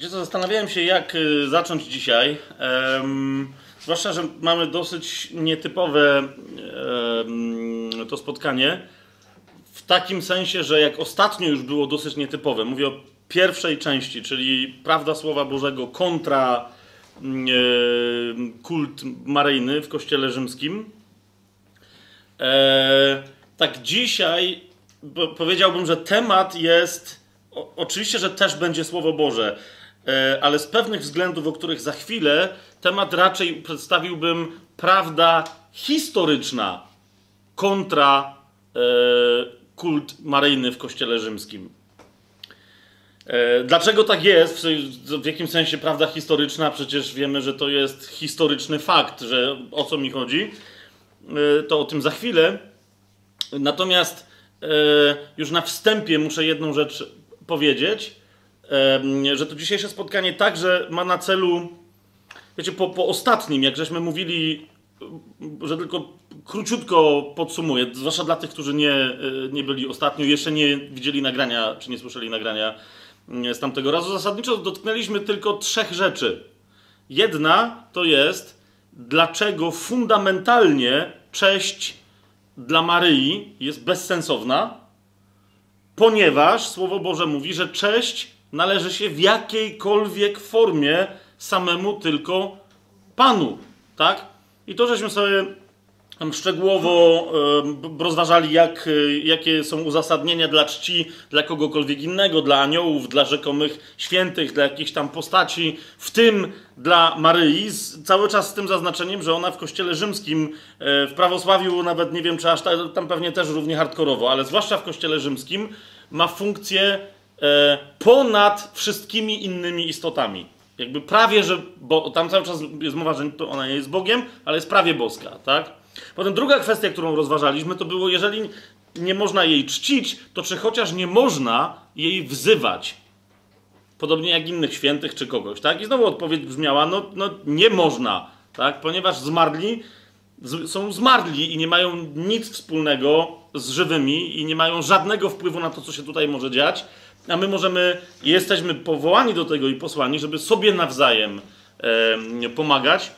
Wiecie co, zastanawiałem się, jak y, zacząć dzisiaj. Em, zwłaszcza, że mamy dosyć nietypowe em, to spotkanie. W takim sensie, że jak ostatnio już było dosyć nietypowe, mówię o pierwszej części, czyli prawda Słowa Bożego kontra e, kult maryjny w Kościele Rzymskim. E, tak dzisiaj po- powiedziałbym, że temat jest. O, oczywiście, że też będzie Słowo Boże, ale z pewnych względów, o których za chwilę, temat raczej przedstawiłbym prawda historyczna kontra e, kult maryjny w Kościele Rzymskim. E, Dlaczego tak jest? W jakim sensie prawda historyczna? Przecież wiemy, że to jest historyczny fakt, że o co mi chodzi. E, To o tym za chwilę. Natomiast e, już na wstępie muszę jedną rzecz powiedzieć, e, że to dzisiejsze spotkanie także ma na celu, wiecie, po, po ostatnim, jak żeśmy mówili, że tylko króciutko podsumuję, zwłaszcza dla tych, którzy nie, e, nie byli ostatnio, jeszcze nie widzieli nagrania, czy nie słyszeli nagrania e, z tamtego razu. Zasadniczo dotknęliśmy tylko trzech rzeczy. Jedna to jest, dlaczego fundamentalnie cześć dla Maryi jest bezsensowna, ponieważ Słowo Boże mówi, że cześć należy się w jakiejkolwiek formie samemu tylko Panu, tak? I to, żeśmy sobie szczegółowo rozważali, jak, e, jakie są uzasadnienia dla czci dla kogokolwiek innego, dla aniołów, dla rzekomych świętych, dla jakichś tam postaci, w tym dla Maryi, cały czas z tym zaznaczeniem, że ona w kościele rzymskim, e, w prawosławiu nawet nie wiem, czy aż ta, tam pewnie też równie hardkorowo, ale zwłaszcza w kościele rzymskim ma funkcję ponad wszystkimi innymi istotami. Jakby prawie, że, bo tam cały czas jest mowa, że ona nie jest Bogiem, ale jest prawie boska, tak? Potem druga kwestia, którą rozważaliśmy, to było, jeżeli nie można jej czcić, to czy chociaż nie można jej wzywać. Podobnie jak innych świętych czy kogoś, tak? I znowu odpowiedź brzmiała, no, no nie można, tak? Ponieważ zmarli z, są zmarli i nie mają nic wspólnego z żywymi i nie mają żadnego wpływu na to, co się tutaj może dziać, a my możemy, jesteśmy powołani do tego i posłani, żeby sobie nawzajem em, pomagać,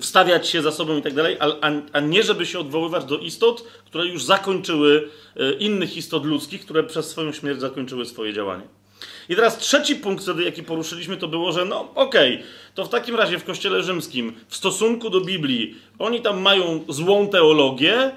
wstawiać się za sobą i tak dalej, a, nie żeby się odwoływać do istot, które już zakończyły e, innych istot ludzkich, które przez swoją śmierć zakończyły swoje działanie. I teraz trzeci punkt wtedy, jaki poruszyliśmy, to było, że no okej, to w takim razie w Kościele Rzymskim, w stosunku do Biblii, oni tam mają złą teologię,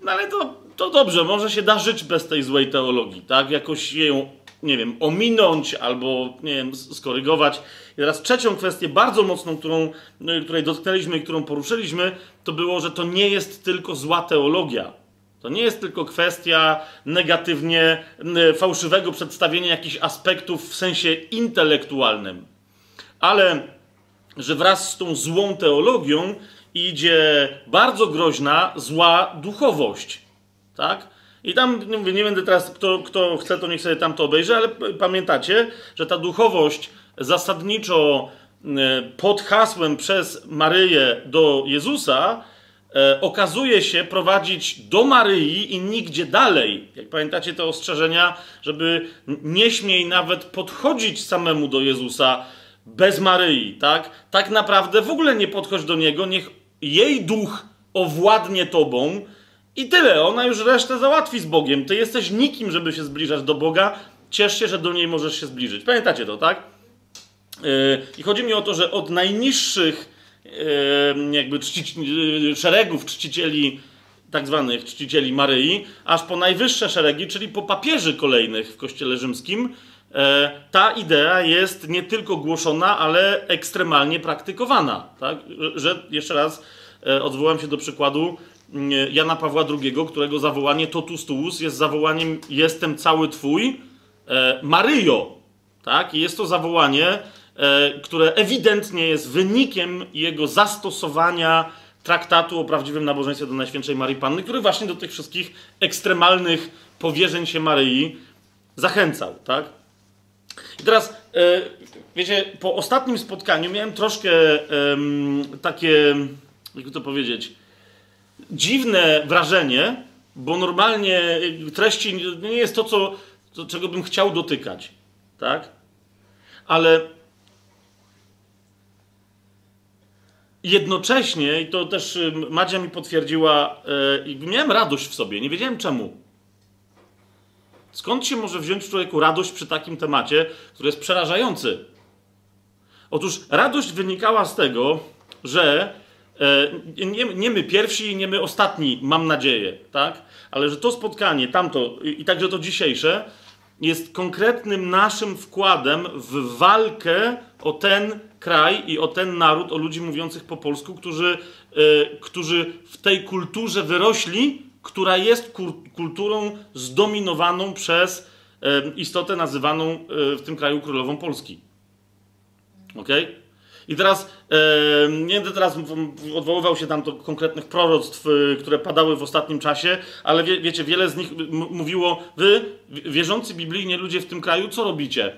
no ale to, to dobrze, może się da żyć bez tej złej teologii, tak? Jakoś ją, nie wiem, ominąć albo, nie wiem, skorygować. I teraz trzecią kwestię, bardzo mocną, którą, y, której dotknęliśmy i którą poruszyliśmy, to było, że to nie jest tylko zła teologia. To nie jest tylko kwestia negatywnie fałszywego przedstawienia jakichś aspektów w sensie intelektualnym, ale że wraz z tą złą teologią idzie bardzo groźna, zła duchowość. Tak? I tam, nie mówię, nie będę teraz, kto, kto chce, to niech sobie tam to obejrzy, ale pamiętacie, że ta duchowość zasadniczo e, pod hasłem przez Maryję do Jezusa e, okazuje się prowadzić do Maryi i nigdzie dalej. Jak pamiętacie te ostrzeżenia, żeby nie śmiej nawet podchodzić samemu do Jezusa bez Maryi, tak? Tak naprawdę w ogóle nie podchodź do Niego, niech jej duch owładnie tobą i tyle. Ona już resztę załatwi z Bogiem. Ty jesteś nikim, żeby się zbliżać do Boga. Ciesz się, że do niej możesz się zbliżyć. Pamiętacie to, tak? Yy, I chodzi mi o to, że od najniższych yy, jakby yy, szeregów czcicieli, tak zwanych czcicieli Maryi, aż po najwyższe szeregi, czyli po papieży kolejnych w Kościele Rzymskim, ta idea jest nie tylko głoszona, ale ekstremalnie praktykowana. Tak? Że jeszcze raz odwołam się do przykładu Jana Pawła II, którego zawołanie totus tuus jest zawołaniem jestem cały twój, e, Maryjo. Tak? I jest to zawołanie, e, które ewidentnie jest wynikiem jego zastosowania traktatu o prawdziwym nabożeństwie do Najświętszej Marii Panny, który właśnie do tych wszystkich ekstremalnych powierzeń się Maryi zachęcał. Tak? I teraz, e, wiecie, po ostatnim spotkaniu miałem troszkę takie, jakby to powiedzieć, dziwne wrażenie, bo normalnie treści nie jest to, co, to, czego bym chciał dotykać. Tak? ale jednocześnie, i to też y, Madzia mi potwierdziła, yy, miałem radość w sobie, nie wiedziałem czemu. Skąd się może wziąć człowieku radość przy takim temacie, który jest przerażający? Otóż radość wynikała z tego, że nie, nie, my pierwsi nie my ostatni, mam nadzieję, tak? Ale że to spotkanie, tamto i, także to dzisiejsze, jest konkretnym naszym wkładem w walkę o ten kraj i o ten naród, o ludzi mówiących po polsku, którzy, e, którzy w tej kulturze wyrośli, która jest kulturą zdominowaną przez e, istotę nazywaną e, w tym kraju królową Polski. Ok? I teraz, nie będę teraz odwoływał się tam do konkretnych proroctw, e, które padały w ostatnim czasie, ale wie, wiecie, wiele z nich mówiło, wy, wierzący biblijnie ludzie w tym kraju, co robicie?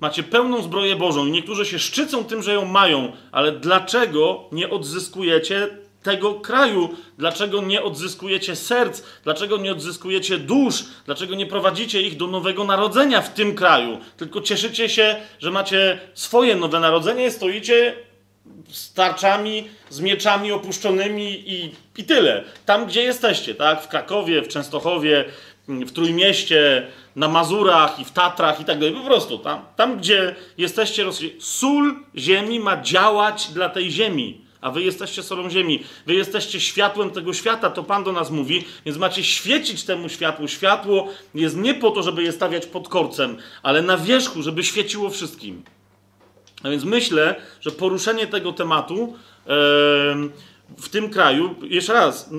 Macie pełną zbroję Bożą i niektórzy się szczycą tym, że ją mają, ale dlaczego nie odzyskujecie tego kraju? Dlaczego nie odzyskujecie serc? Dlaczego nie odzyskujecie dusz? Dlaczego nie prowadzicie ich do nowego narodzenia w tym kraju? Tylko cieszycie się, że macie swoje nowe narodzenie, stoicie z tarczami, z mieczami opuszczonymi i, i tyle. Tam, gdzie jesteście, tak? W Krakowie, w Częstochowie, w Trójmieście, na Mazurach i w Tatrach i tak dalej. Po prostu tam, tam gdzie jesteście, sól ziemi ma działać dla tej ziemi a wy jesteście solą ziemi, wy jesteście światłem tego świata, to Pan do nas mówi, więc macie świecić temu światłu. Światło jest nie po to, żeby je stawiać pod korcem, ale na wierzchu, żeby świeciło wszystkim. A więc myślę, że poruszenie tego tematu w tym kraju, jeszcze raz,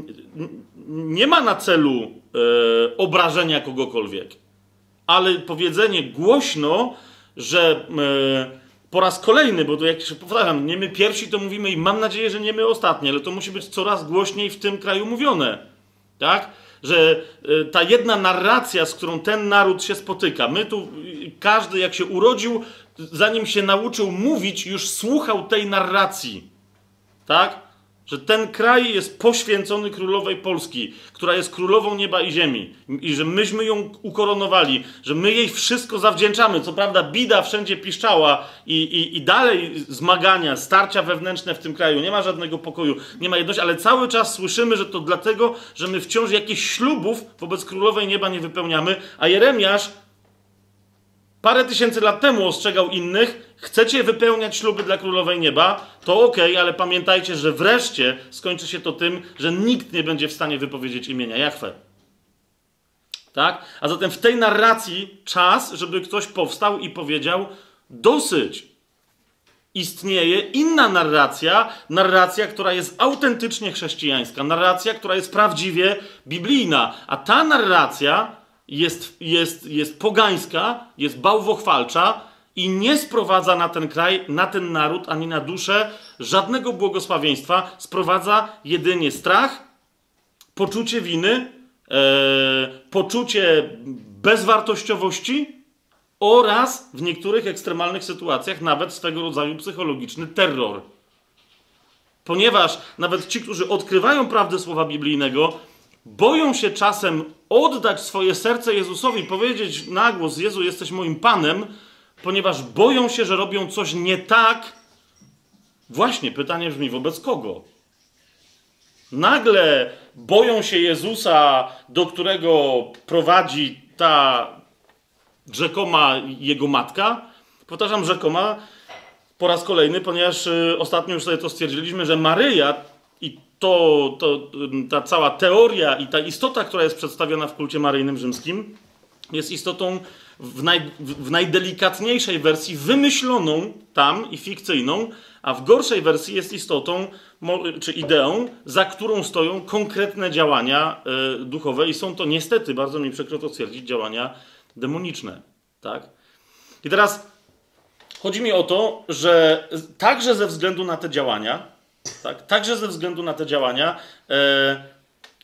nie ma na celu e, obrażenia kogokolwiek, ale powiedzenie głośno, że e, po raz kolejny, bo to jak się powtarzam, nie my pierwsi to mówimy i mam nadzieję, że nie my ostatni, ale to musi być coraz głośniej w tym kraju mówione. Tak? Że y, ta jedna narracja, z którą ten naród się spotyka, my tu, y, każdy jak się urodził, zanim się nauczył mówić, już słuchał tej narracji. Tak? Że ten kraj jest poświęcony królowej Polski, która jest królową nieba i ziemi, i że myśmy ją ukoronowali, że my jej wszystko zawdzięczamy. Co prawda, bida wszędzie piszczała i, i, i dalej zmagania, starcia wewnętrzne w tym kraju, nie ma żadnego pokoju, nie ma jedności, ale cały czas słyszymy, że to dlatego, że my wciąż jakichś ślubów wobec królowej nieba nie wypełniamy, a Jeremiasz parę tysięcy lat temu ostrzegał innych, chcecie wypełniać śluby dla Królowej Nieba, to ok, ale pamiętajcie, że wreszcie skończy się to tym, że nikt nie będzie w stanie wypowiedzieć imienia Jachwę. Tak? A zatem w tej narracji czas, żeby ktoś powstał i powiedział dosyć. Istnieje inna narracja, narracja, która jest autentycznie chrześcijańska, narracja, która jest prawdziwie biblijna. A ta narracja jest, jest, jest pogańska, jest bałwochwalcza i nie sprowadza na ten kraj, na ten naród, ani na duszę żadnego błogosławieństwa. Sprowadza jedynie strach, poczucie winy, e, poczucie bezwartościowości oraz w niektórych ekstremalnych sytuacjach nawet swego rodzaju psychologiczny terror. Ponieważ nawet ci, którzy odkrywają prawdę słowa biblijnego, boją się czasem oddać swoje serce Jezusowi, powiedzieć na głos: Jezu, jesteś moim Panem, ponieważ boją się, że robią coś nie tak. Właśnie pytanie brzmi: wobec kogo? Nagle boją się Jezusa, do którego prowadzi ta rzekoma jego matka. Powtarzam, rzekoma po raz kolejny, ponieważ y, ostatnio już sobie to stwierdziliśmy, że Maryja i to, to, ta cała teoria i ta istota, która jest przedstawiona w kulcie maryjnym rzymskim, jest istotą w, naj, w najdelikatniejszej wersji wymyśloną tam i fikcyjną, a w gorszej wersji jest istotą czy ideą, za którą stoją konkretne działania y, duchowe i są to niestety, bardzo mi przykro to stwierdzić, działania demoniczne. Tak? I teraz chodzi mi o to, że także ze względu na te działania, tak? Także ze względu na te działania, e,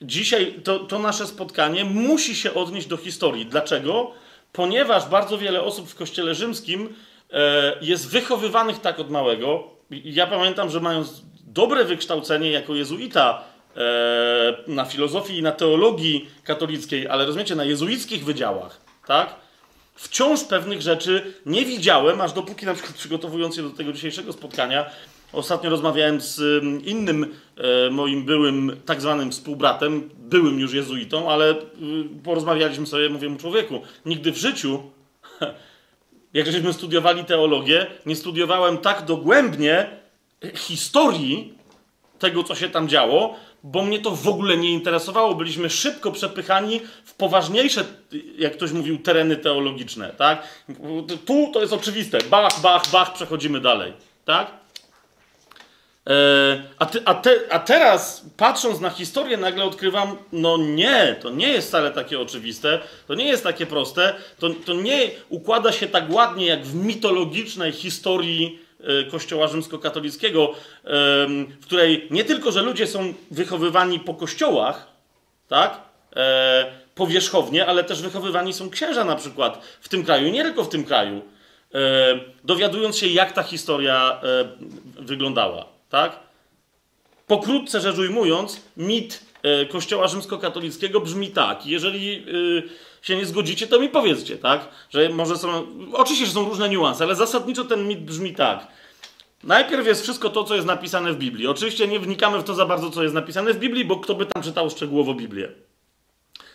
dzisiaj to, to nasze spotkanie musi się odnieść do historii. Dlaczego? Ponieważ bardzo wiele osób w Kościele Rzymskim e, jest wychowywanych tak od małego. Ja pamiętam, że mając dobre wykształcenie jako jezuita e, na filozofii i na teologii katolickiej, ale rozumiecie, na jezuickich wydziałach, tak? wciąż pewnych rzeczy nie widziałem, aż dopóki na przykład przygotowując się do tego dzisiejszego spotkania, ostatnio rozmawiałem z innym e, moim byłym tak zwanym współbratem, byłym już jezuitą, ale y, porozmawialiśmy sobie, mówię mu człowieku, nigdy w życiu, jak żeśmy studiowali teologię, nie studiowałem tak dogłębnie historii tego, co się tam działo, bo mnie to w ogóle nie interesowało. Byliśmy szybko przepychani w poważniejsze, jak ktoś mówił, tereny teologiczne, tak? Tu to jest oczywiste. Bach, bach, bach, przechodzimy dalej, tak? E, a, ty, a, te, a teraz, patrząc na historię, nagle odkrywam, no nie, to nie jest wcale takie oczywiste, to nie jest takie proste, to, to nie układa się tak ładnie jak w mitologicznej historii E, Kościoła rzymskokatolickiego, w której nie tylko, że ludzie są wychowywani po kościołach, tak, e, powierzchownie, ale też wychowywani są księża na przykład w tym kraju, nie tylko w tym kraju, e, dowiadując się, jak ta historia wyglądała, tak? Pokrótce rzecz ujmując, mit Kościoła rzymskokatolickiego brzmi tak. Jeżeli się nie zgodzicie, to mi powiedzcie, tak? Że może są. Oczywiście, że są różne niuanse, ale zasadniczo ten mit brzmi tak. Najpierw jest wszystko to, co jest napisane w Biblii. Oczywiście nie wnikamy w to za bardzo, co jest napisane w Biblii, bo kto by tam czytał szczegółowo Biblię.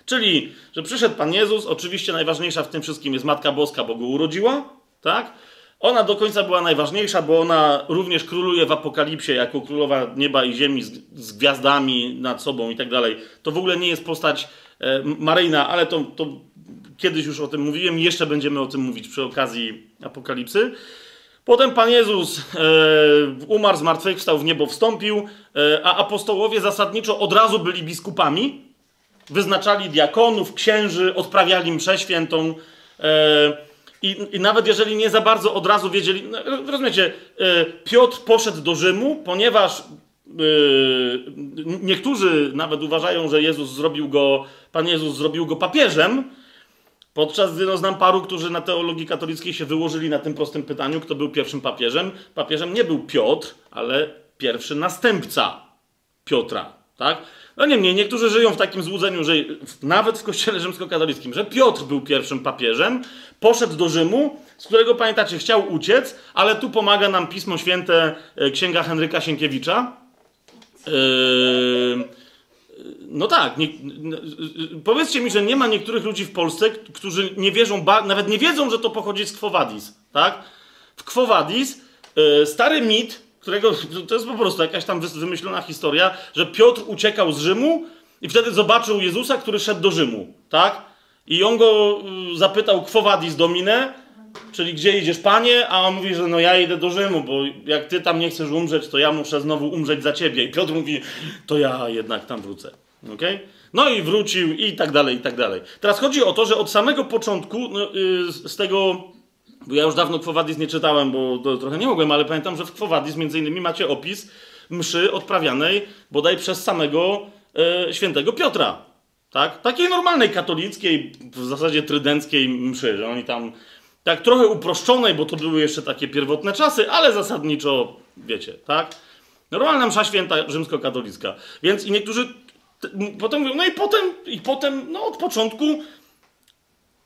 Czyli, że przyszedł Pan Jezus, oczywiście najważniejsza w tym wszystkim jest Matka Boska, bo go urodziła, tak? Ona do końca była najważniejsza, bo ona również króluje w Apokalipsie jako królowa nieba i ziemi z, z gwiazdami nad sobą i tak dalej. To w ogóle nie jest postać e, Maryjna, ale to, to kiedyś już o tym mówiłem i jeszcze będziemy o tym mówić przy okazji Apokalipsy. Potem Pan Jezus e, umarł, zmartwychwstał, w niebo wstąpił, e, a apostołowie zasadniczo od razu byli biskupami. Wyznaczali diakonów, księży, odprawiali mszę świętą. E, i, I, nawet jeżeli nie za bardzo od razu wiedzieli, no, rozumiecie, e, Piotr poszedł do Rzymu, ponieważ e, niektórzy nawet uważają, że Jezus zrobił go, Pan Jezus zrobił go papieżem, Podczas gdy no, znam paru, którzy na teologii katolickiej się wyłożyli na tym prostym pytaniu, kto był pierwszym papieżem. Papieżem nie był Piotr, ale pierwszy następca Piotra. Tak? No niemniej, niektórzy żyją w takim złudzeniu, że nawet w kościele rzymskokatolickim, że Piotr był pierwszym papieżem, poszedł do Rzymu, z którego pamiętacie, chciał uciec, ale tu pomaga nam Pismo Święte, e, księga Henryka Sienkiewicza. Yy no tak. Nie, powiedzcie mi, że nie ma niektórych ludzi w Polsce, którzy nie wierzą, nawet nie wiedzą, że to pochodzi z Quo Vadis, tak? W Quo Vadis yy, stary mit, którego to jest po prostu jakaś tam wymyślona historia, że Piotr uciekał z Rzymu i wtedy zobaczył Jezusa, który szedł do Rzymu, tak? I on go y, zapytał Quo Vadis Domine, czyli gdzie idziesz, panie? A on mówi, że no ja idę do Rzymu, bo jak ty tam nie chcesz umrzeć, to ja muszę znowu umrzeć za ciebie. I Piotr mówi, to ja jednak tam wrócę. Okay? No i wrócił i tak dalej, i tak dalej. Teraz chodzi o to, że od samego początku no, yy, z tego, ja już dawno Quo Vadis nie czytałem, bo to trochę nie mogłem, ale pamiętam, że w Quo Vadis między innymi macie opis mszy odprawianej bodaj przez samego yy, świętego Piotra. Tak? Takiej normalnej katolickiej, w zasadzie trydenckiej mszy, że oni tam tak trochę uproszczonej, bo to były jeszcze takie pierwotne czasy, ale zasadniczo, wiecie, tak? Normalna msza święta rzymskokatolicka. Więc i niektórzy potem mówią, no i potem, i potem, no od początku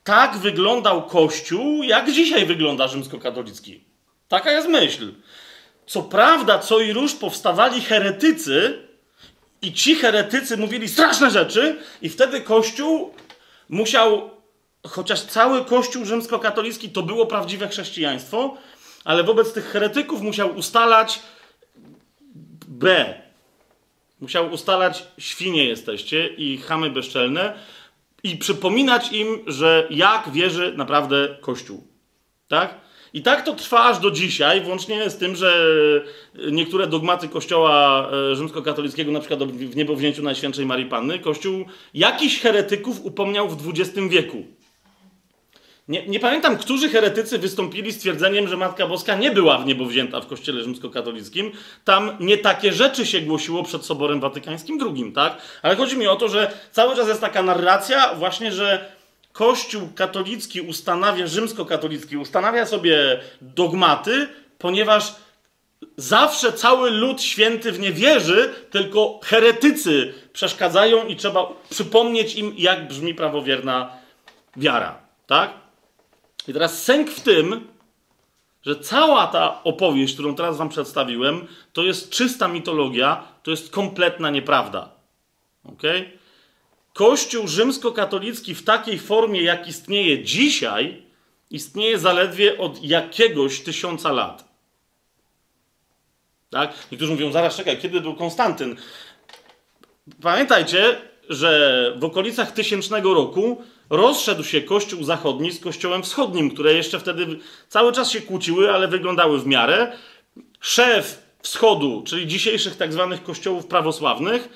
tak wyglądał Kościół, jak dzisiaj wygląda rzymskokatolicki. Taka jest myśl. Co prawda, co i róż powstawali heretycy, i ci heretycy mówili straszne rzeczy, i wtedy Kościół musiał, chociaż cały Kościół rzymskokatolicki to było prawdziwe chrześcijaństwo, ale wobec tych heretyków musiał ustalać B. Musiał ustalać, świnie jesteście i chamy bezczelne i przypominać im, że jak wierzy naprawdę Kościół. Tak? I tak to trwa aż do dzisiaj, włącznie z tym, że niektóre dogmaty Kościoła e, rzymskokatolickiego, na przykład w niebowzięciu Najświętszej Marii Panny, Kościół jakiś heretyków upomniał w XX wieku. Nie, nie, pamiętam, którzy heretycy wystąpili z twierdzeniem, że Matka Boska nie była w niebo wzięta w kościele rzymskokatolickim. Tam nie takie rzeczy się głosiło przed Soborem Watykańskim II, tak? Ale chodzi mi o to, że cały czas jest taka narracja właśnie, że Kościół katolicki ustanawia, rzymskokatolicki ustanawia sobie dogmaty, ponieważ zawsze cały lud święty w nie wierzy, tylko heretycy przeszkadzają i trzeba przypomnieć im, jak brzmi prawowierna wiara, tak? I teraz sęk w tym, że cała ta opowieść, którą teraz wam przedstawiłem, to jest czysta mitologia, to jest kompletna nieprawda. Okay? Kościół rzymskokatolicki w takiej formie, jak istnieje dzisiaj, istnieje zaledwie od jakiegoś tysiąca lat. Tak? Niektórzy mówią, zaraz czekaj, kiedy był Konstantyn? Pamiętajcie, że w okolicach tysięcznego roku rozszedł się Kościół Zachodni z Kościołem Wschodnim, które jeszcze wtedy cały czas się kłóciły, ale wyglądały w miarę. Szef Wschodu, czyli dzisiejszych tak zwanych kościołów prawosławnych,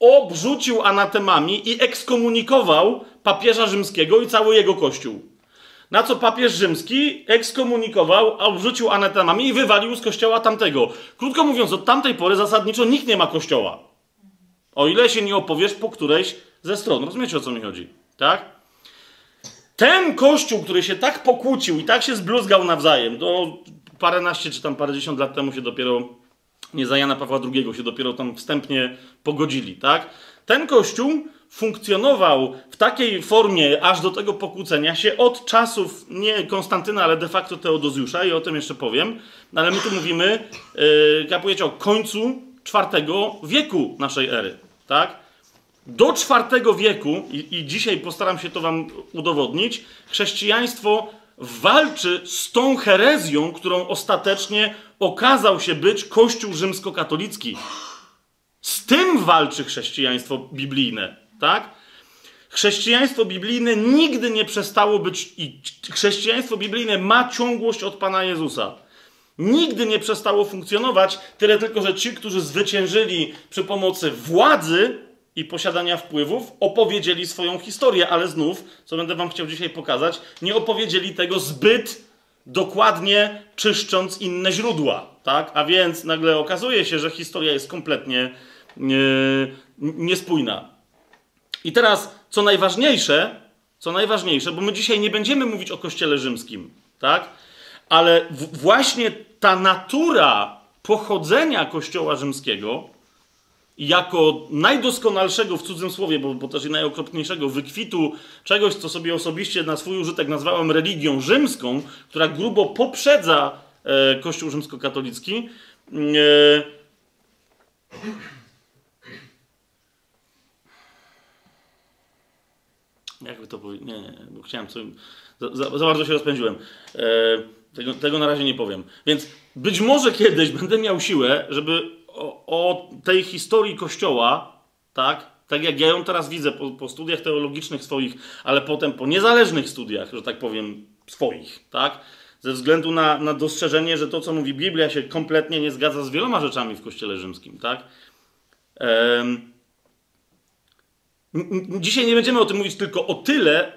obrzucił anatemami i ekskomunikował papieża rzymskiego i cały jego kościół. Na co papież rzymski ekskomunikował, obrzucił anatemami i wywalił z kościoła tamtego. Krótko mówiąc, od tamtej pory zasadniczo nikt nie ma kościoła. O ile się nie opowiesz po którejś ze stron. Rozumiecie o co mi chodzi? Tak? Ten kościół, który się tak pokłócił i tak się zbluzgał nawzajem, do paręnaście czy tam parędziesiąt lat temu się dopiero, nie za Jana Pawła II się dopiero tam wstępnie pogodzili, tak? Ten kościół funkcjonował w takiej formie aż do tego pokłócenia się od czasów nie Konstantyna, ale de facto Teodozjusza i o tym jeszcze powiem. Ale my tu mówimy, yy, kapujecie, o końcu IV wieku naszej ery, tak? Do IV wieku, i, i dzisiaj postaram się to wam udowodnić, chrześcijaństwo walczy z tą herezją, którą ostatecznie okazał się być Kościół rzymskokatolicki. Z tym walczy chrześcijaństwo biblijne, tak? Chrześcijaństwo biblijne nigdy nie przestało być i chrześcijaństwo biblijne ma ciągłość od Pana Jezusa nigdy nie przestało funkcjonować, tyle tylko, że ci, którzy zwyciężyli przy pomocy władzy i posiadania wpływów, opowiedzieli swoją historię, ale znów, co będę wam chciał dzisiaj pokazać, nie opowiedzieli tego zbyt dokładnie czyszcząc inne źródła, tak? A więc nagle okazuje się, że historia jest kompletnie nie, niespójna. I teraz, co najważniejsze, co najważniejsze, bo my dzisiaj nie będziemy mówić o Kościele Rzymskim, tak? ale właśnie ta natura pochodzenia Kościoła Rzymskiego, jako najdoskonalszego w cudzym słowie, bo, bo też i najokropniejszego wykwitu czegoś, co sobie osobiście na swój użytek nazwałem religią rzymską, która grubo poprzedza e, Kościół rzymskokatolicki. E, jakby to powiedzieć? Nie, nie, bo chciałem. Za, za, za, bardzo się rozpędziłem. E, tego, tego na razie nie powiem. Więc być może kiedyś będę miał siłę, żeby o, tej historii Kościoła, tak, tak jak ja ją teraz widzę po, po, studiach teologicznych swoich, ale potem po niezależnych studiach, że tak powiem, swoich, tak? Ze względu na, na dostrzeżenie, że to, co mówi Biblia, się kompletnie nie zgadza z wieloma rzeczami w Kościele Rzymskim, tak? Ehm... Dzisiaj nie będziemy o tym mówić tylko o tyle,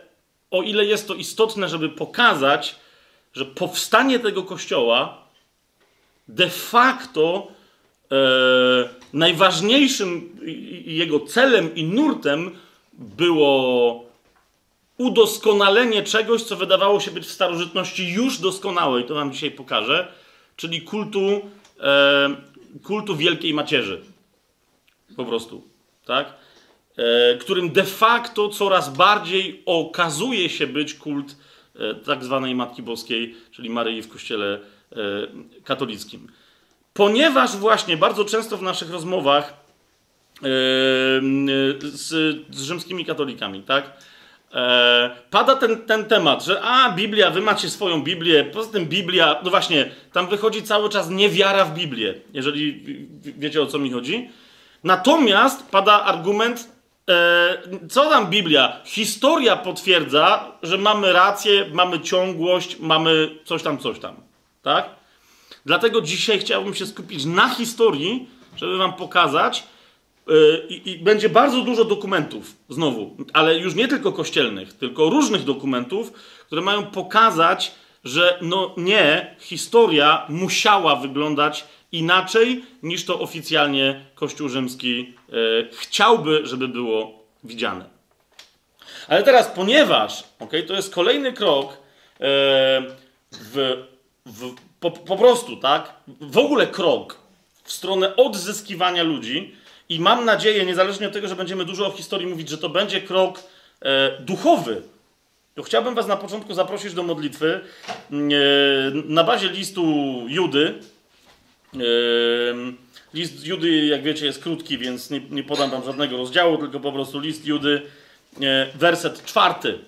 o ile jest to istotne, żeby pokazać, że powstanie tego kościoła de facto najważniejszym jego celem i nurtem było udoskonalenie czegoś, co wydawało się być w starożytności już doskonałe, i to wam dzisiaj pokażę, czyli kultu, e, kultu Wielkiej Macierzy. Po prostu, tak? E, którym de facto coraz bardziej okazuje się być kult E, tak zwanej Matki Boskiej, czyli Maryi w Kościele e, katolickim. Ponieważ właśnie bardzo często w naszych rozmowach e, z, z rzymskimi katolikami, tak, pada ten, ten temat, że a, Biblia, wy macie swoją Biblię, poza tym Biblia, no właśnie, tam wychodzi cały czas niewiara w Biblię, jeżeli wiecie o co mi chodzi. Natomiast pada argument, E, co tam Biblia? Historia potwierdza, że mamy rację, mamy ciągłość, mamy coś tam, coś tam. Tak? Dlatego dzisiaj chciałbym się skupić na historii, żeby wam pokazać, e, i, i, będzie bardzo dużo dokumentów, znowu, ale już nie tylko kościelnych, tylko różnych dokumentów, które mają pokazać, że no nie, historia musiała wyglądać inaczej niż to oficjalnie Kościół Rzymski e, chciałby, żeby było widziane. Ale teraz, ponieważ okay, to jest kolejny krok e, w, w, po, po prostu, tak, w ogóle krok w stronę odzyskiwania ludzi i mam nadzieję, niezależnie od tego, że będziemy dużo o historii mówić, że to będzie krok e, duchowy, to chciałbym Was na początku zaprosić do modlitwy mm, e, na bazie listu Judy. E, list Judy, jak wiecie, jest krótki, więc nie, nie podam Wam żadnego rozdziału, tylko po prostu list Judy, e, werset czwarty.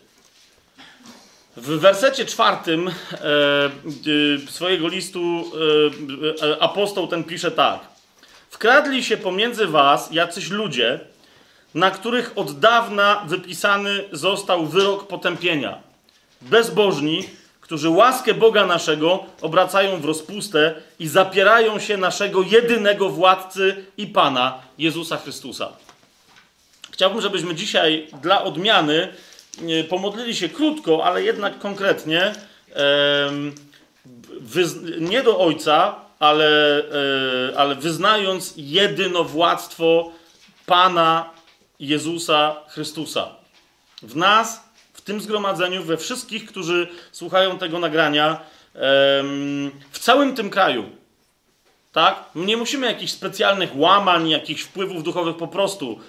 W wersecie czwartym swojego listu apostoł ten pisze tak. Wkradli się pomiędzy was jacyś ludzie, na których od dawna wypisany został wyrok potępienia. Bezbożni, którzy łaskę Boga naszego obracają w rozpustę i zapierają się naszego jedynego władcy i Pana, Jezusa Chrystusa. Chciałbym, żebyśmy dzisiaj dla odmiany e, pomodlili się krótko, ale jednak konkretnie, nie do Ojca, ale, e, ale wyznając jedynowładztwo Pana Jezusa Chrystusa. W nas, w tym zgromadzeniu, we wszystkich, którzy słuchają tego nagrania, w całym tym kraju. Tak? Nie musimy jakichś specjalnych łamań, jakichś wpływów duchowych, po prostu.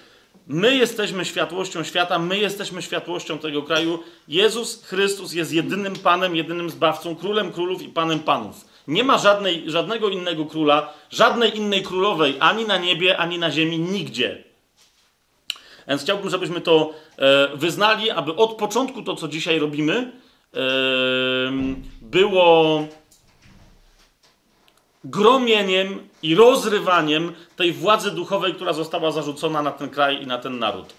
My jesteśmy światłością świata, my jesteśmy światłością tego kraju. Jezus Chrystus jest jedynym Panem, jedynym Zbawcą, Królem Królów i Panem Panów. Nie ma żadnej, żadnego innego króla, żadnej innej królowej, ani na niebie, ani na ziemi, nigdzie. Więc chciałbym, żebyśmy to e, wyznali, aby od początku to, co dzisiaj robimy, e, było gromieniem i rozrywaniem tej władzy duchowej, która została zarzucona na ten kraj i na ten naród.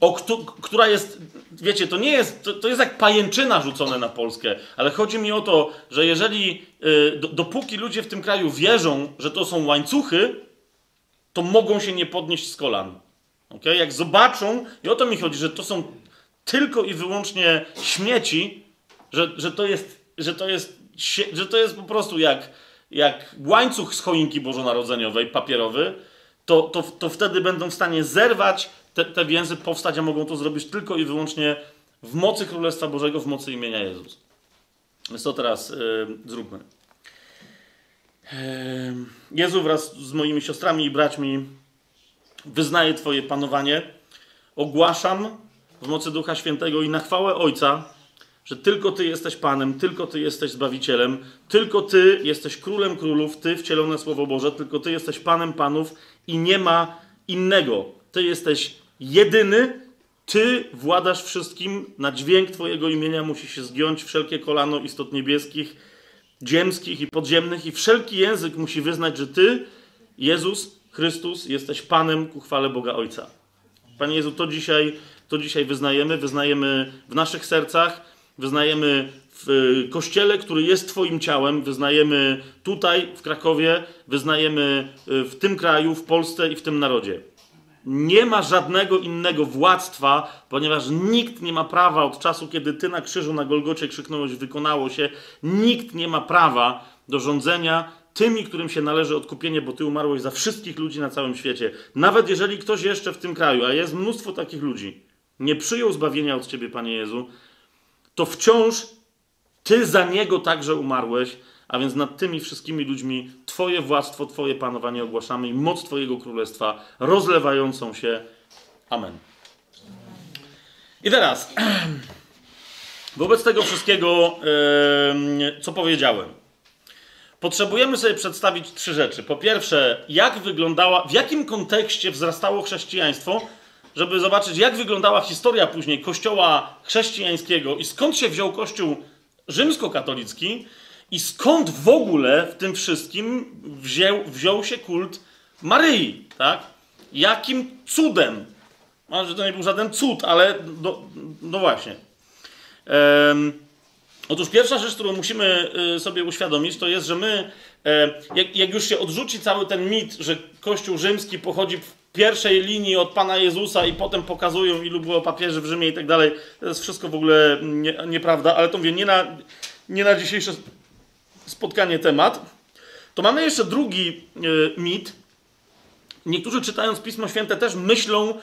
O, która jest, wiecie, to nie jest, to, to, jest jak pajęczyna rzucone na Polskę, ale chodzi mi o to, że jeżeli, y, do, dopóki ludzie w tym kraju wierzą, że to są łańcuchy, to mogą się nie podnieść z kolan. Okay? Jak zobaczą, i o to mi chodzi, że to są tylko i wyłącznie śmieci, że, że, to, jest, że, to, jest, że to jest po prostu jak, jak łańcuch z choinki bożonarodzeniowej, papierowy, to, to, to wtedy będą w stanie zerwać te, te więzy, powstać, a mogą to zrobić tylko i wyłącznie w mocy Królestwa Bożego, w mocy imienia Jezus. Więc to teraz yy, zróbmy. Jezu wraz z moimi siostrami i braćmi wyznaję Twoje panowanie. Ogłaszam w mocy Ducha Świętego i na chwałę Ojca, że tylko Ty jesteś Panem, tylko Ty jesteś Zbawicielem, tylko Ty jesteś Królem Królów, Ty wcielone Słowo Boże, tylko Ty jesteś Panem Panów i nie ma innego. Ty jesteś jedyny, Ty władasz wszystkim, na dźwięk Twojego imienia musi się zgiąć wszelkie kolano istot niebieskich, ziemskich i podziemnych i wszelki język musi wyznać, że Ty, Jezus Chrystus, jesteś Panem ku chwale Boga Ojca. Panie Jezu, to dzisiaj, to dzisiaj wyznajemy, wyznajemy w naszych sercach, wyznajemy w kościele, który jest Twoim ciałem, wyznajemy tutaj w Krakowie, wyznajemy w tym kraju, w Polsce i w tym narodzie. Nie ma żadnego innego władztwa, ponieważ nikt nie ma prawa od czasu, kiedy ty na krzyżu na Golgocie krzyknąłeś, wykonało się, nikt nie ma prawa do rządzenia tymi, którym się należy odkupienie, bo ty umarłeś za wszystkich ludzi na całym świecie. Nawet jeżeli ktoś jeszcze w tym kraju, a jest mnóstwo takich ludzi, nie przyjął zbawienia od ciebie, Panie Jezu, to wciąż ty za niego także umarłeś a więc nad tymi wszystkimi ludźmi Twoje władztwo, Twoje panowanie ogłaszamy i moc Twojego królestwa rozlewającą się. Amen. I teraz, wobec tego wszystkiego, co powiedziałem, potrzebujemy sobie przedstawić trzy rzeczy. Po pierwsze, jak wyglądała, w jakim kontekście wzrastało chrześcijaństwo, żeby zobaczyć, jak wyglądała historia później Kościoła chrześcijańskiego i skąd się wziął Kościół rzymskokatolicki, i skąd w ogóle w tym wszystkim wziął, wziął się kult Maryi, tak? Jakim cudem? Może że to nie był żaden cud, ale no, no właśnie. Um, otóż pierwsza rzecz, którą musimy y, sobie uświadomić, to jest, że my, e, jak, jak już się odrzuci cały ten mit, że Kościół rzymski pochodzi pierwszej linii od Pana Jezusa i potem pokazują, ilu było papieży w Rzymie i tak dalej, to jest wszystko w ogóle nie, nieprawda, ale to mówię, nie na, nie na dzisiejsze spotkanie temat, to mamy jeszcze drugi e, mit. Niektórzy czytając Pismo Święte też myślą, e,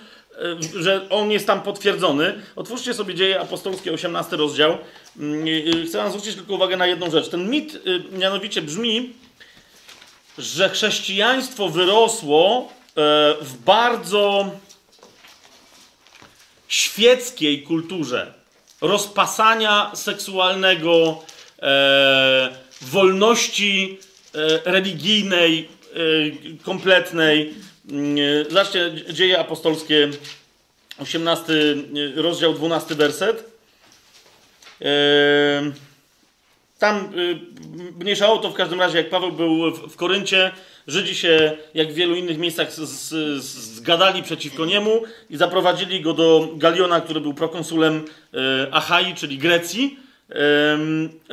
że on jest tam potwierdzony. Otwórzcie sobie dzieje apostolskie, 18 rozdział. Mm, chcę wam zwrócić tylko uwagę na jedną rzecz. Ten mit e, mianowicie brzmi, że chrześcijaństwo wyrosło w bardzo świeckiej kulturze rozpasania seksualnego, e, wolności e, religijnej, e, kompletnej. E, zobaczcie, dzieje apostolskie, 18 rozdział, 12 werset. E, tam mniejsza o to w każdym razie, jak Paweł był w Koryncie, Żydzi się, jak w wielu innych miejscach, zgadali przeciwko niemu i zaprowadzili go do Galiona, który był prokonsulem y, Achai, czyli Grecji.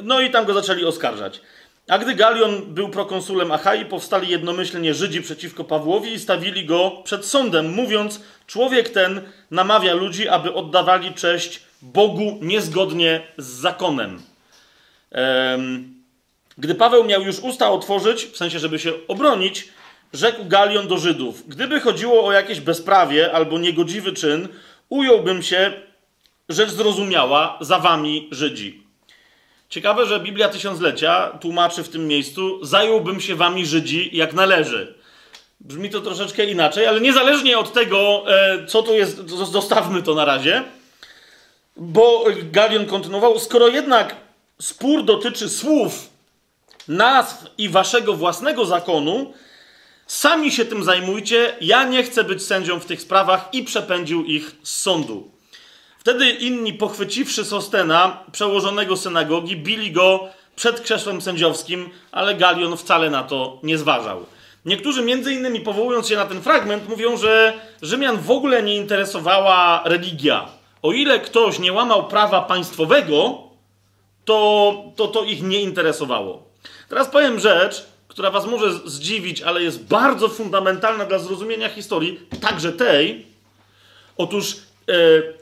No i tam go zaczęli oskarżać. A gdy Galion był prokonsulem Achai, powstali jednomyślnie Żydzi przeciwko Pawłowi i stawili go przed sądem, mówiąc: Człowiek ten namawia ludzi, aby oddawali cześć Bogu niezgodnie z zakonem. Gdy Paweł miał już usta otworzyć, w sensie, żeby się obronić, rzekł Galion do Żydów: Gdyby chodziło o jakieś bezprawie albo niegodziwy czyn, ująłbym się, rzecz zrozumiała, za wami Żydzi. Ciekawe, że Biblia Tysiąclecia tłumaczy w tym miejscu: Zająłbym się wami Żydzi jak należy. Brzmi to troszeczkę inaczej, ale niezależnie od tego, e, co tu jest, zostawmy to na razie. Bo Galion kontynuował: Skoro jednak spór dotyczy słów, nazw i waszego własnego zakonu, sami się tym zajmujcie. Ja nie chcę być sędzią w tych sprawach i przepędził ich z sądu. Wtedy inni, pochwyciwszy Sostena, przełożonego synagogi, bili go przed krzesłem sędziowskim, ale Galion wcale na to nie zważał. Niektórzy, między innymi powołując się na ten fragment, mówią, że Rzymian w ogóle nie interesowała religia. O ile ktoś nie łamał prawa państwowego, to, to, to ich nie interesowało. Teraz powiem rzecz, która Was może zdziwić, ale jest bardzo fundamentalna dla zrozumienia historii, także tej. Otóż e,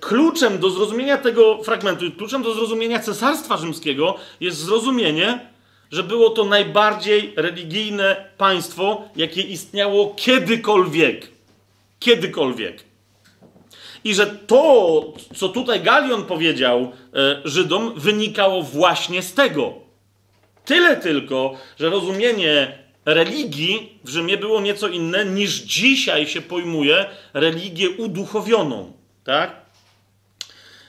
kluczem do zrozumienia tego fragmentu, kluczem do zrozumienia Cesarstwa Rzymskiego jest zrozumienie, że było to najbardziej religijne państwo, jakie istniało kiedykolwiek. Kiedykolwiek. I że to, co tutaj Galion powiedział e, Żydom, wynikało właśnie z tego. Tyle tylko, że rozumienie religii w Rzymie było nieco inne niż dzisiaj się pojmuje religię uduchowioną. Tak?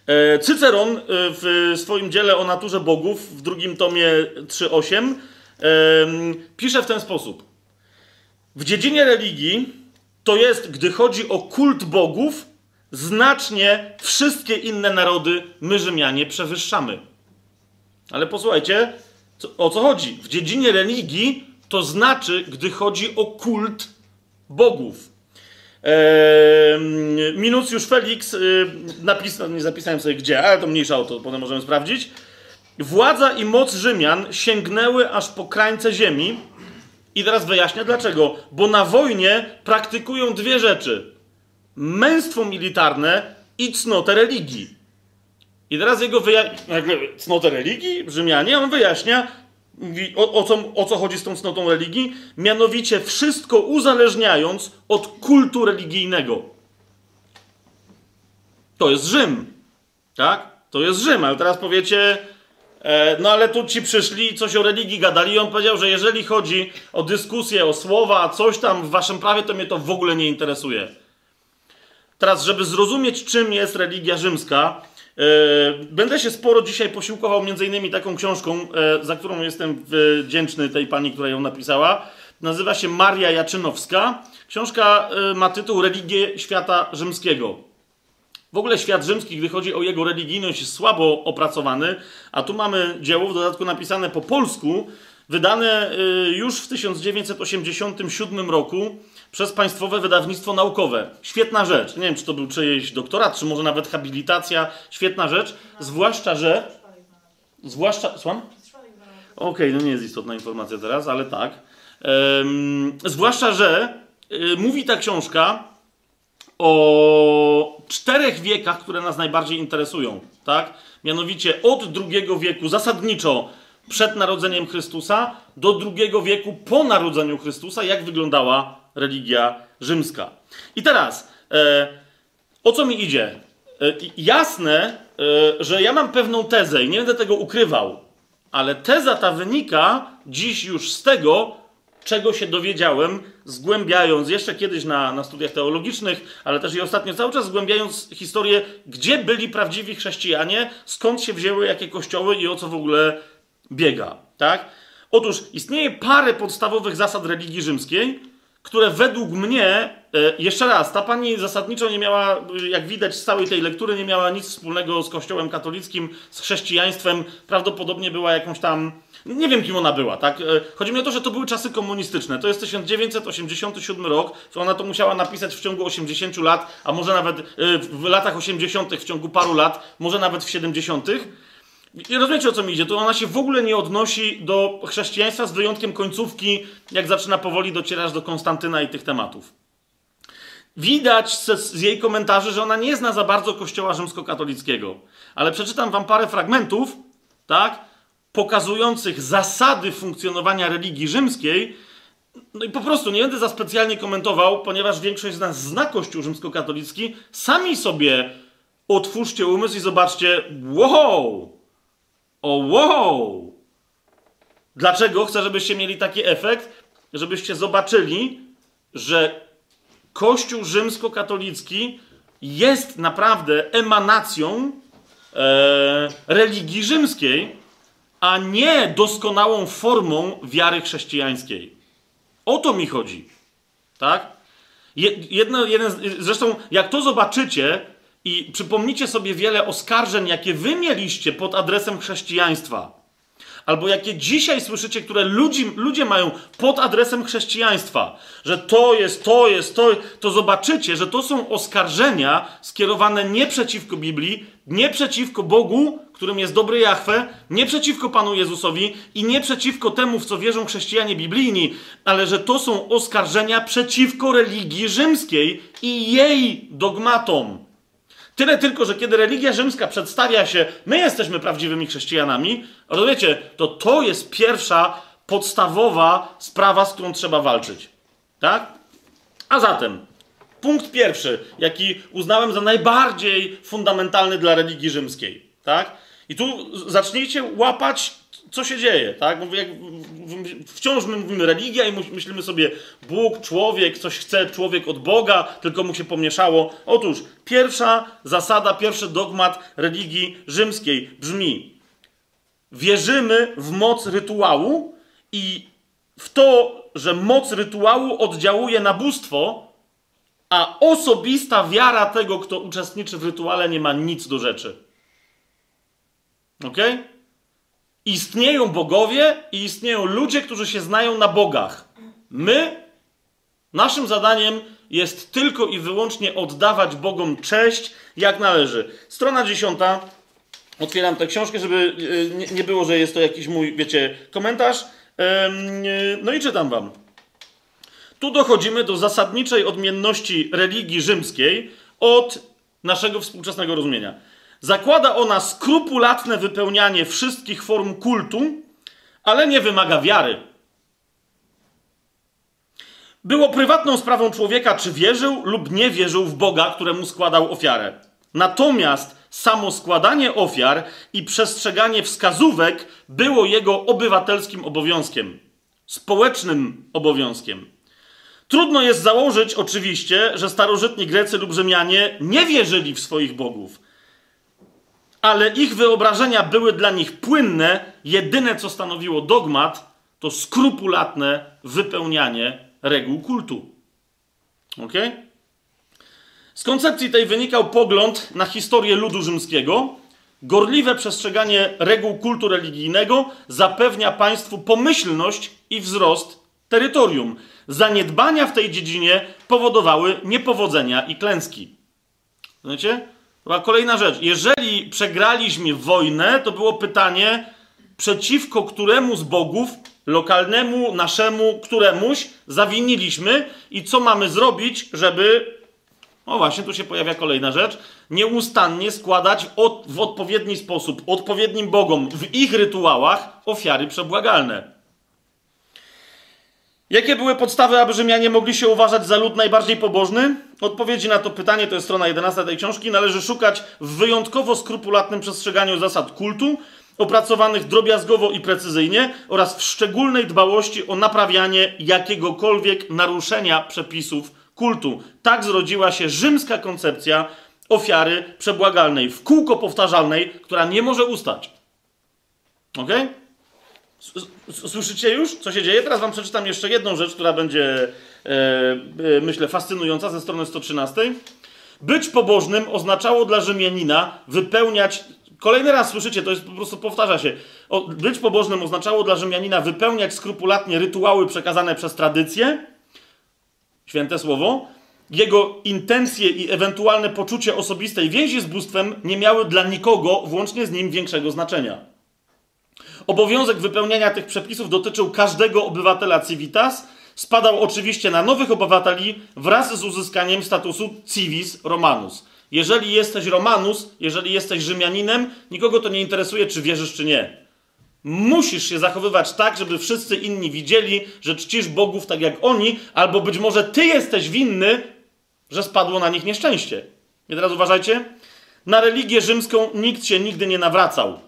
E, Cyceron e, w swoim dziele o naturze bogów w drugim tomie 3.8 pisze w ten sposób. W dziedzinie religii to jest, gdy chodzi o kult bogów, znacznie wszystkie inne narody my Rzymianie przewyższamy. Ale posłuchajcie, o co chodzi? W dziedzinie religii to znaczy, gdy chodzi o kult bogów. Eee, Minucjusz Felix, yy, napisał, nie zapisałem sobie gdzie, ale to mniejsza o to, potem możemy sprawdzić. Władza i moc Rzymian sięgnęły aż po krańce ziemi. I teraz wyjaśnię dlaczego. Bo na wojnie praktykują dwie rzeczy męstwo militarne i cnotę religii. I teraz jego wyjaśnia, cnotę religii, Rzymianie, on wyjaśnia, o, o, co, o co chodzi z tą cnotą religii, mianowicie wszystko uzależniając od kultu religijnego. To jest Rzym, tak? To jest Rzym, ale teraz powiecie, e, no ale tu ci przyszli, coś o religii gadali i on powiedział, że jeżeli chodzi o dyskusję, o słowa, coś tam w waszym prawie, to mnie to w ogóle nie interesuje. Teraz, żeby zrozumieć, czym jest religia rzymska, będę się sporo dzisiaj posiłkował między innymi taką książką, yy, za którą jestem wdzięczny tej pani, która ją napisała. Nazywa się Maria Jaczynowska. Książka ma tytuł Religie świata rzymskiego. W ogóle świat rzymski, gdy chodzi o jego religijność, jest słabo opracowany, a tu mamy dzieło w dodatku napisane po polsku, wydane już w 1987 roku przez Państwowe Wydawnictwo Naukowe. Świetna rzecz. Nie wiem, czy to był czyjś doktorat, czy może nawet habilitacja. Świetna rzecz. Zwłaszcza, że... Zwłaszcza... Słucham? Okej, okay, no nie jest istotna informacja teraz, ale tak. Um, zwłaszcza, że y, mówi ta książka o czterech wiekach, które nas najbardziej interesują. Tak? Mianowicie od II wieku zasadniczo przed narodzeniem Chrystusa do II wieku po narodzeniu Chrystusa, jak wyglądała religia rzymska. I teraz, e, o co mi idzie? E, jasne, e, że ja mam pewną tezę i nie będę tego ukrywał, ale teza ta wynika dziś już z tego, czego się dowiedziałem, zgłębiając jeszcze kiedyś na, na studiach teologicznych, ale też i ostatnio cały czas zgłębiając historię, gdzie byli prawdziwi chrześcijanie, skąd się wzięły jakie kościoły i o co w ogóle biega. Tak? Otóż istnieje parę podstawowych zasad religii rzymskiej, które według mnie, e, jeszcze raz, ta pani zasadniczo nie miała, jak widać z całej tej lektury, nie miała nic wspólnego z Kościołem katolickim, z chrześcijaństwem, prawdopodobnie była jakąś tam, nie wiem kim ona była, tak? E, chodzi mi o to, że to były czasy komunistyczne, to jest 1987 rok, ona to musiała napisać w ciągu 80 lat, a może nawet e, w latach 80., w ciągu paru lat, może nawet w 70., i rozumiecie o co mi idzie? To ona się w ogóle nie odnosi do chrześcijaństwa z wyjątkiem końcówki, jak zaczyna powoli docierać do Konstantyna i tych tematów. Widać z, z, jej komentarzy, że ona nie zna za bardzo kościoła rzymskokatolickiego. Ale przeczytam wam parę fragmentów, tak, pokazujących zasady funkcjonowania religii rzymskiej. No i po prostu nie będę za specjalnie komentował, ponieważ większość z nas zna kościół rzymskokatolicki. Sami sobie otwórzcie umysł i zobaczcie, wow, o wow! Dlaczego? Chcę, żebyście mieli taki efekt, żebyście zobaczyli, że Kościół rzymskokatolicki jest naprawdę emanacją e, religii rzymskiej, a nie doskonałą formą wiary chrześcijańskiej. O to mi chodzi. Tak? Jedno, jeden, zresztą, jak to zobaczycie, i przypomnijcie sobie wiele oskarżeń, jakie wy mieliście pod adresem chrześcijaństwa. Albo jakie dzisiaj słyszycie, które ludzi, ludzie mają pod adresem chrześcijaństwa, że to jest, to jest, to, to zobaczycie, że to są oskarżenia skierowane nie przeciwko Biblii, nie przeciwko Bogu, którym jest dobry Jahwe, nie przeciwko Panu Jezusowi i nie przeciwko temu, w co wierzą chrześcijanie biblijni, ale że to są oskarżenia przeciwko religii rzymskiej i jej dogmatom. Tyle tylko, że kiedy religia rzymska przedstawia się, my jesteśmy prawdziwymi chrześcijanami, rozumiecie, to to jest pierwsza podstawowa sprawa, z którą trzeba walczyć. Tak? A zatem, punkt pierwszy, jaki uznałem za najbardziej fundamentalny dla religii rzymskiej. Tak? I tu zacznijcie łapać co się dzieje, tak? wciąż my mówimy religia i myślimy sobie Bóg, człowiek, coś chce człowiek od Boga, tylko mu się pomieszało. Otóż pierwsza zasada, pierwszy dogmat religii rzymskiej brzmi: wierzymy w moc rytuału i w to, że moc rytuału oddziałuje na bóstwo, a osobista wiara tego, kto uczestniczy w rytuale, nie ma nic do rzeczy. Okej? Okay? Istnieją bogowie i istnieją ludzie, którzy się znają na bogach. My, naszym zadaniem jest tylko i wyłącznie oddawać Bogom cześć, jak należy. Strona dziesiąta. Otwieram tę książkę, żeby e, nie było, że jest to jakiś mój, wiecie, komentarz. E, no i czytam wam. Tu dochodzimy do zasadniczej odmienności religii rzymskiej od naszego współczesnego rozumienia. Zakłada ona skrupulatne wypełnianie wszystkich form kultu, ale nie wymaga wiary. Było prywatną sprawą człowieka, czy wierzył lub nie wierzył w Boga, któremu składał ofiarę. Natomiast samo składanie ofiar i przestrzeganie wskazówek było jego obywatelskim obowiązkiem, społecznym obowiązkiem. Trudno jest założyć, oczywiście, że starożytni Grecy lub Rzymianie nie wierzyli w swoich bogów ale ich wyobrażenia były dla nich płynne. Jedyne, co stanowiło dogmat, to skrupulatne wypełnianie reguł kultu. Ok? Z koncepcji tej wynikał pogląd na historię ludu rzymskiego. Gorliwe przestrzeganie reguł kultu religijnego zapewnia państwu pomyślność i wzrost terytorium. Zaniedbania w tej dziedzinie powodowały niepowodzenia i klęski. Wiecie? Była kolejna rzecz. Jeżeli przegraliśmy wojnę, to było pytanie, przeciwko któremu z bogów, lokalnemu, naszemu, któremuś, zawiniliśmy i co mamy zrobić, żeby. O właśnie, tu się pojawia kolejna rzecz. Nieustannie składać od, w odpowiedni sposób odpowiednim bogom w ich rytuałach ofiary przebłagalne. Jakie były podstawy, aby Rzymianie mogli się uważać za lud najbardziej pobożny? Odpowiedzi na to pytanie, to jest strona 11 tej książki, należy szukać w wyjątkowo skrupulatnym przestrzeganiu zasad kultu opracowanych drobiazgowo i precyzyjnie oraz w szczególnej dbałości o naprawianie jakiegokolwiek naruszenia przepisów kultu. Tak zrodziła się rzymska koncepcja ofiary przebłagalnej, w kółko powtarzalnej, która nie może ustać. Ok? Słyszycie już, co się dzieje? Teraz wam przeczytam jeszcze jedną rzecz, która będzie, e, e, myślę, fascynująca ze strony 113. Być pobożnym oznaczało dla Rzymianina wypełniać. Kolejny raz słyszycie, to jest po prostu powtarza się. O, być pobożnym oznaczało dla Rzymianina wypełniać skrupulatnie rytuały przekazane przez tradycję, święte słowo. Jego intencje i ewentualne poczucie osobistej więzi z bóstwem nie miały dla nikogo, włącznie z nim, większego znaczenia. Obowiązek wypełniania tych przepisów dotyczył każdego obywatela civitas, spadał oczywiście na nowych obywateli wraz z uzyskaniem statusu civis romanus. Jeżeli jesteś Romanus, jeżeli jesteś Rzymianinem, nikogo to nie interesuje, czy wierzysz, czy nie. Musisz się zachowywać tak, żeby wszyscy inni widzieli, że czcisz bogów tak jak oni, albo być może ty jesteś winny, że spadło na nich nieszczęście. I teraz uważajcie. Na religię rzymską nikt się nigdy nie nawracał.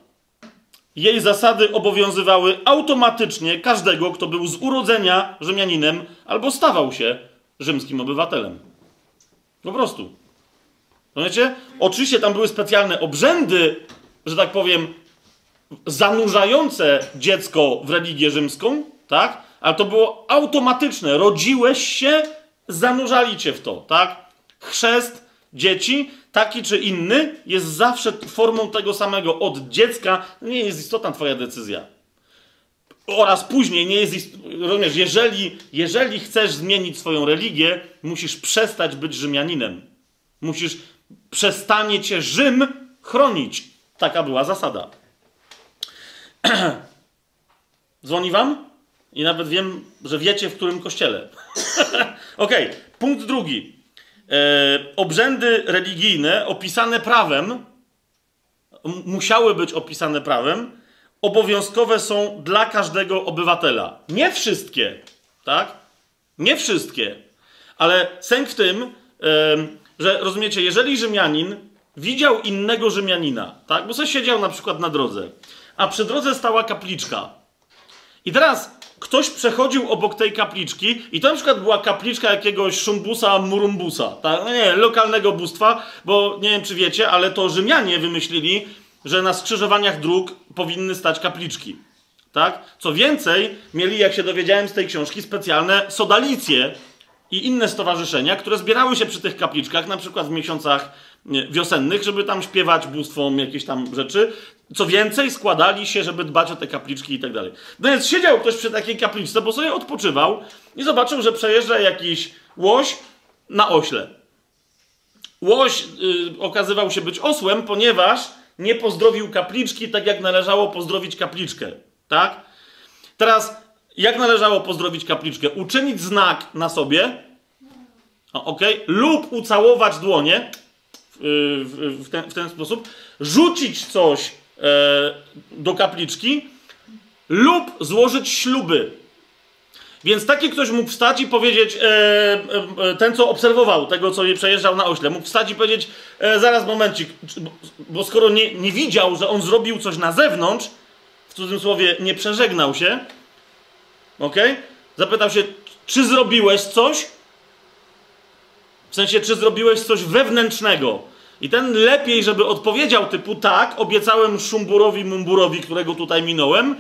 Jej zasady obowiązywały automatycznie każdego, kto był z urodzenia Rzymianinem albo stawał się rzymskim obywatelem. Po prostu. Rozumiecie? Oczywiście tam były specjalne obrzędy, że tak powiem, zanurzające dziecko w religię rzymską, tak? Ale to było automatyczne. Rodziłeś się, zanurzali cię w to, tak? Chrzest dzieci, taki czy inny, jest zawsze formą tego samego. Od dziecka nie jest istotna twoja decyzja. Oraz później nie jest istotna. Rozumiesz, jeżeli, jeżeli chcesz zmienić swoją religię, musisz przestać być Rzymianinem. Musisz, przestanie cię Rzym chronić. Taka była zasada. Dzwoni wam? I nawet wiem, że wiecie, w którym kościele. ok, punkt drugi. E, obrzędy religijne opisane prawem, musiały być opisane prawem, obowiązkowe są dla każdego obywatela. Nie wszystkie, tak? Nie wszystkie. Ale sęk w tym, że rozumiecie, jeżeli Rzymianin widział innego Rzymianina, tak? Bo sobie siedział na przykład na drodze, a przy drodze stała kapliczka. I teraz ktoś przechodził obok tej kapliczki i to na przykład była kapliczka jakiegoś szumbusa murumbusa, tak? No nie, lokalnego bóstwa, bo nie wiem czy wiecie, ale to Rzymianie wymyślili, że na skrzyżowaniach dróg powinny stać kapliczki. Tak? Co więcej, mieli, jak się dowiedziałem z tej książki, specjalne sodalicje i inne stowarzyszenia, które zbierały się przy tych kapliczkach, na przykład w miesiącach wiosennych, żeby tam śpiewać bóstwom jakieś tam rzeczy. Co więcej, składali się, żeby dbać o te kapliczki i tak dalej. No więc siedział ktoś przy takiej kapliczce, bo sobie odpoczywał i zobaczył, że przejeżdża jakiś łoś na ośle. Łoś yy, okazywał się być osłem, ponieważ nie pozdrowił kapliczki tak, jak należało pozdrowić kapliczkę. Tak? Teraz, jak należało pozdrowić kapliczkę? Uczynić znak na sobie, ok, lub ucałować dłonie w, w, ten, w ten sposób, rzucić coś do kapliczki lub złożyć śluby. Więc taki ktoś mógł wstać i powiedzieć, e, e, ten co obserwował tego, co przejeżdżał na ośle, mógł wstać i powiedzieć, e, zaraz momencik, bo skoro nie, nie widział, że on zrobił coś na zewnątrz, w cudzysłowie nie przeżegnał się, ok? Zapytał się, czy zrobiłeś coś? W sensie, czy zrobiłeś coś wewnętrznego? I ten lepiej, żeby odpowiedział typu tak, obiecałem Szumburowi Mumburowi, którego tutaj minąłem,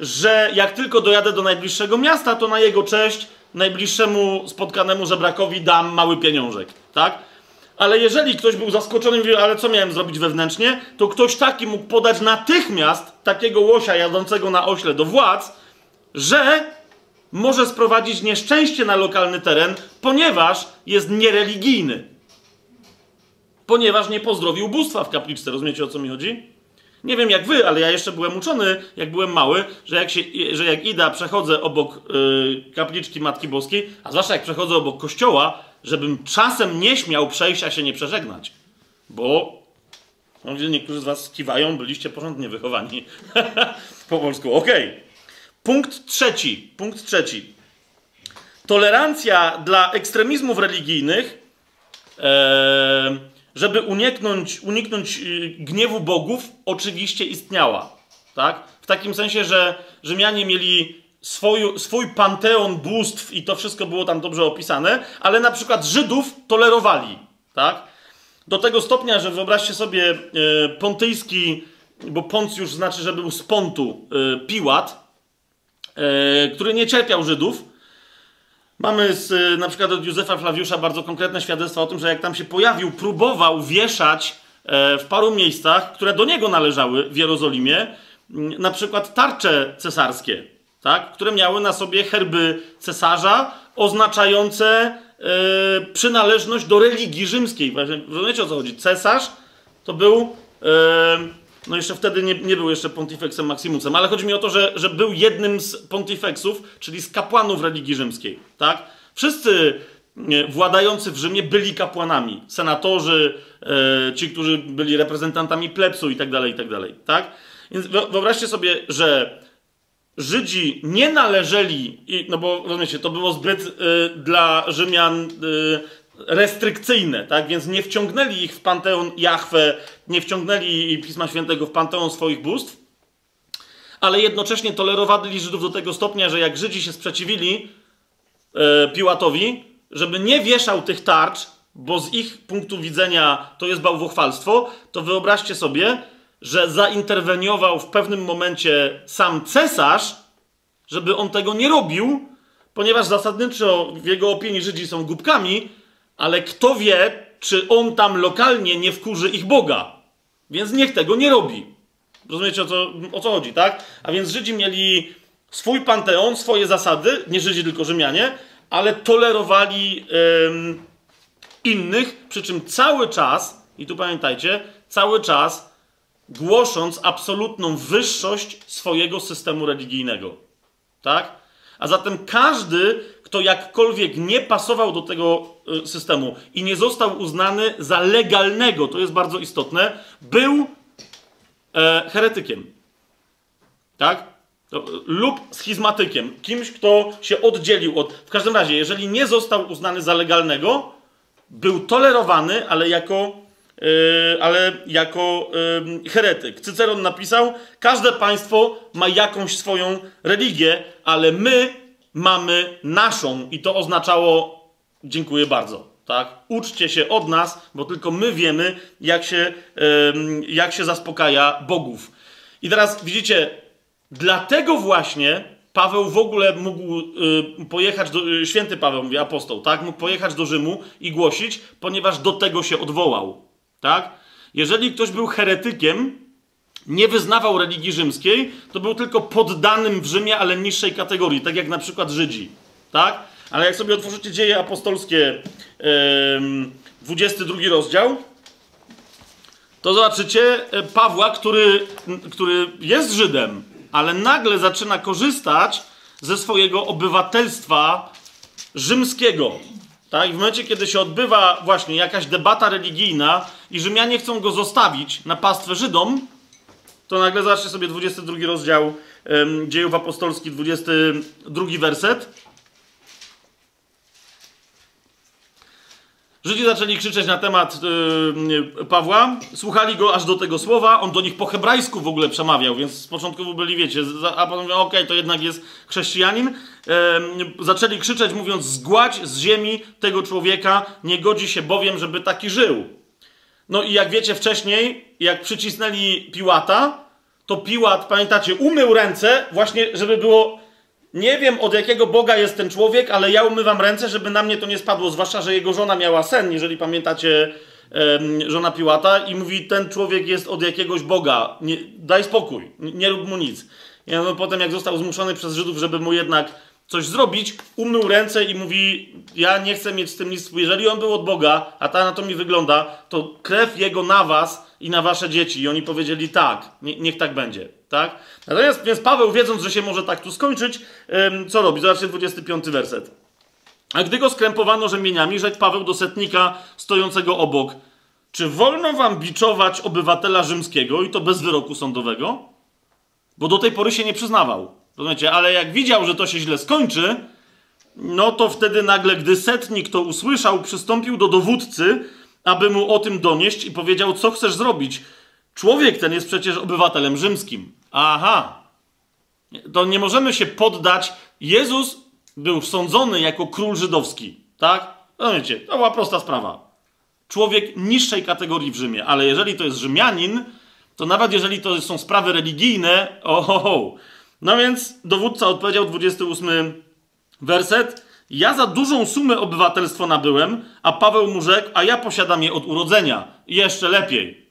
że jak tylko dojadę do najbliższego miasta, to na jego cześć najbliższemu spotkanemu żebrakowi dam mały pieniążek, tak? Ale jeżeli ktoś był zaskoczony i mówił, ale co miałem zrobić wewnętrznie, to ktoś taki mógł podać natychmiast takiego łosia jadącego na ośle do władz, że może sprowadzić nieszczęście na lokalny teren, ponieważ jest niereligijny ponieważ nie pozdrowił bóstwa w kapliczce. Rozumiecie o co mi chodzi? Nie wiem jak wy, ale ja jeszcze byłem uczony, jak byłem mały, że jak, się, że jak idę, przechodzę obok yy, kapliczki Matki Boskiej, a zwłaszcza jak przechodzę obok kościoła, żebym czasem nie śmiał przejść, a się nie przeżegnać. Bo no, niektórzy z was kiwają, byliście porządnie wychowani. po polsku. Okej. Okay. Punkt trzeci. Punkt trzeci. Tolerancja dla ekstremizmów religijnych. Yy, żeby uniknąć, uniknąć y, gniewu bogów, oczywiście istniała. Tak? W takim sensie, że Rzymianie mieli swój, swój panteon bóstw i to wszystko było tam dobrze opisane, ale na przykład Żydów tolerowali. Tak? Do tego stopnia, że wyobraźcie sobie e, pontyjski, bo Poncjusz znaczy, że był z Pontu, e, Piłat, który nie cierpiał Żydów. Mamy z, na przykład od Józefa Flawiusza bardzo konkretne świadectwa o tym, że jak tam się pojawił, próbował wieszać w paru miejscach, które do niego należały w Jerozolimie, na przykład tarcze cesarskie, tak? które miały na sobie herby cesarza oznaczające e, przynależność do religii rzymskiej. Rozumiecie o co chodzi? Cesarz to był, e, no jeszcze wtedy nie, nie był jeszcze pontifexem maximusem, ale chodzi mi o to, że, że był jednym z pontifexów, czyli z kapłanów religii rzymskiej. Tak? Wszyscy władający w Rzymie byli kapłanami, senatorzy, e, ci, którzy byli reprezentantami plebsu i tak dalej, i tak dalej. Tak? Więc wyobraźcie sobie, że Żydzi nie należeli, no bo rozumiecie, to było zbyt y, dla Rzymian y, restrykcyjne, tak? Więc nie wciągnęli ich w panteon Jahwe, nie wciągnęli Pisma Świętego w panteon swoich bóstw, ale jednocześnie tolerowali Żydów do tego stopnia, że jak Żydzi się sprzeciwili y, Piłatowi, żeby nie wieszał tych tarcz, bo z ich punktu widzenia to jest bałwochwalstwo, to wyobraźcie sobie, że zainterweniował w pewnym momencie sam cesarz, żeby on tego nie robił, ponieważ zasadniczo w jego opinii Żydzi są głupkami, ale kto wie, czy on tam lokalnie nie wkurzy ich Boga. Więc niech tego nie robi. Rozumiecie o co, o co chodzi, tak? A więc Żydzi mieli swój panteon, swoje zasady, nie Żydzi, tylko Rzymianie, ale tolerowali innych, przy czym cały czas, i tu pamiętajcie, cały czas głosząc absolutną wyższość swojego systemu religijnego. Tak? A zatem każdy, kto jakkolwiek nie pasował do tego y, systemu i nie został uznany za legalnego, to jest bardzo istotne, był e, heretykiem. Tak? To, lub schizmatykiem. Kimś, kto się oddzielił od. W każdym razie, jeżeli nie został uznany za legalnego, był tolerowany, ale jako ale jako yy, heretyk. Cyceron napisał: Każde państwo ma jakąś swoją religię, ale my mamy naszą. I to oznaczało: Dziękuję bardzo. Tak? Uczcie się od nas, bo tylko my wiemy, jak się, yy, jak się zaspokaja bogów. I teraz widzicie, dlatego właśnie Paweł w ogóle mógł y, pojechać do, święty Paweł, mówi apostoł, tak? Mógł pojechać do Rzymu i głosić, ponieważ do tego się odwołał. Tak? Jeżeli ktoś był heretykiem, nie wyznawał religii rzymskiej, to był tylko poddanym w Rzymie, ale niższej kategorii, tak jak na przykład Żydzi. Tak? Ale jak sobie otworzycie dzieje apostolskie, yy, 22 rozdział, to zobaczycie e, Pawła, który, który jest Żydem, ale nagle zaczyna korzystać ze swojego obywatelstwa rzymskiego. Tak? I w momencie, kiedy się odbywa właśnie jakaś debata religijna i Rzymianie chcą go zostawić na pastwę Żydom, to nagle zobaczcie sobie 22 rozdział um, Dziejów Apostolskich, 22 werset. Żydzi zaczęli krzyczeć na temat yy, Pawła, słuchali go aż do tego słowa, on do nich po hebrajsku w ogóle przemawiał, więc z początku byli, wiecie, a potem mówią, okej, okay, to jednak jest chrześcijanin. Yy, zaczęli krzyczeć, mówiąc, zgładź z ziemi tego człowieka, nie godzi się bowiem, żeby taki żył. No i jak wiecie wcześniej, jak przycisnęli Piłata, to Piłat, pamiętacie, umył ręce właśnie, żeby było nie wiem od jakiego Boga jest ten człowiek, ale ja umywam ręce, żeby na mnie to nie spadło. Zwłaszcza, że jego żona miała sen, jeżeli pamiętacie żona Piłata, i mówi: Ten człowiek jest od jakiegoś Boga. Nie, daj spokój, nie, rób mu nic. I no, potem, jak został zmuszony przez Żydów, żeby mu jednak coś zrobić, umył ręce i mówi: Ja nie chcę mieć z tym nic. Jeżeli on był od Boga, a ta na to mi wygląda, to krew jego na was i na wasze dzieci. I oni powiedzieli: Tak, nie, niech tak będzie. Tak? Natomiast więc Paweł, wiedząc, że się może tak tu skończyć, co robi? Zobaczcie 25 werset. A gdy go skrępowano rzemieniami, rzekł Paweł do setnika stojącego obok: Czy wolno wam biczować obywatela rzymskiego i to bez wyroku sądowego? Bo do tej pory się nie przyznawał. Rozumiecie? Ale jak widział, że to się źle skończy, no to wtedy nagle, gdy setnik to usłyszał, przystąpił do dowódcy, aby mu o tym donieść i powiedział, co chcesz zrobić. Człowiek ten jest przecież obywatelem rzymskim. Aha. To nie możemy się poddać. Jezus był sądzony jako król żydowski, tak? No wiecie, to była prosta sprawa. Człowiek niższej kategorii w Rzymie, ale jeżeli to jest Rzymianin, to nawet jeżeli to są sprawy religijne, oho, no więc dowódca odpowiedział 28 werset. Ja za dużą sumę obywatelstwo nabyłem, a Paweł mu rzekł, a ja posiadam je od urodzenia. Jeszcze lepiej.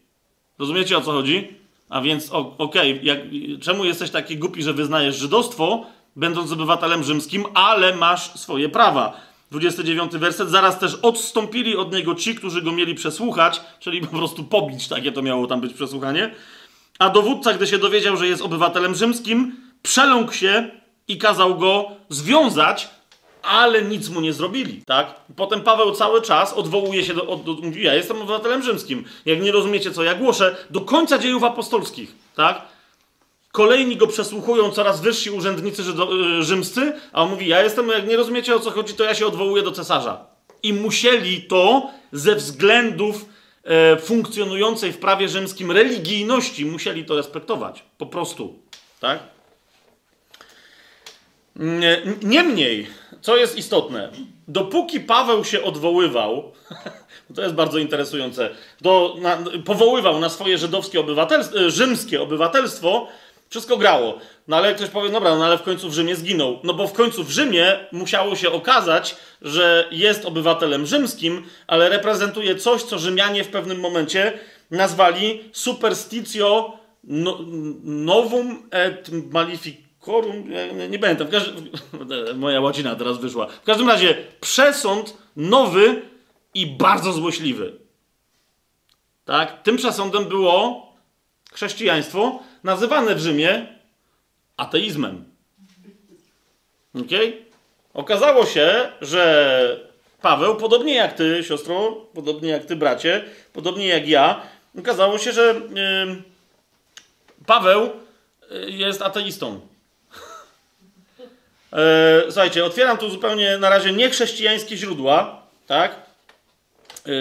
Rozumiecie o co chodzi? A więc okej, okay, czemu jesteś taki głupi, że wyznajesz żydostwo, będąc obywatelem rzymskim, ale masz swoje prawa? 29 werset. Zaraz też odstąpili od niego ci, którzy go mieli przesłuchać, czyli po prostu pobić, takie to miało tam być przesłuchanie. A dowódca, gdy się dowiedział, że jest obywatelem rzymskim, przeląkł się i kazał go związać, ale nic mu nie zrobili, tak? Potem Paweł cały czas odwołuje się do, do mówi, ja jestem obywatelem rzymskim. Jak nie rozumiecie, co ja głoszę, do końca dziejów apostolskich, tak? Kolejni go przesłuchują, coraz wyżsi urzędnicy y, rzymscy, a on mówi, ja jestem, jak nie rozumiecie o co chodzi, to ja się odwołuję do cesarza. I musieli to ze względów e, funkcjonującej w prawie rzymskim religijności, musieli to respektować. Po prostu, tak? Niemniej, co jest istotne, dopóki Paweł się odwoływał, to jest bardzo interesujące, do, na, powoływał na swoje żydowskie obywatelstwo, e, rzymskie obywatelstwo, wszystko grało. No ale ktoś powie, dobra, no ale w końcu w Rzymie zginął. No bo w końcu w Rzymie musiało się okazać, że jest obywatelem rzymskim, ale reprezentuje coś, co Rzymianie w pewnym momencie nazwali superstitio no, novum et maleficorum. Nie, nie pamiętam. Każdym, moja łacina teraz wyszła. W każdym razie przesąd nowy i bardzo złośliwy. Tak? Tym przesądem było chrześcijaństwo, nazywane w Rzymie ateizmem. Ok? Okazało się, że Paweł, podobnie jak ty, siostro, podobnie jak ty, bracie, podobnie jak ja, okazało się, że yy, Paweł y, jest ateistą. E, słuchajcie, otwieram tu zupełnie na razie niechrześcijańskie źródła, tak? Yy,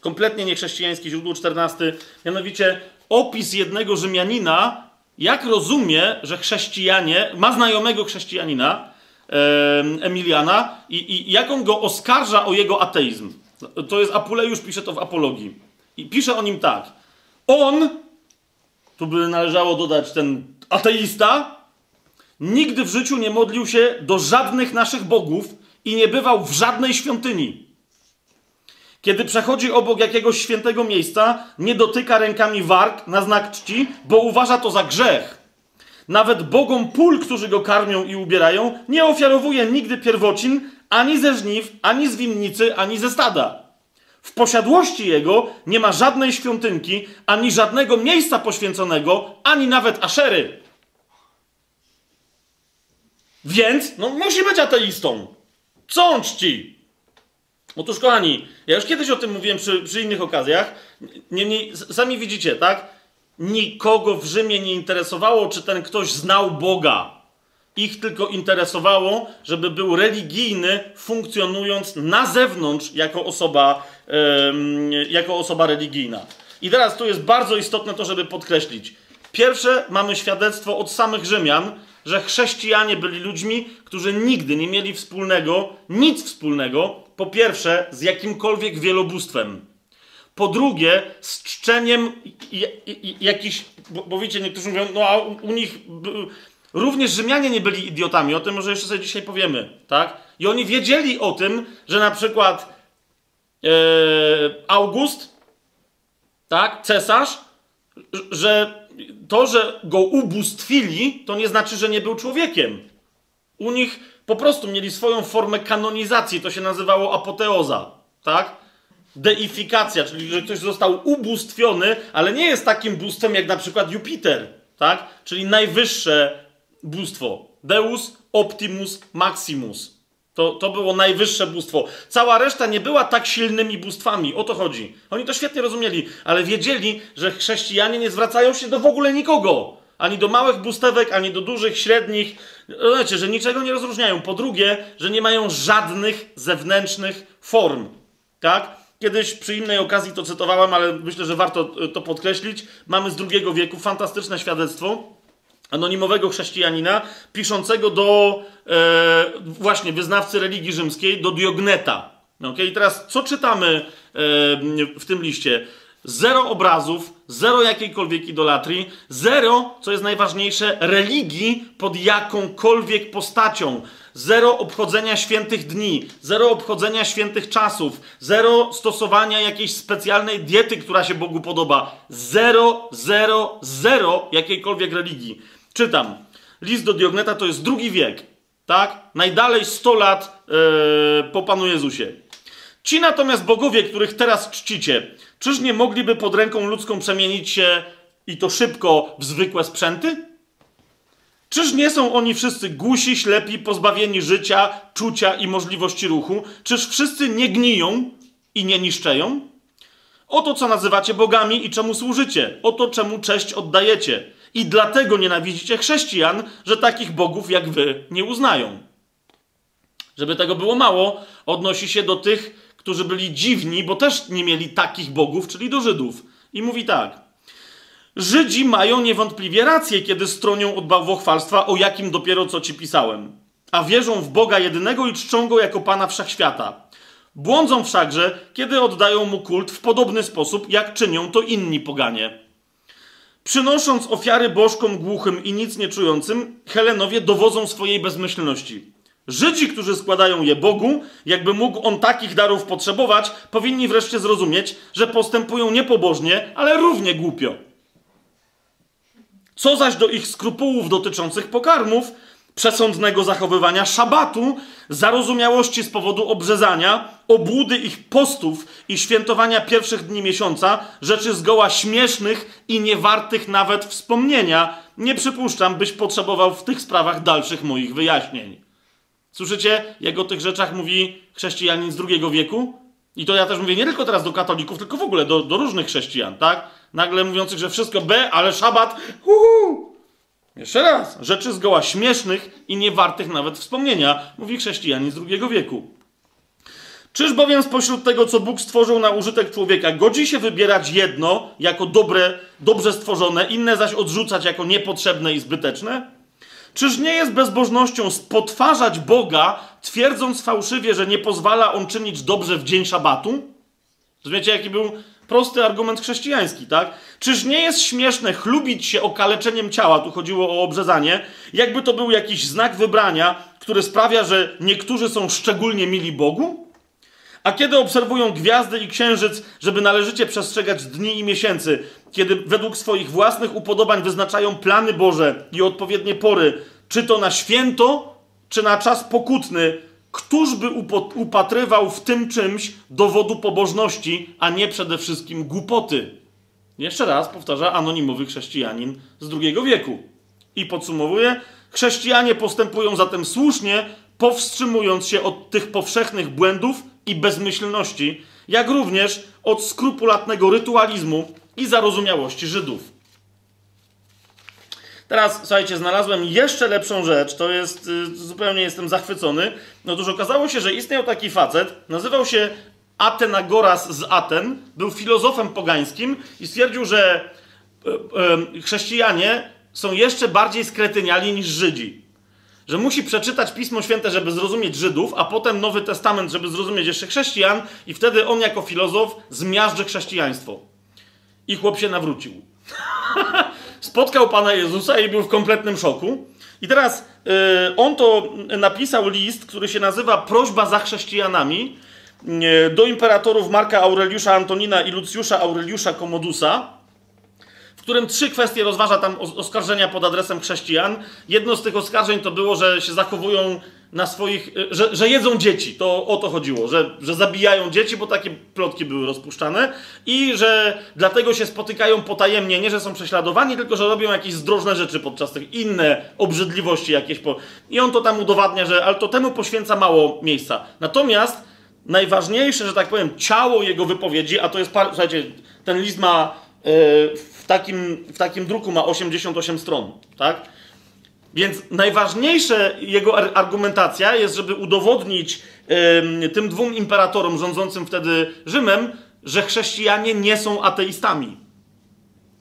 kompletnie niechrześcijańskie źródło 14, mianowicie opis jednego Rzymianina, jak rozumie, że chrześcijanie, ma znajomego chrześcijanina, Emiliana, i, i jak on go oskarża o jego ateizm. To jest Apulejusz, pisze to w Apologii. I pisze o nim tak. On, tu by należało dodać ten ateista, nigdy w życiu nie modlił się do żadnych naszych bogów i nie bywał w żadnej świątyni. Kiedy przechodzi obok jakiegoś świętego miejsca, nie dotyka rękami warg na znak czci, bo uważa to za grzech. Nawet bogom pól, którzy go karmią i ubierają, nie ofiarowuje nigdy pierwocin ani ze żniw, ani z winnicy, ani ze stada. W posiadłości jego nie ma żadnej świątynki, ani żadnego miejsca poświęconego, ani nawet aszery. Więc, no, musi być ateistą. Co on czci? Otóż, kochani, ja już kiedyś o tym mówiłem przy, przy innych okazjach. Niemniej, sami widzicie, tak? Nikogo w Rzymie nie interesowało, czy ten ktoś znał Boga. Ich tylko interesowało, żeby był religijny, funkcjonując na zewnątrz jako osoba, jako osoba religijna. I teraz tu jest bardzo istotne to, żeby podkreślić. Pierwsze, mamy świadectwo od samych Rzymian, że chrześcijanie byli ludźmi, którzy nigdy nie mieli wspólnego, nic wspólnego po pierwsze, z jakimkolwiek wielobóstwem. Po drugie, z czczeniem jakichś, bo, bo wiecie, niektórzy mówią, no a u, u nich również Rzymianie nie byli idiotami, o tym może jeszcze sobie dzisiaj powiemy, tak? I oni wiedzieli o tym, że na przykład e, August, tak, cesarz, że to, że go ubóstwili, to nie znaczy, że nie był człowiekiem. U nich po prostu mieli swoją formę kanonizacji, to się nazywało apoteoza, tak? Deifikacja, czyli że ktoś został ubóstwiony, ale nie jest takim bóstwem jak na przykład Jupiter, tak? Czyli najwyższe bóstwo. Deus Optimus Maximus. To, to było najwyższe bóstwo. Cała reszta nie była tak silnymi bóstwami. O to chodzi. Oni to świetnie rozumieli, ale wiedzieli, że chrześcijanie nie zwracają się do w ogóle nikogo. Ani do małych bustewek, ani do dużych, średnich. Znaczy, że niczego nie rozróżniają. Po drugie, że nie mają żadnych zewnętrznych form. Tak? kiedyś przy innej okazji to cytowałem, ale myślę, że warto to podkreślić. Mamy z II wieku fantastyczne świadectwo anonimowego chrześcijanina piszącego do e, właśnie wyznawcy religii rzymskiej, do Diogneta. Okay? I teraz co czytamy e, w tym liście? Zero obrazów, zero jakiejkolwiek idolatrii, zero, co jest najważniejsze, religii pod jakąkolwiek postacią, zero obchodzenia świętych dni, zero obchodzenia świętych czasów, zero stosowania jakiejś specjalnej diety, która się Bogu podoba. Zero, zero, zero jakiejkolwiek religii. Czytam. List do Diogneta to jest drugi wiek, tak? Najdalej 100 lat yy, po Panu Jezusie. Ci natomiast bogowie, których teraz czcicie, czyż nie mogliby pod ręką ludzką przemienić się i to szybko w zwykłe sprzęty? Czyż nie są oni wszyscy głusi, ślepi, pozbawieni życia, czucia i możliwości ruchu? Czyż wszyscy nie gniją i nie niszczeją? Oto co nazywacie bogami i czemu służycie, oto czemu cześć oddajecie. I dlatego nienawidzicie chrześcijan, że takich bogów jak wy nie uznają. Żeby tego było mało, odnosi się do tych, którzy byli dziwni, bo też nie mieli takich bogów, czyli do Żydów. I mówi tak. Żydzi mają niewątpliwie rację, kiedy stronią od bałwochwalstwa, o jakim dopiero co ci pisałem. A wierzą w Boga jedynego i czczą Go jako Pana Wszechświata. Błądzą wszakże, kiedy oddają Mu kult w podobny sposób, jak czynią to inni poganie. Przynosząc ofiary bożkom głuchym i nic nie czującym, Helenowie dowodzą swojej bezmyślności. Żydzi, którzy składają je Bogu, jakby mógł on takich darów potrzebować, powinni wreszcie zrozumieć, że postępują niepobożnie, ale równie głupio. Co zaś do ich skrupułów dotyczących pokarmów, przesądnego zachowywania szabatu, zarozumiałości z powodu obrzezania, obłudy ich postów i świętowania pierwszych dni miesiąca, rzeczy zgoła śmiesznych i niewartych nawet wspomnienia, nie przypuszczam, byś potrzebował w tych sprawach dalszych moich wyjaśnień. Słyszycie, jak o tych rzeczach mówi chrześcijanin z II wieku? I to ja też mówię nie tylko teraz do katolików, tylko w ogóle do, do różnych chrześcijan, tak? Nagle mówiących, że wszystko B, ale szabat, uhu! Jeszcze raz, rzeczy zgoła śmiesznych i niewartych nawet wspomnienia, mówi chrześcijanin z II wieku. Czyż bowiem spośród tego, co Bóg stworzył na użytek człowieka, godzi się wybierać jedno jako dobre, dobrze stworzone, inne zaś odrzucać jako niepotrzebne i zbyteczne? Czyż nie jest bezbożnością spotwarzać Boga, twierdząc fałszywie, że nie pozwala on czynić dobrze w dzień szabatu? Rozumiecie, jaki był prosty argument chrześcijański, tak? Czyż nie jest śmieszne chlubić się okaleczeniem ciała, tu chodziło o obrzezanie, jakby to był jakiś znak wybrania, który sprawia, że niektórzy są szczególnie mili Bogu? A kiedy obserwują gwiazdy i księżyc, żeby należycie przestrzegać dni i miesięcy, kiedy według swoich własnych upodobań wyznaczają plany Boże i odpowiednie pory, czy to na święto, czy na czas pokutny, któż by upatrywał w tym czymś dowodu pobożności, a nie przede wszystkim głupoty? Jeszcze raz powtarza anonimowy chrześcijanin z II wieku. I podsumowuje, chrześcijanie postępują zatem słusznie, powstrzymując się od tych powszechnych błędów i bezmyślności, jak również od skrupulatnego rytualizmu i zarozumiałości Żydów. Teraz, słuchajcie, znalazłem jeszcze lepszą rzecz, to jest, y, zupełnie jestem zachwycony. Otóż okazało się, że istniał taki facet, nazywał się Atenagoras z Aten, był filozofem pogańskim i stwierdził, że y, y, chrześcijanie są jeszcze bardziej skretyniali niż Żydzi. Że musi przeczytać Pismo Święte, żeby zrozumieć Żydów, a potem Nowy Testament, żeby zrozumieć jeszcze chrześcijan, i wtedy on jako filozof zmiażdży chrześcijaństwo. I chłop się nawrócił. spotkał Pana Jezusa i był w kompletnym szoku. I teraz y, on to napisał list, który się nazywa Prośba za chrześcijanami y, do imperatorów Marka Aureliusza Antonina i Lucjusza Aureliusza Komodusa, w którym trzy kwestie rozważa tam oskarżenia pod adresem chrześcijan. Jedno z tych oskarżeń to było, że się zachowują na swoich, y, że, że jedzą dzieci. To o to chodziło, że, że zabijają dzieci, bo takie plotki były rozpuszczane i że dlatego się spotykają potajemnie, nie że są prześladowani, tylko że robią jakieś zdrożne rzeczy podczas tych inne obrzydliwości jakieś. Po... I on to tam udowadnia, że ale to temu poświęca mało miejsca. Natomiast najważniejsze, że tak powiem, ciało jego wypowiedzi, a to jest, par... słuchajcie, ten list ma yy, w, takim, w takim druku ma 88 stron, tak? Więc najważniejsze jego argumentacja jest, żeby udowodnić tym dwóm imperatorom rządzącym wtedy Rzymem, że chrześcijanie nie są ateistami.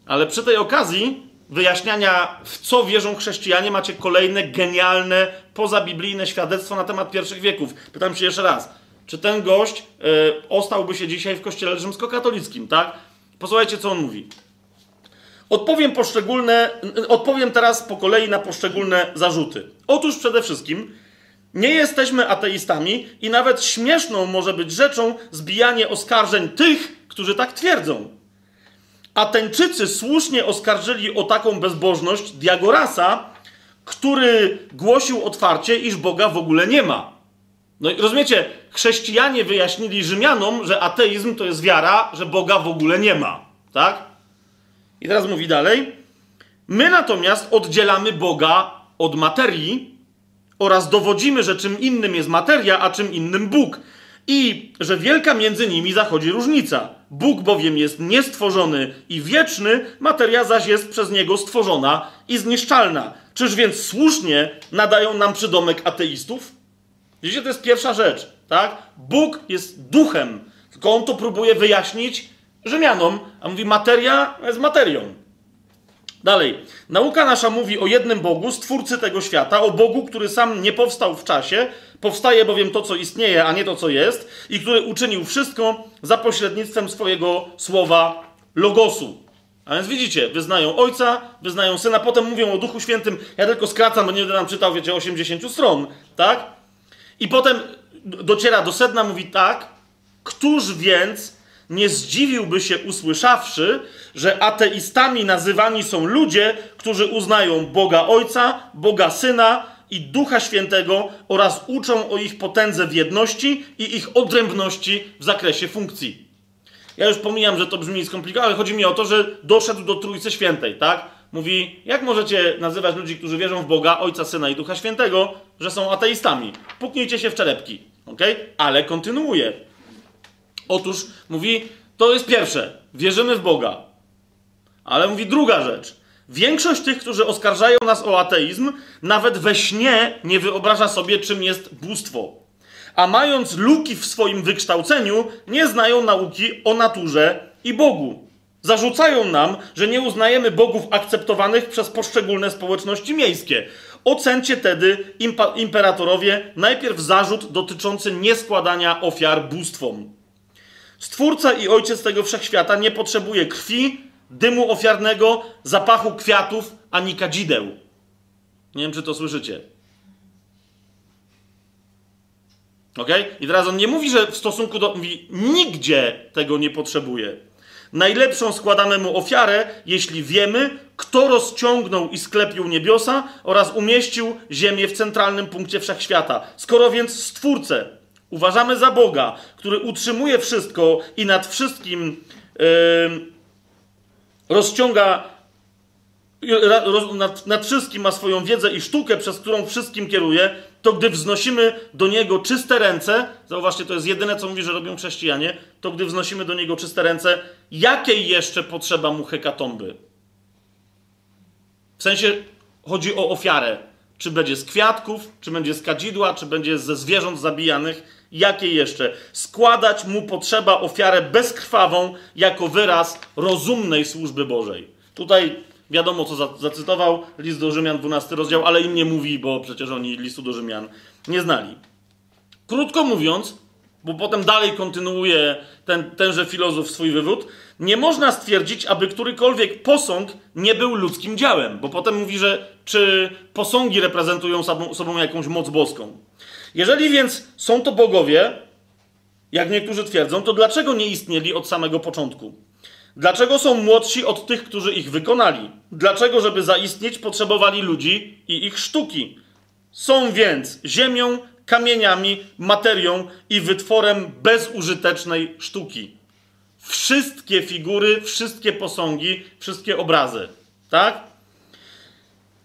Ale przy tej okazji wyjaśniania, w co wierzą chrześcijanie, macie kolejne genialne, pozabiblijne świadectwo na temat pierwszych wieków. Pytam się jeszcze raz, czy ten gość yy, ostałby się dzisiaj w kościele rzymskokatolickim, tak? Posłuchajcie, co on mówi. Odpowiem poszczególne, odpowiem teraz po kolei na poszczególne zarzuty. Otóż przede wszystkim nie jesteśmy ateistami i nawet śmieszną może być rzeczą zbijanie oskarżeń tych, którzy tak twierdzą. Ateńczycy słusznie oskarżyli o taką bezbożność Diagorasa, który głosił otwarcie, iż Boga w ogóle nie ma. No i rozumiecie, chrześcijanie wyjaśnili Rzymianom, że ateizm to jest wiara, że Boga w ogóle nie ma. Tak? I teraz mówi dalej. My natomiast oddzielamy Boga od materii oraz dowodzimy, że czym innym jest materia, a czym innym Bóg. I że wielka między nimi zachodzi różnica. Bóg bowiem jest niestworzony i wieczny, materia zaś jest przez niego stworzona i zniszczalna. Czyż więc słusznie nadają nam przydomek ateistów? Widzicie, to jest pierwsza rzecz, tak? Bóg jest duchem, tylko on to próbuje wyjaśnić Rzymianom, a mówi materia jest materią. Dalej. Nauka nasza mówi o jednym Bogu, stwórcy tego świata, o Bogu, który sam nie powstał w czasie, powstaje bowiem to, co istnieje, a nie to, co jest, i który uczynił wszystko za pośrednictwem swojego słowa logosu. A więc widzicie, wyznają Ojca, wyznają Syna, potem mówią o Duchu Świętym. Ja tylko skracam, bo nie będę nam czytał, wiecie, 80 stron, tak? I potem dociera do sedna, mówi tak, któż więc nie zdziwiłby się usłyszawszy, że ateistami nazywani są ludzie, którzy uznają Boga Ojca, Boga Syna i Ducha Świętego oraz uczą o ich potędze w jedności i ich odrębności w zakresie funkcji. Ja już pomijam, że to brzmi skomplikowane, ale chodzi mi o to, że doszedł do Trójcy Świętej, tak? Mówi, jak możecie nazywać ludzi, którzy wierzą w Boga, Ojca, Syna i Ducha Świętego, że są ateistami? Puknijcie się w czerepki, ok? Ale kontynuuje. Otóż mówi, to jest pierwsze, wierzymy w Boga. Ale mówi druga rzecz. Większość tych, którzy oskarżają nas o ateizm, nawet we śnie nie wyobraża sobie, czym jest bóstwo. A mając luki w swoim wykształceniu, nie znają nauki o naturze i Bogu. Zarzucają nam, że nie uznajemy bogów akceptowanych przez poszczególne społeczności miejskie. Ocencie tedy, imperatorowie, najpierw zarzut dotyczący nieskładania ofiar bóstwom. Stwórca i ojciec tego wszechświata nie potrzebuje krwi, dymu ofiarnego, zapachu kwiatów ani kadzideł. Nie wiem, czy to słyszycie. Ok? I teraz on nie mówi, że w stosunku do. Mówi, nigdzie tego nie potrzebuje. Najlepszą składamy mu ofiarę, jeśli wiemy, kto rozciągnął i sklepił niebiosa oraz umieścił ziemię w centralnym punkcie wszechświata. Skoro więc stwórcę uważamy za Boga, który utrzymuje wszystko i nad wszystkim rozciąga, roz, nad, nad wszystkim ma swoją wiedzę i sztukę, przez którą wszystkim kieruje, to gdy wznosimy do Niego czyste ręce, zauważcie, to jest jedyne, co mówi, że robią chrześcijanie, to gdy wznosimy do Niego czyste ręce, jakiej jeszcze potrzeba mu hekatomby? W sensie chodzi o ofiarę. Czy będzie z kwiatków, czy będzie z kadzidła, czy będzie ze zwierząt zabijanych. Jakie jeszcze? Składać mu potrzeba ofiarę bezkrwawą jako wyraz rozumnej służby Bożej. Tutaj wiadomo, co zacytował, list do Rzymian, 12 rozdział, ale im nie mówi, bo przecież oni listu do Rzymian nie znali. Krótko mówiąc, bo potem dalej kontynuuje ten, tenże filozof swój wywód, nie można stwierdzić, aby którykolwiek posąg nie był ludzkim dziełem, bo potem mówi, że czy posągi reprezentują sobą, sobą jakąś moc boską. Jeżeli więc są to bogowie, jak niektórzy twierdzą, to dlaczego nie istnieli od samego początku? Dlaczego są młodsi od tych, którzy ich wykonali? Dlaczego, żeby zaistnieć, potrzebowali ludzi i ich sztuki? Są więc ziemią, kamieniami, materią i wytworem bezużytecznej sztuki. Wszystkie figury, wszystkie posągi, wszystkie obrazy. Tak?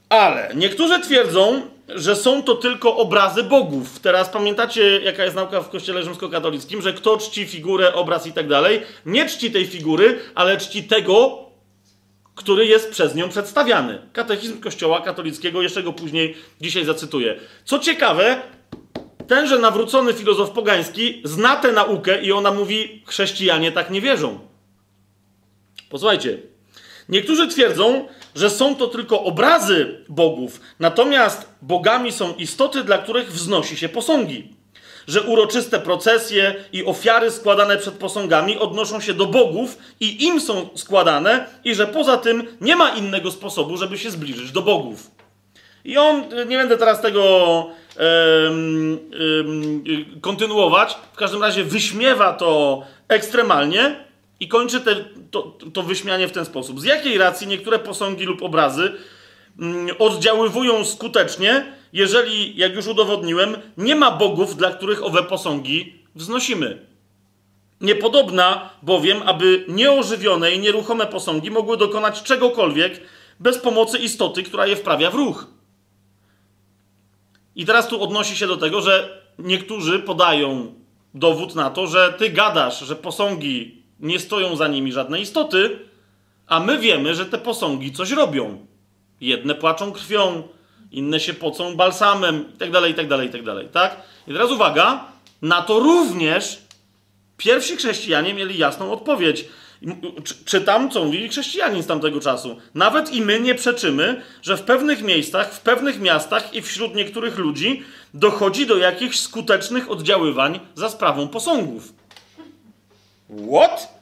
Ale niektórzy twierdzą, że są to tylko obrazy bogów. Teraz pamiętacie, jaka jest nauka w kościele rzymskokatolickim, że kto czci figurę, obraz i tak dalej, nie czci tej figury, ale czci tego, który jest przez nią przedstawiany. Katechizm Kościoła katolickiego, jeszcze go później dzisiaj zacytuję. Co ciekawe, tenże nawrócony filozof pogański zna tę naukę i ona mówi, chrześcijanie tak nie wierzą. Posłuchajcie. Niektórzy twierdzą, że są to tylko obrazy bogów, natomiast bogami są istoty, dla których wznosi się posągi. Że uroczyste procesje i ofiary składane przed posągami odnoszą się do bogów i im są składane, i że poza tym nie ma innego sposobu, żeby się zbliżyć do bogów. I on, nie będę teraz tego um, um, kontynuować, w każdym razie wyśmiewa to ekstremalnie i kończy te, to, to wyśmianie w ten sposób. Z jakiej racji niektóre posągi lub obrazy um, oddziaływują skutecznie, jeżeli, jak już udowodniłem, nie ma bogów, dla których owe posągi wznosimy? Niepodobna bowiem, aby nieożywione i nieruchome posągi mogły dokonać czegokolwiek bez pomocy istoty, która je wprawia w ruch. I teraz tu odnosi się do tego, że niektórzy podają dowód na to, że ty gadasz, że posągi nie stoją za nimi żadne istoty, a my wiemy, że te posągi coś robią. Jedne płaczą krwią, inne się pocą balsamem, itd., itd., itd., tak? I teraz uwaga, na to również pierwsi chrześcijanie mieli jasną odpowiedź. Czytam, co mówili chrześcijanin z tamtego czasu. Nawet i my nie przeczymy, że w pewnych miejscach, w pewnych miastach i wśród niektórych ludzi dochodzi do jakichś skutecznych oddziaływań za sprawą posągów. What?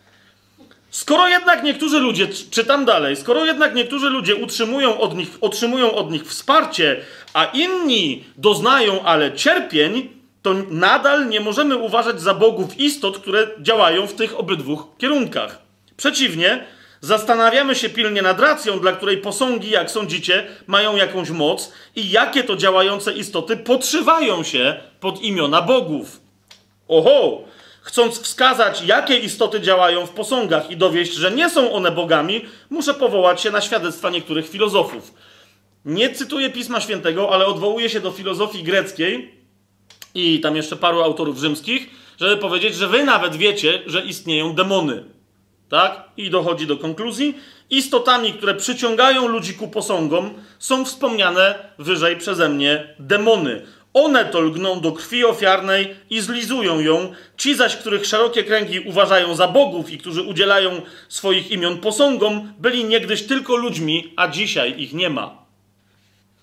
Skoro jednak niektórzy ludzie, czytam dalej, skoro jednak niektórzy ludzie utrzymują od nich, otrzymują od nich wsparcie, a inni doznają ale cierpień, to nadal nie możemy uważać za bogów istot, które działają w tych obydwu kierunkach. Przeciwnie, zastanawiamy się pilnie nad racją, dla której posągi, jak sądzicie, mają jakąś moc i jakie to działające istoty podszywają się pod imiona bogów. Oho! Chcąc wskazać, jakie istoty działają w posągach i dowieść, że nie są one bogami, muszę powołać się na świadectwa niektórych filozofów. Nie cytuję Pisma Świętego, ale odwołuję się do filozofii greckiej i tam jeszcze paru autorów rzymskich, żeby powiedzieć, że wy nawet wiecie, że istnieją demony. Tak? I dochodzi do konkluzji. Istotami, które przyciągają ludzi ku posągom, są wspomniane wyżej przeze mnie demony. One to lgną do krwi ofiarnej i zlizują ją. Ci zaś, których szerokie kręgi uważają za bogów i którzy udzielają swoich imion posągom, byli niegdyś tylko ludźmi, a dzisiaj ich nie ma.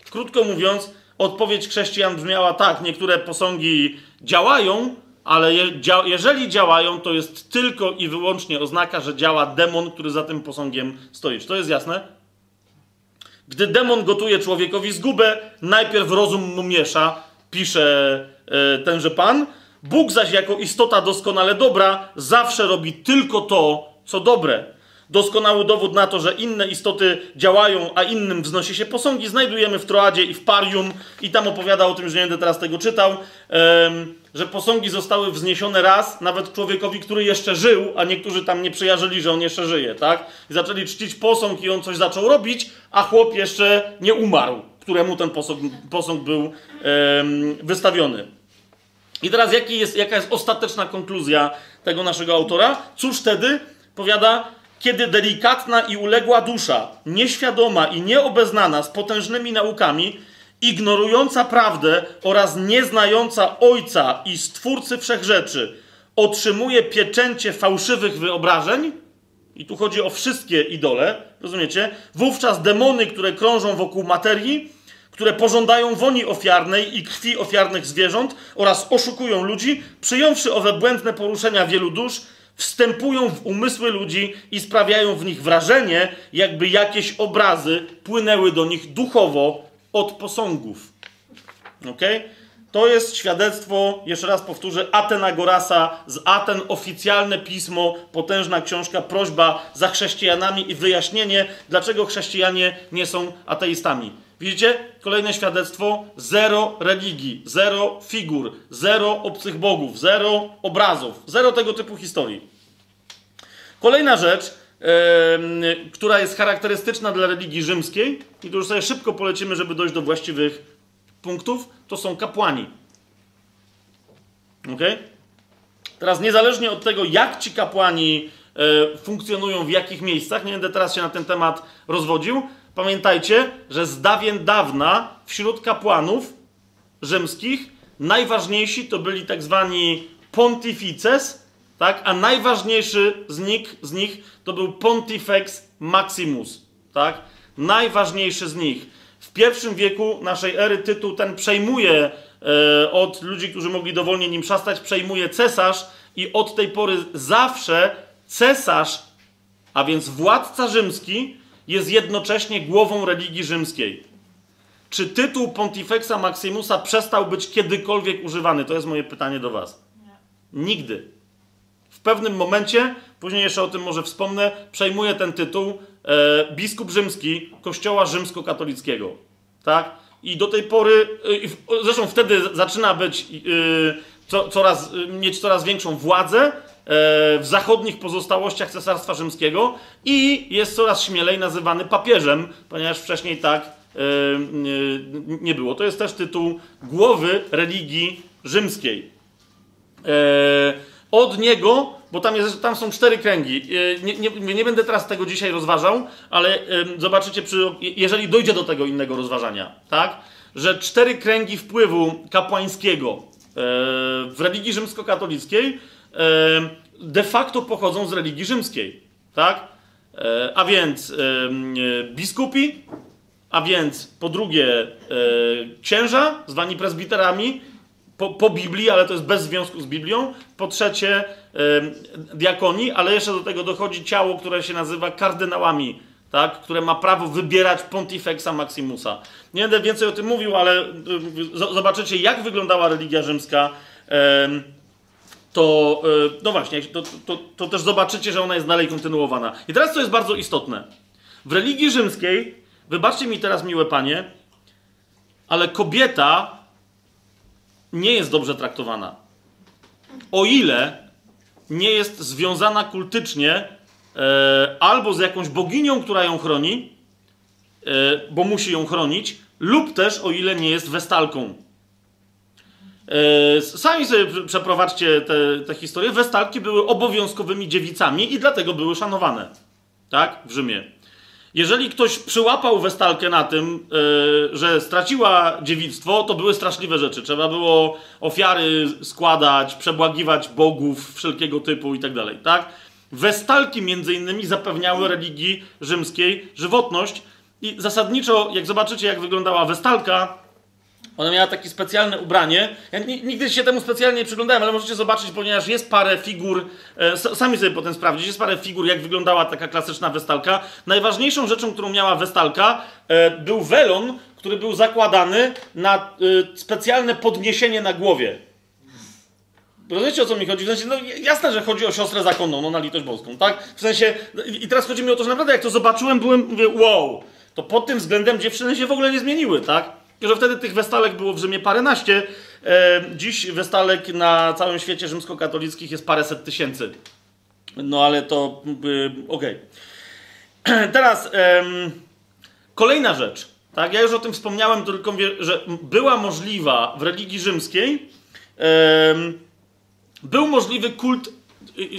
Krótko mówiąc, odpowiedź chrześcijan brzmiała tak: niektóre posągi działają, ale je, dzia, jeżeli działają, to jest tylko i wyłącznie oznaka, że działa demon, który za tym posągiem stoi. Czy to jest jasne? Gdy demon gotuje człowiekowi zgubę, najpierw rozum mu miesza, pisze e, tenże pan. Bóg zaś jako istota doskonale dobra zawsze robi tylko to, co dobre. Doskonały dowód na to, że inne istoty działają, a innym wznosi się posągi, znajdujemy w Troadzie i w Parium, i tam opowiada o tym, że nie będę teraz tego czytał, że posągi zostały wzniesione raz, nawet człowiekowi, który jeszcze żył, a niektórzy tam nie przyjarzyli, że on jeszcze żyje, tak? I zaczęli czcić posąg i on coś zaczął robić, a chłop jeszcze nie umarł, któremu ten posąg, posąg był wystawiony. I teraz jest, jaka jest ostateczna konkluzja tego naszego autora? Cóż wtedy? Powiada, kiedy delikatna i uległa dusza, nieświadoma i nieobeznana z potężnymi naukami, ignorująca prawdę oraz nieznająca Ojca i Stwórcy Wszechrzeczy, otrzymuje pieczęcie fałszywych wyobrażeń, i tu chodzi o wszystkie idole, rozumiecie? Wówczas demony, które krążą wokół materii, które pożądają woni ofiarnej i krwi ofiarnych zwierząt oraz oszukują ludzi, przyjąwszy owe błędne poruszenia wielu dusz, wstępują w umysły ludzi i sprawiają w nich wrażenie, jakby jakieś obrazy płynęły do nich duchowo od posągów. Ok? To jest świadectwo, jeszcze raz powtórzę, Atenagorasa z Aten, oficjalne pismo, potężna książka, prośba za chrześcijanami i wyjaśnienie, dlaczego chrześcijanie nie są ateistami. Widzicie? Kolejne świadectwo: zero religii, zero figur, zero obcych bogów, zero obrazów, zero tego typu historii. Kolejna rzecz, yy, która jest charakterystyczna dla religii rzymskiej, i tu już sobie szybko polecimy, żeby dojść do właściwych punktów, to są kapłani. Ok? Teraz niezależnie od tego, jak ci kapłani e, funkcjonują w jakich miejscach. Nie będę teraz się na ten temat rozwodził. Pamiętajcie, że z dawien dawna wśród kapłanów rzymskich najważniejsi to byli tak zwani pontifices, tak? a najważniejszy z nich, z nich to był pontifex maximus. Tak? Najważniejszy z nich. W pierwszym wieku naszej ery tytuł ten przejmuje e, od ludzi, którzy mogli dowolnie nim szastać, przejmuje cesarz i od tej pory zawsze cesarz, a więc władca rzymski, jest jednocześnie głową religii rzymskiej. Czy tytuł Pontifexa Maximusa przestał być kiedykolwiek używany? To jest moje pytanie do Was. Nigdy. W pewnym momencie, później jeszcze o tym może wspomnę, przejmuje ten tytuł e, biskup rzymski Kościoła rzymskokatolickiego. Tak? I do tej pory, e, zresztą wtedy zaczyna być e, co, coraz, e, mieć coraz większą władzę e, w zachodnich pozostałościach Cesarstwa Rzymskiego i jest coraz śmielej nazywany papieżem, ponieważ wcześniej tak e, nie było. To jest też tytuł głowy religii rzymskiej. Od niego, bo tam, jest, tam są cztery kręgi. Nie, nie, nie, będę teraz tego dzisiaj rozważał, ale zobaczycie, przy, jeżeli dojdzie do tego innego rozważania, tak? Że cztery kręgi wpływu kapłańskiego w religii rzymskokatolickiej de facto pochodzą z religii rzymskiej, tak? A więc biskupi, a więc po drugie księża, zwani prezbiterami, po, po, Biblii, ale to jest bez związku z Biblią. Po trzecie, diakoni, ale jeszcze do tego dochodzi ciało, które się nazywa kardynałami, tak? które ma prawo wybierać Pontifexa Maximusa. Nie będę więcej o tym mówił, ale zobaczycie, jak wyglądała religia rzymska. To, e, no właśnie, to, to, to też zobaczycie, że ona jest dalej kontynuowana. I teraz co jest bardzo istotne. W religii rzymskiej, wybaczcie mi teraz, miłe panie, ale kobieta nie jest dobrze traktowana. O ile nie jest związana kultycznie e, albo z jakąś boginią, która ją chroni, e, bo musi ją chronić, lub też o ile nie jest westalką. E, sami sobie przeprowadźcie te, te historie. Westalki były obowiązkowymi dziewicami i dlatego były szanowane. Tak? W Rzymie. Jeżeli ktoś przyłapał Westalkę na tym, yy, że straciła dziewictwo, to były straszliwe rzeczy. Trzeba było ofiary składać, przebłagiwać bogów wszelkiego typu i tak dalej, tak? Westalki między innymi zapewniały religii rzymskiej żywotność i zasadniczo, jak zobaczycie, jak wyglądała Westalka, ona miała takie specjalne ubranie. Ja nigdy się temu specjalnie nie przyglądałem, ale możecie zobaczyć, ponieważ jest parę figur, e, sami sobie potem sprawdzić, jest parę figur, jak wyglądała taka klasyczna westalka. Najważniejszą rzeczą, którą miała westalka, e, był welon, który był zakładany na e, specjalne podniesienie na głowie. Rozumiecie o co mi chodzi? W sensie, no jasne, że chodzi o siostrę zakonną, no na litość boską, tak? W sensie, i teraz chodzi mi o to, że naprawdę jak to zobaczyłem, byłem, mówię, wow, to pod tym względem dziewczyny się w ogóle nie zmieniły, tak? Że wtedy tych westalek było w Rzymie paręnaście. E, dziś westalek na całym świecie rzymskokatolickich jest paręset tysięcy. No ale to e, okej. Okay. Teraz kolejna rzecz. Tak, ja już o tym wspomniałem, tylko że była możliwa w religii rzymskiej, był możliwy kult,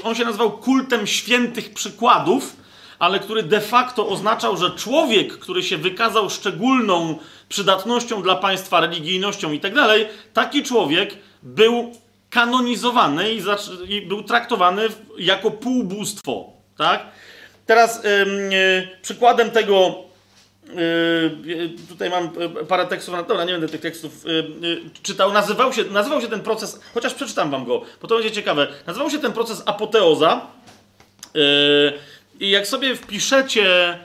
on się nazywał kultem świętych przykładów, ale który de facto oznaczał, że człowiek, który się wykazał szczególną przydatnością dla państwa, religijnością i tak dalej, taki człowiek był kanonizowany i, i był traktowany jako półbóstwo. Tak? Teraz yy, przykładem tego Yy, tutaj mam parę tekstów, dobra, nie będę tych tekstów czytał. Nazywał się, nazywał się ten proces, chociaż przeczytam wam go, bo to będzie ciekawe. Nazywał się ten proces apoteoza. Yy, I jak sobie wpiszecie,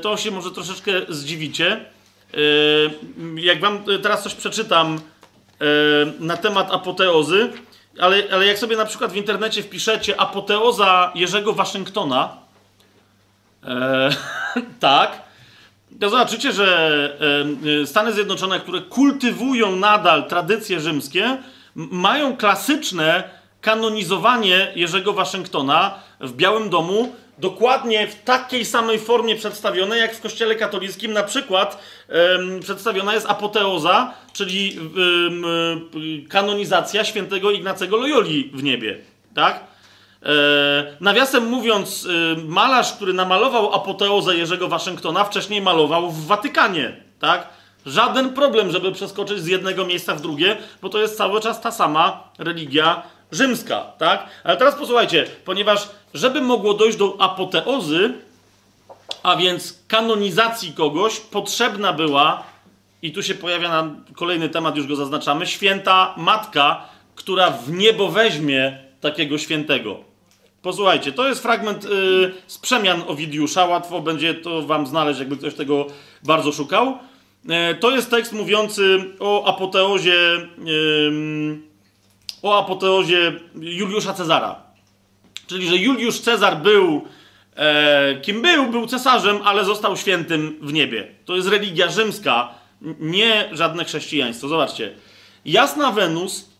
to się może troszeczkę zdziwicie. Yy, jak wam teraz coś przeczytam yy, na temat apoteozy, ale, ale jak sobie na przykład w internecie wpiszecie apoteoza Jerzego Waszyngtona, tak, to zobaczycie, że Stany Zjednoczone, które kultywują nadal tradycje rzymskie, mają klasyczne kanonizowanie Jerzego Waszyngtona w Białym Domu dokładnie w takiej samej formie przedstawione, jak w Kościele katolickim na przykład przedstawiona jest apoteoza, czyli um, kanonizacja świętego Ignacego Loyoli w niebie. Tak? E, nawiasem mówiąc, e, malarz, który namalował apoteozę Jerzego Waszyngtona, wcześniej malował w Watykanie, tak? Żaden problem, żeby przeskoczyć z jednego miejsca w drugie, bo to jest cały czas ta sama religia rzymska, tak? Ale teraz posłuchajcie, ponieważ żeby mogło dojść do apoteozy, a więc kanonizacji kogoś, potrzebna była, i tu się pojawia nam kolejny temat, już go zaznaczamy, święta matka, która w niebo weźmie takiego świętego. Posłuchajcie, to jest fragment yy, z przemian Owidiusza. Łatwo będzie to wam znaleźć, jakby ktoś tego bardzo szukał. Yy, to jest tekst mówiący o apoteozie, yy, o apoteozie Juliusza Cezara. Czyli, że Juliusz Cezar był e, kim był, był cesarzem, ale został świętym w niebie. To jest religia rzymska, nie żadne chrześcijaństwo. Zobaczcie. Jasna Wenus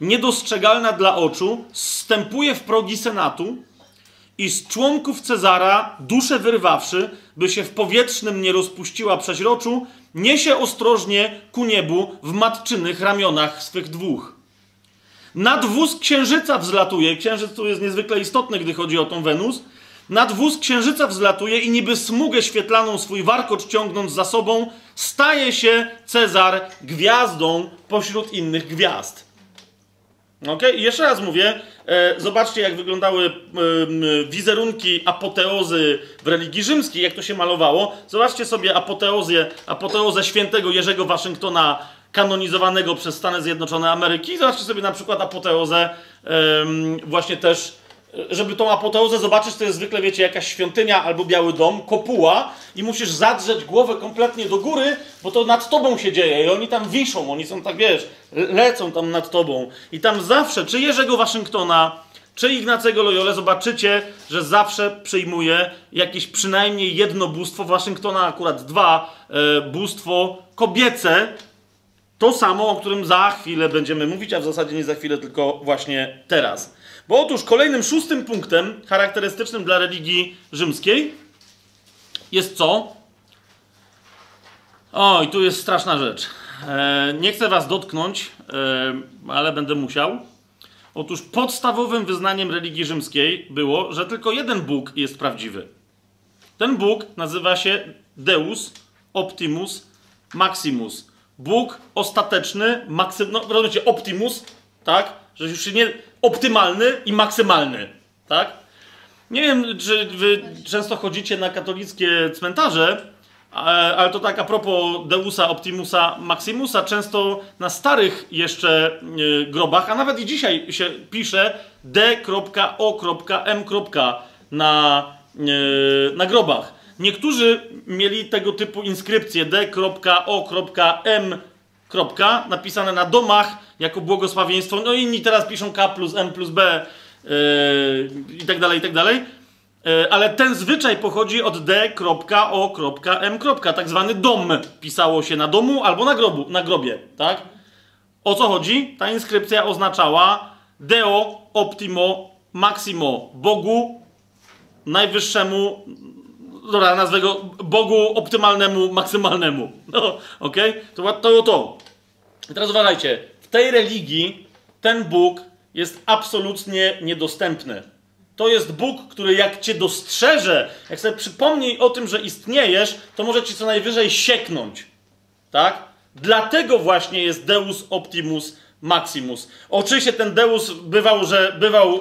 niedostrzegalna dla oczu, wstępuje w progi Senatu i z członków Cezara, duszę wyrwawszy, by się w powietrznym nie rozpuściła przeźroczu, niesie ostrożnie ku niebu w matczynych ramionach swych dwóch. Nad wóz księżyca wzlatuje, księżyc tu jest niezwykle istotny, gdy chodzi o tą Wenus, nad wóz księżyca wzlatuje i niby smugę świetlaną swój warkocz ciągnąc za sobą, staje się Cezar gwiazdą pośród innych gwiazd. Ok? I jeszcze raz mówię, e, zobaczcie jak wyglądały e, wizerunki apoteozy w religii rzymskiej, jak to się malowało. Zobaczcie sobie apoteozę, apoteozę świętego Jerzego Waszyngtona kanonizowanego przez Stany Zjednoczone Ameryki. Zobaczcie sobie na przykład apoteozę właśnie też żeby tą apoteozę zobaczyć, to jest zwykle, wiecie, jakaś świątynia albo biały dom, kopuła i musisz zadrzeć głowę kompletnie do góry, bo to nad tobą się dzieje i oni tam wiszą, oni są tak, wiesz, lecą tam nad tobą. I tam zawsze, czy Jerzego Waszyngtona, czy Ignacego Loyole, zobaczycie, że zawsze przyjmuje jakieś przynajmniej jedno bóstwo, Waszyngtona akurat dwa, e, bóstwo kobiece, to samo, o którym za chwilę będziemy mówić, a w zasadzie nie za chwilę, tylko właśnie teraz. Bo otóż kolejnym szóstym punktem charakterystycznym dla religii rzymskiej jest co? O, i tu jest straszna rzecz. E, nie chcę was dotknąć, e, ale będę musiał. Otóż podstawowym wyznaniem religii rzymskiej było, że tylko jeden Bóg jest prawdziwy. Ten Bóg nazywa się Deus Optimus Maximus. Bóg ostateczny, maksym, no rozumiecie, Optimus, tak? Że już nie, optymalny i maksymalny, tak? Nie wiem, czy wy często chodzicie na katolickie cmentarze, ale to tak a propos Deusa Optimusa Maximusa, często na starych jeszcze e, grobach, a nawet i dzisiaj się pisze D.O.M. na, e, na grobach. Niektórzy mieli tego typu inskrypcje D.O.M. napisane na domach jako błogosławieństwo. No inni teraz piszą K plus M plus B yy, i tak dalej, i tak dalej. Yy, ale ten zwyczaj pochodzi od D.O.M. Tak zwany dom pisało się na domu albo na, grobu, na grobie, tak? O co chodzi? Ta inskrypcja oznaczała Deo Optimo Maximo, Bogu najwyższemu, dobra, nazwę go Bogu optymalnemu, maksymalnemu. No, okej? Okay? To, to to. I teraz uważajcie, w tej religii ten Bóg jest absolutnie niedostępny. To jest Bóg, który jak cię dostrzeże, jak sobie przypomnij o tym, że istniejesz, to może ci co najwyżej sieknąć. Tak? Dlatego właśnie jest Deus Optimus Maximus. Oczywiście ten Deus bywał, że bywał e,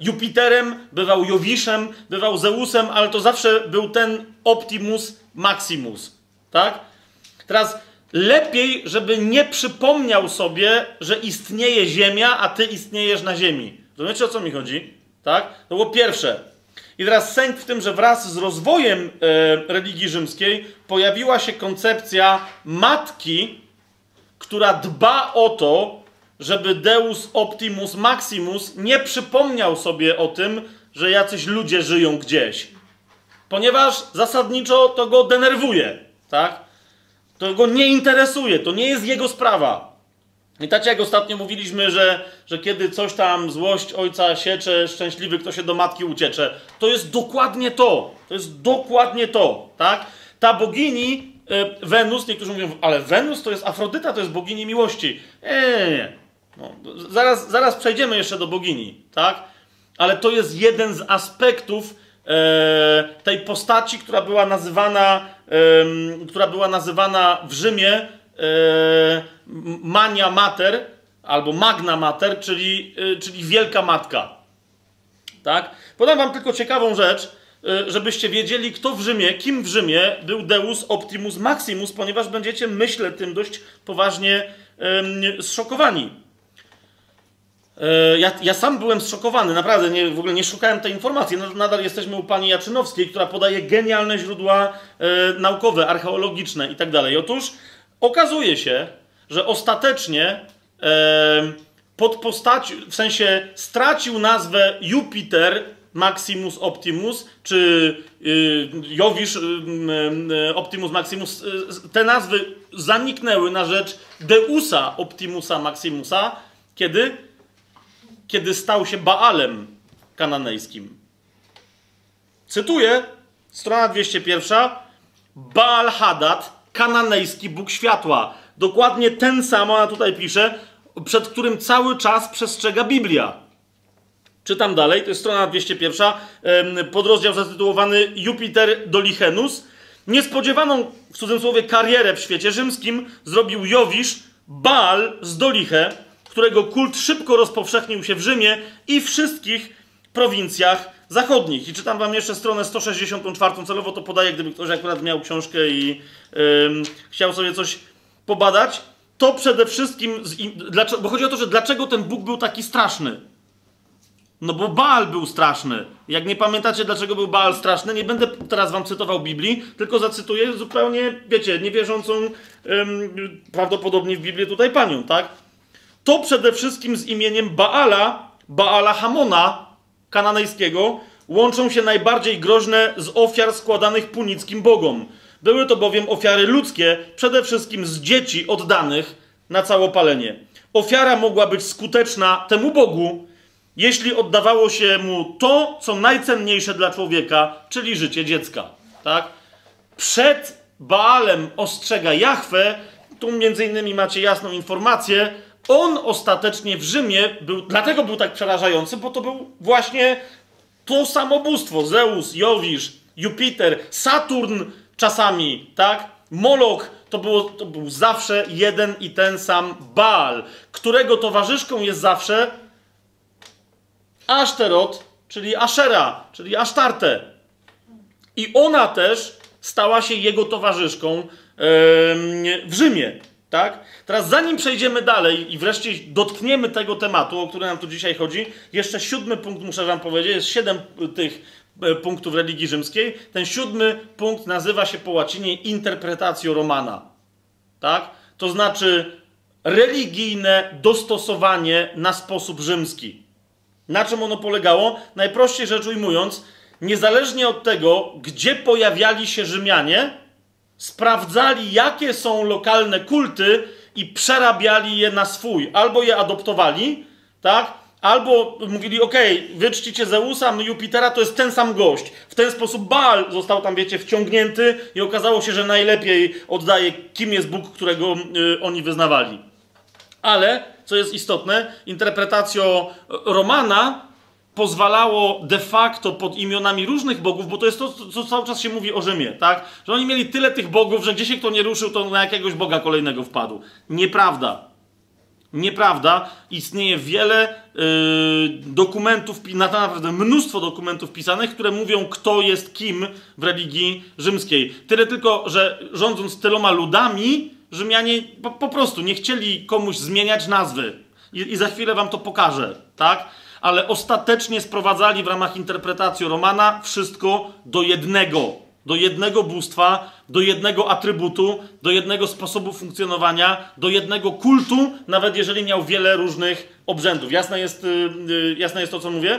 Jupiterem, bywał Jowiszem, bywał Zeusem, ale to zawsze był ten Optimus Maximus. Tak? Teraz lepiej, żeby nie przypomniał sobie, że istnieje Ziemia, a ty istniejesz na Ziemi. Rozumiecie, o co mi chodzi? Tak? To było pierwsze. I teraz sęk w tym, że wraz z rozwojem e, religii rzymskiej pojawiła się koncepcja matki, która dba o to, żeby Deus Optimus Maximus nie przypomniał sobie o tym, że jacyś ludzie żyją gdzieś. Ponieważ zasadniczo to go denerwuje, tak? To go nie interesuje, to nie jest jego sprawa. I tak jak ostatnio mówiliśmy, że, że kiedy coś tam złość ojca siecze, szczęśliwy kto się do matki uciecze, to jest dokładnie to. To jest dokładnie to, tak? Ta bogini, y, Wenus, niektórzy mówią, ale Wenus to jest Afrodyta, to jest bogini miłości. Nie, nie, nie. No, zaraz, zaraz przejdziemy jeszcze do bogini, tak? ale to jest jeden z aspektów e, tej postaci, która była nazywana, e, która była nazywana w Rzymie e, Mania Mater albo Magna Mater, czyli, e, czyli Wielka Matka. Tak? Podam wam tylko ciekawą rzecz, e, żebyście wiedzieli, kto w Rzymie, kim w Rzymie był Deus Optimus Maximus, ponieważ będziecie, myślę, tym dość poważnie zszokowani. E, ja, ja, sam byłem zszokowany, naprawdę, nie, w ogóle nie szukałem tej informacji. Nadal jesteśmy u pani Jaczynowskiej, która podaje genialne źródła e, naukowe, archeologiczne i tak. Otóż okazuje się, że ostatecznie e, pod postacią, w sensie stracił nazwę Jupiter Maximus Optimus, czy y, Jowisz y, y, Optimus Maximus, te nazwy zaniknęły na rzecz Deusa Optimusa Maximusa, kiedy kiedy stał się Baalem kananejskim. Cytuję, strona 201. Baal Hadad, kananejski Bóg światła. Dokładnie ten sam, ona tutaj pisze, przed którym cały czas przestrzega Biblia. Czytam dalej, to jest strona 201, podrozdział zatytułowany Jupiter Dolichenus. Niespodziewaną, w cudzysłowie, karierę w świecie rzymskim zrobił Jowisz, Baal z Doliche, którego kult szybko rozpowszechnił się w Rzymie i wszystkich prowincjach zachodnich. I czytam wam jeszcze stronę 164, celowo to podaję, gdyby ktoś akurat miał książkę i yy, chciał sobie coś pobadać. To przede wszystkim, z, dlaczego, bo chodzi o to, że dlaczego ten Bóg był taki straszny. No bo Baal był straszny. Jak nie pamiętacie, dlaczego był Baal straszny, nie będę teraz wam cytował Biblii, tylko zacytuję zupełnie, wiecie, niewierzącą ym, prawdopodobnie w Biblię tutaj panią, tak? To przede wszystkim z imieniem Baala, Baala Hamona, kananejskiego, łączą się najbardziej groźne z ofiar składanych punickim bogom. Były to bowiem ofiary ludzkie, przede wszystkim z dzieci oddanych na całopalenie. Ofiara mogła być skuteczna temu Bogu, jeśli oddawało się mu to, co najcenniejsze dla człowieka, czyli życie dziecka. Tak? Przed Baalem ostrzega Jahwe, tu między innymi macie jasną informację, on ostatecznie w Rzymie był, dlatego był tak przerażający, bo to był właśnie to samobóstwo. Zeus, Jowisz, Jupiter, Saturn czasami, tak? Molok to, było, to był zawsze jeden i ten sam Baal, którego towarzyszką jest zawsze Aszterot, czyli Ashera, czyli Asztarte. I ona też stała się jego towarzyszką w Rzymie. Tak? Teraz zanim przejdziemy dalej i wreszcie dotkniemy tego tematu, o który nam tu dzisiaj chodzi, jeszcze siódmy punkt muszę wam powiedzieć, jest siedem tych e, punktów religii rzymskiej. Ten siódmy punkt nazywa się po łacinie interpretatio romana. Tak? To znaczy religijne dostosowanie na sposób rzymski. Na czym ono polegało? Najprościej rzecz ujmując, niezależnie od tego, gdzie pojawiali się Rzymianie, sprawdzali, jakie są lokalne kulty i przerabiali je na swój. Albo je adoptowali, tak? Albo mówili, ok, wy czcicie Zeusa, Jupitera, to jest ten sam gość. W ten sposób Baal został tam, wiecie, wciągnięty i okazało się, że najlepiej oddaje, kim jest Bóg, którego y, oni wyznawali. Ale, co jest istotne, interpretacjo Romana pozwalało de facto pod imionami różnych bogów, bo to jest to, co cały czas się mówi o Rzymie, tak? Że oni mieli tyle tych bogów, że gdzie się kto nie ruszył, to na jakiegoś boga kolejnego wpadł. Nieprawda. Nieprawda. Istnieje wiele yy, dokumentów, naprawdę mnóstwo dokumentów pisanych, które mówią, kto jest kim w religii rzymskiej. Tyle tylko, że rządząc tyloma ludami, Rzymianie po, po prostu nie chcieli komuś zmieniać nazwy. I, I za chwilę wam to pokażę, tak? Ale ostatecznie sprowadzali w ramach interpretacji Romana wszystko do jednego, do jednego bóstwa, do jednego atrybutu, do jednego sposobu funkcjonowania, do jednego kultu, nawet jeżeli miał wiele różnych obrzędów. Jasne jest, yy, jasne jest to, co mówię?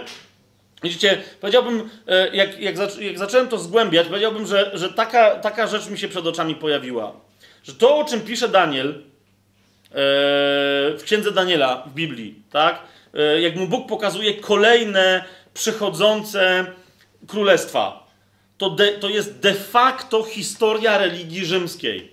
Widzicie, powiedziałbym, yy, jak, jak, jak, zacząłem to zgłębiać, powiedziałbym, że, że taka, taka rzecz mi się przed oczami pojawiła. Że to, o czym pisze Daniel yy, w księdze Daniela w Biblii, tak? E, jak mu Bóg pokazuje kolejne przychodzące królestwa. To, de, to jest de facto historia religii rzymskiej.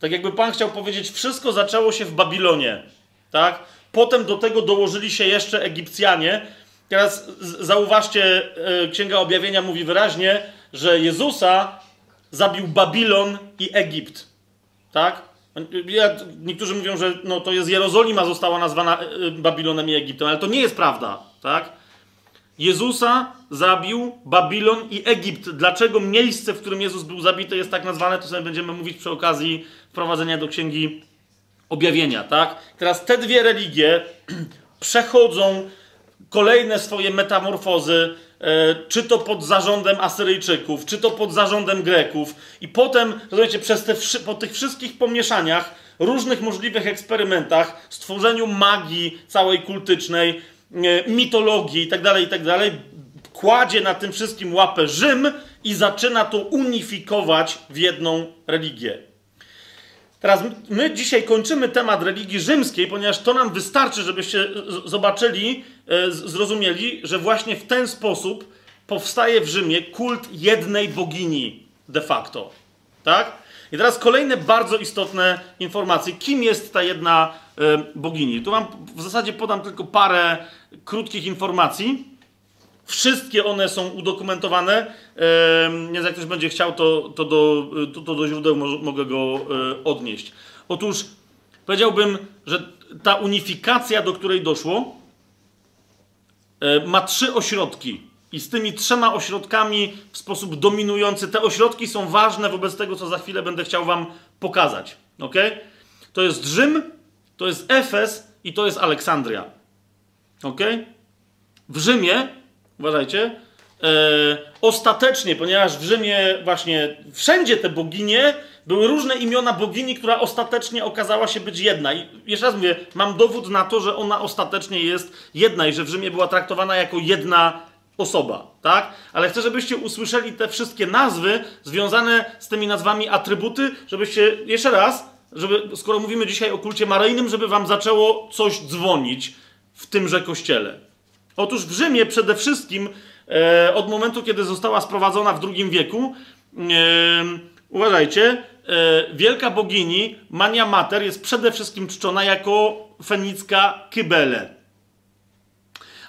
Tak jakby Pan chciał powiedzieć, wszystko zaczęło się w Babilonie. Tak? Potem do tego dołożyli się jeszcze Egipcjanie Teraz zauważcie, e, Księga Objawienia mówi wyraźnie, że Jezusa zabił Babilon i Egipt. Tak? Ja, niektórzy mówią, że no, to jest Jerozolima została nazwana e, Babilonem i Egiptem, ale to nie jest prawda. Tak? Jezusa zabił Babilon i Egipt. Dlaczego miejsce, w którym Jezus był zabity, jest tak nazwane, to sobie będziemy mówić przy okazji wprowadzenia do Księgi Objawienia. Tak? Teraz te dwie religie przechodzą kolejne swoje metamorfozy, e, czy to pod zarządem Asyryjczyków, czy to pod zarządem Greków. I potem, rozumiecie, przez te, po tych wszystkich pomieszaniach, różnych możliwych eksperymentach, stworzeniu magii całej kultycznej, e, mitologii itd., tak itd., tak kładzie na tym wszystkim łapę Rzym i zaczyna to unifikować w jedną religię. Teraz my dzisiaj kończymy temat religii rzymskiej, ponieważ to nam wystarczy, żebyście zobaczyli, e, zrozumieli, że właśnie w ten sposób powstaje w Rzymie kult jednej bogini de facto. Tak? I teraz kolejne bardzo istotne informacje. Kim jest ta jedna e, bogini? Tu wam w zasadzie podam tylko parę krótkich informacji. Wszystkie one są udokumentowane. Nie jak ktoś będzie chciał, to, to, do, to, to do źródeł mogę go e, odnieść. Otóż powiedziałbym, że ta unifikacja, do której doszło, e, ma trzy ośrodki. I z tymi trzema ośrodkami w sposób dominujący, te ośrodki są ważne wobec tego, co za chwilę będę chciał Wam pokazać. Ok? To jest Rzym, to jest Efes i to jest Aleksandria. Ok? W Rzymie uważajcie, e, ostatecznie, ponieważ w Rzymie właśnie wszędzie te boginie, były różne imiona bogini, która ostatecznie okazała się być jedna. I jeszcze raz mówię, mam dowód na to, że ona ostatecznie jest jedna i że w Rzymie była traktowana jako jedna osoba, tak? Ale chcę, żebyście usłyszeli te wszystkie nazwy związane z tymi nazwami atrybuty, żebyście jeszcze raz, żeby, skoro mówimy dzisiaj o kulcie maryjnym, żeby wam zaczęło coś dzwonić w tymże kościele. Otóż w Rzymie przede wszystkim e, od momentu, kiedy została sprowadzona w II wieku, e, uważajcie, e, wielka bogini Mania Mater jest przede wszystkim czczona jako fenicka Kybele.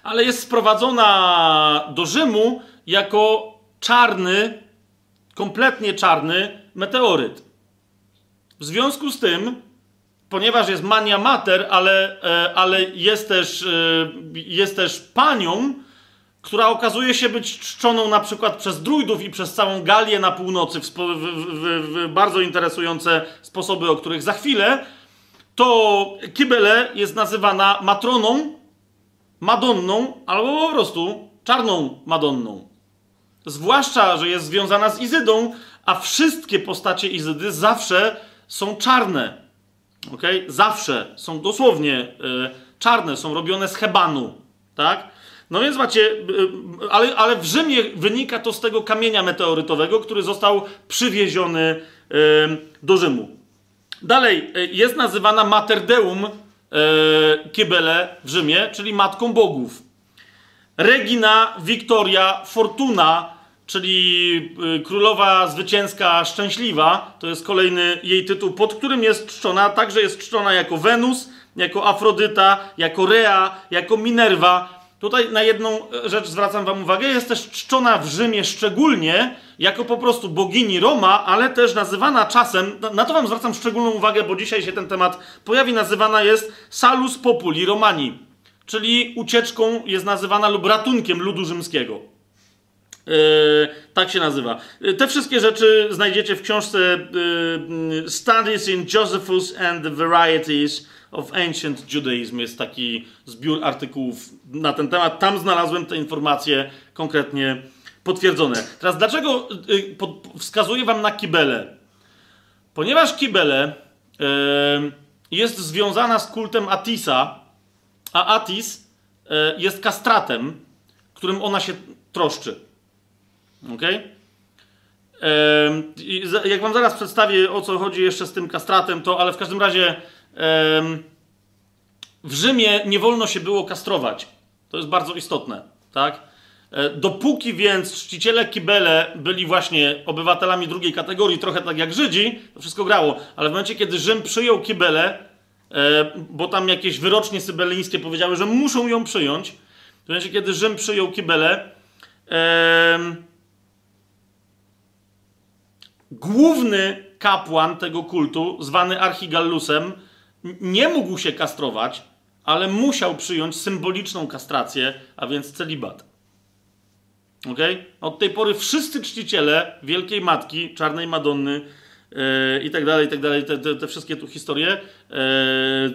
Ale jest sprowadzona do Rzymu jako czarny, kompletnie czarny meteoryt. W związku z tym ponieważ jest mania mater, ale, e, ale jest, też, e, jest też panią, która okazuje się być czczoną na przykład przez druidów i przez całą Galię na północy w, w, w, w bardzo interesujące sposoby, o których za chwilę, to Kybele jest nazywana matroną, madonną albo po prostu czarną madonną. Zwłaszcza, że jest związana z Izydą, a wszystkie postacie Izydy zawsze są czarne. Okay? Zawsze są dosłownie y, czarne, są robione z hebanu. Tak? No więc macie, y, ale, ale w Rzymie wynika to z tego kamienia meteorytowego, który został przywieziony do Rzymu. Dalej, jest nazywana Mater Deum Kybele w Rzymie, czyli Matką Bogów. Regina Victoria Fortuna czyli y, królowa zwycięska szczęśliwa, to jest kolejny jej tytuł, pod którym jest czczona, także jest czczona jako Wenus, jako Afrodyta, jako Rea, jako Minerva. Tutaj na jedną rzecz zwracam wam uwagę, jest też czczona w Rzymie szczególnie jako po prostu bogini Roma, ale też nazywana czasem, na to wam zwracam szczególną uwagę, bo dzisiaj się ten temat pojawi, nazywana jest Salus Populi Romani, czyli ucieczką jest nazywana lub ratunkiem ludu rzymskiego. Yy, tak się nazywa. Yy, te wszystkie rzeczy znajdziecie w książce yy, Studies in Josephus and the Varieties of Ancient Judaism. Jest taki zbiór artykułów na ten temat. Tam znalazłem te informacje konkretnie potwierdzone. Teraz dlaczego wskazuję wam na Kibele? Ponieważ Kibele jest związana z kultem Atisa, a Atis jest kastratem, którym ona się troszczy. Ok? Jak wam zaraz przedstawię, o co chodzi jeszcze z tym kastratem, to ale w każdym razie w Rzymie nie wolno się było kastrować. To jest bardzo istotne, tak? E, dopóki więc czciciele kibele byli właśnie obywatelami drugiej kategorii, trochę tak jak Żydzi, to wszystko grało, ale w momencie, kiedy Rzym przyjął kibele, e, bo tam jakieś wyrocznie sybelińskie powiedziały, że muszą ją przyjąć, W momencie, kiedy Rzym przyjął kibele, główny kapłan tego kultu, zwany Archigallusem, nie mógł się kastrować, ale musiał przyjąć symboliczną kastrację, a więc celibat. Ok? Od tej pory wszyscy czciciele Wielkiej Matki, Czarnej Madonny yy, i tak dalej, i tak dalej, te, te, te wszystkie tu historie,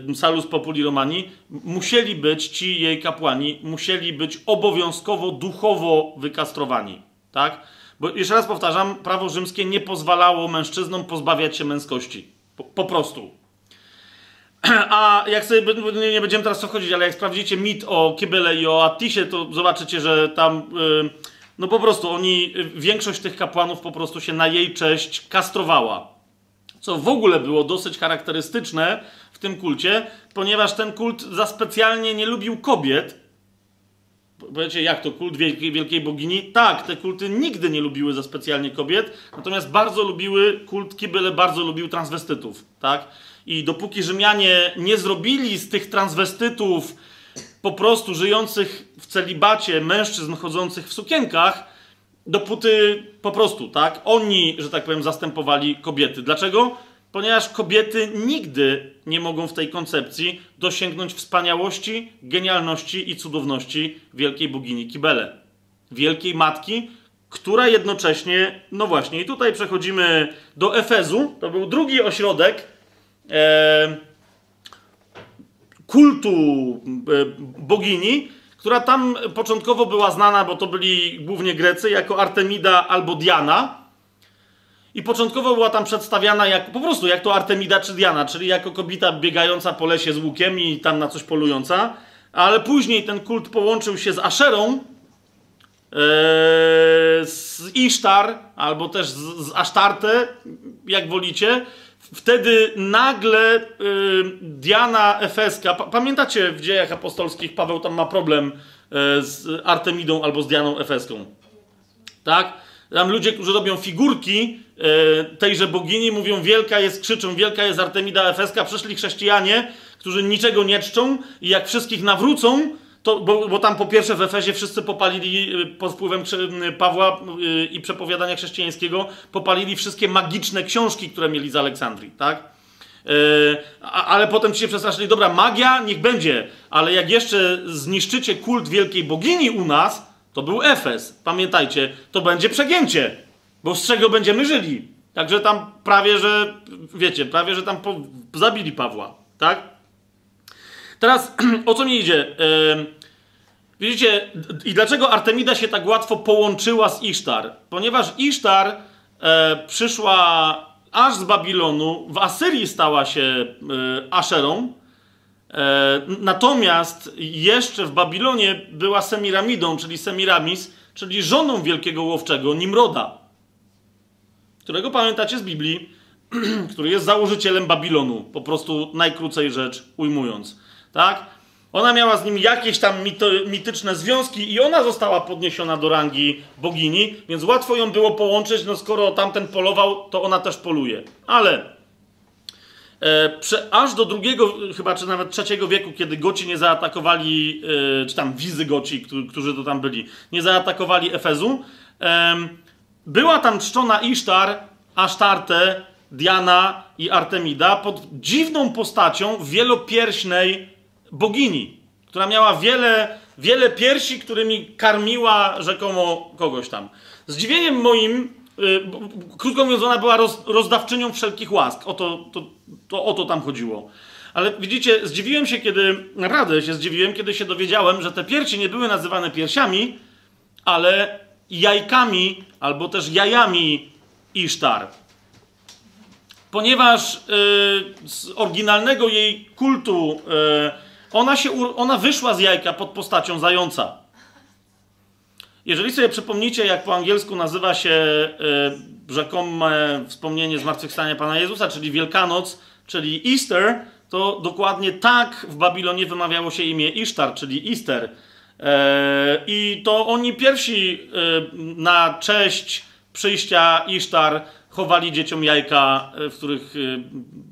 yy, Salus Populi Romani, musieli być, ci jej kapłani, musieli być obowiązkowo duchowo wykastrowani. Tak? Bo jeszcze raz powtarzam, prawo rzymskie nie pozwalało mężczyznom pozbawiać się męskości. Po, po prostu. A jak sobie, nie będziemy teraz co wchodzić, ale jak sprawdzicie mit o Kybele i o Attisie, to zobaczycie, że tam, yy, no po prostu oni, większość tych kapłanów po prostu się na jej cześć kastrowała. Co w ogóle było dosyć charakterystyczne w tym kulcie, ponieważ ten kult za specjalnie nie lubił kobiet. Powiecie, jak to kult wielkiej, wielkiej bogini? Tak, te kulty nigdy nie lubiły za specjalnie kobiet, natomiast bardzo lubiły, kult Kybele bardzo lubił transwestytów, tak? I dopóki Rzymianie nie zrobili z tych transwestytów po prostu żyjących w celibacie mężczyzn chodzących w sukienkach, dopóty po prostu, tak, oni, że tak powiem, zastępowali kobiety. Dlaczego? Ponieważ kobiety nigdy nie mogą w tej koncepcji dosięgnąć wspaniałości, genialności i cudowności wielkiej bogini Kibele. Wielkiej matki, która jednocześnie, no właśnie, i tutaj przechodzimy do Efezu, to był drugi ośrodek e, kultu e, bogini, która tam początkowo była znana, bo to byli głównie Grecy, jako Artemida albo Diana. I początkowo była tam przedstawiana jak, po prostu jak to Artemida czy Diana, czyli jako kobieta biegająca po lesie z łukiem i tam na coś polująca. Ale później ten kult połączył się z Aszerą, e, z Isztar, albo też z, z Asztarte, jak wolicie. Wtedy nagle y, Diana Efeska, pa, pamiętacie w dziejach apostolskich, Paweł tam ma problem y, z Artemidą albo z Dianą Efeską. Tak? Tam ludzie, którzy robią figurki tejże bogini, mówią wielka jest, krzyczą wielka jest Artemida Efeska. Przyszli chrześcijanie, którzy niczego nie czczą i jak wszystkich nawrócą, to, bo, bo, tam po pierwsze w Efezie wszyscy popalili y, pod wpływem Pawła y, i przepowiadania chrześcijańskiego, popalili wszystkie magiczne książki, które mieli z Aleksandrii, tak? ale potem ci się przestraszyli, dobra, magia niech będzie, ale jak jeszcze zniszczycie kult wielkiej bogini u nas, to był Efes. Pamiętajcie, to będzie przegięcie, bo z czego będziemy żyli. Także tam prawie, że, wiecie, prawie, że tam po, zabili Pawła, tak? Teraz o co mi idzie? Widzicie, i dlaczego Artemida się tak łatwo połączyła z Isztar? Ponieważ Isztar e, przyszła aż z Babilonu, w Asyrii stała się e, Aszerą, e, natomiast jeszcze w Babilonie była Semiramidą, czyli Semiramis, czyli żoną wielkiego łowczego Nimroda, którego pamiętacie z Biblii, który jest założycielem Babilonu, po prostu najkrócej rzecz ujmując. Tak? Ona miała z nim jakieś tam mityczne związki i ona została podniesiona do rangi bogini, więc łatwo ją było połączyć, no skoro tamten polował, to ona też poluje. Ale e, prze, aż do drugiego, chyba czy nawet trzeciego wieku, kiedy Goci nie zaatakowali, e, czy tam Wizygoci, którzy to tam byli, nie zaatakowali Efezu, e, była tam czczona Isztar, Asztarte, Diana i Artemida pod dziwną postacią wielopierśnej bogini, która miała wiele, wiele piersi, którymi karmiła rzekomo kogoś tam. Zdziwieniem moim, yy, krótko mówiąc, ona była roz, rozdawczynią wszelkich łask. O to, to, to, o to tam chodziło. Ale widzicie, zdziwiłem się, kiedy, naprawdę się zdziwiłem, kiedy się dowiedziałem, że te piersi nie były nazywane piersiami, ale jajkami albo też jajami Isztar. Ponieważ yy, z oryginalnego jej kultu yy, ona, się, ona wyszła z jajka pod postacią zająca. Jeżeli sobie przypomnicie, jak po angielsku nazywa się y, rzekome wspomnienie zmartwychwstania Pana Jezusa, czyli Wielkanoc, czyli Easter, to dokładnie tak w Babilonie wymawiało się imię Isztar, czyli Easter. E, I to oni pierwsi e, na cześć przyjścia Isztar chowali dzieciom jajka, w których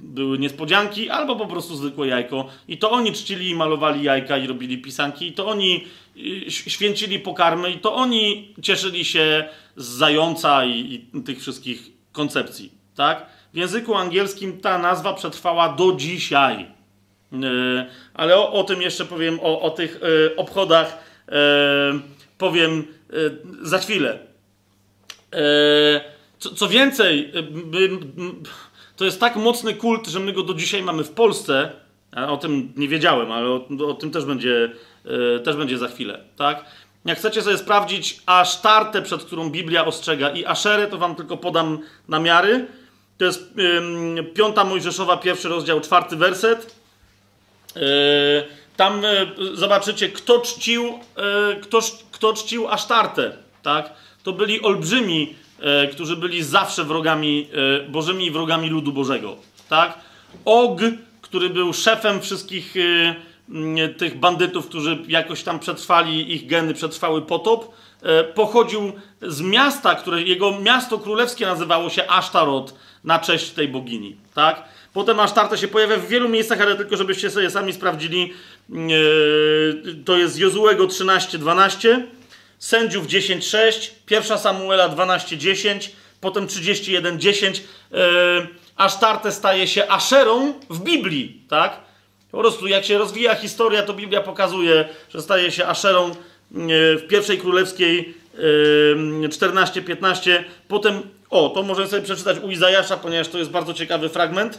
były niespodzianki, albo po prostu zwykłe jajko. I to oni czcili i malowali jajka i robili pisanki, i to oni święcili pokarmy, i to oni cieszyli się z zająca i, i tych wszystkich koncepcji. Tak? W języku angielskim ta nazwa przetrwała do dzisiaj. E, ale o, o tym jeszcze powiem, o, o tych e, obchodach e, powiem za chwilę. Co, co więcej, to jest tak mocny kult, że my go do dzisiaj mamy w Polsce. o tym nie wiedziałem, ale o, o tym też będzie, też będzie za chwilę. Tak? Jak chcecie sobie sprawdzić Asztartę, przed którą Biblia ostrzega, i Aszerę, to wam tylko podam namiary. To jest piąta Mojżeszowa, pierwszy rozdział, czwarty werset. Yy, tam yy, zobaczycie, kto czcił, yy, kto, kto czcił Asztartę, tak? To byli olbrzymi, którzy byli zawsze wrogami bożymi i wrogami ludu Bożego, tak? Og, który był szefem wszystkich tych bandytów, którzy jakoś tam przetrwali, ich geny przetrwały potop, pochodził z miasta, które jego miasto królewskie nazywało się Asztarot na cześć tej bogini, tak? Potem Asztarta się pojawia w wielu miejscach, ale tylko żebyście sobie sami sprawdzili. Yy, to jest Jozułego 13:12, Sędziów 10:6, 1 Samuela 12:10, potem 31:10. Yy, Asztartę staje się Aszerą w Biblii, tak? Po prostu jak się rozwija historia, to Biblia pokazuje, że staje się Aszerą yy, w pierwszej królewskiej 14-15. Potem, o, to możemy sobie przeczytać u Izajasza, ponieważ to jest bardzo ciekawy fragment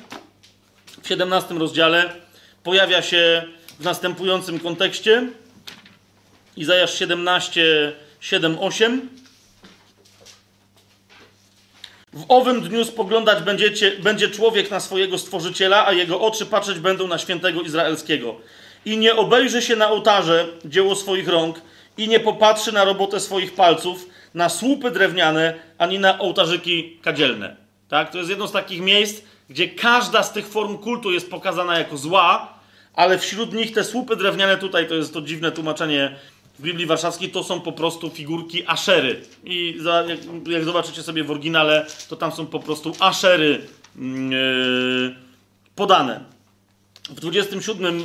w 17 rozdziale pojawia się w następującym kontekście. Izajasz 17, 7, 8. W owym dniu spoglądać będziecie, będzie człowiek na swojego stworzyciela, a jego oczy patrzeć będą na świętego Izraelskiego. I nie obejrzy się na ołtarze dzieło swoich rąk, i nie popatrzy na robotę swoich palców, na słupy drewniane, ani na ołtarzyki kadzielne. Tak? To jest jedno z takich miejsc, gdzie każda z tych form kultu jest pokazana jako zła, ale wśród nich te słupy drewniane tutaj, to jest to dziwne tłumaczenie w Biblii Warszawskiej, to są po prostu figurki aszery. I za, jak, jak, zobaczycie sobie w oryginale, to tam są po prostu aszery yy, podane. W 27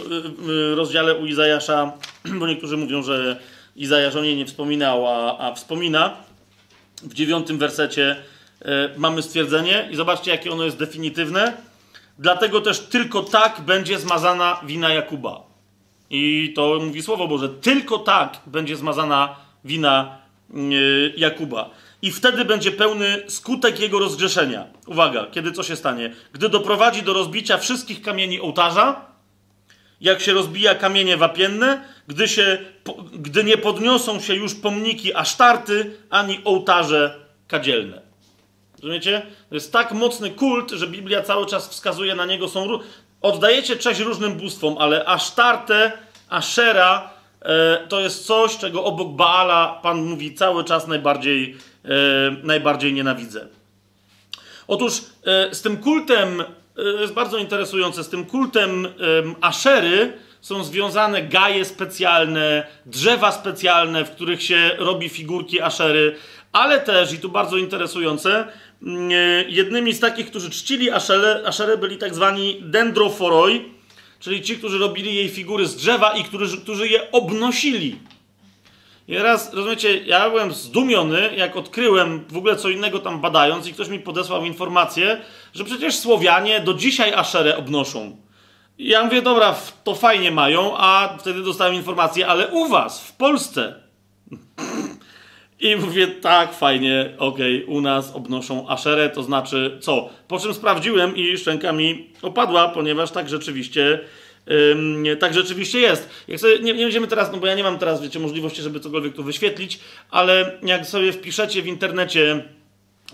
yy, rozdziale u Izajasza, bo niektórzy mówią, że Izajasz o niej nie wspominał, a, a wspomina, w dziewiątym wersecie E, mamy stwierdzenie i zobaczcie, jakie ono jest definitywne. Dlatego też tylko tak będzie zmazana wina Jakuba. I to mówi Słowo Boże. Tylko tak będzie zmazana wina e, Jakuba. I wtedy będzie pełny skutek jego rozgrzeszenia. Uwaga, kiedy co się stanie? Gdy doprowadzi do rozbicia wszystkich kamieni ołtarza, jak się rozbija kamienie wapienne, gdy, się, gdy nie podniosą się już pomniki asztarty, ani ołtarze kadzielne. Rozumiecie? To jest tak mocny kult, że Biblia cały czas wskazuje na niego. Są, oddajecie cześć różnym bóstwom, ale Asztarte, Ashera e, to jest coś, czego obok Baala Pan mówi cały czas najbardziej, e, najbardziej nienawidzę. Otóż e, z tym kultem, e, jest bardzo interesujące, z tym kultem Aszery są związane gaje specjalne, drzewa specjalne, w których się robi figurki Aszery, ale też, i tu bardzo interesujące, Mm, e, jednymi z takich, którzy czcili Aszerę, byli tak zwani dendroforoi, czyli ci, którzy robili jej figury z drzewa i którzy, którzy je obnosili. I raz, rozumiecie, ja byłem zdumiony, jak odkryłem w ogóle co innego tam badając i ktoś mi podesłał informację, że przecież Słowianie do dzisiaj Aszerę obnoszą. Ja mówię, dobra, to fajnie mają, a wtedy dostałem informację, ale u was, w Polsce, i mówię, tak, fajnie, okej, okay, u nas obnoszą aszerę, to znaczy co? Po czym sprawdziłem i szczęka mi opadła, ponieważ tak rzeczywiście, ym, tak rzeczywiście jest. Jak sobie, nie, nie będziemy teraz, no bo ja nie mam teraz, wiecie, możliwości, żeby cokolwiek tu wyświetlić, ale jak sobie wpiszecie w internecie,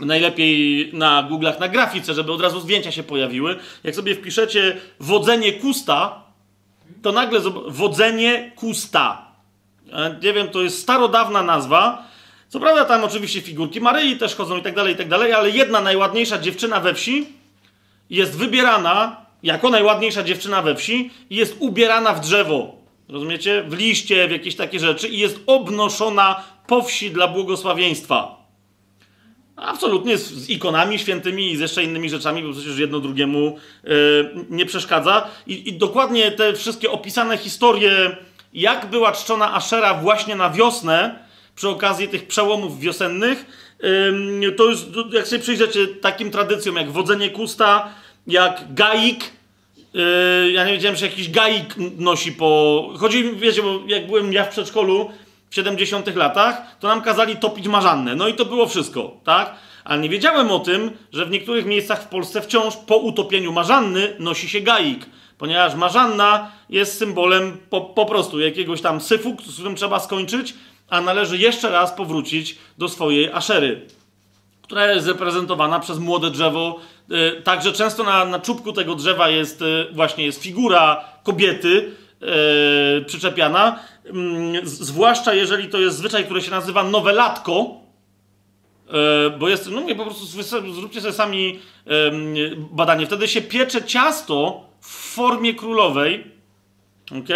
najlepiej na Google'ach, na grafice, żeby od razu zdjęcia się pojawiły, jak sobie wpiszecie wodzenie kusta, to nagle wodzenie kusta. Nie wiem, to jest starodawna nazwa, co prawda tam oczywiście figurki Maryi też chodzą i tak dalej, i tak dalej, ale jedna najładniejsza dziewczyna we wsi jest wybierana jako najładniejsza dziewczyna we wsi i jest ubierana w drzewo. Rozumiecie? W liście, w jakieś takie rzeczy i jest obnoszona po wsi dla błogosławieństwa. Absolutnie z, z ikonami świętymi i z jeszcze innymi rzeczami, bo przecież jedno drugiemu e, nie przeszkadza. I, I, dokładnie te wszystkie opisane historie, jak była czczona Ashera właśnie na wiosnę, przy okazji tych przełomów wiosennych, e, to jest, jak sobie przyjrzycie takim tradycjom, jak wodzenie kusta, jak gaik, e, ja nie wiedziałem, że jakiś gaik nosi po... Chodzi wiecie, bo jak byłem ja w przedszkolu, w 70 latach, to nam kazali topić marzannę. No i to było wszystko, tak? Ale nie wiedziałem o tym, że w niektórych miejscach w Polsce wciąż po utopieniu marzanny nosi się gaik. Ponieważ marzanna jest symbolem po, po prostu jakiegoś tam syfu, z którym trzeba skończyć, a należy jeszcze raz powrócić do swojej aszery, która jest reprezentowana przez młode drzewo. Yy, także często na, na czubku tego drzewa jest yy, właśnie jest figura kobiety, przyczepiana, yy, zwłaszcza jeżeli to jest zwyczaj, który się nazywa nowelatko, yy, bo jest, no mówię, po prostu zróbcie sobie sami badanie. Wtedy się piecze ciasto w formie królowej, ok?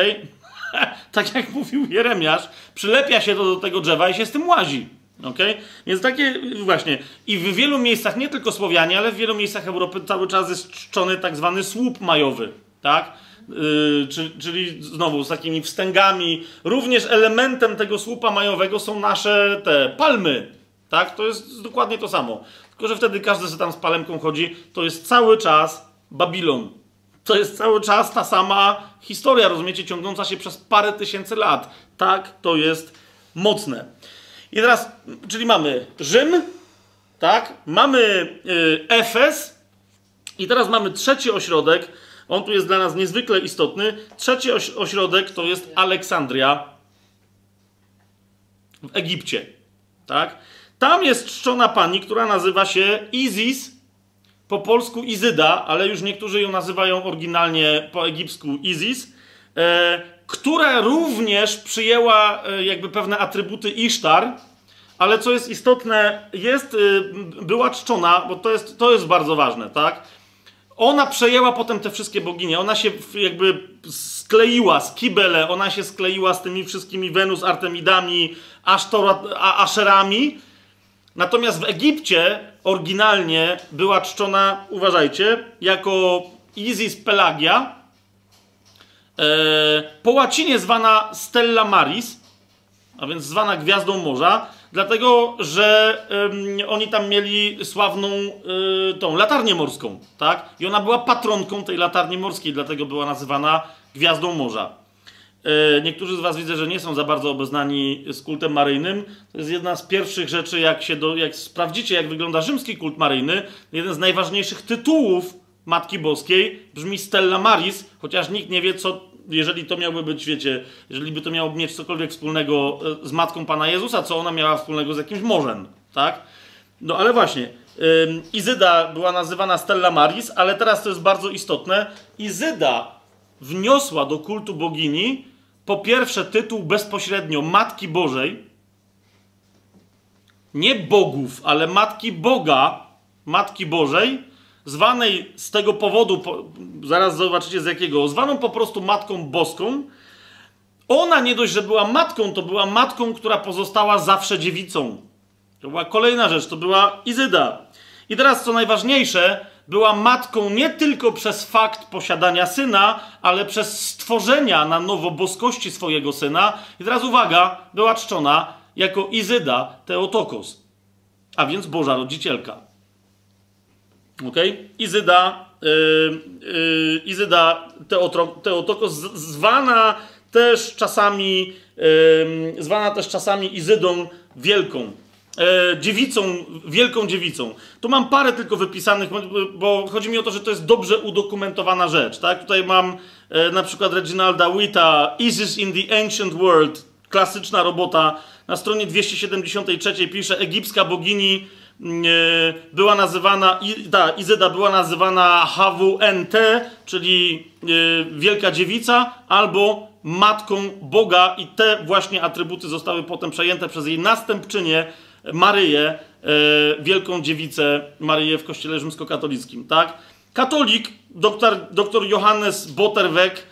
tak jak mówił Jeremiasz, przylepia się to do tego drzewa i się z tym łazi. Okay? Więc takie właśnie. I w wielu miejscach, nie tylko Słowianie, ale w wielu miejscach Europy cały czas jest czczony tak zwany słup majowy. Tak? Yy, czyli, znowu z takimi wstęgami. Również elementem tego słupa majowego są nasze te palmy. Tak? To jest dokładnie to samo. Tylko, że wtedy każdy sobie tam z palemką chodzi. To jest cały czas Babilon. To jest cały czas ta sama historia, rozumiecie, ciągnąca się przez parę tysięcy lat. Tak, to jest mocne. I teraz, czyli mamy Rzym, tak, mamy y, Efes i teraz mamy trzeci ośrodek, on tu jest dla nas niezwykle istotny. Trzeci oś ośrodek to jest Aleksandria w Egipcie. Tak? Tam jest czczona pani, która nazywa się Izis, po polsku Izyda, ale już niektórzy ją nazywają oryginalnie po egipsku Izis, e, która również przyjęła e, jakby pewne atrybuty Isztar, ale co jest istotne, jest, e, była czczona, bo to jest, to jest bardzo ważne, tak? Ona przejęła potem te wszystkie boginie. Ona się jakby skleiła z Kibele, ona się skleiła z tymi wszystkimi Wenus, Artemidami, Asztora, Aszerami. Natomiast w Egipcie oryginalnie była czczona, uważajcie, jako Isis Pelagia, e, po łacinie zwana Stella Maris, a więc zwana Gwiazdą Morza, Dlatego, że oni tam mieli sławną y, tą latarnię morską, tak? I ona była patronką tej latarni morskiej, dlatego była nazywana Gwiazdą Morza. E, niektórzy z Was widzę, że nie są za bardzo obeznani z kultem maryjnym. To jest jedna z pierwszych rzeczy, jak się do, jak sprawdzicie, jak wygląda rzymski kult maryjny. Jeden z najważniejszych tytułów Matki Boskiej brzmi Stella Maris, chociaż nikt nie wie, co jeżeli to miałby być, wiecie, jeżeli by to miało mieć cokolwiek wspólnego e, z matką Pana Jezusa, co ona miała wspólnego z jakimś morzem, tak? No ale właśnie, Izyda była nazywana Stella Maris, ale teraz to jest bardzo istotne. Izyda wniosła do kultu bogini po pierwsze tytuł bezpośrednio Matki Bożej, nie bogów, ale Matki Boga, Matki Bożej, zwanej z tego powodu, zaraz zobaczycie z jakiego, zwaną po prostu Matką Boską, ona nie dość, że była matką, to była matką, która pozostała zawsze dziewicą. To była kolejna rzecz, to była Izyda. I teraz co najważniejsze, była matką nie tylko przez fakt posiadania syna, ale przez stworzenia na nowo boskości swojego syna. I teraz uwaga, była czczona jako Izyda Teotokos, a więc Boża Rodzicielka. Ok? Izyda, yy, yy, Izyda Teotokos, zwana też czasami, yy, zwana też czasami Izydą Wielką. E, dziewicą, wielką dziewicą. Tu mam parę tylko wypisanych, bo chodzi mi o to, że to jest dobrze udokumentowana rzecz. Tak? Tutaj mam e, na przykład Reginalda Wita, Isis in the Ancient World, klasyczna robota. Na stronie 273 pisze, egipska bogini była nazywana, ta Izyda była nazywana HWNT, czyli e, Wielka Dziewica, albo Matką Boga i te właśnie atrybuty zostały potem przejęte przez jej następczynię Maryję, e, Wielką Dziewicę Maryję w kościele rzymskokatolickim, tak? Katolik, doktor, doktor Johannes Botterweg,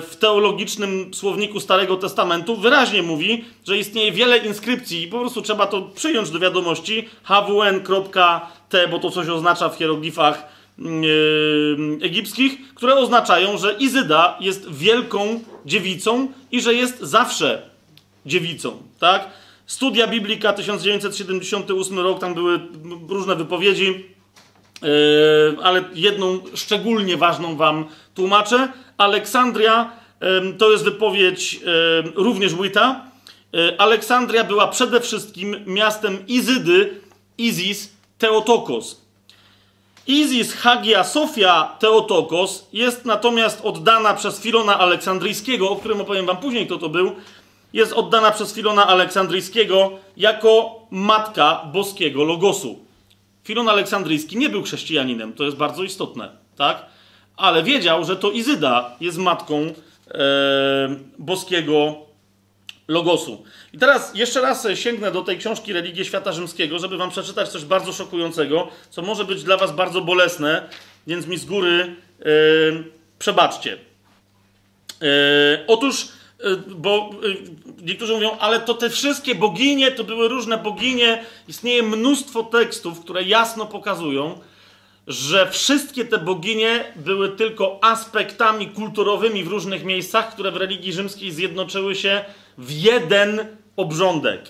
w teologicznym słowniku Starego Testamentu wyraźnie mówi, że istnieje wiele inskrypcji i po prostu trzeba to przyjąć do wiadomości hwn.t, bo to coś oznacza w hieroglifach yy, egipskich, które oznaczają, że Izyda jest wielką dziewicą i że jest zawsze dziewicą, tak? Studia Biblika 1978 rok, tam były różne wypowiedzi, yy, ale jedną szczególnie ważną wam tłumaczę. Aleksandria to jest wypowiedź również Wita. E, Aleksandria była przede wszystkim miastem Izydy, Izis, Teotokos. Izis, Hagia, Sofia, Teotokos jest natomiast oddana przez Filona Aleksandryjskiego, o którym opowiem wam później, kto to był, jest oddana przez Filona Aleksandryjskiego jako matka boskiego Logosu. Filon Aleksandryjski nie był chrześcijaninem, to jest bardzo istotne, tak? Ale wiedział, że to Izyda jest matką e, boskiego Logosu. I teraz jeszcze raz sięgnę do tej książki Religie Świata Rzymskiego, żeby wam przeczytać coś bardzo szokującego, co może być dla was bardzo bolesne, więc mi z góry e, przebaczcie. E, otóż, e, bo e, niektórzy mówią, ale to te wszystkie boginie, to były różne boginie, istnieje mnóstwo tekstów, które jasno pokazują, że wszystkie te boginie były tylko aspektami kulturowymi w różnych miejscach, które w religii rzymskiej zjednoczyły się w jeden obrządek.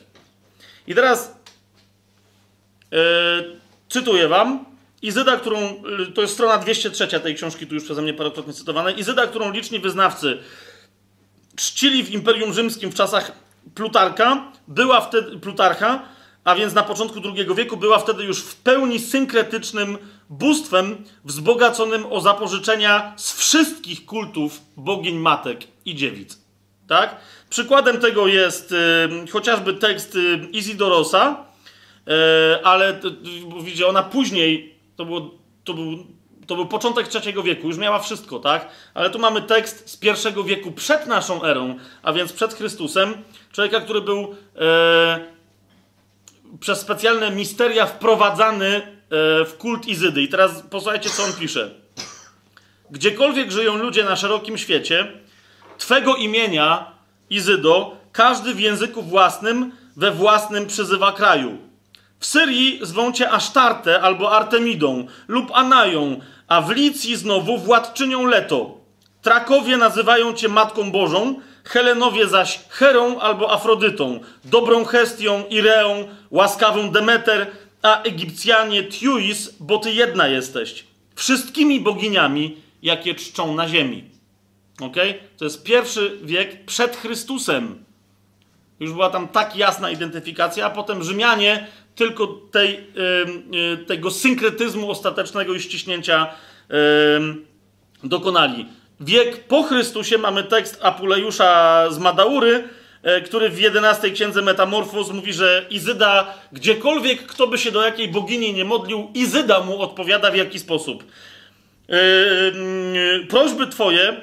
I teraz yy, cytuję wam. Izyda, którą, yy, to jest strona 203 tej książki, tu już przeze mnie parokrotnie cytowane. Izyda, którą liczni wyznawcy czcili w Imperium Rzymskim w czasach Plutarka, była wtedy, Plutarcha, a więc na początku II wieku, była wtedy już w pełni synkretycznym bóstwem wzbogaconym o zapożyczenia z wszystkich kultów bogiń matek i dziewic. Tak? Przykładem tego jest y, chociażby tekst y, Izidorosa, y, ale widzicie, ona później, to, było, to, był, to był początek III wieku, już miała wszystko, tak? Ale tu mamy tekst z I wieku przed naszą erą, a więc przed Chrystusem, człowieka, który był przez specjalne misteria wprowadzany e, w kult Izydy. I teraz posłuchajcie, co on pisze. Gdziekolwiek żyją ludzie na szerokim świecie, Twego imienia, Izydo, każdy w języku własnym, we własnym przyzywa kraju. W Syrii zwą cię Asztartę albo Artemidą lub Anają, a w Licji znowu władczynią Leto. Trakowie nazywają cię Matką Bożą, Helenowie zaś Herą albo Afrodytą, dobrą Hestią, Ireą, łaskawą Demeter, a Egipcjanie Tiuis, bo ty jedna jesteś. Wszystkimi boginiami, jakie czczą na ziemi. Ok? To jest pierwszy wiek przed Chrystusem. Już była tam tak jasna identyfikacja, a potem Rzymianie tylko tej, yy, tego synkretyzmu ostatecznego i ściśnięcia yy, dokonali wiek po Chrystusie mamy tekst Apulejusza z Madaury, e, który w XI księdze Metamorfoz mówi, że Izyda, gdziekolwiek kto by się do jakiej bogini nie modlił, Izyda mu odpowiada w jaki sposób. Yy, prośby twoje,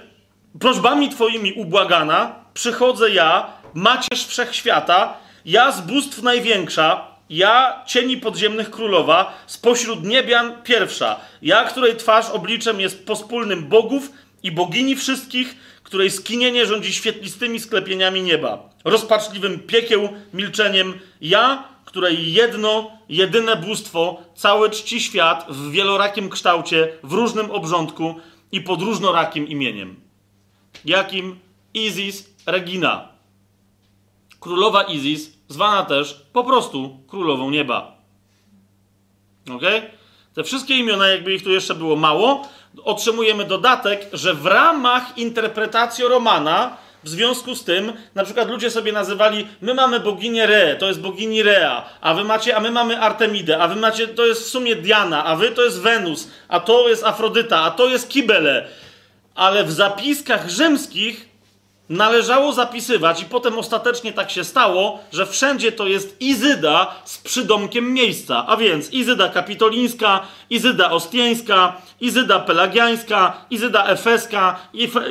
prośbami twoimi ubłagana, przychodzę ja, macierz wszechświata, ja z bóstw największa, ja cieni podziemnych królowa, spośród niebian pierwsza, ja, której twarz obliczem jest pospólnym bogów, i bogini wszystkich, której skinienie rządzi świetlistymi sklepieniami nieba, rozpaczliwym piekieł, milczeniem, ja, której jedno, jedyne bóstwo, cały czci świat w wielorakim kształcie, w różnym obrządku i pod różnorakim imieniem. Jakim? Isis Regina. Królowa Isis, zwana też po prostu królową nieba. Ok? Te wszystkie imiona, jakby ich tu jeszcze było mało, otrzymujemy dodatek, że w ramach interpretacji Romana, w związku z tym, na przykład ludzie sobie nazywali, my mamy boginię Re, to jest bogini Rea, a wy macie, a my mamy Artemidę, a wy macie, to jest w sumie Diana, a wy to jest Wenus, a to jest Afrodyta, a to jest Kibele. Ale w zapiskach rzymskich należało zapisywać, i potem ostatecznie tak się stało, że wszędzie to jest Izyda z przydomkiem miejsca. A więc Izyda kapitolińska, Izyda ostiańska, Izyda pelagiańska, Izyda efeska,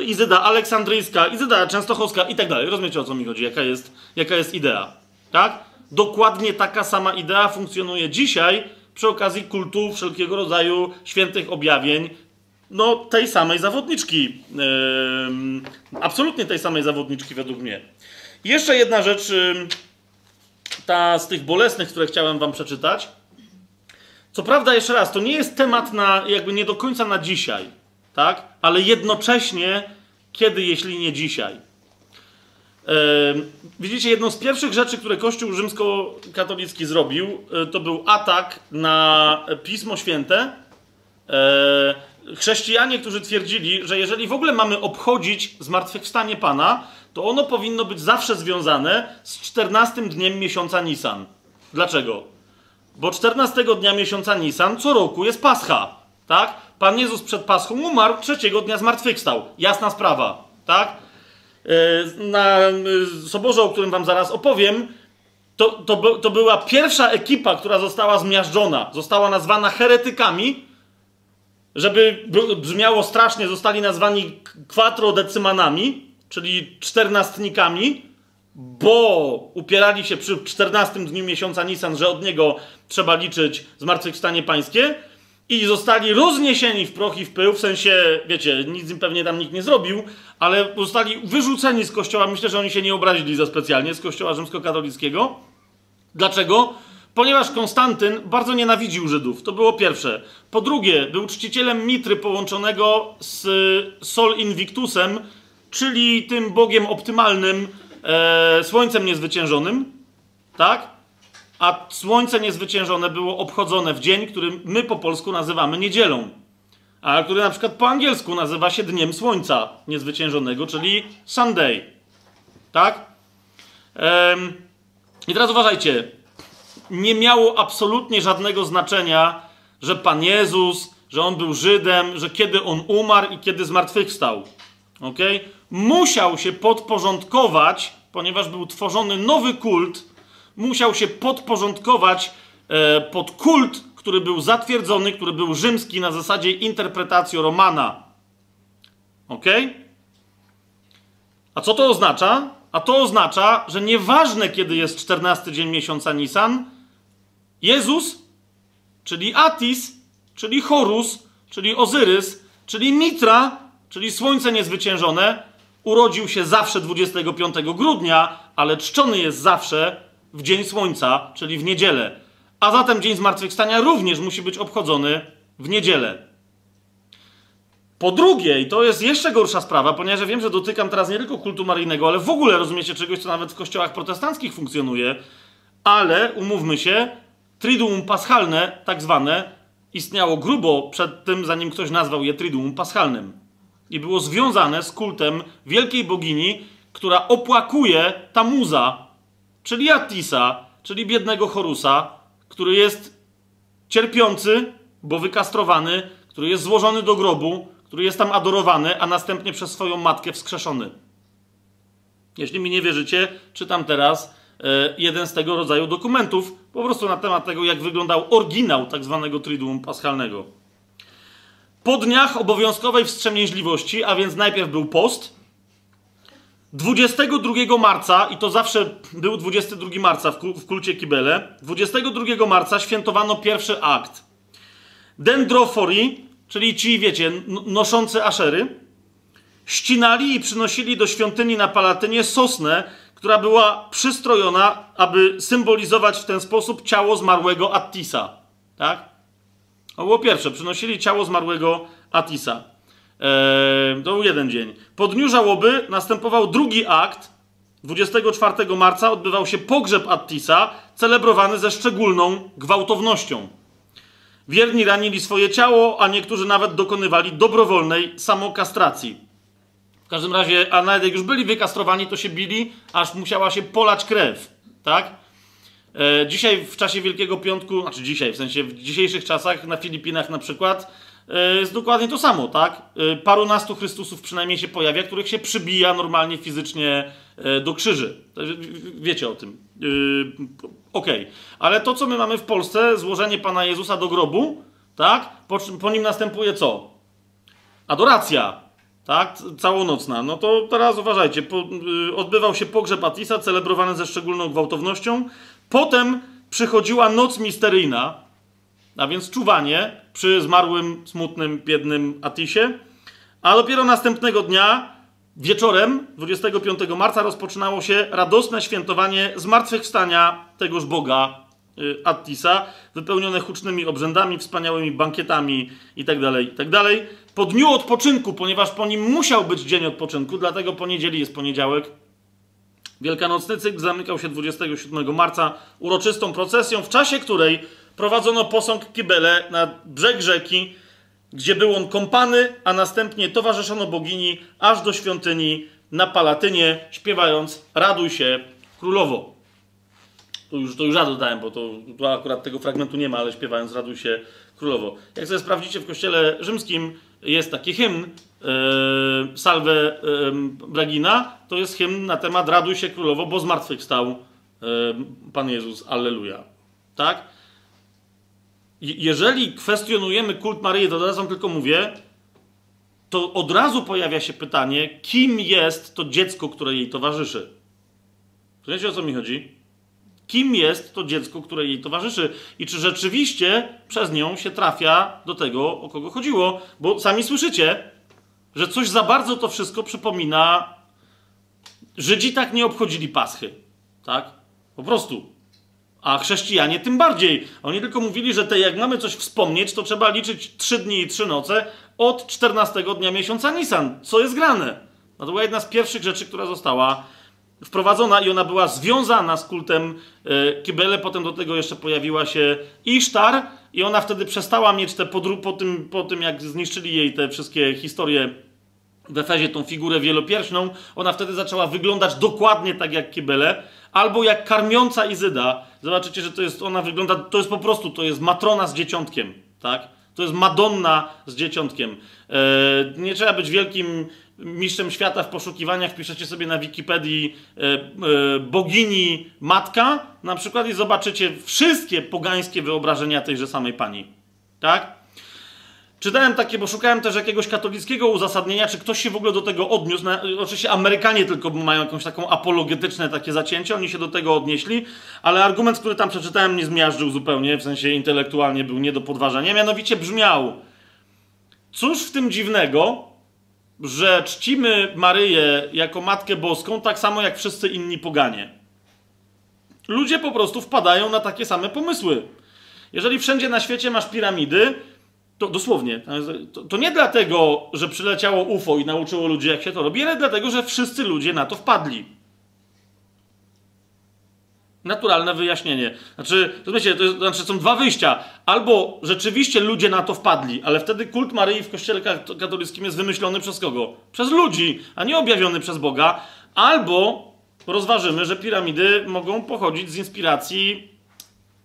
Izyda aleksandryjska, Izyda częstochowska i tak dalej. Rozumiecie o co mi chodzi, jaka jest, jaka jest idea. Tak? Dokładnie taka sama idea funkcjonuje dzisiaj przy okazji kultu wszelkiego rodzaju świętych objawień, no, tej samej zawodniczki. Yy, absolutnie tej samej zawodniczki, według mnie. Jeszcze jedna rzecz, yy, ta z tych bolesnych, które chciałem wam przeczytać. Co prawda, jeszcze raz, to nie jest temat na, jakby nie do końca na dzisiaj, tak? Ale jednocześnie, kiedy, jeśli nie dzisiaj? Widzicie, jedną z pierwszych rzeczy, które Kościół rzymskokatolicki zrobił, yy, to był atak na Pismo Święte. Chrześcijanie, którzy twierdzili, że jeżeli w ogóle mamy obchodzić zmartwychwstanie Pana, to ono powinno być zawsze związane z 14 dniem miesiąca Nisan. Dlaczego? Bo 14 dnia miesiąca Nisan co roku jest Pascha, tak? Pan Jezus przed Paschą umarł, trzeciego dnia zmartwychwstał. Jasna sprawa, tak? E, na e, soborze, o którym wam zaraz opowiem, to, to, to była pierwsza ekipa, która została zmiażdżona. Została nazwana heretykami, żeby brzmiało strasznie, zostali nazwani quattro-decymanami, czyli czternastnikami, bo upierali się przy 14 dniu miesiąca Nisan, że od niego trzeba liczyć zmartwychwstanie pańskie i zostali rozniesieni w proch i w pył, w sensie, wiecie, nic im pewnie tam nikt nie zrobił, ale zostali wyrzuceni z kościoła. Myślę, że oni się nie obrazili za specjalnie z kościoła rzymskokatolickiego. Dlaczego? Ponieważ Konstantyn bardzo nienawidził Żydów. To było pierwsze. Po drugie, był czcicielem Mitry połączonego z Sol Invictusem, czyli tym bogiem optymalnym, e, słońcem niezwyciężonym. Tak? A słońce niezwyciężone było obchodzone w dzień, który my po polsku nazywamy niedzielą. A który na przykład po angielsku nazywa się Dniem Słońca Niezwyciężonego, czyli Sunday. Tak? Ehm, I teraz uważajcie nie miało absolutnie żadnego znaczenia, że Pan Jezus, że on był Żydem, że kiedy on umarł i kiedy zmartwychwstał. ok? Musiał się podporządkować, ponieważ był tworzony nowy kult, musiał się podporządkować e, pod kult, który był zatwierdzony, który był rzymski na zasadzie interpretacji Romana. Ok? A co to oznacza? A to oznacza, że nieważne kiedy jest 14 dzień miesiąca Nisan, Jezus, czyli Atis, czyli Horus, czyli Ozyrys, czyli Mitra, czyli Słońce Niezwyciężone, urodził się zawsze 25 grudnia, ale czczony jest zawsze w Dzień Słońca, czyli w niedzielę. A zatem Dzień Zmartwychwstania również musi być obchodzony w niedzielę. Po drugie, i to jest jeszcze gorsza sprawa, ponieważ ja wiem, że dotykam teraz nie tylko kultu maryjnego, ale w ogóle rozumiecie czegoś, co nawet w kościołach protestanckich funkcjonuje, ale umówmy się, Triduum paschalne, tak zwane, istniało grubo przed tym, zanim ktoś nazwał je Triduum paschalnym. I było związane z kultem wielkiej bogini, która opłakuje Tamuza, czyli Atisa, czyli biednego Horusa, który jest cierpiący, bo wykastrowany, który jest złożony do grobu, który jest tam adorowany, a następnie przez swoją matkę wskrzeszony. Jeśli mi nie wierzycie, czytam teraz jeden z tego rodzaju dokumentów, po prostu na temat tego, jak wyglądał oryginał tak zwanego Triduum Paschalnego. Po dniach obowiązkowej wstrzemięźliwości, a więc najpierw był post, 22 marca, i to zawsze był 22 marca w kulcie Kibele, 22 marca świętowano pierwszy akt. Dendroforii, czyli ci, wiecie, noszący aszery, ścinali i przynosili do świątyni na Palatynie sosnę, która była przystrojona, aby symbolizować w ten sposób ciało zmarłego Attisa. Tak? To było pierwsze. Przynosili ciało zmarłego Attisa. Eee, to był jeden dzień. Po dniu żałoby następował drugi akt. 24 marca odbywał się pogrzeb Attisa, celebrowany ze szczególną gwałtownością. Wierni ranili swoje ciało, a niektórzy nawet dokonywali dobrowolnej samokastracji. W każdym razie, a nawet jak już byli wykastrowani, to się bili, aż musiała się polać krew, tak? E, dzisiaj w czasie Wielkiego Piątku, znaczy dzisiaj, w sensie w dzisiejszych czasach na Filipinach na przykład, e, jest dokładnie to samo, tak? E, parunastu Chrystusów przynajmniej się pojawia, których się przybija normalnie fizycznie e, do krzyży. Wiecie o tym. E, Okej. Okay. Ale to, co my mamy w Polsce, złożenie Pana Jezusa do grobu, tak? Po, po nim następuje co? Adoracja tak, całonocna. No to teraz uważajcie, po, y, odbywał się pogrzeb Atisa, celebrowany ze szczególną gwałtownością. Potem przychodziła noc misteryjna. a więc czuwanie przy zmarłym, smutnym, biednym Atisie, a dopiero następnego dnia, wieczorem 25 marca, rozpoczynało się radosne świętowanie zmartwychwstania tegoż Boga y, Attisa, wypełnione hucznymi obrzędami, wspaniałymi bankietami itd., itd. Po dniu odpoczynku, ponieważ po nim musiał być dzień odpoczynku, dlatego po niedzieli jest poniedziałek, Wielkanocny cykl zamykał się 27 marca uroczystą procesją, w czasie której prowadzono posąg Kibele na brzeg rzeki, gdzie był on kąpany, a następnie towarzyszono bogini aż do świątyni na Palatynie, śpiewając Raduj się królowo. To już, to już ja dodałem, bo to, to akurat tego fragmentu nie ma, ale śpiewając Raduj się królowo. Jak sobie sprawdzicie w kościele rzymskim, jest taki hymn, yy, Salve Bragina, to jest hymn na temat Raduj się królowo, bo zmartwychwstał yy, Pan Jezus, Alleluja. Tak? jeżeli kwestionujemy kult Maryi, to od razu tylko mówię, to od razu pojawia się pytanie, kim jest to dziecko, które jej towarzyszy. Wiecie o co mi chodzi? Kim jest to dziecko, które jej towarzyszy i czy rzeczywiście przez nią się trafia do tego, o kogo chodziło? Bo sami słyszycie, że coś za bardzo to wszystko przypomina. Żydzi tak nie obchodzili Paschy. Tak? Po prostu. A chrześcijanie tym bardziej. Oni tylko mówili, że te, jak mamy coś wspomnieć, to trzeba liczyć trzy dni i trzy noce od 14 dnia miesiąca Nisan. Co jest grane? No to była jedna z pierwszych rzeczy, która została wprowadzona i ona była związana z kultem e, Kybele. Potem do tego jeszcze pojawiła się Isztar i ona wtedy przestała mieć te, po, po, tym, po tym jak zniszczyli jej te wszystkie historie w Efezie, tą figurę wielopierśną, ona wtedy zaczęła wyglądać dokładnie tak jak Kybele albo jak karmiąca Izyda. Zobaczycie, że to jest, ona wygląda, to jest po prostu, to jest matrona z dzieciątkiem, tak? To jest Madonna z dzieciątkiem. E, nie trzeba być wielkim mistrzem świata w poszukiwaniach. Wpiszecie sobie na Wikipedii e, e, bogini matka na przykład i zobaczycie wszystkie pogańskie wyobrażenia tejże samej pani. Tak? Czytałem takie, bo szukałem też jakiegoś katolickiego uzasadnienia, czy ktoś się w ogóle do tego odniósł. Oczywiście Amerykanie tylko mają jakąś taką apologetyczne takie zacięcie, oni się do tego odnieśli, ale argument, który tam przeczytałem, nie zmiażdżył zupełnie, w sensie intelektualnie był nie do podważenia, mianowicie brzmiał: Cóż w tym dziwnego, że czcimy Maryję jako Matkę Boską, tak samo jak wszyscy inni poganie. Ludzie po prostu wpadają na takie same pomysły. Jeżeli wszędzie na świecie masz piramidy, to dosłownie. To, to, nie dlatego, że przyleciało UFO i nauczyło ludzi, jak się to robi, ale dlatego, że wszyscy ludzie na to wpadli. Naturalne wyjaśnienie. Znaczy, rozumiecie, to jest, znaczy są dwa wyjścia. Albo rzeczywiście ludzie na to wpadli, ale wtedy kult Maryi w kościele katolickim jest wymyślony przez kogo? Przez ludzi, a nie objawiony przez Boga. Albo rozważymy, że piramidy mogą pochodzić z inspiracji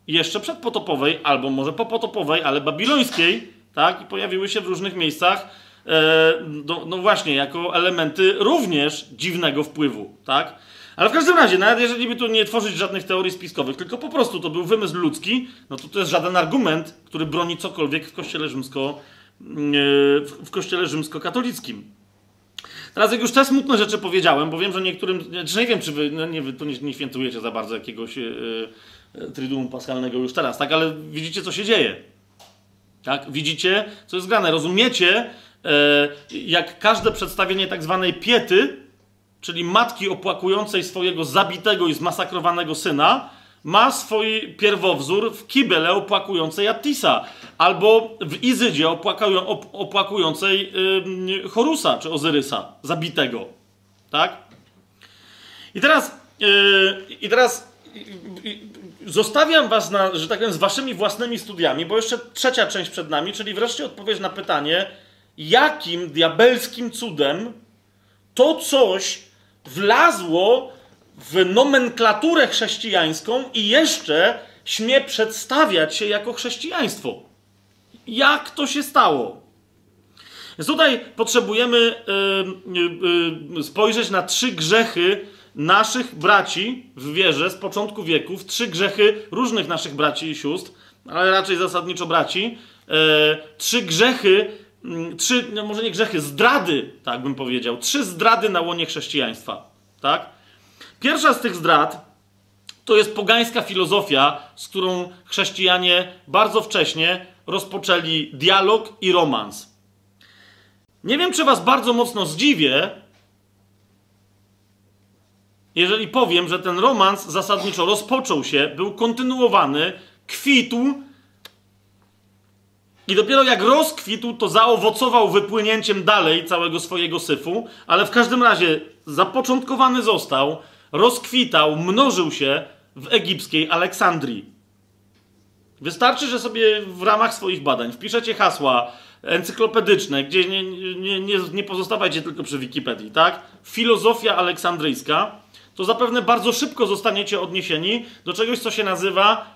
jeszcze przedpotopowej, albo może popotopowej, ale babilońskiej, tak? I pojawiły się w różnych miejscach, e, no, no, właśnie, jako elementy również dziwnego wpływu, tak? Ale w każdym razie, nawet jeżeli by tu nie tworzyć żadnych teorii spiskowych, tylko po prostu to był wymysł ludzki, no to to jest żaden argument, który broni cokolwiek w kościele rzymsko, e, w kościele rzymskokatolickim. Teraz jak już te smutne rzeczy powiedziałem, bo wiem, że niektórym, znaczy nie wiem, czy wy, no nie, wy nie, nie świętujecie za bardzo jakiegoś yy, Triduum Paschalnego już teraz, tak? Ale widzicie, co się dzieje. Tak? Widzicie, co jest grane. Rozumiecie, jak każde przedstawienie tak zwanej piety, czyli matki opłakującej swojego zabitego i zmasakrowanego syna, ma swój pierwowzór w Kibele opłakującej Attisa, albo w Izydzie opłakującej Horusa czy Ozyrysa, zabitego. Tak? I teraz, yy, i teraz Zostawiam was, na, że tak powiem, z waszymi własnymi studiami, bo jeszcze trzecia część przed nami, czyli wreszcie odpowiedź na pytanie, jakim diabelskim cudem to coś wlazło w nomenklaturę chrześcijańską i jeszcze śmie przedstawiać się jako chrześcijaństwo. Jak to się stało? Więc tutaj potrzebujemy yy, yy, spojrzeć na trzy grzechy, naszych braci w wierze z początku wieków, trzy grzechy różnych naszych braci i sióstr, ale raczej zasadniczo braci, e, trzy grzechy, trzy, no może nie grzechy, zdrady, tak bym powiedział, trzy zdrady na łonie chrześcijaństwa, tak? Pierwsza z tych zdrad To jest pogańska filozofia, z którą chrześcijanie bardzo wcześnie rozpoczęli dialog i romans. Nie wiem, czy was bardzo mocno zdziwię, jeżeli powiem, że ten romans zasadniczo rozpoczął się, był kontynuowany, kwitł i dopiero jak rozkwitł, to zaowocował wypłynięciem dalej całego swojego syfu, ale w każdym razie zapoczątkowany został, rozkwitał, mnożył się w egipskiej Aleksandrii. Wystarczy, że sobie w ramach swoich badań wpiszecie hasła encyklopedyczne, gdzie nie, nie, nie, nie pozostawajcie tylko przy Wikipedii, tak? Filozofia aleksandryjska, to zapewne bardzo szybko zostaniecie odniesieni do czegoś, co się nazywa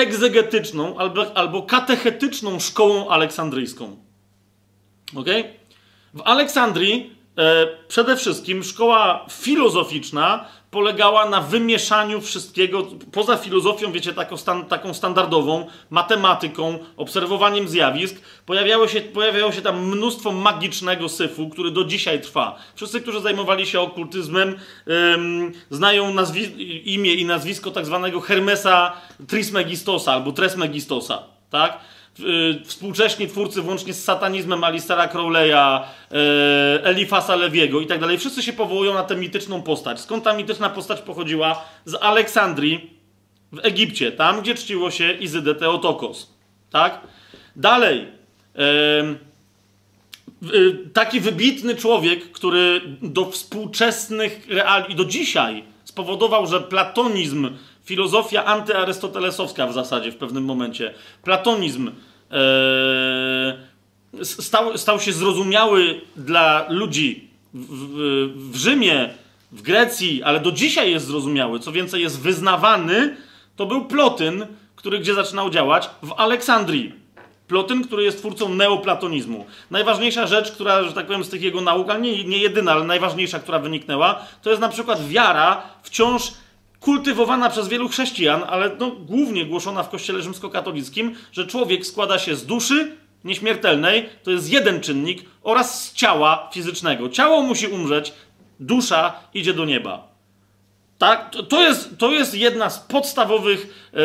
egzegetyczną albo, albo katechetyczną szkołą aleksandryjską. Ok? W Aleksandrii e, przede wszystkim szkoła filozoficzna polegała na wymieszaniu wszystkiego, poza filozofią, wiecie, taką, stan, taką standardową, matematyką, obserwowaniem zjawisk, pojawiało się, pojawiało się tam mnóstwo magicznego syfu, który do dzisiaj trwa. Wszyscy, którzy zajmowali się okultyzmem, ym, znają imię i nazwisko tak zwanego Hermesa Trismegistosa albo Tresmegistosa, tak? Y, współcześni twórcy, włącznie z satanizmem Alistera Crowley'a, y, Elifasa Lewiego i tak dalej, wszyscy się powołują na tę mityczną postać. Skąd ta mityczna postać pochodziła? Z Aleksandrii w Egipcie, tam gdzie czciło się Izydę Teotokos. Tak? Dalej. Y, taki wybitny człowiek, który do współczesnych realiów, do dzisiaj spowodował, że platonizm filozofia antyarystotelesowska w zasadzie w pewnym momencie. Platonizm e, stał, stał się zrozumiały dla ludzi w, w, Rzymie, w Grecji, ale do dzisiaj jest zrozumiały. Co więcej, jest wyznawany. To był Plotyn, który gdzie zaczynał działać? W Aleksandrii. Plotyn, który jest twórcą neoplatonizmu. Najważniejsza rzecz, która, że tak powiem, z tych jego nauk, ale nie, nie jedyna, ale najważniejsza, która wyniknęła, to jest na przykład wiara wciąż kultywowana przez wielu chrześcijan, ale no, głównie głoszona w kościele rzymskokatolickim, że człowiek składa się z duszy nieśmiertelnej, to jest jeden czynnik, oraz z ciała fizycznego. Ciało musi umrzeć, dusza idzie do nieba. Tak? To, jest, to jest jedna z podstawowych e,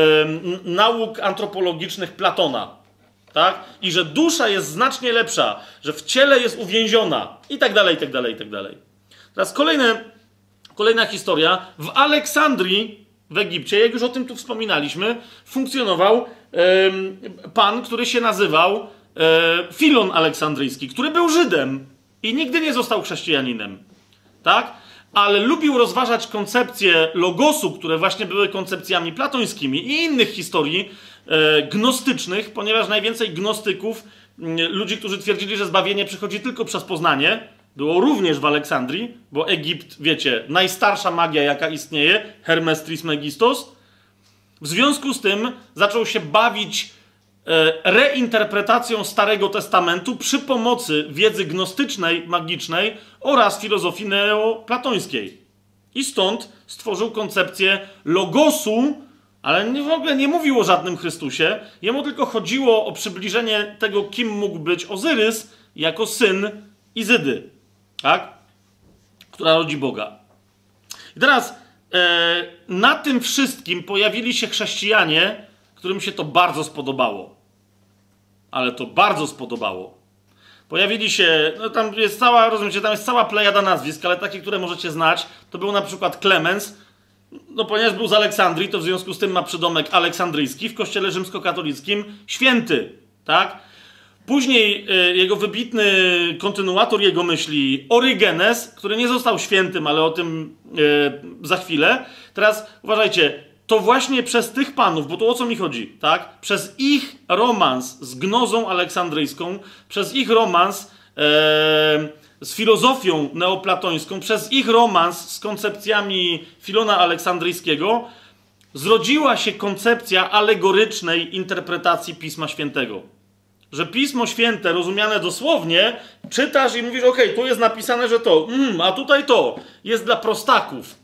nauk antropologicznych Platona. Tak? I że dusza jest znacznie lepsza, że w ciele jest uwięziona i tak dalej, i tak dalej, i tak dalej. Teraz kolejne Kolejna historia. W Aleksandrii w Egipcie, jak już o tym tu wspominaliśmy, funkcjonował pan, który się nazywał e, Filon Aleksandryjski, który był Żydem i nigdy nie został chrześcijaninem. Tak? Ale lubił rozważać koncepcje logosu, które właśnie były koncepcjami platońskimi i innych historii e, gnostycznych, ponieważ najwięcej gnostyków, ludzi, którzy twierdzili, że zbawienie przychodzi tylko przez poznanie, było również w Aleksandrii, bo Egipt, wiecie, najstarsza magia, jaka istnieje, Hermes Trismegistos. W związku z tym zaczął się bawić e, reinterpretacją Starego Testamentu przy pomocy wiedzy gnostycznej, magicznej oraz filozofii neoplatońskiej. I stąd stworzył koncepcję logosu, ale w ogóle nie mówił o żadnym Chrystusie. Jemu tylko chodziło o przybliżenie tego, kim mógł być Ozyrys jako syn Izydy tak? która rodzi Boga. I teraz e, na tym wszystkim pojawili się chrześcijanie, którym się to bardzo spodobało. Ale to bardzo spodobało. Pojawili się, no tam jest cała, rozumiecie, tam jest cała plejada nazwisk, ale takie, które możecie znać, to był na przykład Klemens, no ponieważ był z Aleksandrii, to w związku z tym ma przydomek aleksandryjski, w kościele rzymskokatolickim święty, tak? Później y, jego wybitny kontynuator jego myśli, Orygenes, który nie został świętym, ale o tym y, za chwilę. Teraz uważajcie, to właśnie przez tych panów, bo tu o co mi chodzi, tak? Przez ich romans z gnozą aleksandryjską, przez ich romans e, z filozofią neoplatońską, przez ich romans z koncepcjami Filona Aleksandryjskiego, zrodziła się koncepcja alegorycznej interpretacji Pisma Świętego że Pismo Święte, rozumiane dosłownie, czytasz i mówisz, ok, tu jest napisane, że to, mm, a tutaj to, jest dla prostaków.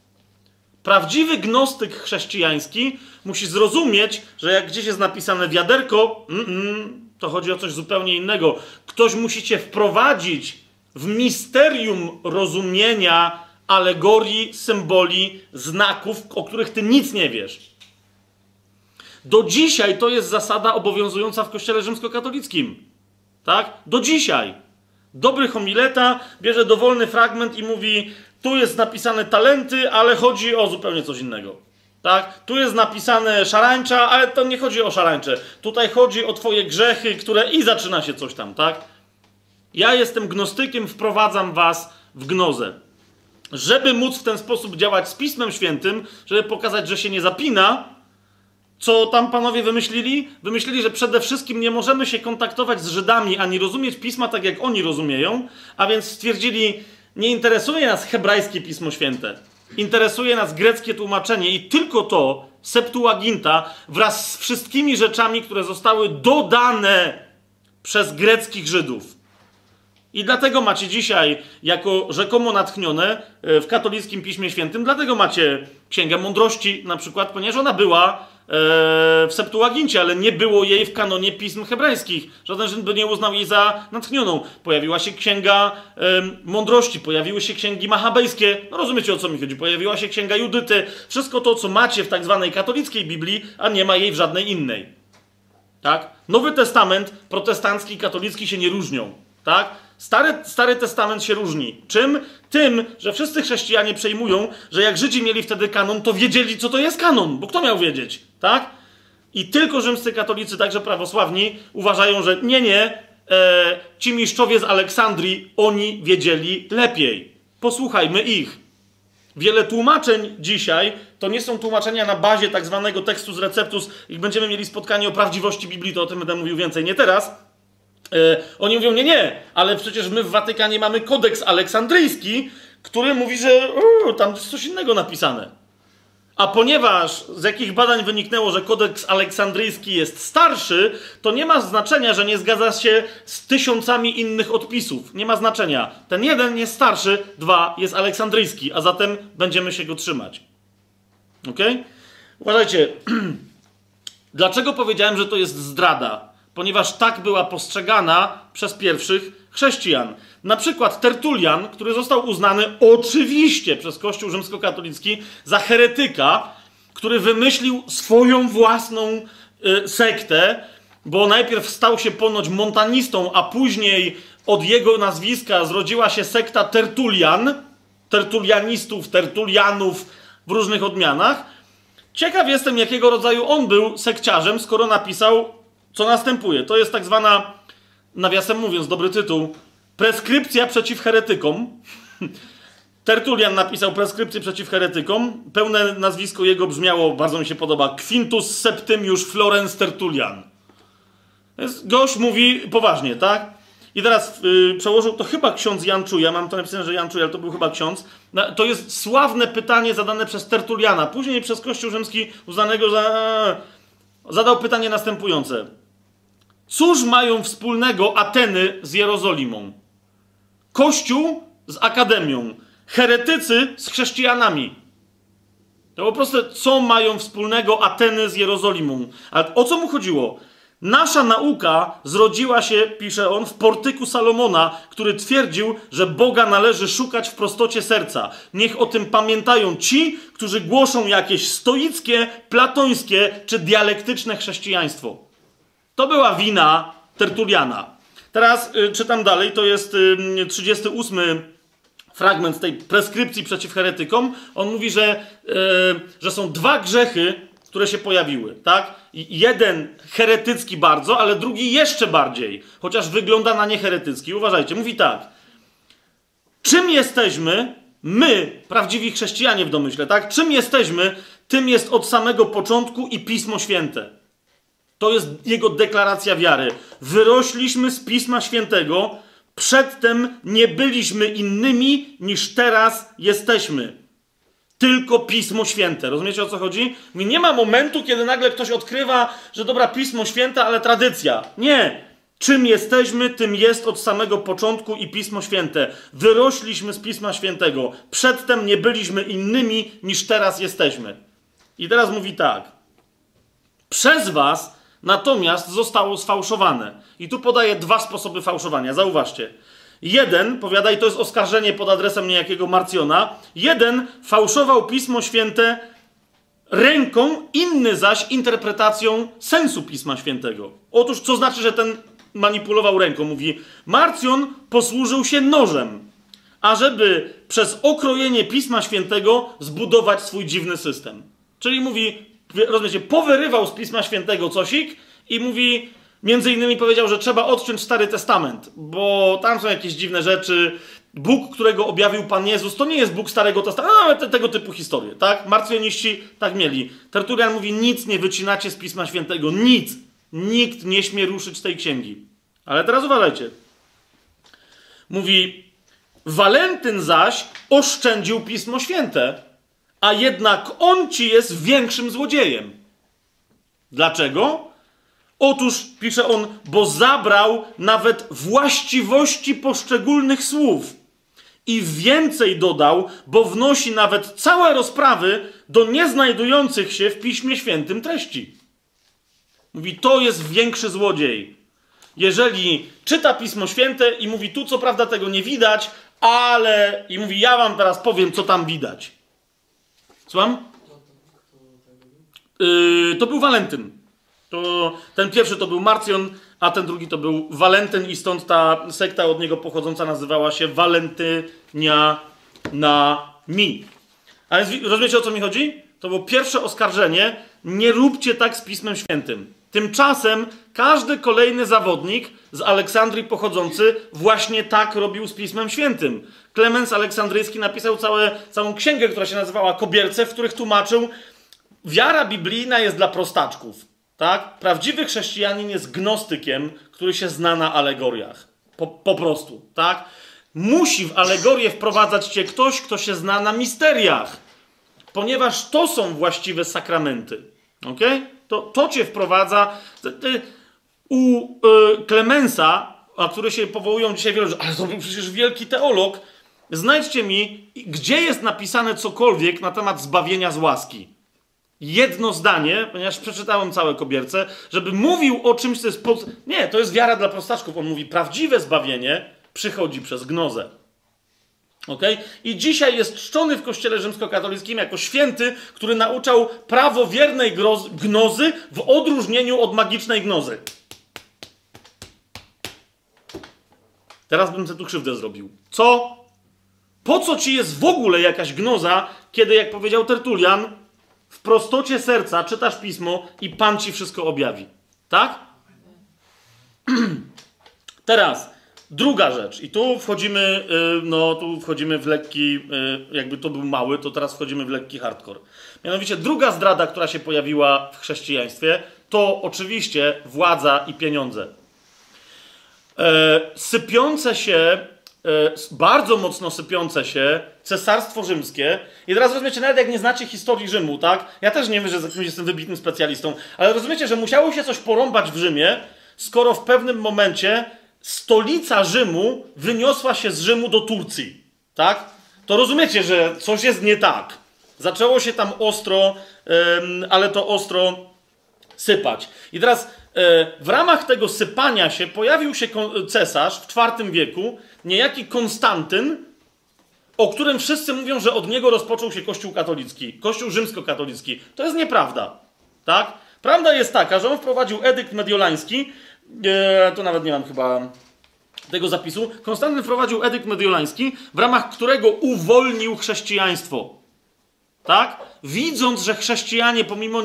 Prawdziwy gnostyk chrześcijański musi zrozumieć, że jak gdzieś jest napisane wiaderko, mm, mm, to chodzi o coś zupełnie innego. Ktoś musi cię wprowadzić w misterium rozumienia alegorii, symboli, znaków, o których ty nic nie wiesz. Do dzisiaj to jest zasada obowiązująca w Kościele rzymskokatolickim. Tak? Do dzisiaj. Dobry homileta bierze dowolny fragment i mówi: Tu jest napisane talenty, ale chodzi o zupełnie coś innego. Tak? Tu jest napisane szarańcza, ale to nie chodzi o szarańcze. Tutaj chodzi o twoje grzechy, które i zaczyna się coś tam, tak? Ja jestem gnostykiem, wprowadzam was w gnozę. Żeby móc w ten sposób działać z Pismem Świętym, żeby pokazać, że się nie zapina, co tam panowie wymyślili? Wymyślili, że przede wszystkim nie możemy się kontaktować z Żydami ani rozumieć pisma tak, jak oni rozumieją, a więc stwierdzili, nie interesuje nas hebrajskie Pismo Święte. Interesuje nas greckie tłumaczenie i tylko to, Septuaginta, wraz z wszystkimi rzeczami, które zostały dodane przez greckich Żydów. I dlatego macie dzisiaj, jako rzekomo natchnione e, w katolickim Piśmie Świętym, dlatego macie Księgę Mądrości na przykład, ponieważ ona była E, w Septuagincie, ale nie było jej w kanonie pism hebrajskich. Żaden Żyd by nie uznał jej za natchnioną. Pojawiła się księga mądrości, pojawiły się księgi machabejskie. No rozumiecie o co mi chodzi. Pojawiła się księga Judyty. Wszystko to, co macie w tak zwanej katolickiej Biblii, a nie ma jej w żadnej innej. Tak? Nowy Testament, protestancki i katolicki się nie różnią. Tak? Stary, Stary Testament się różni. Czym? Tym, że wszyscy chrześcijanie przejmują, że jak Żydzi mieli wtedy kanon, to wiedzieli, co to jest kanon, bo kto miał wiedzieć, tak? I tylko rzymscy katolicy, także prawosławni, uważają, że nie, nie, e, ci mistrzowie z Aleksandrii, oni wiedzieli lepiej. Posłuchajmy ich. Wiele tłumaczeń dzisiaj to nie są tłumaczenia na bazie tak zwanego tekstu z receptus. Jak będziemy mieli spotkanie o prawdziwości Biblii, to o tym będę mówił więcej. Nie teraz, oni mówią, nie, nie, ale przecież my w Watykanie mamy kodeks aleksandryjski, który mówi, że uu, tam jest coś innego napisane. A ponieważ z jakich badań wyniknęło, że kodeks aleksandryjski jest starszy, to nie ma znaczenia, że nie zgadza się z tysiącami innych odpisów. Nie ma znaczenia. Ten jeden jest starszy, dwa jest aleksandryjski, a zatem będziemy się go trzymać. Ok? Uważajcie. Dlaczego powiedziałem, że to jest zdrada? Ponieważ tak była postrzegana przez pierwszych chrześcijan. Na przykład Tertulian, który został uznany oczywiście przez Kościół rzymskokatolicki za heretyka, który wymyślił swoją własną y, sektę, bo najpierw stał się ponoć montanistą, a później od jego nazwiska zrodziła się sekta Tertulian, tertulianistów, tertulianów w różnych odmianach. Ciekaw jestem, jakiego rodzaju on był sekciarzem, skoro napisał co następuje? To jest tak zwana, nawiasem mówiąc, dobry tytuł, preskrypcja przeciw heretykom. Tertulian napisał preskrypcję przeciw heretykom. Pełne nazwisko jego brzmiało, bardzo mi się podoba, Quintus Septimius Florence Tertulian. Gość mówi poważnie, tak? I teraz yy, przełożył to chyba ksiądz Jan Czuja, mam to napisane, że Jan Czuja, ale to był chyba ksiądz. To jest sławne pytanie zadane przez Tertuliana, później przez Kościół Rzymski uznanego za... Zadał pytanie następujące. Cóż mają wspólnego Ateny z Jerozolimą? Kościół z akademią, heretycy z chrześcijanami. To po prostu, co mają wspólnego Ateny z Jerozolimą? Ale o co mu chodziło? Nasza nauka zrodziła się, pisze on, w portyku Salomona, który twierdził, że Boga należy szukać w prostocie serca. Niech o tym pamiętają ci, którzy głoszą jakieś stoickie, platońskie czy dialektyczne chrześcijaństwo. To była wina Tertuliana. Teraz y, czytam dalej, to jest y, 38 fragment tej preskrypcji przeciw heretykom. On mówi, że, y, że są dwa grzechy, które się pojawiły, tak? Jeden heretycki bardzo, ale drugi jeszcze bardziej, chociaż wygląda na nieheretycki. Uważajcie, mówi tak. Czym jesteśmy, my, prawdziwi chrześcijanie w domyśle, tak? Czym jesteśmy, tym jest od samego początku i Pismo Święte. To jest jego deklaracja wiary. Wyrośliśmy z Pisma Świętego, przedtem nie byliśmy innymi niż teraz jesteśmy. Tylko Pismo Święte. Rozumiecie o co chodzi? Nie ma momentu, kiedy nagle ktoś odkrywa, że dobra, Pismo Święte, ale tradycja. Nie. Czym jesteśmy, tym jest od samego początku i Pismo Święte. Wyrośliśmy z Pisma Świętego. Przedtem nie byliśmy innymi niż teraz jesteśmy. I teraz mówi tak. Przez was natomiast zostało sfałszowane. I tu podaję dwa sposoby fałszowania. Zauważcie. Jeden, powiada, i to jest oskarżenie pod adresem niejakiego Marcjona, jeden fałszował Pismo Święte ręką, inny zaś interpretacją sensu Pisma Świętego. Otóż, co znaczy, że ten manipulował ręką? Mówi, Marcjon posłużył się nożem, ażeby przez okrojenie Pisma Świętego zbudować swój dziwny system. Czyli mówi, rozumiecie, powyrywał z Pisma Świętego cosik i mówi, między innymi powiedział, że trzeba odciąć Stary Testament, bo tam są jakieś dziwne rzeczy. Bóg, którego objawił Pan Jezus, to nie jest Bóg Starego Testamentu, ale te, tego typu historie, tak? Marcjoniści tak mieli. Tertulian mówi, nic nie wycinacie z Pisma Świętego, nic. Nikt nie śmie ruszyć tej księgi. Ale teraz uważajcie. Mówi, Walentyn zaś oszczędził Pismo Święte, a jednak on ci jest większym złodziejem. Dlaczego? Otóż, pisze on, bo zabrał nawet właściwości poszczególnych słów. I więcej dodał, bo wnosi nawet całe rozprawy do nieznajdujących się w Piśmie Świętym treści. Mówi, to jest większy złodziej. Jeżeli czyta Pismo Święte i mówi, tu co prawda tego nie widać, ale. I mówi, ja wam teraz powiem, co tam widać. Słucham? Yy, to był Walentyn. To, ten pierwszy to był Marcjon, a ten drugi to był Walentyn i stąd ta sekta od niego pochodząca nazywała się Walentynia na mi. A więc rozumiecie o co mi chodzi? To było pierwsze oskarżenie. Nie róbcie tak z Pismem Świętym. Tymczasem każdy kolejny zawodnik z Aleksandrii pochodzący właśnie tak robił z Pismem Świętym. Klemens Aleksandryjski napisał całe, całą księgę, która się nazywała Kobierce, w których tłumaczył, wiara biblijna jest dla prostaczków. Tak? Prawdziwy chrześcijanin jest gnostykiem, który się zna na alegoriach. Po, po prostu, tak? Musi w alegorię wprowadzać cię ktoś, kto się zna na misteriach, ponieważ to są właściwe sakramenty. Ok? To, to cię wprowadza. U y, Klemensa, a który się powołują dzisiaj wielu, ale to był przecież wielki teolog. Znajdźcie mi, gdzie jest napisane cokolwiek na temat zbawienia z łaski jedno zdanie, ponieważ przeczytałem całe kobierce, żeby mówił o czymś, co jest. Pod... Nie, to jest wiara dla prostaczków. On mówi, prawdziwe zbawienie przychodzi przez gnozę. Okay? I dzisiaj jest czczony w kościele rzymskokatolickim jako święty, który nauczał prawo wiernej gnozy w odróżnieniu od magicznej gnozy. Teraz bym sobie tu krzywdę zrobił. Co? Po co ci jest w ogóle jakaś gnoza, kiedy, jak powiedział Tertulian, w prostocie serca czytasz pismo i Pan ci wszystko objawi. Tak? Teraz, druga rzecz. I tu wchodzimy, y, no tu wchodzimy w lekki, y, jakby to był mały, to teraz wchodzimy w lekki hardcore. Mianowicie druga zdrada, która się pojawiła w chrześcijaństwie, to oczywiście władza i pieniądze. E, sypiące się bardzo mocno sypiące się cesarstwo rzymskie. I teraz rozumiecie, nawet jak nie znacie historii Rzymu, tak? Ja też nie wiem, że jestem wybitnym specjalistą, ale rozumiecie, że musiało się coś porąbać w Rzymie, skoro w pewnym momencie stolica Rzymu wyniosła się z Rzymu do Turcji, tak? To rozumiecie, że coś jest nie tak. Zaczęło się tam ostro, ale to ostro sypać. I teraz e, w ramach tego sypania się pojawił się cesarz w IV wieku, niejaki Konstantyn, o którym wszyscy mówią, że od niego rozpoczął się Kościół katolicki, Kościół rzymskokatolicki. To jest nieprawda. Tak? Prawda jest taka, że on wprowadził edykt mediolański, e, to nawet nie mam chyba tego zapisu. Konstantyn wprowadził edykt mediolański, w ramach którego uwolnił chrześcijaństwo. Tak? Widząc, że chrześcijanie pomimo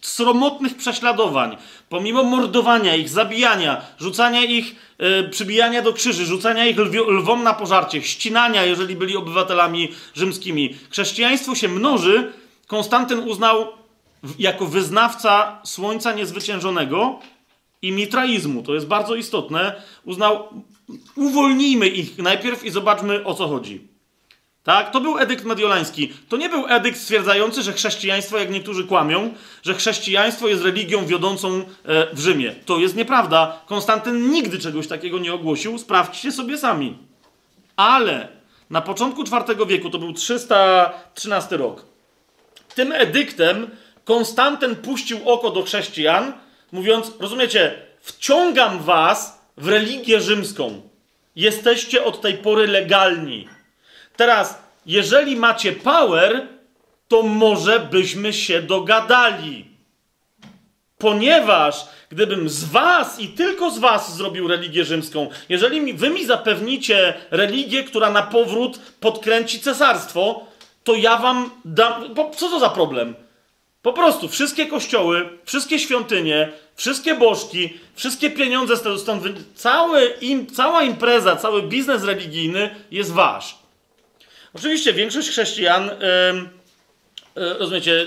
sromotnych prześladowań, pomimo mordowania ich, zabijania, rzucania ich, yy, przybijania do krzyży, rzucania ich lwio, lwom na pożarcie, ścinania, jeżeli byli obywatelami rzymskimi, chrześcijaństwo się mnoży, Konstantyn uznał jako wyznawca słońca niezwyciężonego i mitraizmu, to jest bardzo istotne, uznał, uwolnijmy ich najpierw i zobaczmy o co chodzi. Tak? To był edykt mediolański. To nie był edykt stwierdzający, że chrześcijaństwo, jak niektórzy kłamią, że chrześcijaństwo jest religią wiodącą e, w Rzymie. To jest nieprawda. Konstantyn nigdy czegoś takiego nie ogłosił. Sprawdźcie sobie sami. Ale na początku IV wieku, to był 313 rok, tym edyktem Konstantyn puścił oko do chrześcijan, mówiąc, rozumiecie, wciągam was w religię rzymską. Jesteście od tej pory legalni. Teraz, jeżeli macie power, to może byśmy się dogadali. Ponieważ gdybym z was i tylko z was zrobił religię rzymską, jeżeli mi, wy mi zapewnicie religię, która na powrót podkręci cesarstwo, to ja wam dam. Co to za problem? Po prostu wszystkie kościoły, wszystkie świątynie, wszystkie bożki, wszystkie pieniądze stąd, cały im, cała impreza, cały biznes religijny jest wasz. Oczywiście większość chrześcijan, yy, rozumiecie,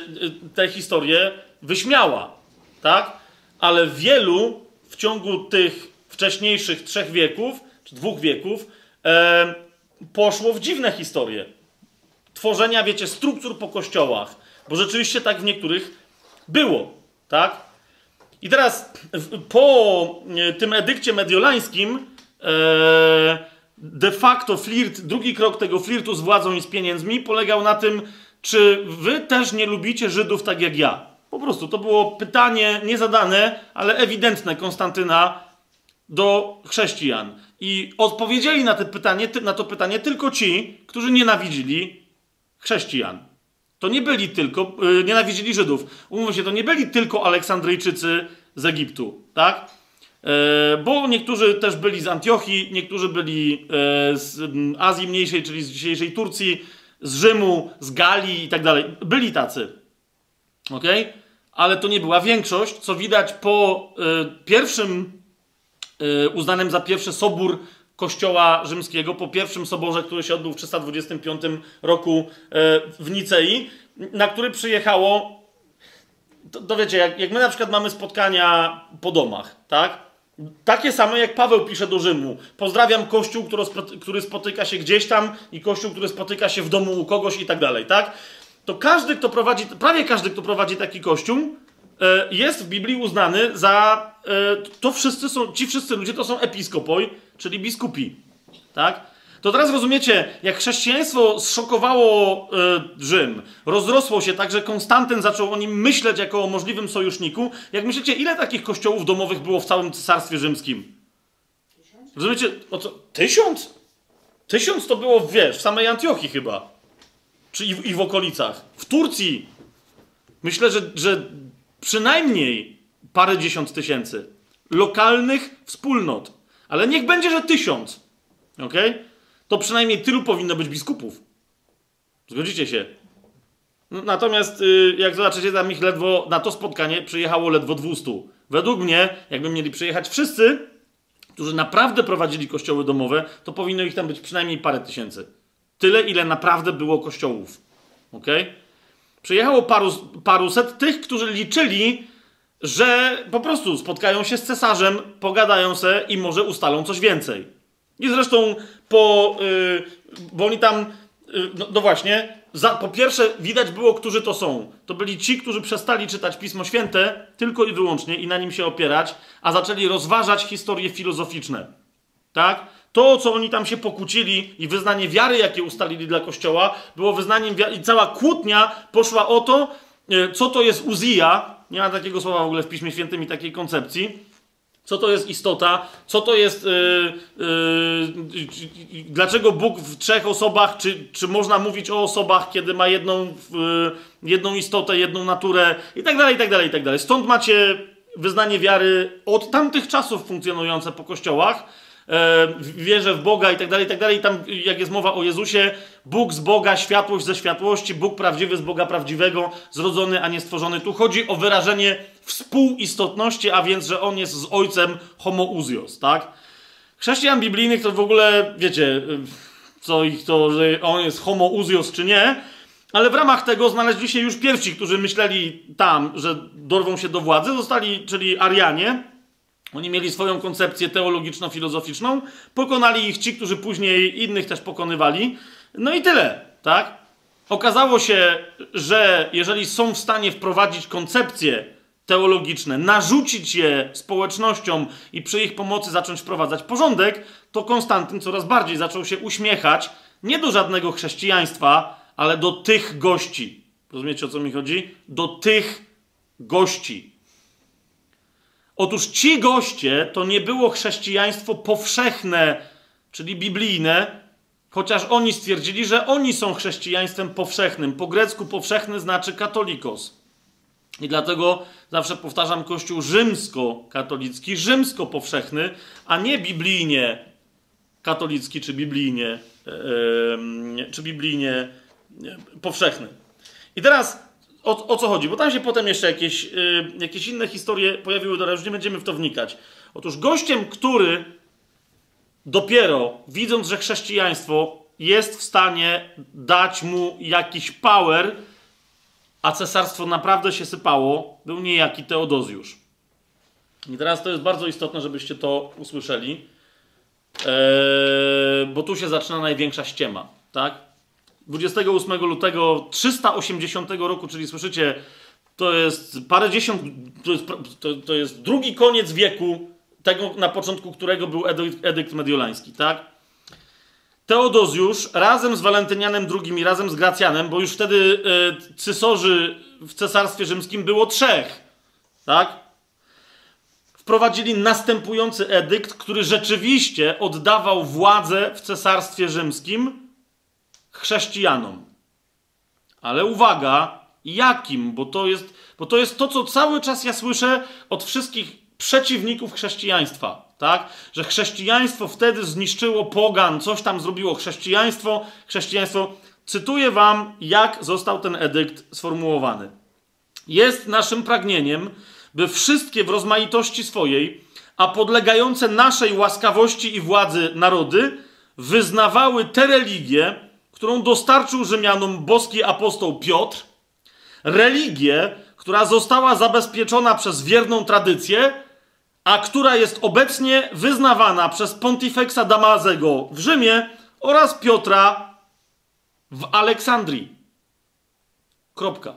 tę historię wyśmiała, tak? Ale wielu w ciągu tych wcześniejszych trzech wieków, czy dwóch wieków, poszło w dziwne historie. Tworzenia, wiecie, struktur po kościołach, bo rzeczywiście tak w niektórych było, tak? I teraz po e, tym edykcie mediolańskim e, de facto flirt, drugi krok tego flirtu z władzą i z pieniędzmi polegał na tym, czy wy też nie lubicie Żydów tak jak ja. Po prostu to było pytanie niezadane, ale ewidentne Konstantyna do chrześcijan. I odpowiedzieli na, pytanie, na to pytanie tylko ci, którzy nienawidzili chrześcijan. To nie byli tylko, yy, nienawidzili Żydów. Umówmy się, to nie byli tylko Aleksandryjczycy z Egiptu, tak? Yy, bo niektórzy też byli z Antiochii, niektórzy byli yy, z Azji Mniejszej, czyli z dzisiejszej Turcji, z Rzymu, z Galii i tak dalej. Byli tacy. Ok? Ale to nie była większość, co widać po y, pierwszym, uznanym za pierwszy sobór Kościoła Rzymskiego po pierwszym soborze, który się odbył w 325 roku e, w Nicei, na który przyjechało. To, to wiecie, jak, jak my na przykład mamy spotkania po domach, tak? Takie same jak Paweł pisze do Rzymu. Pozdrawiam kościół, który spotyka się gdzieś tam i kościół, który spotyka się w domu u kogoś i tak dalej, tak? To każdy, kto prowadzi, prawie każdy, kto prowadzi taki kościół, e, jest w Biblii uznany za. E, to wszyscy są, ci wszyscy ludzie to są episkopoi, czyli biskupi. Tak? To teraz rozumiecie, jak chrześcijaństwo zszokowało y, Rzym, rozrosło się tak, że Konstantyn zaczął o nim myśleć jako o możliwym sojuszniku. Jak myślicie, ile takich kościołów domowych było w całym cesarstwie rzymskim? Rozumiecie? O co? Tysiąc? Tysiąc to było, wiesz, w samej Antiochii chyba. Czy i w, i w okolicach. W Turcji myślę, że, że przynajmniej parę dziesiąt tysięcy lokalnych wspólnot. Ale niech będzie, że tysiąc. Ok? To przynajmniej tylu powinno być biskupów. Zgodzicie się? Natomiast, y, jak zobaczycie, tam ich ledwo na to spotkanie przyjechało ledwo 200. Według mnie, jakby mieli przyjechać wszyscy, którzy naprawdę prowadzili kościoły domowe, to powinno ich tam być przynajmniej parę tysięcy. Tyle, ile naprawdę było kościołów. Ok? Przyjechało paru, paruset tych, którzy liczyli, że po prostu spotkają się z cesarzem, pogadają se i może ustalą coś więcej. I zresztą po. Yy, bo oni tam. Yy, no, no, właśnie, za, po pierwsze widać było, którzy to są. To byli ci, którzy przestali czytać Pismo Święte tylko i wyłącznie i na nim się opierać, a zaczęli rozważać historie filozoficzne. Tak? To, co oni tam się pokłócili i wyznanie wiary, jakie ustalili dla Kościoła, było wyznaniem wiary. I cała kłótnia poszła o to, yy, co to jest Uzija, nie ma takiego słowa w ogóle w Piśmie Świętym i takiej koncepcji. Co to jest istota? Co to jest. Yy, yy, dlaczego Bóg w trzech osobach? Czy, czy można mówić o osobach, kiedy ma jedną, yy, jedną istotę, jedną naturę i tak dalej, i tak dalej, i tak dalej. Stąd macie wyznanie wiary od tamtych czasów funkcjonujące po kościołach wierzę w Boga i tak dalej, i tak dalej. Tam, jak jest mowa o Jezusie, Bóg z Boga, światłość ze światłości, Bóg prawdziwy z Boga prawdziwego, zrodzony, a nie stworzony. Tu chodzi o wyrażenie współistotności, a więc, że On jest z Ojcem homoousios, tak? Chrześcijan biblijnych to w ogóle, wiecie, co ich to, że On jest homoousios czy nie, ale w ramach tego znaleźli się już pierwsi, którzy myśleli tam, że dorwą się do władzy, zostali, czyli Arianie, oni mieli swoją koncepcję teologiczno-filozoficzną, pokonali ich ci, którzy później innych też pokonywali. No i tyle, tak? Okazało się, że jeżeli są w stanie wprowadzić koncepcje teologiczne, narzucić je społecznościom i przy ich pomocy zacząć wprowadzać porządek, to Konstantyn coraz bardziej zaczął się uśmiechać nie do żadnego chrześcijaństwa, ale do tych gości. Rozumiecie o co mi chodzi? Do tych gości. Otóż ci goście to nie było chrześcijaństwo powszechne czyli biblijne, chociaż oni stwierdzili, że oni są chrześcijaństwem powszechnym. Po grecku powszechny znaczy katolikos. I dlatego zawsze powtarzam Kościół rzymsko-katolicki, rzymsko-powszechny, a nie biblijnie katolicki czy biblijnie, yy, czy biblijnie powszechny. I teraz o, o, co chodzi? Bo tam się potem jeszcze jakieś, yy, jakieś inne historie pojawiły, ale już nie będziemy w to wnikać. Otóż gościem, który dopiero widząc, że chrześcijaństwo jest w stanie dać mu jakiś power, a cesarstwo naprawdę się sypało, był niejaki Teodozjusz. I teraz to jest bardzo istotne, żebyście to usłyszeli, eee, bo tu się zaczyna największa ściema, tak? 28 lutego 380 roku, czyli słyszycie, to jest parę dziesiąt, to jest, to, to jest drugi koniec wieku, tego na początku którego był edykt, mediolański, tak? Teodozjusz razem z Walentynianem II i razem z Gracjanem, bo już wtedy y, w cesarstwie rzymskim było trzech, tak? Wprowadzili następujący edykt, który rzeczywiście oddawał władzę w cesarstwie rzymskim chrześcijanom. Ale uwaga, jakim? Bo to jest, bo to, jest to, co cały czas ja słyszę od wszystkich przeciwników chrześcijaństwa tak? Że chrześcijaństwo wtedy zniszczyło pogan, coś tam zrobiło chrześcijaństwo, chrześcijaństwo. Cytuję wam, jak został ten edykt sformułowany. Jest naszym pragnieniem, by wszystkie w rozmaitości swojej, a podlegające naszej łaskawości i władzy narody, wyznawały tę religię, którą dostarczył Rzymianom boski apostoł Piotr, religię, która została zabezpieczona przez wierną tradycję, a która jest obecnie wyznawana przez Pontifexa Damazego w Rzymie oraz Piotra w Aleksandrii. Kropka.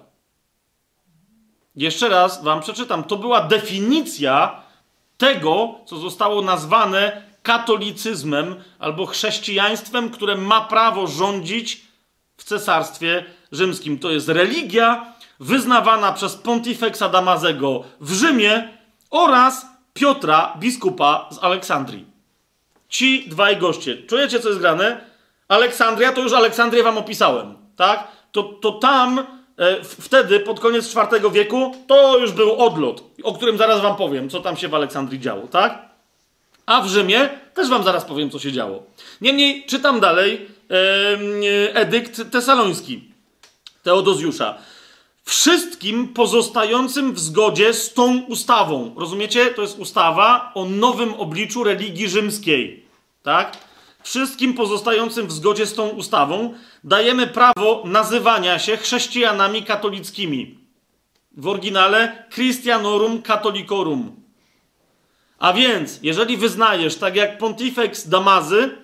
Jeszcze raz wam przeczytam. To była definicja tego, co zostało nazwane katolicyzmem albo chrześcijaństwem, które ma prawo rządzić w cesarstwie rzymskim. To jest religia wyznawana przez Pontifexa Damazego w Rzymie oraz Piotra, biskupa z Aleksandrii. Ci dwaj goście. Czujecie, co jest grane? Aleksandria, to już Aleksandrię wam opisałem, tak? To, to tam, e, wtedy, pod koniec IV wieku, to już był odlot, o którym zaraz wam powiem, co tam się w Aleksandrii działo, tak? A w Rzymie też wam zaraz powiem, co się działo. Niemniej, czytam dalej edykt tesaloński Teodozjusza wszystkim pozostającym w zgodzie z tą ustawą. Rozumiecie? To jest ustawa o nowym obliczu religii rzymskiej. Tak? Wszystkim pozostającym w zgodzie z tą ustawą dajemy prawo nazywania się chrześcijanami katolickimi. W oryginale Christianorum Catholicorum. A więc, jeżeli wyznajesz, tak jak Pontifex Damazy,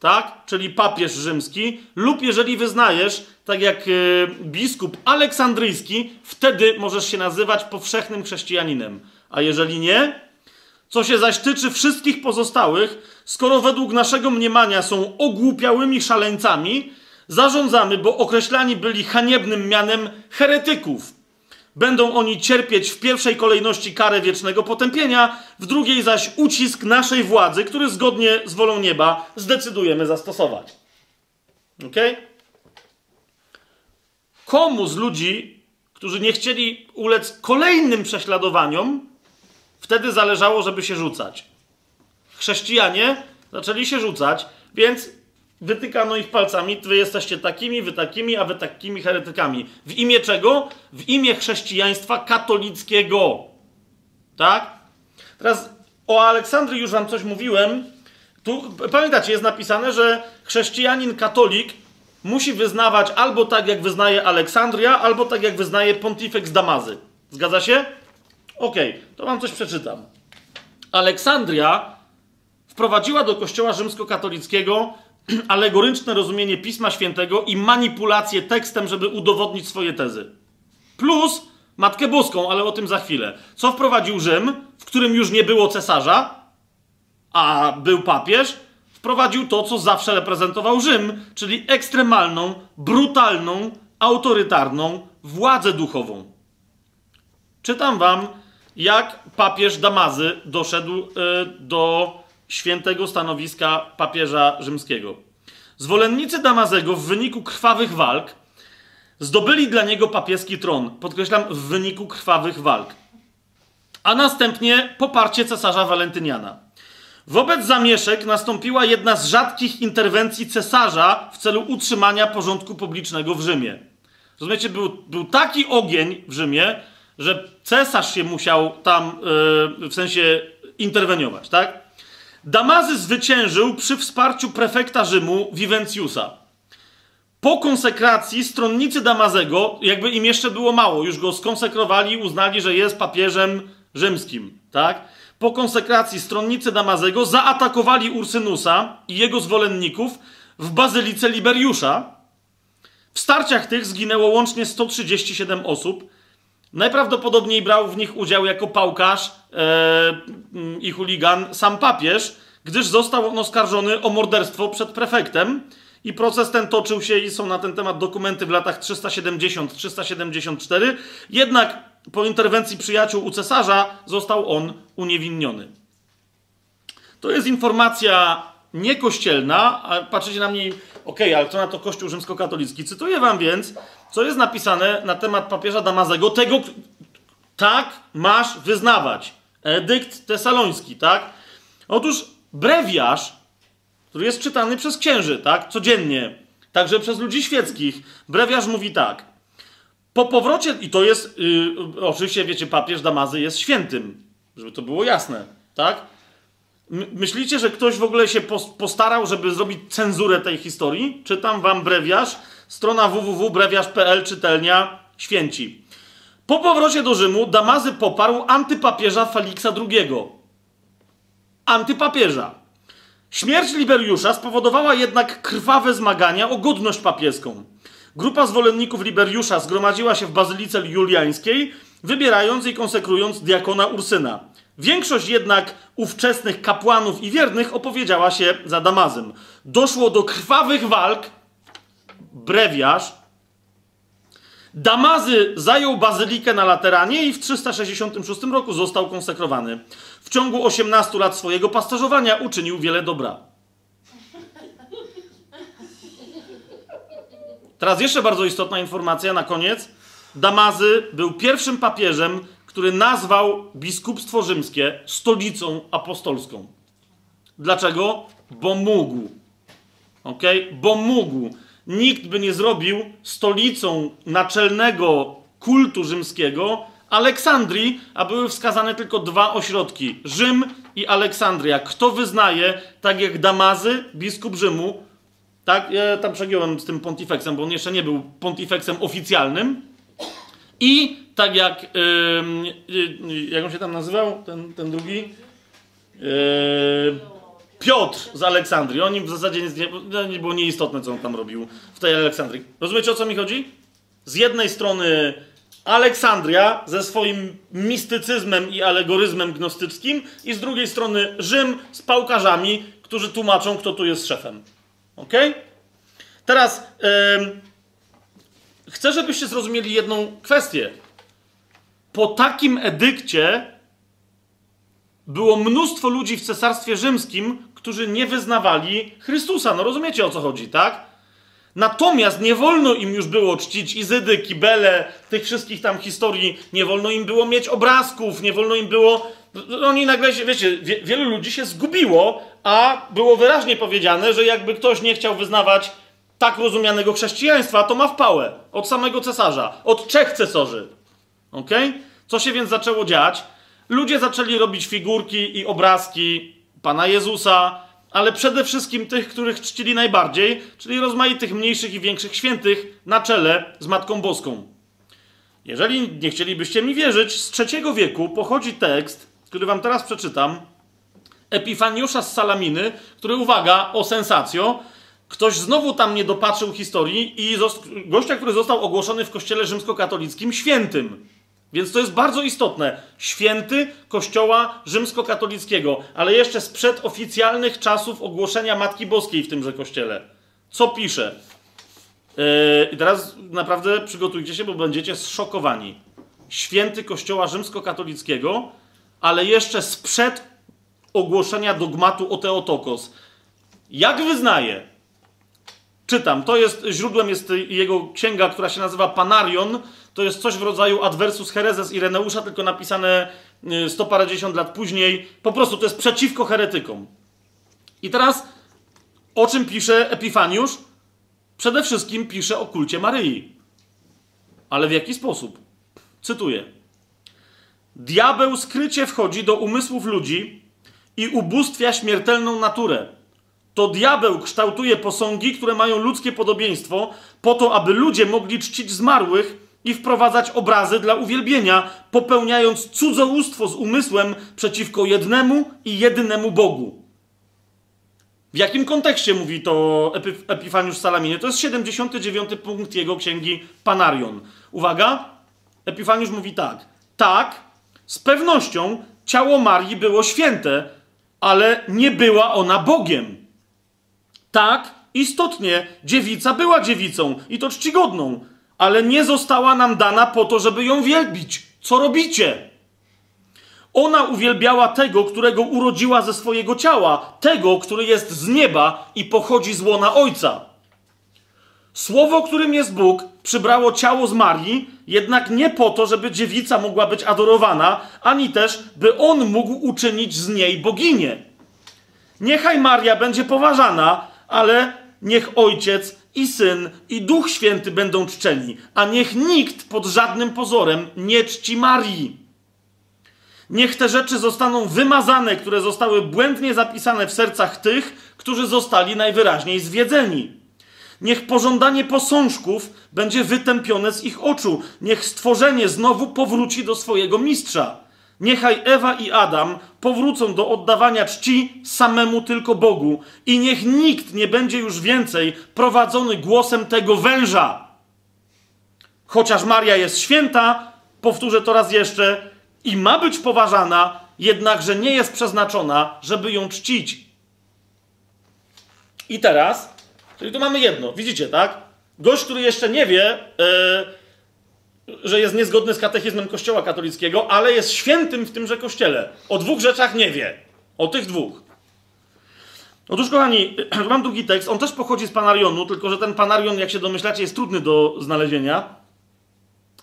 tak, czyli papież rzymski, lub jeżeli wyznajesz, tak jak y, biskup aleksandryjski, wtedy możesz się nazywać powszechnym chrześcijaninem. A jeżeli nie, co się zaś tyczy wszystkich pozostałych, skoro według naszego mniemania są ogłupiałymi szaleńcami, zarządzamy, bo określani byli haniebnym mianem heretyków. Będą oni cierpieć w pierwszej kolejności karę wiecznego potępienia, w drugiej zaś ucisk naszej władzy, który zgodnie z wolą nieba zdecydujemy zastosować. Okay? komu z ludzi, którzy nie chcieli ulec kolejnym prześladowaniom, wtedy zależało, żeby się rzucać. Chrześcijanie zaczęli się rzucać, więc wytykano ich palcami, wy jesteście takimi, wy takimi, a wy takimi heretykami. W imię czego? W imię chrześcijaństwa katolickiego. Tak? Teraz o Aleksandrii już wam coś mówiłem. Tu, pamiętacie, jest napisane, że chrześcijanin katolik musi wyznawać albo tak, jak wyznaje Aleksandria, albo tak, jak wyznaje Pontifex Damazy. Zgadza się? Okej, okay, to wam coś przeczytam. Aleksandria wprowadziła do kościoła rzymskokatolickiego alegoryczne rozumienie Pisma Świętego i manipulację tekstem, żeby udowodnić swoje tezy. Plus Matkę Boską, ale o tym za chwilę. Co wprowadził Rzym, w którym już nie było cesarza, a był papież? wprowadził to, co zawsze reprezentował Rzym, czyli ekstremalną, brutalną, autorytarną władzę duchową. Czytam wam, jak papież Damazy doszedł y, do świętego stanowiska papieża rzymskiego. Zwolennicy Damazego w wyniku krwawych walk zdobyli dla niego papieski tron. Podkreślam, w wyniku krwawych walk. A następnie poparcie cesarza Walentyniana. Wobec zamieszek nastąpiła jedna z rzadkich interwencji cesarza w celu utrzymania porządku publicznego w Rzymie. Rozumiecie, był, był taki ogień w Rzymie, że cesarz się musiał tam yy, w sensie interweniować, tak? Damazy zwyciężył przy wsparciu prefekta Rzymu Vivenciusa. Po konsekracji stronnicy Damazego, jakby im jeszcze było mało, już go skonsekrowali, uznali, że jest papieżem rzymskim, tak? Po konsekracji stronnicy Damazego zaatakowali Ursynusa i jego zwolenników w bazylice Liberiusza. W starciach tych zginęło łącznie 137 osób. Najprawdopodobniej brał w nich udział jako pałkarz e, i chuligan sam papież, gdyż został on oskarżony o morderstwo przed prefektem i proces ten toczył się i są na ten temat dokumenty w latach 370-374. Jednak po interwencji przyjaciół u cesarza został on uniewinniony. To jest informacja niekościelna, a patrzycie na mnie, okej, ale co na to Kościół rzymskokatolicki? Cytuję wam więc, co jest napisane na temat papieża Damazego, tego, tak masz wyznawać. Edykt tesaloński, tak? Otóż brewiarz, który jest czytany przez księży, tak? Codziennie, także przez ludzi świeckich, brewiarz mówi tak. Po powrocie, i to jest, yy, oczywiście wiecie, papież Damazy jest świętym, żeby to było jasne, tak? Myślicie, że ktoś w ogóle się postarał, żeby zrobić cenzurę tej historii? Czytam wam brewiarz, strona www.brewiarz.pl, czytelnia święci. Po powrocie do Rzymu Damazy poparł antypapieża Feliksa II. Antypapieża. Śmierć Liberiusza spowodowała jednak krwawe zmagania o godność papieską. Grupa zwolenników Liberiusza zgromadziła się w bazylice juliańskiej, wybierając i konsekrując diakona Ursyna. Większość jednak ówczesnych kapłanów i wiernych opowiedziała się za Damazem. Doszło do krwawych walk. Brewiarz. Damazy zajął bazylikę na Lateranie i w 366 roku został konsekrowany. W ciągu 18 lat swojego pasterzowania uczynił wiele dobra. Teraz jeszcze bardzo istotna informacja na koniec. Damazy był pierwszym papieżem, który nazwał biskupstwo rzymskie stolicą apostolską. Dlaczego? Bo mógł. Ok? Bo mógł. Nikt by nie zrobił stolicą naczelnego kultu rzymskiego Aleksandrii, a były wskazane tylko dwa ośrodki: Rzym i Aleksandria. Kto wyznaje, tak jak Damazy, biskup Rzymu, tak? Ja tam przegiąłem z tym pontifeksem, bo on jeszcze nie był pontifeksem oficjalnym. I tak jak. Yy, yy, jak on się tam nazywał? Ten, ten drugi? Yy, Piotr z Aleksandrii. Oni w zasadzie no, nie było nieistotne, co on tam robił w tej Aleksandrii. Rozumiecie o co mi chodzi? Z jednej strony Aleksandria ze swoim mistycyzmem i alegoryzmem gnostyckim, i z drugiej strony Rzym z pałkarzami, którzy tłumaczą, kto tu jest szefem. Ok? Teraz yy, chcę, żebyście zrozumieli jedną kwestię. Po takim edykcie było mnóstwo ludzi w cesarstwie rzymskim, którzy nie wyznawali Chrystusa. No rozumiecie o co chodzi, tak? Natomiast nie wolno im już było czcić Izydy, Kibele, tych wszystkich tam historii, nie wolno im było mieć obrazków, nie wolno im było. Oni nagle się, wiecie, wie, wielu ludzi się zgubiło, a było wyraźnie powiedziane, że jakby ktoś nie chciał wyznawać tak rozumianego chrześcijaństwa, to ma w pałę od samego cesarza, od trzech cesarzy. Ok? Co się więc zaczęło dziać? Ludzie zaczęli robić figurki i obrazki Pana Jezusa, ale przede wszystkim tych, których czcili najbardziej, czyli rozmaitych mniejszych i większych świętych na czele z Matką Boską. Jeżeli nie chcielibyście mi wierzyć, z III wieku pochodzi tekst, który wam teraz przeczytam, Epifaniusza z Salaminy, który, uwaga, o sensacjo, ktoś znowu tam nie dopatrzył historii i gościa, który został ogłoszony w kościele rzymskokatolickim świętym. Więc to jest bardzo istotne. Święty Kościoła Rzymskokatolickiego, ale jeszcze sprzed oficjalnych czasów ogłoszenia Matki Boskiej w tymże kościele. Co pisze? Yy, I teraz naprawdę przygotujcie się, bo będziecie zszokowani. Święty Kościoła Rzymskokatolickiego, ale jeszcze sprzed ogłoszenia dogmatu o Teotokos. Jak wyznaje? Czytam, to jest, źródłem jest jego księga, która się nazywa Panarion, to jest coś w rodzaju Adversus Herezes Ireneusza, tylko napisane y, sto parędziesiąt lat później. Po prostu to jest przeciwko heretykom. I teraz o czym pisze Epifaniusz? Przede wszystkim pisze o kulcie Maryi. Ale w jaki sposób? Cytuję. Diabeł skrycie wchodzi do umysłów ludzi i ubóstwia śmiertelną naturę. To diabeł kształtuje posągi, które mają ludzkie podobieństwo, po to, aby ludzie mogli czcić zmarłych i wprowadzać obrazy dla uwielbienia, popełniając cudzołóstwo z umysłem przeciwko jednemu i jedynemu Bogu. W jakim kontekście mówi to Epifaniusz Salaminie? To jest 79 punkt jego księgi Panarion. Uwaga, Epifaniusz mówi tak. Tak, z pewnością ciało Marii było święte, ale nie była ona Bogiem. Tak, istotnie, dziewica była dziewicą i to czcigodną, ale nie została nam dana po to, żeby ją wielbić. Co robicie? Ona uwielbiała tego, którego urodziła ze swojego ciała, tego, który jest z nieba i pochodzi z łona Ojca. Słowo, którym jest Bóg, przybrało ciało z Marii, jednak nie po to, żeby dziewica mogła być adorowana, ani też, by on mógł uczynić z niej boginię. Niechaj Maria będzie poważana, ale niech Ojciec i Syn i Duch Święty będą czczeni, a niech nikt pod żadnym pozorem nie czci Marii. Niech te rzeczy zostaną wymazane, które zostały błędnie zapisane w sercach tych, którzy zostali najwyraźniej zwiedzeni. Niech pożądanie posążków będzie wytępione z ich oczu. Niech stworzenie znowu powróci do swojego mistrza. Niechaj Ewa i Adam powrócą do oddawania czci samemu tylko Bogu i niech nikt nie będzie już więcej prowadzony głosem tego węża. Chociaż Maria jest święta, powtórzę to raz jeszcze, i ma być poważana, jednakże nie jest przeznaczona, żeby ją czcić. I teraz, czyli tu mamy jedno, widzicie, tak? Gość, który jeszcze nie wie, yy, że jest niezgodny z katechizmem Kościoła katolickiego, ale jest świętym w tymże kościele. O dwóch rzeczach nie wie. O tych dwóch. Otóż, kochani, mam drugi tekst. On też pochodzi z Panarionu, tylko że ten Panarion, jak się domyślacie, jest trudny do znalezienia.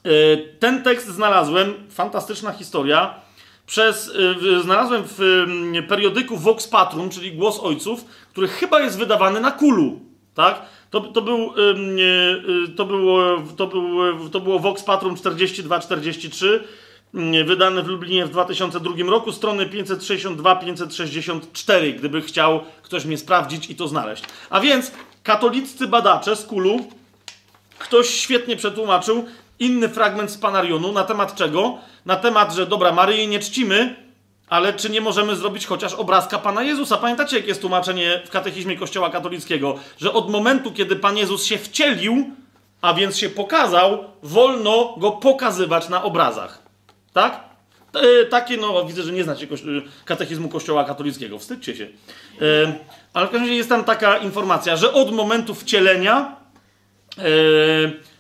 E, ten tekst znalazłem, fantastyczna historia, przez, e, znalazłem w mm, periodyku Vox Patrum, czyli Głos Ojców, który chyba jest wydawany na kulu, tak? To, to, był, e, to, było, to, było, to było Vox Patrum 42-43, mm, wydane w Lublinie w 2002 roku, strony 562-564, gdyby chciał ktoś mnie sprawdzić i to znaleźć. A więc katoliccy badacze z kulu, ktoś świetnie przetłumaczył, inny fragment z Panarionu na temat czego? Na temat, że dobra, Maryi nie czcimy, ale czy nie możemy zrobić chociaż obrazka Pana Jezusa? Pamiętacie, jakie jest tłumaczenie w katechizmie Kościoła katolickiego? Że od momentu, kiedy Pan Jezus się wcielił, a więc się pokazał, wolno go pokazywać na obrazach. Tak? E, takie, no, widzę, że nie znacie katechizmu Kościoła katolickiego. Wstydźcie się. E, ale w każdym razie jest tam taka informacja, że od momentu wcielenia e,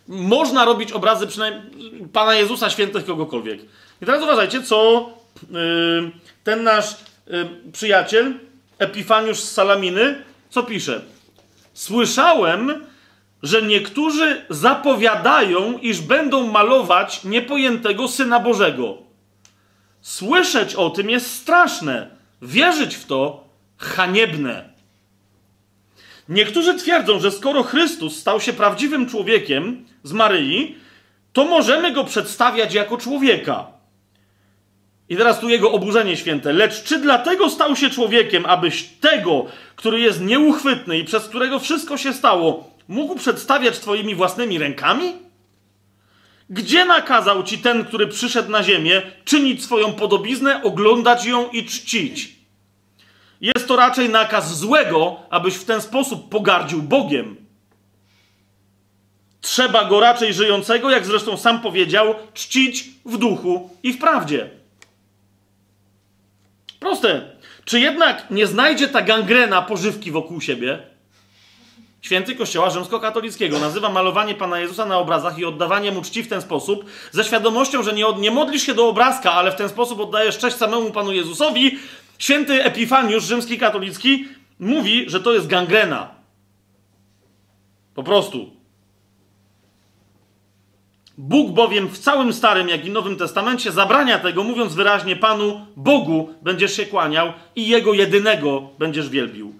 można robić obrazy przynajmniej Pana Jezusa, świętych, kogokolwiek. I teraz uważajcie, co ten nasz yy, przyjaciel, Epifaniusz z Salaminy, co pisze. Słyszałem, że niektórzy zapowiadają, iż będą malować niepojętego Syna Bożego. Słyszeć o tym jest straszne. Wierzyć w to haniebne. Niektórzy twierdzą, że skoro Chrystus stał się prawdziwym człowiekiem z Maryi, to możemy go przedstawiać jako człowieka. I teraz tu jego oburzenie święte. Lecz czy dlatego stał się człowiekiem, abyś tego, który jest nieuchwytny i przez którego wszystko się stało, mógł przedstawiać twoimi własnymi rękami? Gdzie nakazał ci ten, który przyszedł na ziemię, czynić swoją podobiznę, oglądać ją i czcić? Jest to raczej nakaz złego, abyś w ten sposób pogardził Bogiem. Trzeba go raczej żyjącego, jak zresztą sam powiedział, czcić w duchu i w prawdzie. Proste. Czy jednak nie znajdzie ta gangrena pożywki wokół siebie? Święty Kościoła Rzymskokatolickiego nazywa malowanie Pana Jezusa na obrazach i oddawanie mu czci w ten sposób, ze świadomością, że nie, nie modlisz się do obrazka, ale w ten sposób oddajesz cześć samemu Panu Jezusowi, Święty Epifaniusz, rzymski katolicki, mówi, że to jest gangrena. Po prostu. Bóg bowiem w całym Starym, jak i Nowym Testamencie zabrania tego, mówiąc wyraźnie Panu, Bogu będziesz się kłaniał i Jego jedynego będziesz wielbił.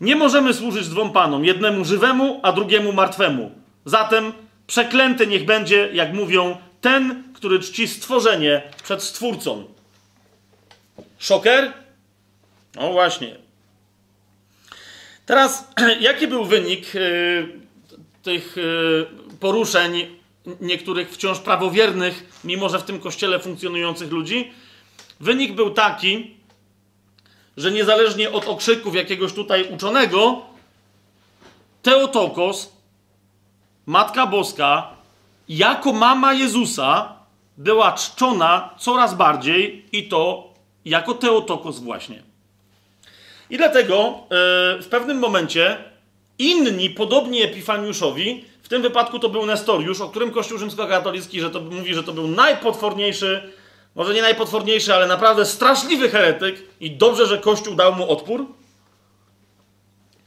Nie możemy służyć dwom Panom, jednemu żywemu, a drugiemu martwemu. Zatem przeklęty niech będzie, jak mówią, ten, który czci stworzenie przed Stwórcą. Szoker? No właśnie. Teraz, jaki był wynik yy, tych yy, poruszeń niektórych wciąż prawowiernych, mimo że w tym kościele funkcjonujących ludzi? Wynik był taki, że niezależnie od okrzyków jakiegoś tutaj uczonego, Teotokos, Matka Boska, jako mama Jezusa, była czczona coraz bardziej i to jako Teotokos właśnie. I dlatego yy, w pewnym momencie inni, podobni Epifaniuszowi, w tym wypadku to był Nestoriusz, o którym Kościół rzymskokatolicki że to, mówi, że to był najpotworniejszy, może nie najpotworniejszy, ale naprawdę straszliwy heretyk i dobrze, że Kościół dał mu odpór.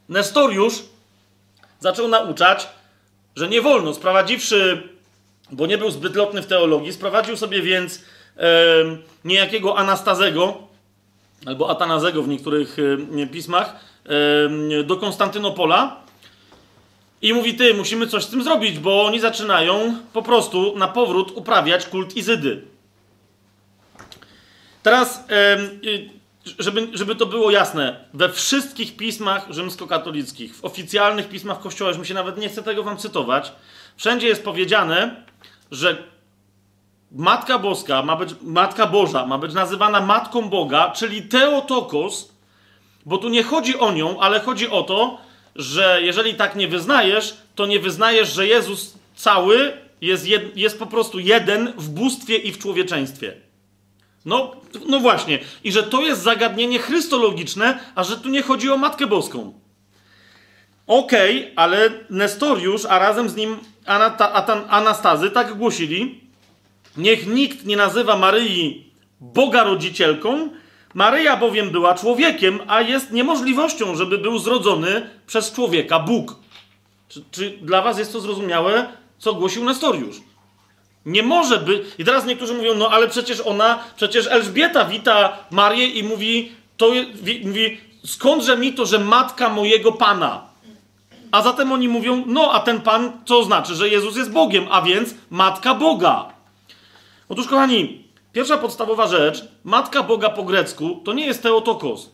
Nestoriusz zaczął nauczać, że nie wolno, sprowadziwszy, bo nie był zbyt lotny w teologii, sprowadził sobie więc e, niejakiego Anastazego, albo Atanazego w niektórych e, pismach, e, do Konstantynopola i mówi, ty, musimy coś z tym zrobić, bo oni zaczynają po prostu na powrót uprawiać kult Izydy. Teraz, żeby, żeby to było jasne, we wszystkich pismach rzymskokatolickich, w oficjalnych pismach Kościoła, już mi się nawet nie chce tego wam cytować, wszędzie jest powiedziane, że Matka Boska ma być, Matka Boża ma być nazywana Matką Boga, czyli Teotokos, bo tu nie chodzi o nią, ale chodzi o to, że jeżeli tak nie wyznajesz, to nie wyznajesz, że Jezus cały jest, jed, jest po prostu jeden w bóstwie i w człowieczeństwie. No, no właśnie. I że to jest zagadnienie chrystologiczne, a że tu nie chodzi o Matkę Boską. Okej, okay, ale Nestoriusz, a razem z nim Anata, Anastazy tak głosili, niech nikt nie nazywa Maryi Boga rodzicielką, Maryja bowiem była człowiekiem, a jest niemożliwością, żeby był zrodzony przez człowieka Bóg. Czy, czy dla was jest to zrozumiałe, co głosił Nestoriusz? Nie może być. I teraz niektórzy mówią, no ale przecież ona, przecież Elżbieta wita Marię i mówi, to mówi, skądże mi to, że matka mojego Pana? A zatem oni mówią, no a ten Pan, co znaczy, że Jezus jest Bogiem, a więc matka Boga. Otóż, kochani, pierwsza podstawowa rzecz, matka Boga po grecku, to nie jest Teotokos,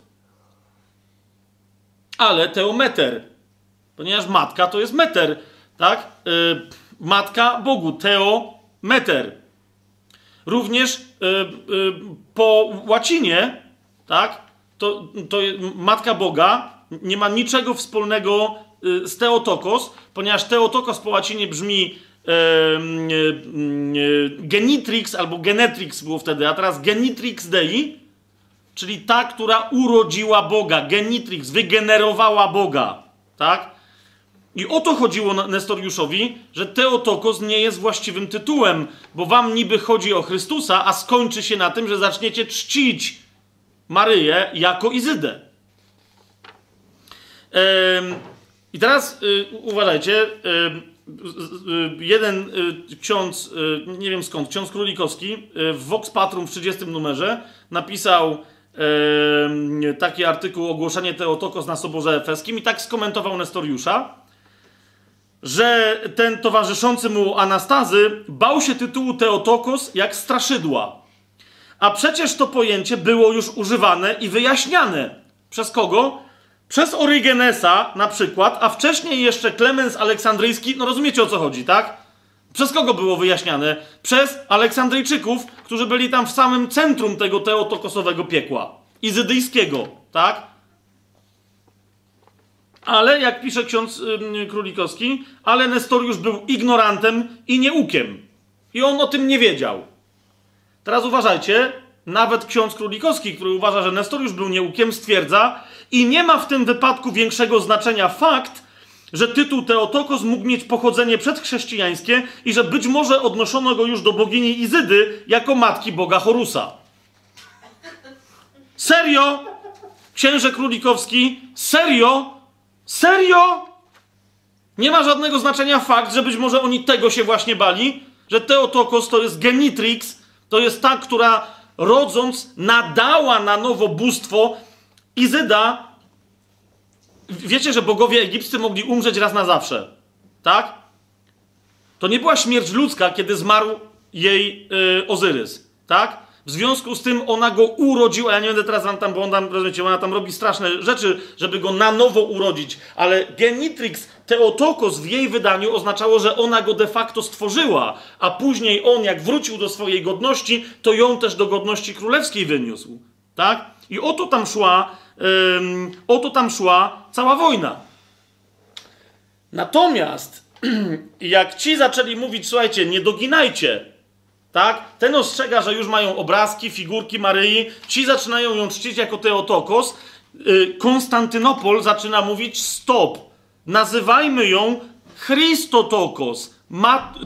ale Teometer, ponieważ matka to jest meter, tak? Yy, matka Bogu, Teo meter. Również y, y, po łacinie, tak, to, to Matka Boga nie ma niczego wspólnego y, z Teotokos, ponieważ Teotokos po łacinie brzmi genitrix albo genetrix było wtedy, a teraz genitrix dei, czyli ta, która urodziła Boga, genitrix, wygenerowała Boga, tak? I o to chodziło Nestoriuszowi, że Teotokos nie jest właściwym tytułem, bo wam niby chodzi o Chrystusa, a skończy się na tym, że zaczniecie czcić Maryję jako Izydę. I teraz y, uważajcie, jeden y, ksiądz, y, nie wiem skąd, ksiądz Królikowski w Vox Patrum w 30 numerze napisał taki artykuł Ogłoszenie Teotokos na Soborze Efeskim i tak skomentował Nestoriusza że ten towarzyszący mu Anastazy bał się tytułu Teotokos jak straszydła. A przecież to pojęcie było już używane i wyjaśniane. Przez kogo? Przez Orygenesa na przykład, a wcześniej jeszcze Klemens Aleksandryjski, no rozumiecie o co chodzi, tak? Przez kogo było wyjaśniane? Przez Aleksandryjczyków, którzy byli tam w samym centrum tego teotokosowego piekła. Izydyjskiego, tak? ale jak pisze ksiądz yy, Królikowski, ale Nestoriusz był ignorantem i nieukiem. I on o tym nie wiedział. Teraz uważajcie, nawet ksiądz Królikowski, który uważa, że Nestoriusz był nieukiem, stwierdza, i nie ma w tym wypadku większego znaczenia fakt, że tytuł Teotokos mógł mieć pochodzenie przedchrześcijańskie i że być może odnoszono go już do bogini Izydy jako matki boga Horusa. Serio? księże królikowski, serio? Serio? Nie ma żadnego znaczenia fakt, że być może oni tego się właśnie bali, że Teotokos to jest genitrix, to jest ta, która rodząc nadała na nowo bóstwo Izyda. Wiecie, że bogowie egipscy mogli umrzeć raz na zawsze, tak? To nie była śmierć ludzka, kiedy zmarł jej yy, Ozyrys, tak? W związku z tym ona go urodziła. Ja nie będę teraz tam, bo on tam, rozumiecie, ona tam robi straszne rzeczy, żeby go na nowo urodzić, ale Genitrix Teotokos w jej wydaniu oznaczało, że ona go de facto stworzyła, a później on, jak wrócił do swojej godności, to ją też do godności królewskiej wyniósł. Tak? I oto tam szła, ym, oto tam szła cała wojna. Natomiast, jak ci zaczęli mówić, słuchajcie, nie doginajcie, tak? Ten ostrzega, że już mają obrazki, figurki Maryi. Ci zaczynają ją czcić jako Teotokos. Y, Konstantynopol zaczyna mówić stop. Nazywajmy ją Christotokos,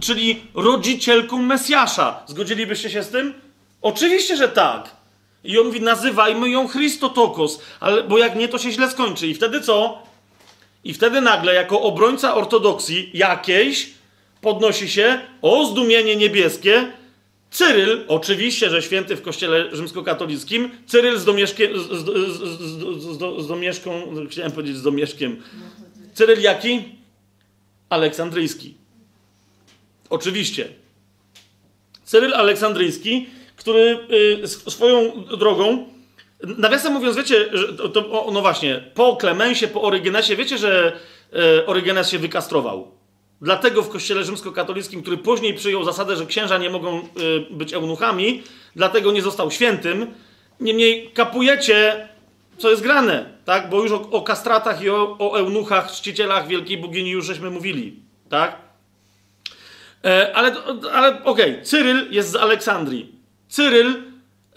czyli rodzicielką Mesjasza. Zgodzilibyście się z tym? Oczywiście, że tak. I on mówi, nazywajmy ją Christotokos, ale, bo jak nie, to się źle skończy. I wtedy co? I wtedy nagle, jako obrońca ortodoksji jakiejś, podnosi się o zdumienie niebieskie, Cyryl, oczywiście, że święty w kościele rzymskokatolickim, Cyryl z, domieszkiem, z, z, z, z, domieszką, chciałem powiedzieć z domieszkiem. Cyryl jaki? Aleksandryjski. Oczywiście. Cyryl Aleksandryjski, który y, swoją drogą, nawiasem mówiąc, wiecie, to, no właśnie, po Klemensie, po Orygenesie, wiecie, że y, Orygenes się wykastrował. Dlatego w kościele rzymskokatolickim, który później przyjął zasadę, że księża nie mogą y, być eunuchami, dlatego nie został świętym. Niemniej kapujecie, co jest grane, tak? Bo już o, o kastratach i o, o, eunuchach, czcicielach wielkiej bogini już żeśmy mówili, tak? E, ale ale okej, okay. Cyryl jest z Aleksandrii. Cyryl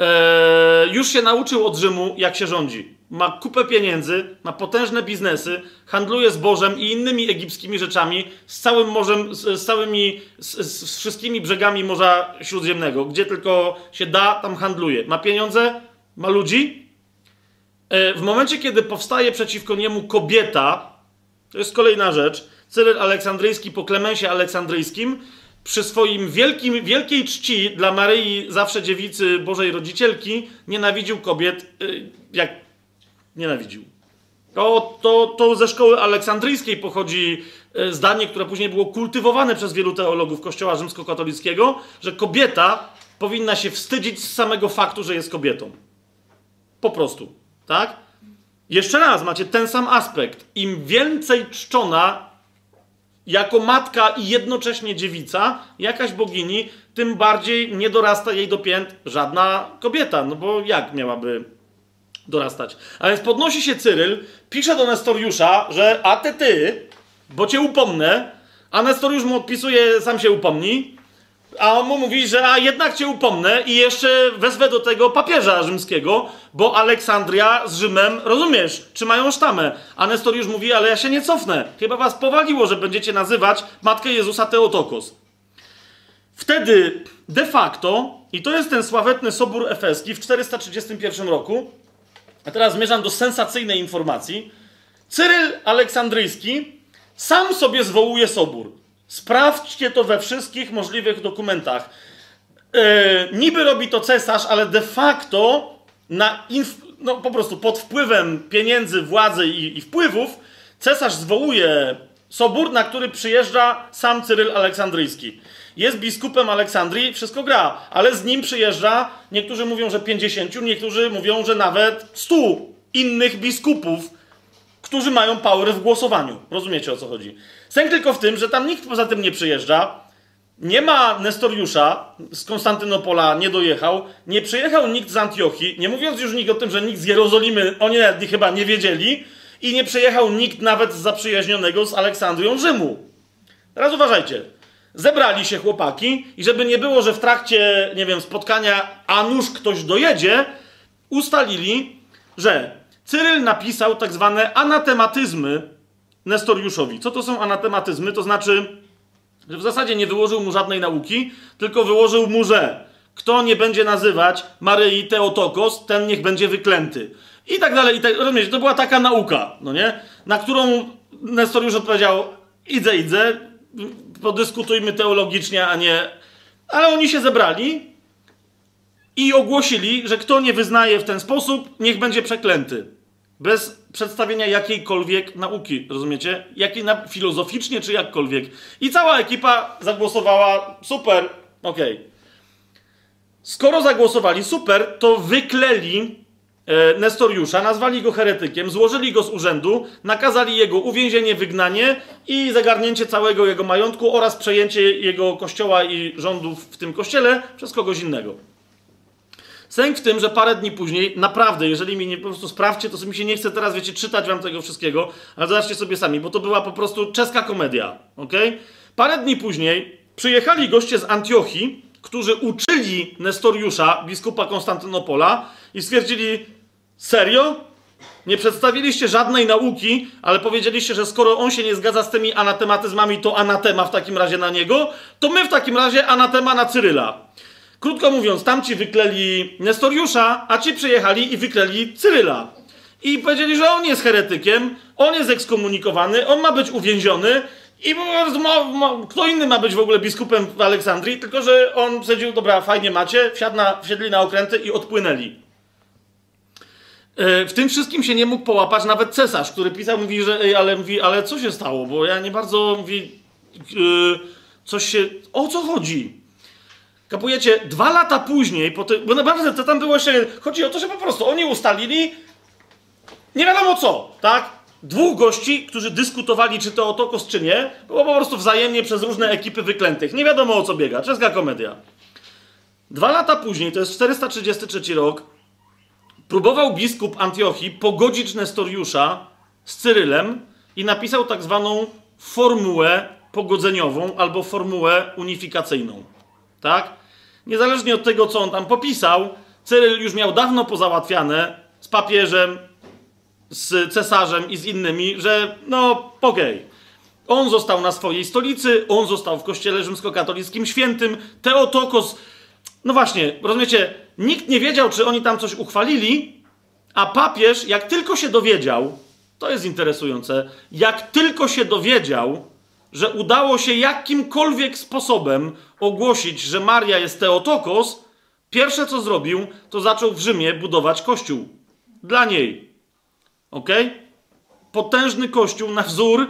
e, już się nauczył od Rzymu, jak się rządzi ma kupę pieniędzy, ma potężne biznesy, handluje zbożem i innymi egipskimi rzeczami z całym morzem, z, z całymi, z, z, wszystkimi brzegami Morza Śródziemnego. Gdzie tylko się da, tam handluje. Ma pieniądze, ma ludzi. E, w momencie, kiedy powstaje przeciwko niemu kobieta, to jest kolejna rzecz, Cyryl Aleksandryjski po Klemensie Aleksandryjskim, przy swoim wielkim, wielkiej czci dla Maryi, zawsze dziewicy Bożej Rodzicielki, nienawidził kobiet, e, jak Nienawidził. To, to, to ze szkoły aleksandryjskiej pochodzi e, zdanie, które później było kultywowane przez wielu teologów Kościoła rzymskokatolickiego, że kobieta powinna się wstydzić z samego faktu, że jest kobietą. Po prostu. Tak? Jeszcze raz, macie ten sam aspekt. Im więcej czczona jako matka i jednocześnie dziewica, jakaś bogini, tym bardziej nie dorasta jej do pięt żadna kobieta. No bo jak miałaby dorastać. A więc podnosi się Cyryl, pisze do Nestoriusza, że a ty ty, bo cię upomnę, a Nestoriusz mu odpisuje, sam się upomni, a on mu mówi, że a jednak cię upomnę i jeszcze wezwę do tego papieża rzymskiego, bo Aleksandria z Rzymem, rozumiesz, trzymają sztamę. A Nestoriusz mówi, ale ja się nie cofnę. Chyba was powaliło, że będziecie nazywać Matkę Jezusa Teotokos. Wtedy de facto, i to jest ten sławetny Sobór Efeski w 431 roku, a teraz zmierzam do sensacyjnej informacji. Cyryl Aleksandryjski sam sobie zwołuje sobór. Sprawdźcie to we wszystkich możliwych dokumentach. Yy, niby robi to cesarz, ale de facto na no, po prostu pod wpływem pieniędzy, władzy i, i wpływów cesarz zwołuje sobór, na który przyjeżdża sam Cyryl Aleksandryjski jest biskupem Aleksandrii, wszystko gra, ale z nim przyjeżdża, niektórzy mówią, że 50, niektórzy mówią, że nawet 100 innych biskupów, którzy mają power w głosowaniu. Rozumiecie o co chodzi? Sęk tylko w tym, że tam nikt poza tym nie przyjeżdża, nie ma Nestoriusza z Konstantynopola, nie dojechał, nie przyjechał nikt z Antiochii, nie mówiąc już nikt o tym, że nikt z Jerozolimy, oni nawet chyba nie wiedzieli, i nie przyjechał nikt nawet z zaprzyjaźnionego z Aleksandrią Rzymu. Teraz uważajcie. Zebrali się chłopaki i żeby nie było, że w trakcie, nie wiem, spotkania a nuż ktoś dojedzie, ustalili, że Cyryl napisał tak zwane anatematyzmy Nestoriuszowi. Co to są anatematyzmy? To znaczy, że w zasadzie nie wyłożył mu żadnej nauki, tylko wyłożył mu, że kto nie będzie nazywać Maryi Teotokos, ten niech będzie wyklęty. I tak dalej, i tak, rozumiecie, to była taka nauka, no nie? Na którą Nestor już odpowiedział, idę, idę, podyskutujmy teologicznie, a nie... Ale oni się zebrali i ogłosili, że kto nie wyznaje w ten sposób, niech będzie przeklęty. Bez przedstawienia jakiejkolwiek nauki, rozumiecie? Jakiej na, filozoficznie czy jakkolwiek. I cała ekipa zagłosowała, super, okej. Okay. Skoro zagłosowali super, to wykleli e, Nestoriusza, nazwali go heretykiem, złożyli go z urzędu, nakazali jego uwięzienie, wygnanie i zagarnięcie całego jego majątku oraz przejęcie jego kościoła i rządów w tym kościele przez kogoś innego. Sęk w tym, że parę dni później, naprawdę, jeżeli mi nie po prostu sprawdźcie, to mi się nie chce teraz, wiecie, czytać wam tego wszystkiego, ale zobaczcie sobie sami, bo to była po prostu czeska komedia, ok? Parę dni później przyjechali goście z Antiochii, którzy uczyli Nestoriusza, biskupa Konstantynopola i stwierdzili, serio? Nie przedstawiliście żadnej nauki, ale powiedzieliście, że skoro on się nie zgadza z tymi anatematyzmami, to anatema w takim razie na niego, to my w takim razie anatema na Cyryla. Krótko mówiąc, tamci wykleli Nestoriusza, a ci przyjechali i wykleli Cyryla. I powiedzieli, że on jest heretykiem, on jest ekskomunikowany, on ma być uwięziony i ma, ma, kto inny ma być w ogóle biskupem w Aleksandrii, tylko że on stwierdził, dobra, fajnie macie, wsiadł na, wsiedli na okręty i odpłynęli. E, w tym wszystkim się nie mógł połapać nawet cesarz, który pisał, mówi, że ej, ale, mówi, ale co się stało, bo ja nie bardzo, mówi, yy, coś się, o co chodzi? Kapujecie, dwa lata później, po ty, bo naprawdę to tam było jeszcze, chodzi o to, że po prostu oni ustalili nie wiadomo co, tak? Dwóch gości, którzy dyskutowali, czy to otokos, czy nie, było po prostu wzajemnie przez różne ekipy wyklętych. Nie wiadomo o co biega, czeska komedia. Dwa lata później, to jest 433 rok, próbował biskup Antiochii pogodzić Nestoriusza z Cyrylem i napisał tak zwaną formułę pogodzeniową albo formułę unifikacyjną. Tak? Niezależnie od tego, co on tam popisał, Cyryl już miał dawno pozałatwiane z papieżem, z cesarzem i z innymi, że no okej. Okay. On został na swojej stolicy, on został w kościele rzymskokatolickim świętym, Teotokos. No właśnie, rozumiecie, nikt nie wiedział, czy oni tam coś uchwalili, a papież, jak tylko się dowiedział, to jest interesujące, jak tylko się dowiedział, że udało się jakimkolwiek sposobem ogłosić, że Maria jest Teotokos, pierwsze co zrobił, to zaczął w Rzymie budować kościół. Dla niej. Ok? Potężny kościół na wzór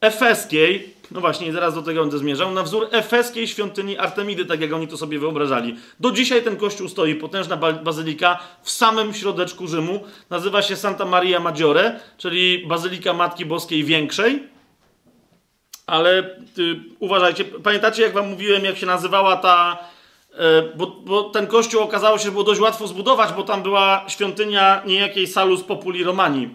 efeskiej, no właśnie, zaraz do tego będę zmierzał, na wzór efeskiej świątyni Artemidy, tak jak oni to sobie wyobrażali. Do dzisiaj ten kościół stoi, potężna bazylika w samym środeczku Rzymu. Nazywa się Santa Maria Maggiore, czyli Bazylika Matki Boskiej Większej ale y, uważajcie, pamiętacie jak wam mówiłem, jak się nazywała ta. Y, bo, bo, ten kościół okazało się, że było dość łatwo zbudować, bo tam była świątynia niejakiej Salus Populi Romani,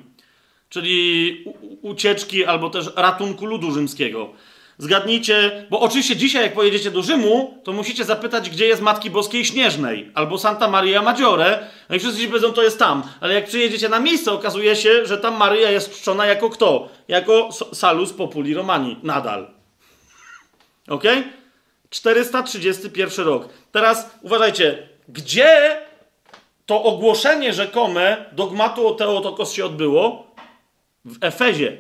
czyli u, ucieczki albo też ratunku ludu rzymskiego. Zgadnijcie, bo oczywiście dzisiaj, jak pojedziecie do Rzymu, to musicie zapytać, gdzie jest Matki Boskiej Śnieżnej albo Santa Maria Maggiore. No i wszyscy ci powiedzą, to jest tam. Ale jak przyjedziecie na miejsce, okazuje się, że tam Maryja jest czczona jako kto? Jako Salus Populi Romani. Nadal. Ok? 431 rok. Teraz uważajcie, gdzie to ogłoszenie rzekome dogmatu o Teotokos się odbyło? W Efezie.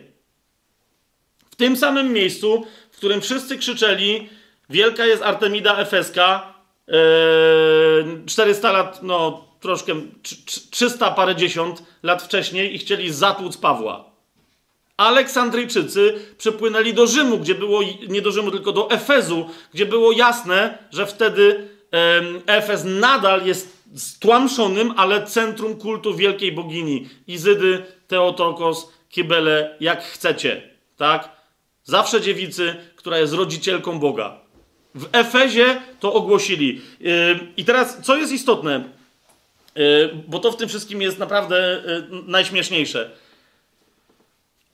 W tym samym miejscu, w którym wszyscy krzyczeli: Wielka jest Artemida Efeska. Yy, 400 lat, no troszkę, 300 parędziesiąt lat wcześniej i chcieli zatłuc Pawła. Aleksandryjczycy przepłynęli do Rzymu, gdzie było, nie do Rzymu, tylko do Efezu, gdzie było jasne, że wtedy Efez nadal jest stłamszonym, ale centrum kultu wielkiej bogini. Izydy, Teotokos, Kibele, jak chcecie, tak? Zawsze dziewicy, która jest rodzicielką Boga. W Efezie to ogłosili. Yy, I teraz, co jest istotne, yy, bo to w tym wszystkim jest naprawdę yy, najśmieszniejsze.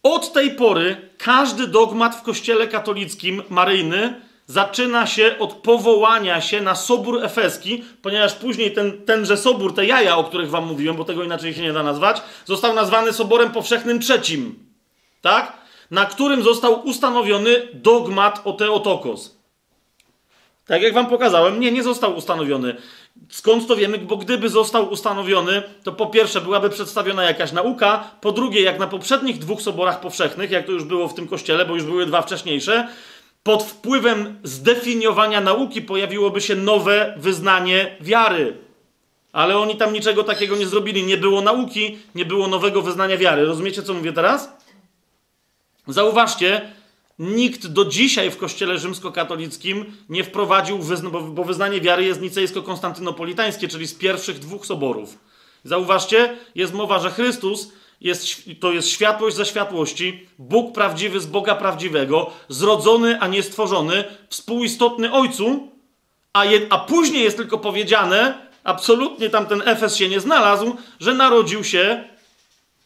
Od tej pory każdy dogmat w kościele katolickim maryjny zaczyna się od powołania się na sobór efeski, ponieważ później ten, tenże sobór, te jaja, o których wam mówiłem, bo tego inaczej się nie da nazwać, został nazwany soborem powszechnym trzecim. Tak? Na którym został ustanowiony dogmat o Teotokos. Tak jak wam pokazałem, nie, nie został ustanowiony. Skąd to wiemy? Bo gdyby został ustanowiony, to po pierwsze byłaby przedstawiona jakaś nauka, po drugie, jak na poprzednich dwóch soborach powszechnych, jak to już było w tym kościele, bo już były dwa wcześniejsze, pod wpływem zdefiniowania nauki pojawiłoby się nowe wyznanie wiary. Ale oni tam niczego takiego nie zrobili. Nie było nauki, nie było nowego wyznania wiary. Rozumiecie, co mówię teraz? Zauważcie, nikt do dzisiaj w kościele rzymskokatolickim nie wprowadził, bo wyznanie wiary jest nicejsko-konstantynopolitańskie, czyli z pierwszych dwóch soborów. Zauważcie, jest mowa, że Chrystus jest, to jest światłość ze światłości, Bóg prawdziwy z Boga prawdziwego, zrodzony, a nie stworzony, współistotny Ojcu, a, je, a później jest tylko powiedziane, absolutnie tam ten Efes się nie znalazł, że narodził się,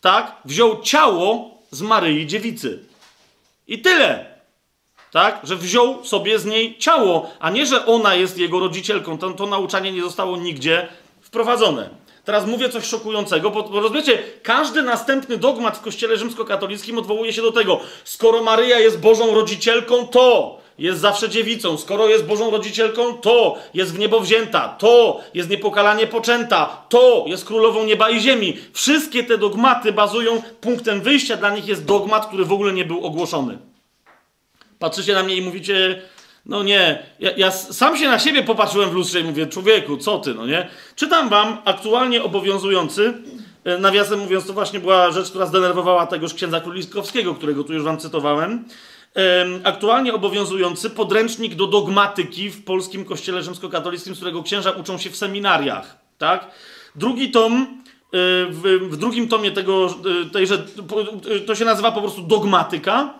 tak, wziął ciało z Maryi Dziewicy. I tyle. Tak? Że wziął sobie z niej ciało, a nie, że ona jest jego rodzicielką. To, to nauczanie nie zostało nigdzie wprowadzone. Teraz mówię coś szokującego, bo, bo rozumiecie, każdy następny dogmat w kościele rzymskokatolickim odwołuje się do tego. Skoro Maryja jest Bożą rodzicielką, to jest zawsze dziewicą. Skoro jest Bożą rodzicielką, to jest w niebo wzięta, to jest niepokalanie poczęta, to jest królową nieba i ziemi. Wszystkie te dogmaty bazują, punktem wyjścia dla nich jest dogmat, który w ogóle nie był ogłoszony. Patrzycie na mnie i mówicie, no nie, ja, ja, sam się na siebie popatrzyłem w lustrze i mówię, człowieku, co ty, no nie? Czytam wam aktualnie obowiązujący, e, nawiasem mówiąc, to właśnie była rzecz, która zdenerwowała tegoż księdza króliskowskiego, którego tu już wam cytowałem. Aktualnie obowiązujący podręcznik do dogmatyki w polskim kościele rzymskokatolickim, z którego księża uczą się w seminariach, tak? Drugi tom, e, w, drugim tomie tego, e, tejże, to się nazywa po prostu dogmatyka.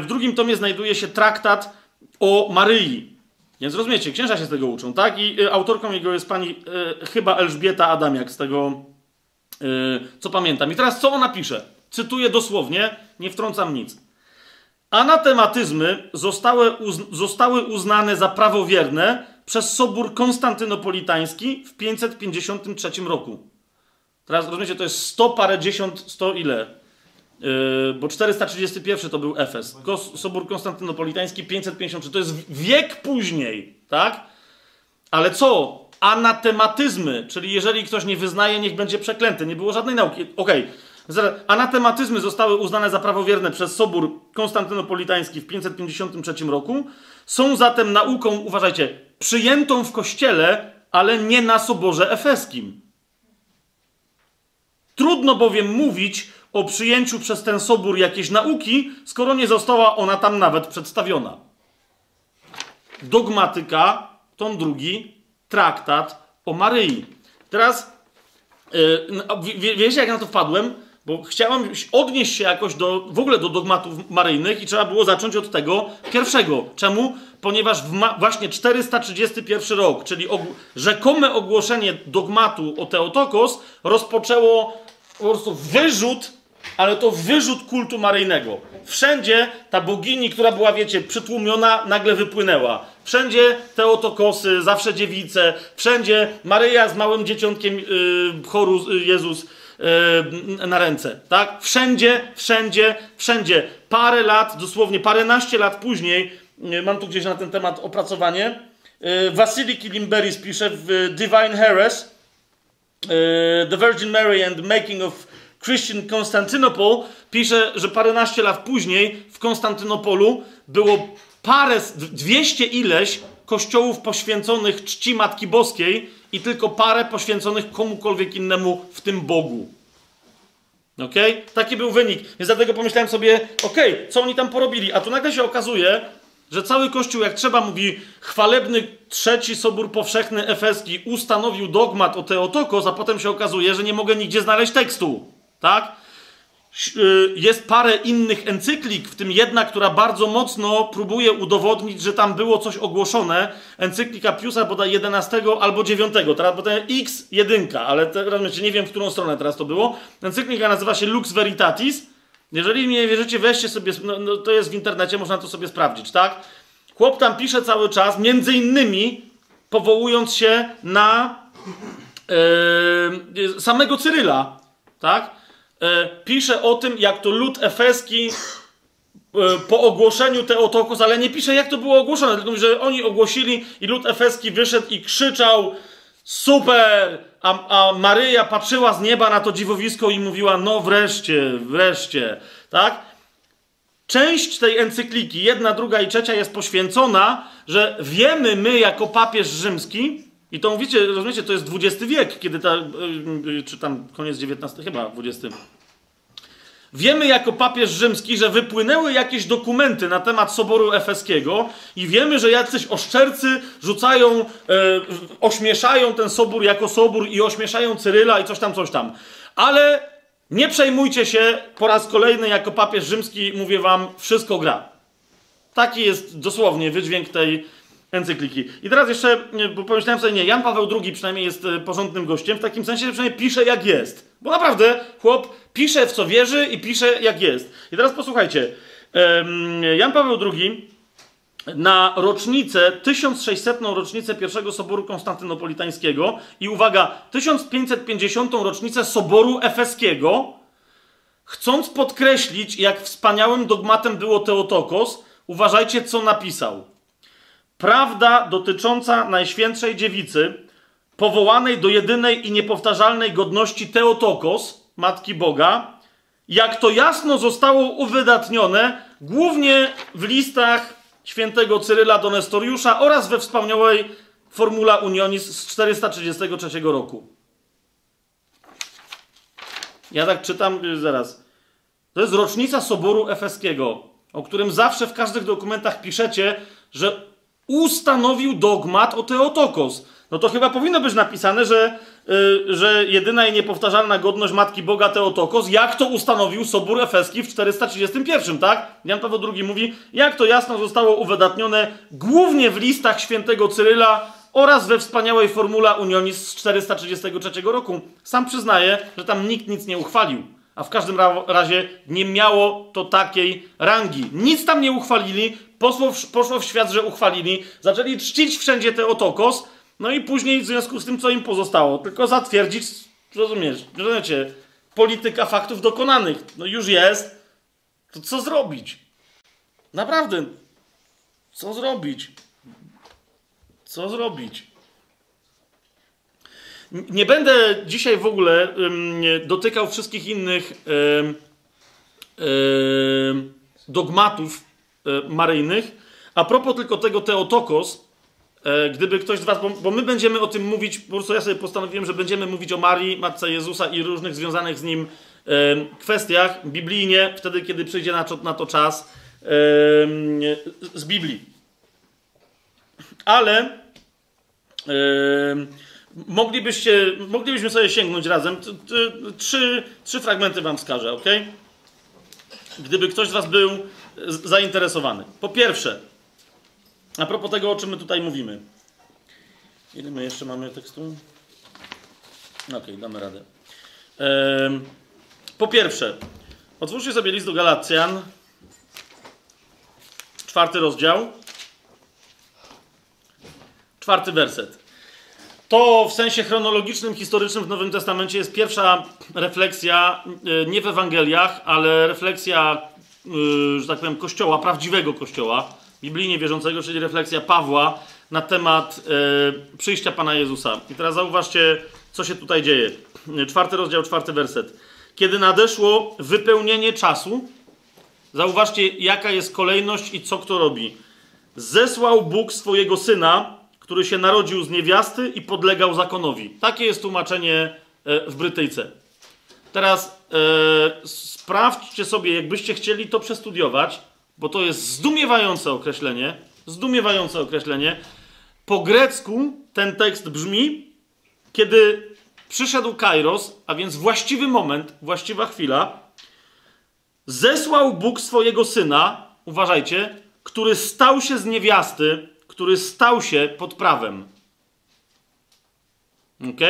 W drugim tomie znajduje się traktat o Maryi. Więc rozumiecie, księża się z tego uczą, tak? I autorką jego jest pani chyba Elżbieta Adamiak, z tego co pamiętam. I teraz co ona pisze? Cytuję dosłownie, nie wtrącam nic. Anatematyzmy zostały, zostały uznane za prawowierne przez Sobór Konstantynopolitański w 553 roku. Teraz rozumiecie, to jest sto parę dziesiąt, sto ile? Yy, bo 431 to był Efes. Sobór Konstantynopolitański 553. To jest wiek później, tak? Ale co? Anatematyzmy, czyli jeżeli ktoś nie wyznaje, niech będzie przeklęty. Nie było żadnej nauki. Okej. Okay. Anatematyzmy zostały uznane za prawowierne przez Sobór Konstantynopolitański w 553 roku. Są zatem nauką, uważajcie, przyjętą w kościele, ale nie na Soborze Efeskim. Trudno bowiem mówić o przyjęciu przez ten sobór jakiejś nauki, skoro nie została ona tam nawet przedstawiona. Dogmatyka, tom drugi, traktat o Maryi. Teraz, yy, wiecie jak na to wpadłem? Bo chciałem odnieść się jakoś do, w ogóle do dogmatów maryjnych i trzeba było zacząć od tego pierwszego. Czemu? Ponieważ właśnie 431 rok, czyli og rzekome ogłoszenie dogmatu o Teotokos rozpoczęło po prostu wyrzut ale to wyrzut kultu maryjnego. Wszędzie ta bogini, która była, wiecie, przytłumiona, nagle wypłynęła. Wszędzie te otokosy, zawsze dziewice, wszędzie Maryja z małym dzieciątkiem yy, choru yy, Jezus na ręce, tak? Wszędzie, wszędzie, wszędzie. Parę lat, dosłownie paręnaście lat później, yy, mam tu gdzieś na ten temat opracowanie, yy, Wasily Kilimberis pisze w Divine yy, The Virgin Mary and Making of Christian Constantinople pisze, że paręnaście lat później w Konstantynopolu było parę, dwieście ileś kościołów poświęconych czci Matki Boskiej i tylko parę poświęconych komukolwiek innemu, w tym Bogu. Ok? Taki był wynik. Więc dlatego pomyślałem sobie, ok, co oni tam porobili? A tu nagle się okazuje, że cały Kościół, jak trzeba, mówi, chwalebny trzeci Sobór Powszechny Efeski ustanowił dogmat o Teotokos, a potem się okazuje, że nie mogę nigdzie znaleźć tekstu tak? Y, jest parę innych encyklik, w tym jedna, która bardzo mocno próbuje udowodnić, że tam było coś ogłoszone. Encyklika Piusa bodaj 11 albo 9, teraz potem X1, ale teraz nie wiem, w którą stronę teraz to było. Encyklika nazywa się Lux Veritatis. Jeżeli nie wierzycie, weźcie sobie, no, no, to jest w internecie, można to sobie sprawdzić, tak? Chłop tam pisze cały czas, między innymi powołując się na yy, samego Cyryla, tak? E, pisze o tym, jak to lud efeski e, po ogłoszeniu Teotokos, ale nie pisze, jak to było ogłoszone, tylko że oni ogłosili i lud efeski wyszedł i krzyczał Super! A, a Maryja patrzyła z nieba na to dziwowisko i mówiła: No wreszcie, wreszcie. Tak? Część tej encykliki, jedna, druga i trzecia, jest poświęcona, że wiemy my, jako papież rzymski, i to mówicie, rozumiecie, to jest XX wiek, kiedy ta, yy, czy tam koniec XIX, chyba XX. Wiemy jako papież rzymski, że wypłynęły jakieś dokumenty na temat Soboru Efeskiego i wiemy, że jacyś oszczercy rzucają, e, ośmieszają ten sobór jako sobór i ośmieszają Cyryla i coś tam, coś tam. Ale nie przejmujcie się, po raz kolejny jako papież rzymski mówię wam, wszystko gra. Taki jest dosłownie wydźwięk tej encykliki. I teraz jeszcze, bo pomyślałem sobie, nie, Jan Paweł II przynajmniej jest e, porządnym gościem, w takim sensie, że przynajmniej pisze jak jest. Bo naprawdę chłop pisze w co wierzy i pisze jak jest. I teraz posłuchajcie. Jan Paweł II na rocznicę, 1600. rocznicę pierwszego Soboru Konstantynopolitańskiego i uwaga, 1550. rocznicę Soboru Efeskiego, chcąc podkreślić, jak wspaniałym dogmatem było Teotokos, uważajcie, co napisał. Prawda dotycząca Najświętszej Dziewicy, powołanej do jedynej i niepowtarzalnej godności Teotokos, Matki Boga, jak to jasno zostało uwydatnione głównie w listach świętego Cyryla do Nestoriusza oraz we wspaniałej Formula Unionis z 433 roku. Ja tak czytam, y, zaraz. To jest rocznica Soboru Efeskiego, o którym zawsze w każdych dokumentach piszecie, że ustanowił dogmat o Teotokos no to chyba powinno być napisane, że, yy, że jedyna i niepowtarzalna godność Matki Boga Teotokos, jak to ustanowił Sobór Efeski w 431, tak? Jan Paweł II mówi, jak to jasno zostało uwydatnione głównie w listach świętego Cyryla oraz we wspaniałej formule Unionis z 433 roku. Sam przyznaje, że tam nikt nic nie uchwalił. A w każdym razie nie miało to takiej rangi. Nic tam nie uchwalili, poszło w, poszło w świat, że uchwalili, zaczęli czcić wszędzie Teotokos, no i później w związku z tym, co im pozostało, tylko zatwierdzić, rozumiesz, rozumiecie, polityka faktów dokonanych. No już jest, to co zrobić? Naprawdę, co zrobić? Co zrobić? Nie będę dzisiaj w ogóle dotykał wszystkich innych dogmatów maryjnych. A propos tylko tego Teotokos, E, gdyby ktoś z Was, bo, my będziemy o tym mówić, po prostu ja sobie postanowiłem, że będziemy mówić o Marii, Matce Jezusa i różnych związanych z nim e, kwestiach biblijnie, wtedy kiedy przyjdzie na, to czas e, z Biblii. Ale e, moglibyście, moglibyśmy sobie sięgnąć razem. Trzy, trzy fragmenty Wam wskażę, ok? Gdyby ktoś z Was był zainteresowany. Po pierwsze, a propos tego, o czym my tutaj mówimy. Ile my jeszcze mamy tekstu? Okej, okay, damy radę. Ehm, po pierwsze, otwórzcie sobie list do Galacjan, czwarty rozdział, czwarty werset. To w sensie chronologicznym, historycznym w Nowym Testamencie jest pierwsza refleksja, e, nie w Ewangeliach, ale refleksja, e, że tak powiem, kościoła, prawdziwego kościoła, biblijnie wierzącego, czyli refleksja Pawła na temat e, przyjścia Pana Jezusa. I teraz zauważcie, co się tutaj dzieje. Czwarty rozdział, czwarty werset. Kiedy nadeszło wypełnienie czasu, zauważcie, jaka jest kolejność i co kto robi. Zesłał Bóg swojego syna, który się narodził z niewiasty i podlegał zakonowi. Takie jest tłumaczenie e, w Brytyjce. Teraz e, sprawdźcie sobie, jakbyście chcieli to przestudiować bo to jest zdumiewające określenie, zdumiewające określenie. Po grecku ten tekst brzmi, kiedy przyszedł Kairos, a więc właściwy moment, właściwa chwila, zesłał Bóg swojego syna, uważajcie, który stał się z niewiasty, który stał się pod prawem. Ok?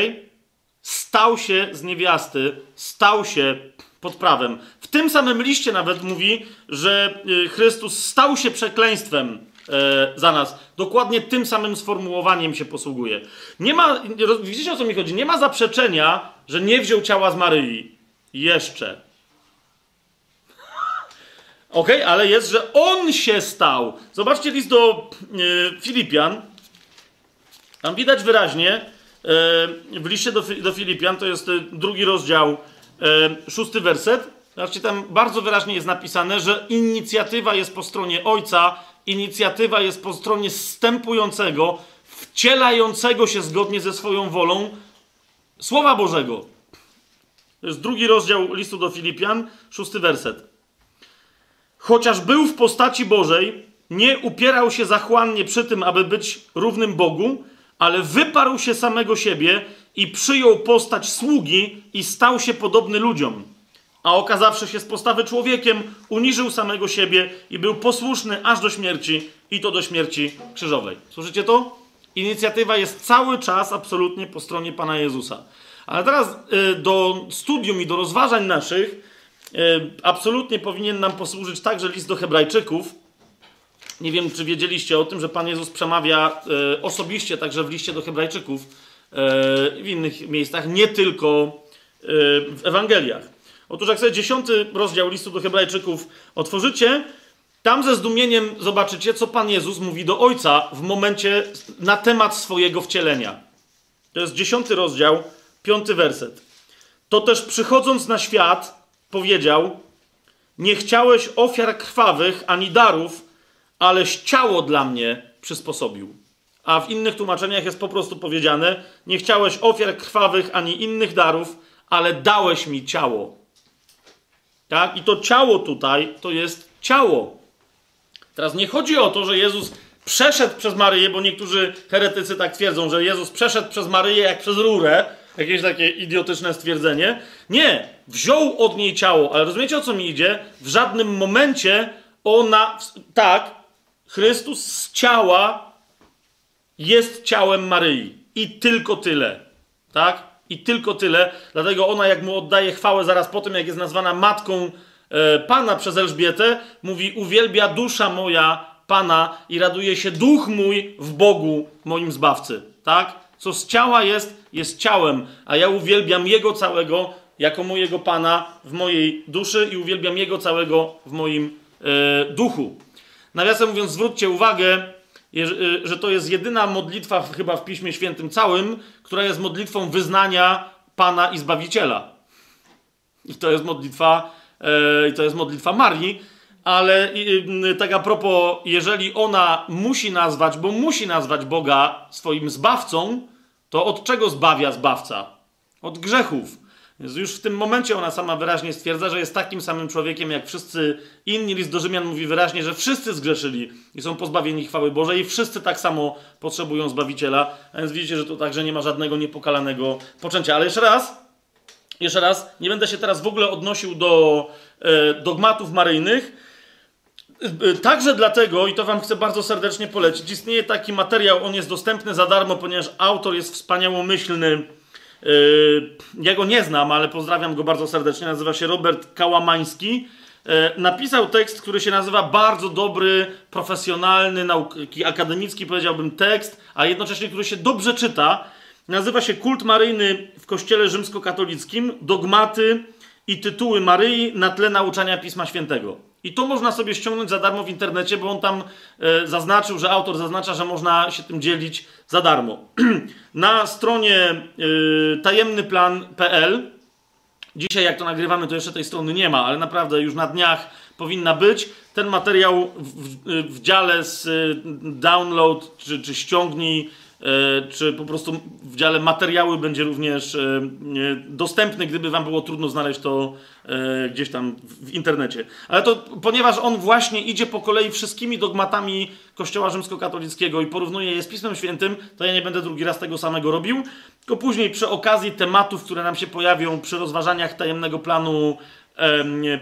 Stał się z niewiasty, stał się pod prawem. W tym samym liście nawet mówi, że y, Chrystus stał się przekleństwem e, za nas. Dokładnie tym samym sformułowaniem się posługuje. Nie ma, widzicie o co mi chodzi? Nie ma zaprzeczenia, że nie wziął ciała z Maryi. Jeszcze. Ok, ale jest, że on się stał. Zobaczcie list do y, Filipian. Tam widać wyraźnie, w liście do, do Filipian, to jest drugi rozdział, szósty werset. Zobaczcie, tam bardzo wyraźnie jest napisane, że inicjatywa jest po stronie Ojca, inicjatywa jest po stronie stępującego, wcielającego się zgodnie ze swoją wolą Słowa Bożego. To jest drugi rozdział listu do Filipian, szósty werset. Chociaż był w postaci Bożej, nie upierał się zachłannie przy tym, aby być równym Bogu, ale wyparł się samego siebie i przyjął postać sługi i stał się podobny ludziom. A okazawszy się z postawy człowiekiem, uniżył samego siebie i był posłuszny aż do śmierci, i to do śmierci krzyżowej. Słyszycie to? Inicjatywa jest cały czas absolutnie po stronie Pana Jezusa. Ale teraz y, do studium i do rozważań naszych absolutnie powinien nam posłużyć także list do Hebrajczyków. Nie wiem, czy wiedzieliście o tym, że Pan Jezus przemawia y, osobiście także w liście do Hebrajczyków w innych miejscach, nie tylko w Ewangeliach. Otóż jak sobie dziesiąty rozdział listu do Hebrajczyków otworzycie, tam ze zdumieniem zobaczycie, co Pan Jezus mówi do Ojca w momencie na temat swojego wcielenia. To jest dziesiąty rozdział, piąty werset. To też przychodząc na świat, powiedział: Nie chciałeś ofiar krwawych ani darów, aleś ciało dla mnie przysposobił. A w innych tłumaczeniach jest po prostu powiedziane: Nie chciałeś ofiar krwawych ani innych darów, ale dałeś mi ciało. Tak? I to ciało tutaj to jest ciało. Teraz nie chodzi o to, że Jezus przeszedł przez Maryję, bo niektórzy heretycy tak twierdzą, że Jezus przeszedł przez Maryję jak przez rurę. Jakieś takie idiotyczne stwierdzenie. Nie, wziął od niej ciało, ale rozumiecie o co mi idzie? W żadnym momencie ona, tak, Chrystus z ciała jest ciałem Maryi. I tylko tyle. Tak? I tylko tyle. Dlatego ona, jak mu oddaje chwałę zaraz po tym, jak jest nazwana matką e, Pana przez Elżbietę, mówi: Uwielbia dusza moja Pana i raduje się duch mój w Bogu, moim zbawcy. Tak? Co z ciała jest, jest ciałem, a ja uwielbiam Jego całego jako mojego Pana w mojej duszy i uwielbiam Jego całego w moim e, duchu. Nawiasem mówiąc, zwróćcie uwagę, e, że to jest jedyna modlitwa chyba w Piśmie Świętym całym, która jest modlitwą wyznania Pana i Zbawiciela. I to jest modlitwa, e, i to jest modlitwa Marii, ale tak a propos, jeżeli ona musi nazwać, bo musi nazwać Boga swoim zbawcą, to od czego zbawia zbawca? Od grzechów. Więc już w tym momencie ona sama wyraźnie stwierdza, że jest takim samym człowiekiem jak wszyscy inni. List do Rzymian mówi wyraźnie, że wszyscy zgrzeszyli i są pozbawieni chwały Bożej i wszyscy tak samo potrzebują Zbawiciela. A więc widzicie, że tu także nie ma żadnego niepokalanego poczęcia. Ale jeszcze raz, jeszcze raz, nie będę się teraz w ogóle odnosił do e, dogmatów maryjnych, Także dlatego, i to Wam chcę bardzo serdecznie polecić, istnieje taki materiał, on jest dostępny za darmo, ponieważ autor jest wspaniałomyślny. Yy, ja go nie znam, ale pozdrawiam go bardzo serdecznie. Nazywa się Robert Kałamański. Yy, napisał tekst, który się nazywa bardzo dobry, profesjonalny, nauki akademicki, powiedziałbym, tekst, a jednocześnie, który się dobrze czyta. Nazywa się Kult Maryjny w Kościele Rzymskokatolickim, dogmaty i tytuły Maryi na tle nauczania Pisma Świętego. I to można sobie ściągnąć za darmo w internecie, bo on tam e, zaznaczył, że autor zaznacza, że można się tym dzielić za darmo. Na stronie e, tajemnyplan.pl Dzisiaj, jak to nagrywamy, to jeszcze tej strony nie ma, ale naprawdę już na dniach powinna być. Ten materiał w, w, w dziale z e, download czy, czy ściągnij czy po prostu w dziale materiały będzie również e, dostępny, gdyby wam było trudno znaleźć to e, gdzieś tam w internecie. Ale to ponieważ on właśnie idzie po kolei wszystkimi dogmatami Kościoła rzymskokatolickiego i porównuje je z Pismem Świętym, to ja nie będę drugi raz tego samego robił, tylko później przy okazji tematów, które nam się pojawią przy rozważaniach tajemnego planu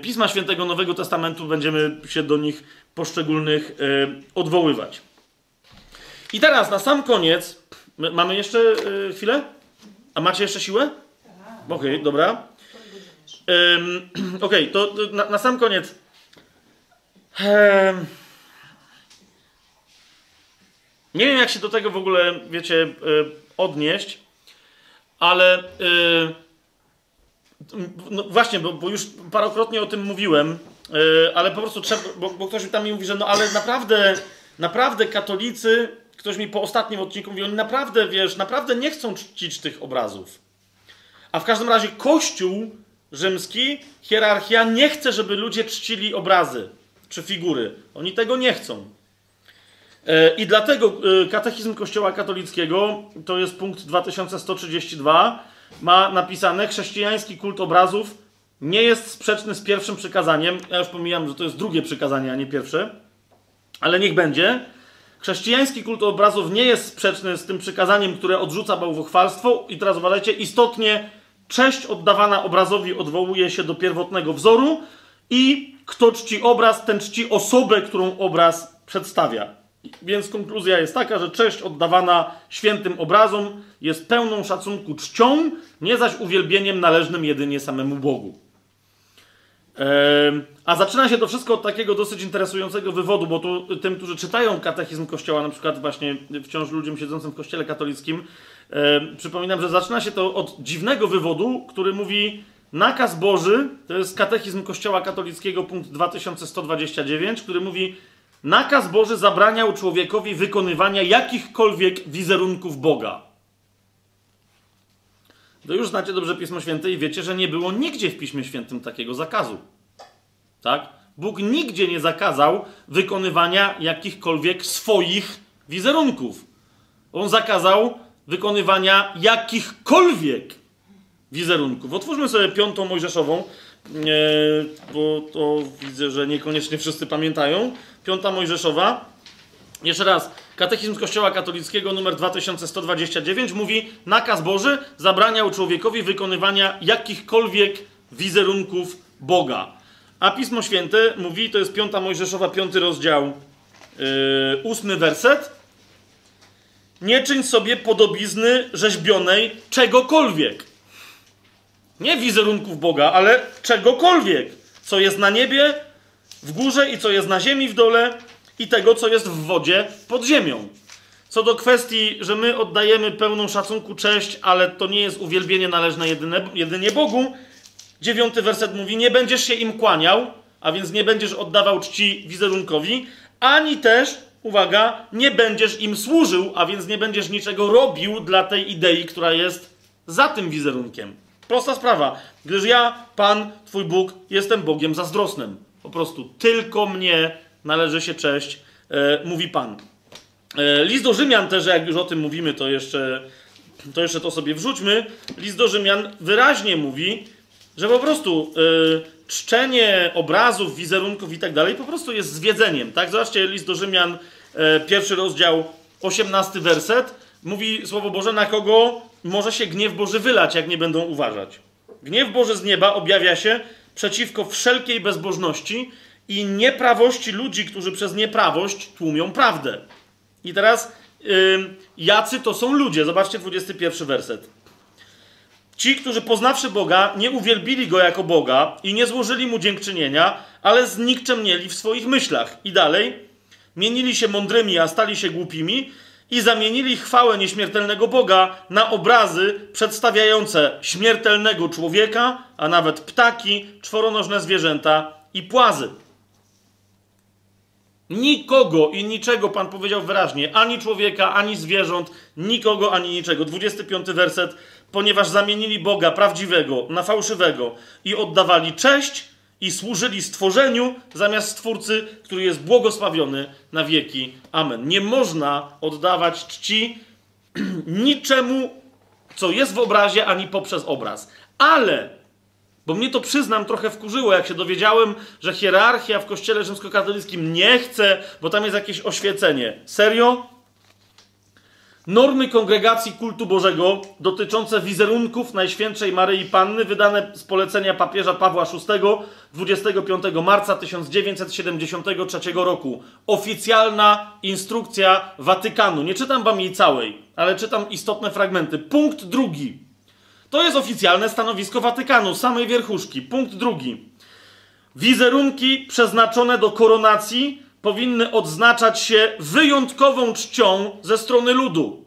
Pisma Świętego Nowego Testamentu, będziemy się do nich poszczególnych odwoływać. I teraz na sam koniec. Mamy jeszcze y, chwilę? A macie jeszcze siłę? Okej, okay, dobra. Okej, okay, to na, na, sam koniec. Nie wiem, jak się do tego w ogóle, wiecie, y, odnieść, ale y, no właśnie, bo, bo, już parokrotnie o tym mówiłem, y, ale po prostu trzeba, bo, bo ktoś tam mi mówi, że no ale naprawdę, naprawdę katolicy ktoś mi po ostatnim odcinku mówi, oni naprawdę, wiesz, naprawdę nie chcą czcić tych obrazów. A w każdym razie Kościół rzymski, hierarchia nie chce, żeby ludzie czcili obrazy czy figury. Oni tego nie chcą. E, I dlatego e, katechizm Kościoła katolickiego, to jest punkt 2132, ma napisane: chrześcijański kult obrazów nie jest sprzeczny z pierwszym przykazaniem. Ja już pomijam, że to jest drugie przykazanie, a nie pierwsze, ale niech będzie. Chrześcijański kult obrazów nie jest sprzeczny z tym przykazaniem, które odrzuca bałwochwalstwo. I teraz uważajcie, istotnie cześć oddawana obrazowi odwołuje się do pierwotnego wzoru i kto czci obraz, ten czci osobę, którą obraz przedstawia. Więc konkluzja jest taka, że cześć oddawana świętym obrazom jest pełną szacunku czcią, nie zaś uwielbieniem należnym jedynie samemu Bogu. A zaczyna się to wszystko od takiego dosyć interesującego wywodu, bo tu tym, którzy czytają katechizm Kościoła, na przykład właśnie wciąż ludziom siedzącym w Kościele katolickim, przypominam, że zaczyna się to od dziwnego wywodu, który mówi nakaz Boży, to jest katechizm Kościoła katolickiego, punkt 2129, który mówi nakaz Boży zabraniał człowiekowi wykonywania jakichkolwiek wizerunków Boga. To już znacie dobrze Pismo Święte i wiecie, że nie było nigdzie w Piśmie Świętym takiego zakazu. Tak? Bóg nigdzie nie zakazał wykonywania jakichkolwiek swoich wizerunków. On zakazał wykonywania jakichkolwiek wizerunków. Otwórzmy sobie piątą Mojżeszową, bo to widzę, że niekoniecznie wszyscy pamiętają. Piąta Mojżeszowa. Jeszcze raz, Katechizm Kościoła Katolickiego numer 2129 mówi: Nakaz Boży zabraniał człowiekowi wykonywania jakichkolwiek wizerunków Boga. A Pismo Święte mówi, to jest piąta Mojżeszowa, piąty rozdział, yy, ósmy werset. Nie czyń sobie podobizny rzeźbionej czegokolwiek. Nie wizerunków Boga, ale czegokolwiek, co jest na niebie, w górze i co jest na ziemi w dole i tego, co jest w wodzie pod ziemią. Co do kwestii, że my oddajemy pełną szacunku cześć, ale to nie jest uwielbienie należne jedyne, jedynie Bogu, dziewiąty werset mówi: Nie będziesz się im kłaniał, a więc nie będziesz oddawał czci wizerunkowi, ani też, uwaga, nie będziesz im służył, a więc nie będziesz niczego robił dla tej idei, która jest za tym wizerunkiem. Prosta sprawa, gdyż ja, Pan, Twój Bóg, jestem Bogiem zazdrosnym. Po prostu tylko mnie należy się cześć, e, mówi Pan. E, list do Rzymian też, jak już o tym mówimy, to jeszcze, to jeszcze to sobie wrzućmy. List do Rzymian wyraźnie mówi, że po prostu e, czczenie obrazów, wizerunków i tak dalej po prostu jest zwiedzeniem. Tak? Zobaczcie list do Rzymian, pierwszy rozdział, osiemnasty werset. Mówi Słowo Boże, na kogo może się gniew Boży wylać, jak nie będą uważać. Gniew Boży z nieba objawia się przeciwko wszelkiej bezbożności i nieprawości ludzi, którzy przez nieprawość tłumią prawdę. I teraz, yy, jacy to są ludzie? Zobaczcie 21 werset. Ci, którzy poznawszy Boga, nie uwielbili Go jako Boga i nie złożyli Mu dziękczynienia, ale znikczemnieli w swoich myślach. I dalej, mienili się mądrymi, a stali się głupimi i zamienili chwałę nieśmiertelnego Boga na obrazy przedstawiające śmiertelnego człowieka, a nawet ptaki, czworonożne zwierzęta i płazy. Nikogo i niczego Pan powiedział wyraźnie, ani człowieka, ani zwierząt, nikogo, ani niczego. 25 werset. Ponieważ zamienili Boga prawdziwego na fałszywego i oddawali cześć i służyli stworzeniu zamiast Stwórcy, który jest błogosławiony na wieki. Amen. Nie można oddawać czci niczemu, co jest w obrazie, ani poprzez obraz. Ale bo mnie to przyznam trochę wkurzyło, jak się dowiedziałem, że hierarchia w kościele rzymskokatolickim nie chce, bo tam jest jakieś oświecenie. Serio? Normy kongregacji kultu Bożego dotyczące wizerunków Najświętszej Maryi Panny, wydane z polecenia papieża Pawła VI 25 marca 1973 roku. Oficjalna instrukcja Watykanu. Nie czytam wam jej całej, ale czytam istotne fragmenty. Punkt drugi. To jest oficjalne stanowisko Watykanu, samej wierchuszki. Punkt drugi. Wizerunki przeznaczone do koronacji powinny odznaczać się wyjątkową czcią ze strony ludu.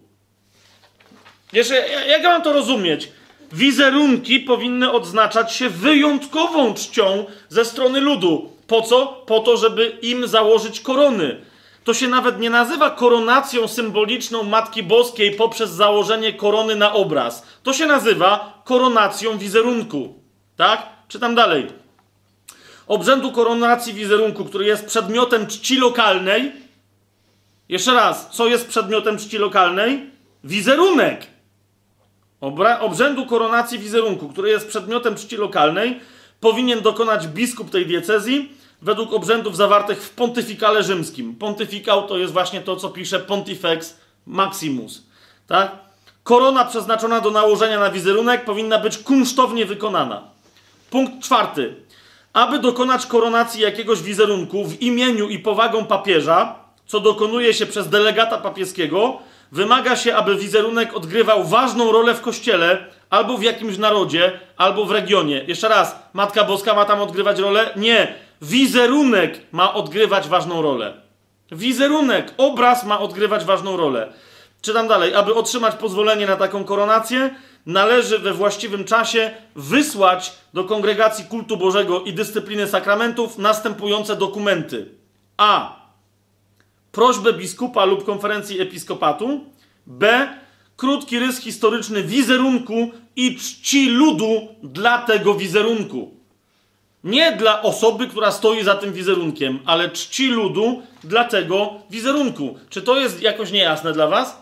Jeszcze, jak ja mam to rozumieć? Wizerunki powinny odznaczać się wyjątkową czcią ze strony ludu. Po co? Po to, żeby im założyć korony. To się nawet nie nazywa koronacją symboliczną Matki Boskiej poprzez założenie korony na obraz. To się nazywa koronacją wizerunku. Tak? Czytam dalej. Obrzędu koronacji wizerunku, który jest przedmiotem czci lokalnej. Jeszcze raz, co jest przedmiotem czci lokalnej? Wizerunek. Obra obrzędu koronacji wizerunku, który jest przedmiotem czci lokalnej, powinien dokonać biskup tej diecezji według obrzędów zawartych w pontyfikale rzymskim. Pontyfikał to jest właśnie to, co pisze Pontifex Maximus. Tak? Korona przeznaczona do nałożenia na wizerunek powinna być kunsztownie wykonana. Punkt czwarty. Aby dokonać koronacji jakiegoś wizerunku w imieniu i powagą papieża, co dokonuje się przez delegata papieskiego, wymaga się, aby wizerunek odgrywał ważną rolę w kościele, albo w jakimś narodzie, albo w regionie. Jeszcze raz, Matka Boska ma tam odgrywać rolę? Nie. Wizerunek ma odgrywać ważną rolę. Wizerunek, obraz ma odgrywać ważną rolę. Czytam dalej. Aby otrzymać pozwolenie na taką koronację, należy we właściwym czasie wysłać do kongregacji kultu Bożego i dyscypliny sakramentów następujące dokumenty. A. Prośbę biskupa lub konferencji episkopatu. B. Krótki rys historyczny wizerunku i czci ludu dla tego wizerunku. Nie dla osoby, która stoi za tym wizerunkiem, ale czci ludu dla tego wizerunku. Czy to jest jakoś niejasne dla Was?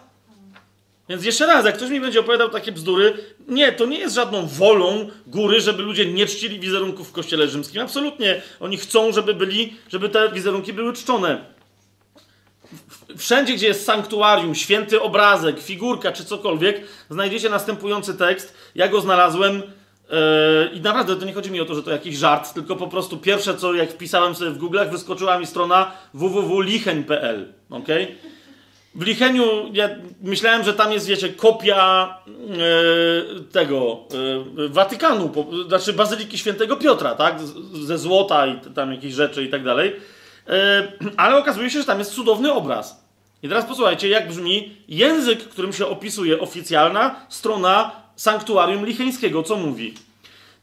Więc jeszcze raz, jak ktoś mi będzie opowiadał takie bzdury, nie, to nie jest żadną wolą góry, żeby ludzie nie czcili wizerunków w kościele rzymskim. Absolutnie. Oni chcą, żeby byli, żeby te wizerunki były czczone. Wszędzie, gdzie jest sanktuarium, święty obrazek, figurka czy cokolwiek, znajdziecie następujący tekst. Ja go znalazłem I naprawdę to nie chodzi mi o to, że to jakiś żart, tylko po prostu pierwsze, co jak wpisałem sobie w Google'ach, wyskoczyła mi strona www.licheń.pl. Okay? W Licheniu ja myślałem, że tam jest, wiecie, kopia yy, tego yy, Watykanu, po, znaczy Bazyliki Świętego Piotra, tak? Z, ze złota i tam jakieś rzeczy i tak dalej. Yy, ale okazuje się, że tam jest cudowny obraz. I teraz posłuchajcie, jak brzmi język, którym się opisuje oficjalna strona sanktuarium licheńskiego, co mówi?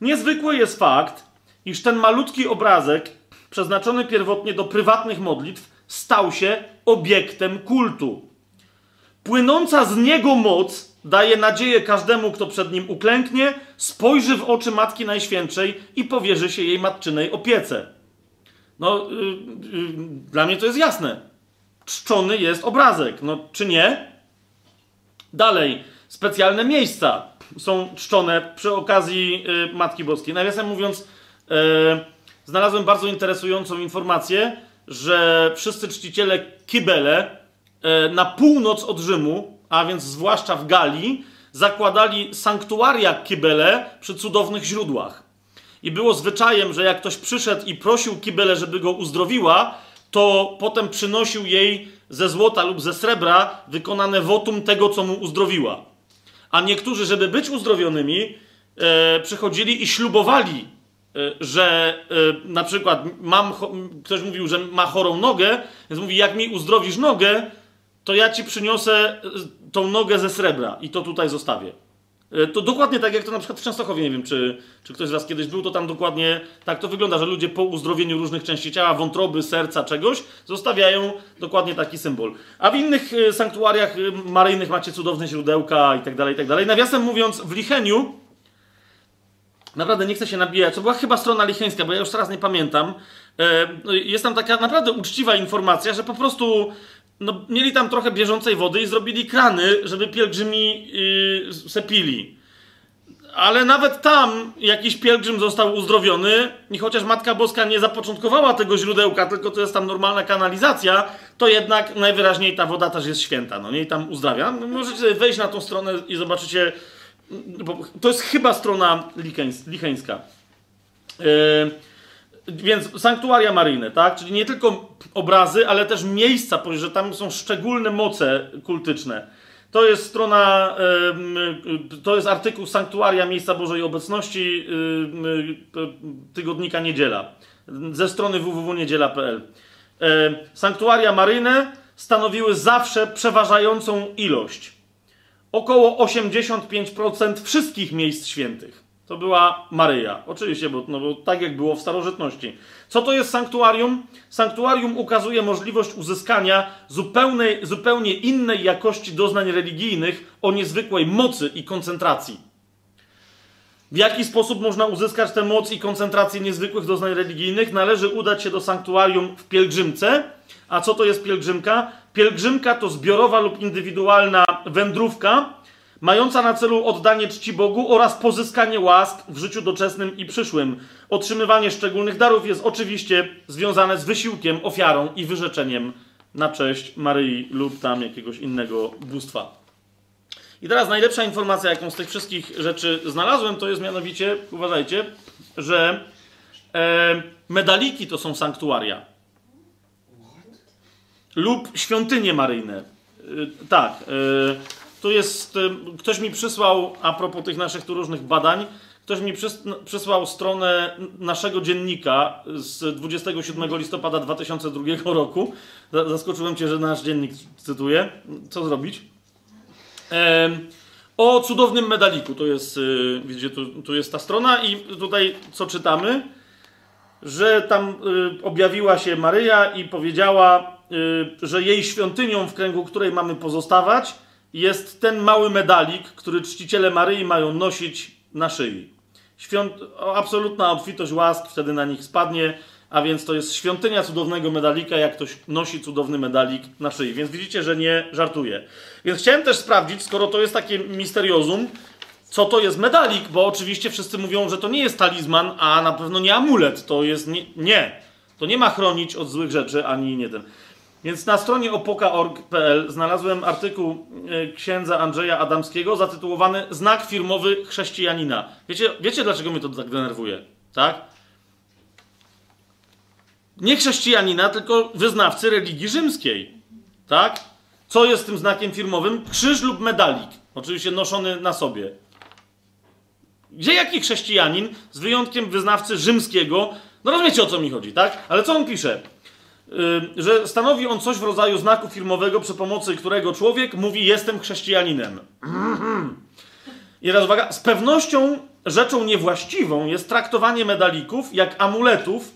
Niezwykły jest fakt, iż ten malutki obrazek, przeznaczony pierwotnie do prywatnych modlitw, stał się obiektem kultu. Płynąca z niego moc daje nadzieję każdemu, kto przed nim uklęknie, spojrzy w oczy Matki Najświętszej i powierzy się jej matczynej opiece. No, yy, yy, dla mnie to jest jasne. Czczony jest obrazek, no czy nie? Dalej, specjalne miejsca są czczone przy okazji y, Matki Boskiej. Nawiasem mówiąc, y, znalazłem bardzo interesującą informację, że wszyscy czciciele Kibele y, na północ od Rzymu, a więc zwłaszcza w Galii, zakładali sanktuaria Kibele przy cudownych źródłach. I było zwyczajem, że jak ktoś przyszedł i prosił Kibele, żeby go uzdrowiła, to potem przynosił jej ze złota lub ze srebra wykonane wotum tego, co mu uzdrowiła. A niektórzy, żeby być uzdrowionymi, e, przychodzili i ślubowali, e, że e, na przykład mam, ktoś mówił, że ma chorą nogę, więc mówi, jak mi uzdrowisz nogę, to ja ci przyniosę e, tą nogę ze srebra i to tutaj zostawię. E, to dokładnie tak, jak to na przykład w Częstochowie, nie wiem, czy, czy ktoś z Was kiedyś był, to tam dokładnie tak to wygląda, że ludzie po uzdrowieniu różnych części ciała, wątroby, serca, czegoś, zostawiają dokładnie taki symbol. A w innych e, sanktuariach e, maryjnych macie cudowne źródełka i tak dalej, i tak dalej. Nawiasem mówiąc, w Licheniu, naprawdę nie chcę się nabijać, to była chyba strona licheńska, bo ja już teraz nie pamiętam, no, jest tam taka naprawdę uczciwa informacja, że po prostu no, mieli tam trochę bieżącej wody i zrobili krany, żeby pielgrzymi yy, sepili. Ale nawet tam jakiś pielgrzym został uzdrowiony i chociaż Matka Boska nie zapoczątkowała tego źródełka, tylko to jest tam normalna kanalizacja, to jednak najwyraźniej ta woda też jest święta, no nie? I tam uzdrawia. No, możecie wejść na tą stronę i zobaczycie, to jest chyba strona licheńska. Yy, więc sanktuaria maryjne, tak? Czyli nie tylko obrazy, ale też miejsca, że tam są szczególne moce kultyczne. To jest strona, to jest artykuł Sanktuaria Miejsca Bożej Obecności tygodnika Niedziela ze strony www.niedziela.pl. Sanktuaria maryjne stanowiły zawsze przeważającą ilość. Około 85% wszystkich miejsc świętych. To była Maryja. Oczywiście, bo, no, bo tak jak było w starożytności. Co to jest sanktuarium? Sanktuarium ukazuje możliwość uzyskania zupełnej, zupełnie innej jakości doznań religijnych o niezwykłej mocy i koncentracji. W jaki sposób można uzyskać tę moc i koncentrację niezwykłych doznań religijnych? Należy udać się do sanktuarium w pielgrzymce. A co to jest pielgrzymka? Pielgrzymka to zbiorowa lub indywidualna wędrówka, mająca na celu oddanie czci Bogu oraz pozyskanie łask w życiu doczesnym i przyszłym. Otrzymywanie szczególnych darów jest oczywiście związane z wysiłkiem, ofiarą i wyrzeczeniem na cześć Maryi lub tam jakiegoś innego bóstwa. I teraz najlepsza informacja, jaką z tych wszystkich rzeczy znalazłem, to jest mianowicie, uważajcie, że e, medaliki to są sanktuaria. Lub świątynie maryjne. E, tak. E, tu jest, e, ktoś mi przysłał, a propos tych naszych tu różnych badań, ktoś mi przysłał stronę naszego dziennika z 27 listopada 2002 roku. Zaskoczyłem cię, że nasz dziennik cytuję. Co zrobić? O cudownym medaliku, to jest, y, widzicie, tu, tu jest ta strona i tutaj co czytamy, że tam y, objawiła się Maryja i powiedziała, y, że jej świątynią, w kręgu której mamy pozostawać, jest ten mały medalik, który czciciele Maryi mają nosić na szyi. Świąt... Absolutna obfitość łask wtedy na nich spadnie a więc to jest świątynia cudownego medalika, jak ktoś nosi cudowny medalik na szyi. Więc widzicie, że nie żartuję. Więc chciałem też sprawdzić, skoro to jest takie misteriozum, co to jest medalik, bo oczywiście wszyscy mówią, że to nie jest talizman, a na pewno nie amulet. To jest nie. nie. To nie ma chronić od złych rzeczy, ani nie ten. Więc na stronie opoka.org.pl znalazłem artykuł e, księdza Andrzeja Adamskiego zatytułowany Znak firmowy chrześcijanina. Wiecie, wiecie dlaczego mnie to tak denerwuje? Tak? nie chrześcijanina, tylko wyznawcy religii rzymskiej. Tak? Co jest tym znakiem firmowym? Krzyż lub medalik. Oczywiście noszony na sobie. Gdzie jaki chrześcijanin, z wyjątkiem wyznawcy rzymskiego, no rozumiecie o co mi chodzi, tak? Ale co on pisze? Że stanowi on coś w rodzaju znaku firmowego, przy pomocy którego człowiek mówi: Jestem chrześcijaninem. I teraz uwaga, z pewnością rzeczą niewłaściwą jest traktowanie medalików jak amuletów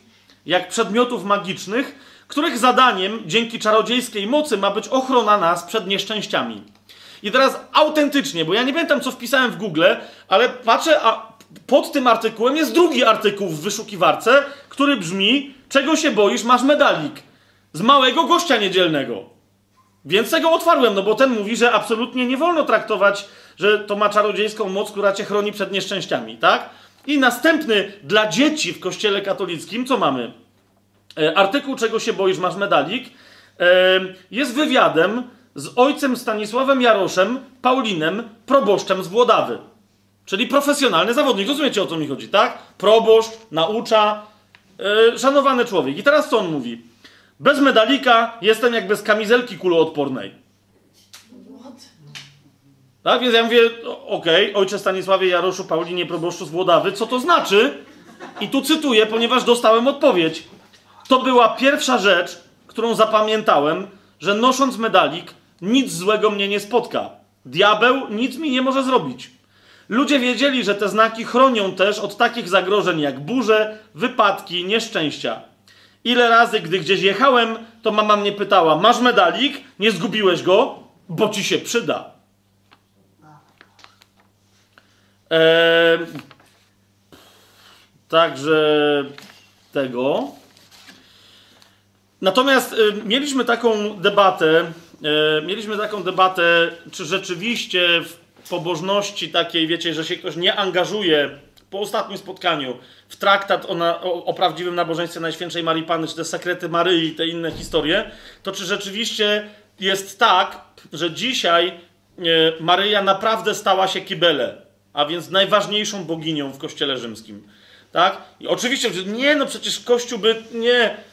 jak przedmiotów magicznych, których zadaniem dzięki czarodziejskiej mocy ma być ochrona nas przed nieszczęściami. I teraz autentycznie, bo ja nie pamiętam, co wpisałem w Google, ale patrzę, a pod tym artykułem jest drugi artykuł w wyszukiwarce, który brzmi: Czego się boisz, masz medalik. Z małego gościa niedzielnego. Więc tego otwarłem, no bo ten mówi, że absolutnie nie wolno traktować, że to ma czarodziejską moc, która cię chroni przed nieszczęściami, tak? I następny dla dzieci w kościele katolickim, co mamy? E, artykuł Czego się boisz, masz medalik. E, jest wywiadem z ojcem Stanisławem Jaroszem, Paulinem, proboszczem z Włodawy. Czyli profesjonalny zawodnik. Rozumiecie o co mi chodzi, tak? Proboszcz, naucza, yy, szanowany człowiek. I teraz co on mówi? Bez medalika jestem jak bez kamizelki kuloodpornej. Tak, więc ja mówię, okej, okay, ojcze Stanisławie Jaroszu, Paulinie, proboszczu z Włodawy, co to znaczy? I tu cytuję, ponieważ dostałem odpowiedź. To była pierwsza rzecz, którą zapamiętałem, że nosząc medalik, nic złego mnie nie spotka. Diabeł nic mi nie może zrobić. Ludzie wiedzieli, że te znaki chronią też od takich zagrożeń jak burze, wypadki, nieszczęścia. Ile razy, gdy gdzieś jechałem, to mama mnie pytała: Masz medalik? Nie zgubiłeś go? Bo ci się przyda. Eee, także tego. Natomiast y, mieliśmy taką debatę, y, mieliśmy taką debatę, czy rzeczywiście w pobożności takiej, wiecie, że się ktoś nie angażuje po ostatnim spotkaniu w traktat o, na, o, o prawdziwym nabożeństwie Najświętszej Marii Panny, czy te sekrety Maryi, te inne historie, to czy rzeczywiście jest tak, że dzisiaj y, Maryja naprawdę stała się kibele, a więc najważniejszą boginią w kościele rzymskim. Tak? I oczywiście, nie, no przecież Kościół by, nie, E,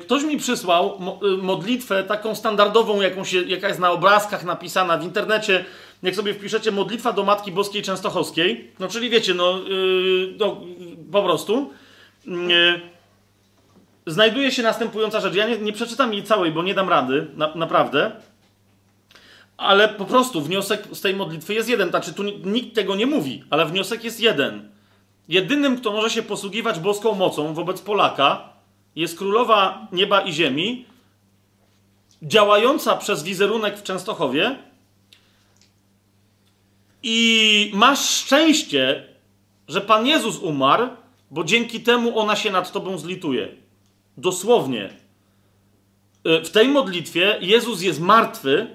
ktoś mi przysłał e, modlitwę taką standardową, jaką się, jaka jest na obrazkach napisana w internecie. Jak sobie wpiszecie modlitwa do Matki Boskiej Częstochowskiej, no czyli wiecie, no, yy, no po prostu, yy, znajduje się następująca rzecz. Ja nie, nie, przeczytam jej całej, bo nie dam rady, na, naprawdę. Ale po prostu wniosek z tej modlitwy jest jeden. Znaczy, tu nikt tego nie mówi, ale wniosek jest jeden. Jedynym, kto może się posługiwać boską mocą wobec Polaka, jest królowa nieba i ziemi, działająca przez wizerunek w Częstochowie. I masz szczęście, że Pan Jezus umarł, bo dzięki temu ona się nad tobą zlituje. Dosłownie. Y, w tej modlitwie Jezus jest martwy,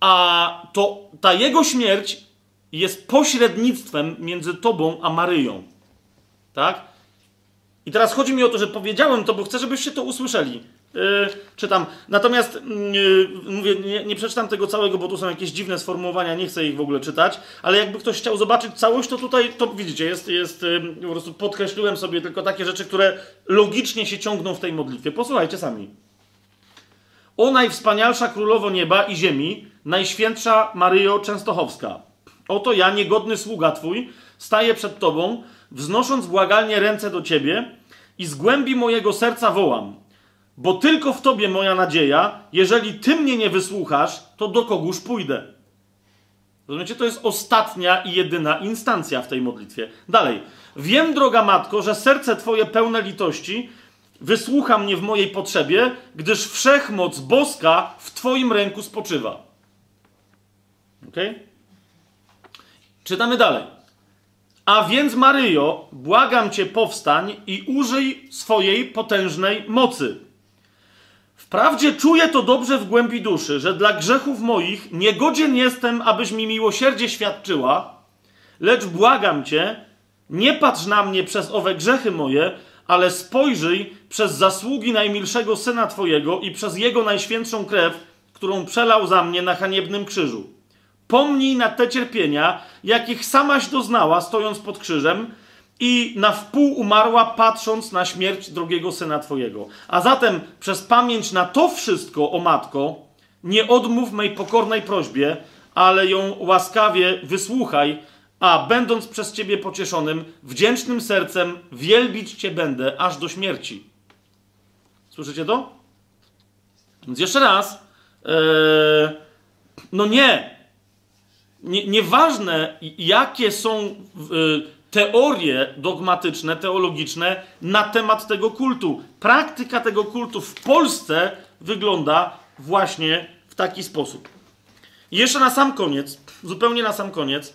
a to ta jego śmierć jest pośrednictwem między tobą a Maryją. Tak? I teraz chodzi mi o to, że powiedziałem to, bo chcę, żebyście to usłyszeli. Yy, czytam. Natomiast yy, mówię, nie, nie, przeczytam tego całego, bo tu są jakieś dziwne sformułowania, nie chcę ich w ogóle czytać, ale jakby ktoś chciał zobaczyć całość, to tutaj, to widzicie, jest, jest yy, po prostu podkreśliłem sobie tylko takie rzeczy, które logicznie się ciągną w tej modlitwie. Posłuchajcie sami. O najwspanialsza królowo nieba i ziemi, najświętsza Maryjo Częstochowska. Oto ja, niegodny sługa Twój, staję przed Tobą, wznosząc błagalnie ręce do Ciebie i z głębi mojego serca wołam, bo tylko w Tobie moja nadzieja, jeżeli Ty mnie nie wysłuchasz, to do kogóż pójdę. Rozumiecie? To jest ostatnia i jedyna instancja w tej modlitwie. Dalej. Wiem, droga matko, że serce Twoje pełne litości wysłucha mnie w mojej potrzebie, gdyż wszechmoc boska w Twoim ręku spoczywa. Ok? Czytamy dalej. A więc, Maryjo, błagam cię, powstań i użyj swojej potężnej mocy. Wprawdzie czuję to dobrze w głębi duszy, że dla grzechów moich niegodzien jestem, abyś mi miłosierdzie świadczyła, lecz błagam cię, nie patrz na mnie przez owe grzechy moje, ale spojrzyj przez zasługi najmilszego syna Twojego i przez jego najświętszą krew, którą przelał za mnie na haniebnym krzyżu. Pomnij na te cierpienia, jakich samaś doznała, stojąc pod krzyżem, i na wpół umarła, patrząc na śmierć drugiego syna Twojego. A zatem przez pamięć na to wszystko, o matko, nie odmów mej pokornej prośbie, ale ją łaskawie wysłuchaj, a będąc przez Ciebie pocieszonym, wdzięcznym sercem wielbić Cię będę aż do śmierci. Słyszycie to? Więc jeszcze raz. Ee, no nie. Nie. Nieważne, jakie są e, teorie dogmatyczne, teologiczne na temat tego kultu. Praktyka tego kultu w Polsce wygląda właśnie w taki sposób. Jeszcze na sam koniec, zupełnie na sam koniec,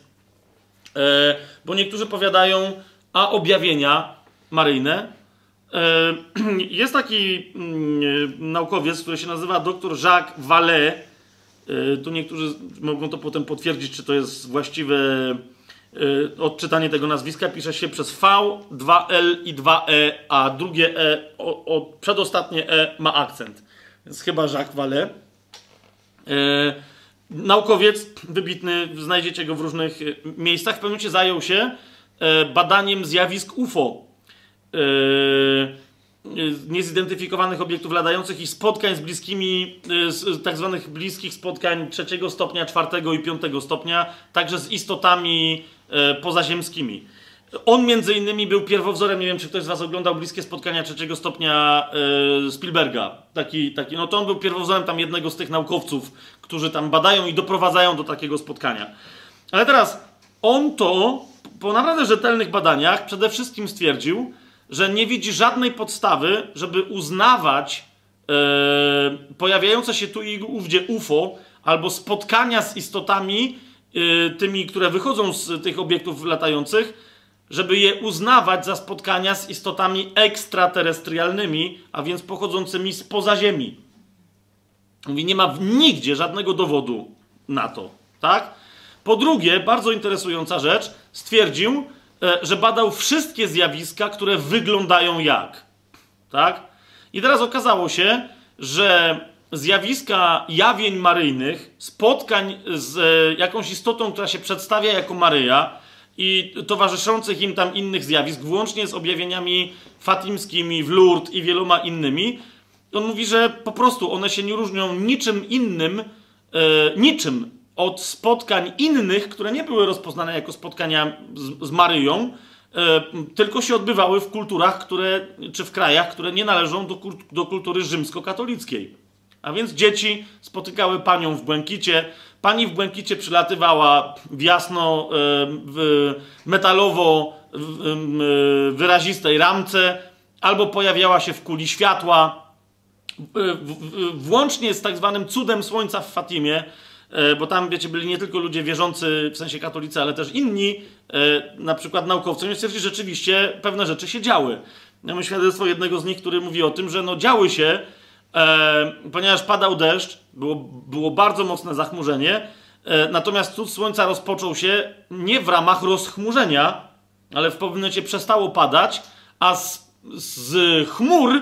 E, bo niektórzy powiadają, a objawienia maryjne. E, jest taki mm, naukowiec, który się nazywa dr Jacques Vallée. E, tu niektórzy mogą to potem potwierdzić, czy to jest właściwe odczytanie tego nazwiska. Pisze się przez V, 2L i 2E, a drugie E, o, o, przedostatnie E ma akcent. Więc chyba Jacques Vallée. Naukowiec wybitny, znajdziecie go w różnych e, miejscach, w pewnym momencie zajął się e, badaniem zjawisk UFO. E, niezidentyfikowanych obiektów latających i spotkań z bliskimi, z tak zwanych bliskich spotkań trzeciego stopnia, czwartego i piątego stopnia, także z istotami pozaziemskimi. On między innymi był pierwowzorem, nie wiem czy ktoś z was oglądał bliskie spotkania trzeciego stopnia Spielberga. Taki, taki, no to on był pierwowzorem tam jednego z tych naukowców, którzy tam badają i doprowadzają do takiego spotkania. Ale teraz on to po naprawdę rzetelnych badaniach przede wszystkim stwierdził, że nie widzi żadnej podstawy, żeby uznawać yy, pojawiające się tu i ówdzie UFO albo spotkania z istotami, yy, tymi, które wychodzą z tych obiektów latających, żeby je uznawać za spotkania z istotami ekstraterrestrialnymi, a więc pochodzącymi spoza Ziemi. Mówi, nie ma nigdzie żadnego dowodu na to, tak? Po drugie, bardzo interesująca rzecz, stwierdził, że badał wszystkie zjawiska, które wyglądają jak, tak? I teraz okazało się, że zjawiska jawień maryjnych, spotkań z e, jakąś istotą, która się przedstawia jako Maryja, i towarzyszących im tam innych zjawisk, włącznie z objawieniami fatimskimi w Lourdes i wieloma innymi, on mówi, że po prostu one się nie różnią niczym innym, e, niczym od spotkań innych, które nie były rozpoznane jako spotkania z, z Maryją, e, tylko się odbywały w kulturach, które, czy w krajach, które nie należą do, do kultury rzymskokatolickiej. A więc dzieci spotykały panią w błękicie. Pani w błękicie przylatywała w jasno, e, w metalowo w wyrazistej ramce, albo pojawiała się w kuli światła, włącznie z tak zwanym cudem słońca w Fatimie, e, bo tam, wiecie, byli nie tylko ludzie wierzący, w sensie katolicy, ale też inni, e, na przykład naukowcy, oni stwierdzili, że rzeczywiście pewne rzeczy się działy. Ja mam świadectwo jednego z nich, który mówi o tym, że no działy się, e, ponieważ padał deszcz, było, było bardzo mocne zachmurzenie, e, natomiast cud słońca rozpoczął się nie w ramach rozchmurzenia, ale w pewnym momencie przestało padać, a z, z chmur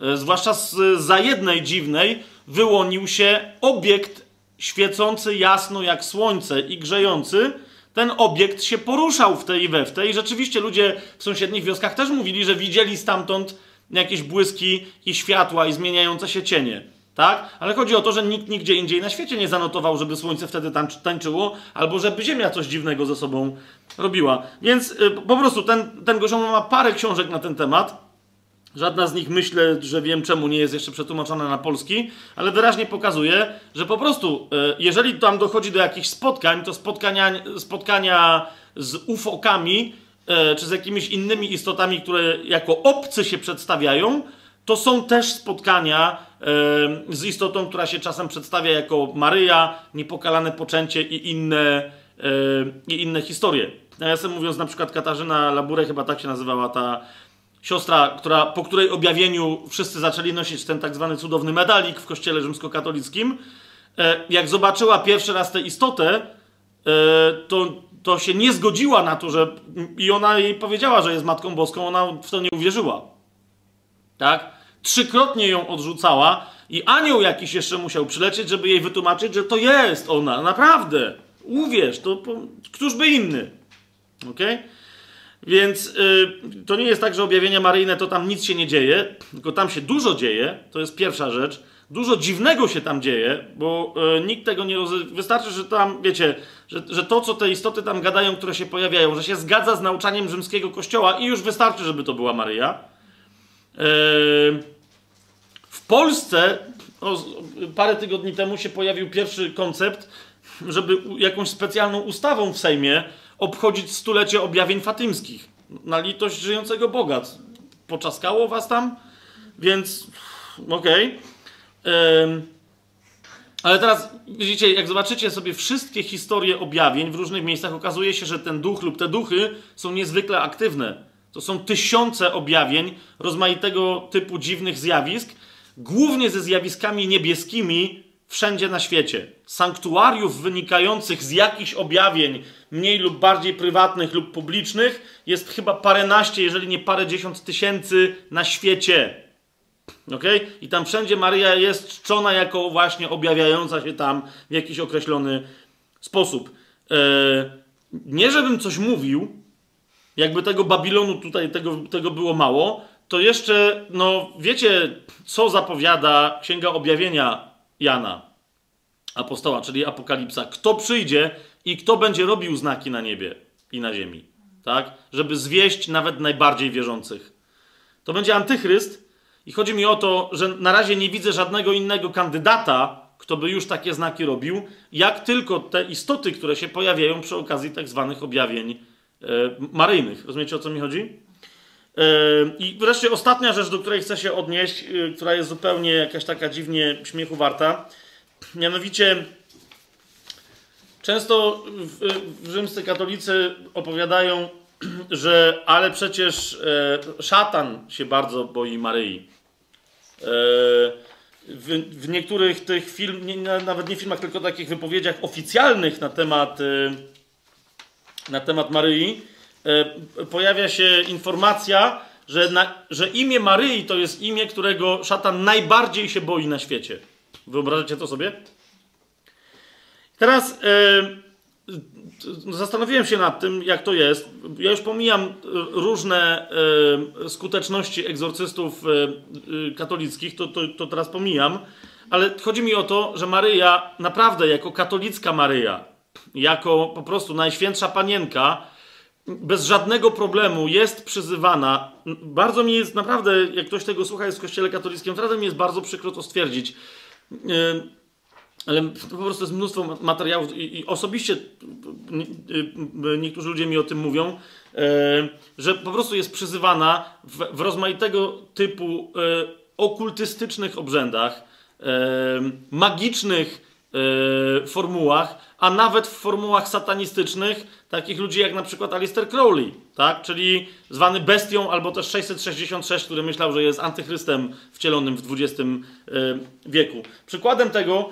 E, zwłaszcza z za jednej dziwnej, wyłonił się obiekt świecący jasno jak słońce i grzejący. Ten obiekt się poruszał w tej i we w tej. I rzeczywiście ludzie w sąsiednich wioskach też mówili, że widzieli stamtąd jakieś błyski i światła i zmieniające się cienie. Tak? Ale chodzi o to, że nikt nigdzie indziej na świecie nie zanotował, żeby słońce wtedy tańczyło, albo żeby Ziemia coś dziwnego ze sobą robiła. Więc y, po prostu ten, ten gościom ma parę książek na ten temat. Żadna z nich myślę, że wiem czemu nie jest jeszcze przetłumaczona na polski, ale wyraźnie pokazuje, że po prostu, e, jeżeli tam dochodzi do jakichś spotkań, to spotkania, spotkania z ufokami e, czy z jakimiś innymi istotami, które jako obcy się przedstawiają, to są też spotkania e, z istotą, która się czasem przedstawia jako Maryja, niepokalane poczęcie i inne, i inne historie. Nawiasem mówiąc, na przykład Katarzyna Laburę, chyba tak się nazywała ta siostra, która, po której objawieniu wszyscy zaczęli nosić ten tak zwany cudowny medalik w kościele rzymskokatolickim, e, jak zobaczyła pierwszy raz tę istotę, e, to, to się nie zgodziła na to, że. I ona jej powiedziała, że jest Matką Boską, ona w to nie uwierzyła. Tak? Trzykrotnie ją odrzucała, i anioł jakiś jeszcze musiał przylecieć, żeby jej wytłumaczyć, że to jest ona, naprawdę. Uwierz, to któż by inny. Okej? Okay? Więc y, to nie jest tak, że objawienia maryjne to tam nic się nie dzieje, tylko tam się dużo dzieje, to jest pierwsza rzecz. Dużo dziwnego się tam dzieje, bo y, nikt tego nie rozumie. Wystarczy, że tam, wiecie, że, że to, co te istoty tam gadają, które się pojawiają, że się zgadza z nauczaniem rzymskiego kościoła i już wystarczy, żeby to była Maryja. Y, w Polsce o, parę tygodni temu się pojawił pierwszy koncept, żeby jakąś specjalną ustawą w Sejmie obchodzić stulecie objawień fatymskich. Na litość żyjącego Boga. Poczaskało was tam? Więc okej. Okay. Ale teraz widzicie, jak zobaczycie sobie wszystkie historie objawień w różnych miejscach, okazuje się, że ten duch lub te duchy są niezwykle aktywne. To są tysiące objawień rozmaitego typu dziwnych zjawisk, głównie ze zjawiskami niebieskimi, wszędzie na świecie. Sanktuariów wynikających z jakichś objawień, mniej lub bardziej prywatnych lub publicznych, jest chyba paręnaście, jeżeli nie parę dziesiąt tysięcy na świecie. Ok? I tam wszędzie Maryja jest czczona jako właśnie objawiająca się tam w jakiś określony sposób. Eee, nie żebym coś mówił, jakby tego Babilonu tutaj, tego, tego było mało, to jeszcze, no wiecie, co zapowiada Księga Objawienia Jana, apostoła, czyli Apokalipsa. Kto przyjdzie i kto będzie robił znaki na niebie i na ziemi, tak? Żeby zwieść nawet najbardziej wierzących. To będzie antychryst i chodzi mi o to, że na razie nie widzę żadnego innego kandydata, kto by już takie znaki robił, jak tylko te istoty, które się pojawiają przy okazji tak zwanych objawień e, maryjnych. Rozumiecie, o co mi chodzi? I wreszcie ostatnia rzecz, do której chcę się odnieść, y, która jest zupełnie jakaś taka dziwnie śmiechu warta. Mianowicie, często w, w rzymscy katolicy opowiadają, że ale przecież e, szatan się bardzo boi Maryi. E, w, w, niektórych tych film, nie, nawet nie filmach, tylko takich wypowiedziach oficjalnych na temat, e, na temat Maryi, E, pojawia się informacja, że, na, że imię Maryi to jest imię, którego szatan najbardziej się boi na świecie. Wyobrażacie to sobie? Teraz e, zastanowiłem się nad tym, jak to jest. Ja już pomijam różne e, skuteczności egzorcystów e, katolickich, to, to, to teraz pomijam, ale chodzi mi o to, że Maryja, naprawdę jako katolicka Maryja, jako po prostu najświętsza panienka, bez żadnego problemu jest przyzywana. Bardzo mi jest naprawdę, jak ktoś tego słucha, jest w kościele katolickim, naprawdę mi jest bardzo przykro to stwierdzić. Ale po prostu jest mnóstwo materiałów i, i osobiście niektórzy ludzie mi o tym mówią, że po prostu jest przyzywana w, w rozmaitego typu okultystycznych obrzędach, magicznych formułach, a nawet w formułach satanistycznych takich ludzi jak na przykład Alistair Crowley, tak? czyli zwany bestią, albo też 666, który myślał, że jest antychrystem wcielonym w XX wieku. Przykładem tego,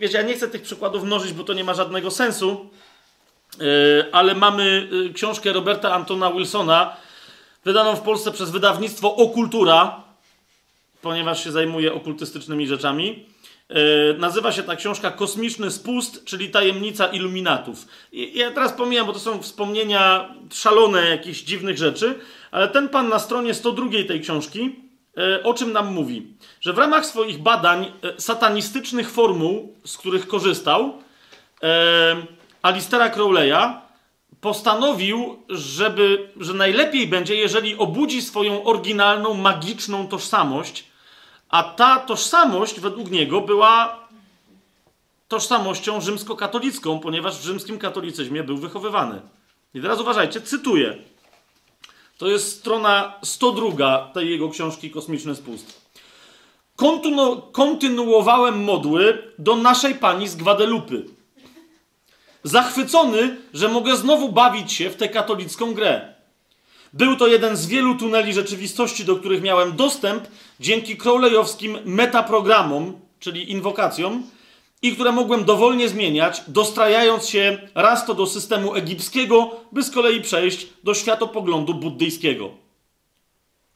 wiecie, ja nie chcę tych przykładów mnożyć, bo to nie ma żadnego sensu, ale mamy książkę Roberta Antona Wilsona, wydaną w Polsce przez wydawnictwo Okultura, ponieważ się zajmuje okultystycznymi rzeczami. E, nazywa się ta książka Kosmiczny Spust, czyli Tajemnica Iluminatów. I ja teraz pomijam, bo to są wspomnienia szalone jakichś dziwnych rzeczy, ale ten pan na stronie 102 tej książki e, o czym nam mówi? Że w ramach swoich badań e, satanistycznych formuł, z których korzystał, Alistera Crowley'a postanowił, żeby, że najlepiej będzie, jeżeli obudzi swoją oryginalną, magiczną tożsamość, a ta tożsamość według niego była tożsamością rzymskokatolicką, ponieważ w rzymskim katolicyzmie był wychowywany. I teraz uważajcie, cytuję. To jest strona 102 tej jego książki Kosmiczny Spust. Kontynu kontynuowałem modły do naszej pani z Gwadelupy. Zachwycony, że mogę znowu bawić się w tę katolicką grę. Był to jeden z wielu tuneli rzeczywistości, do których miałem dostęp dzięki Crowleyowskim metaprogramom, czyli inwokacjom, i które mogłem dowolnie zmieniać, dostrajając się raz to do systemu egipskiego, by z kolei przejść do światopoglądu buddyjskiego.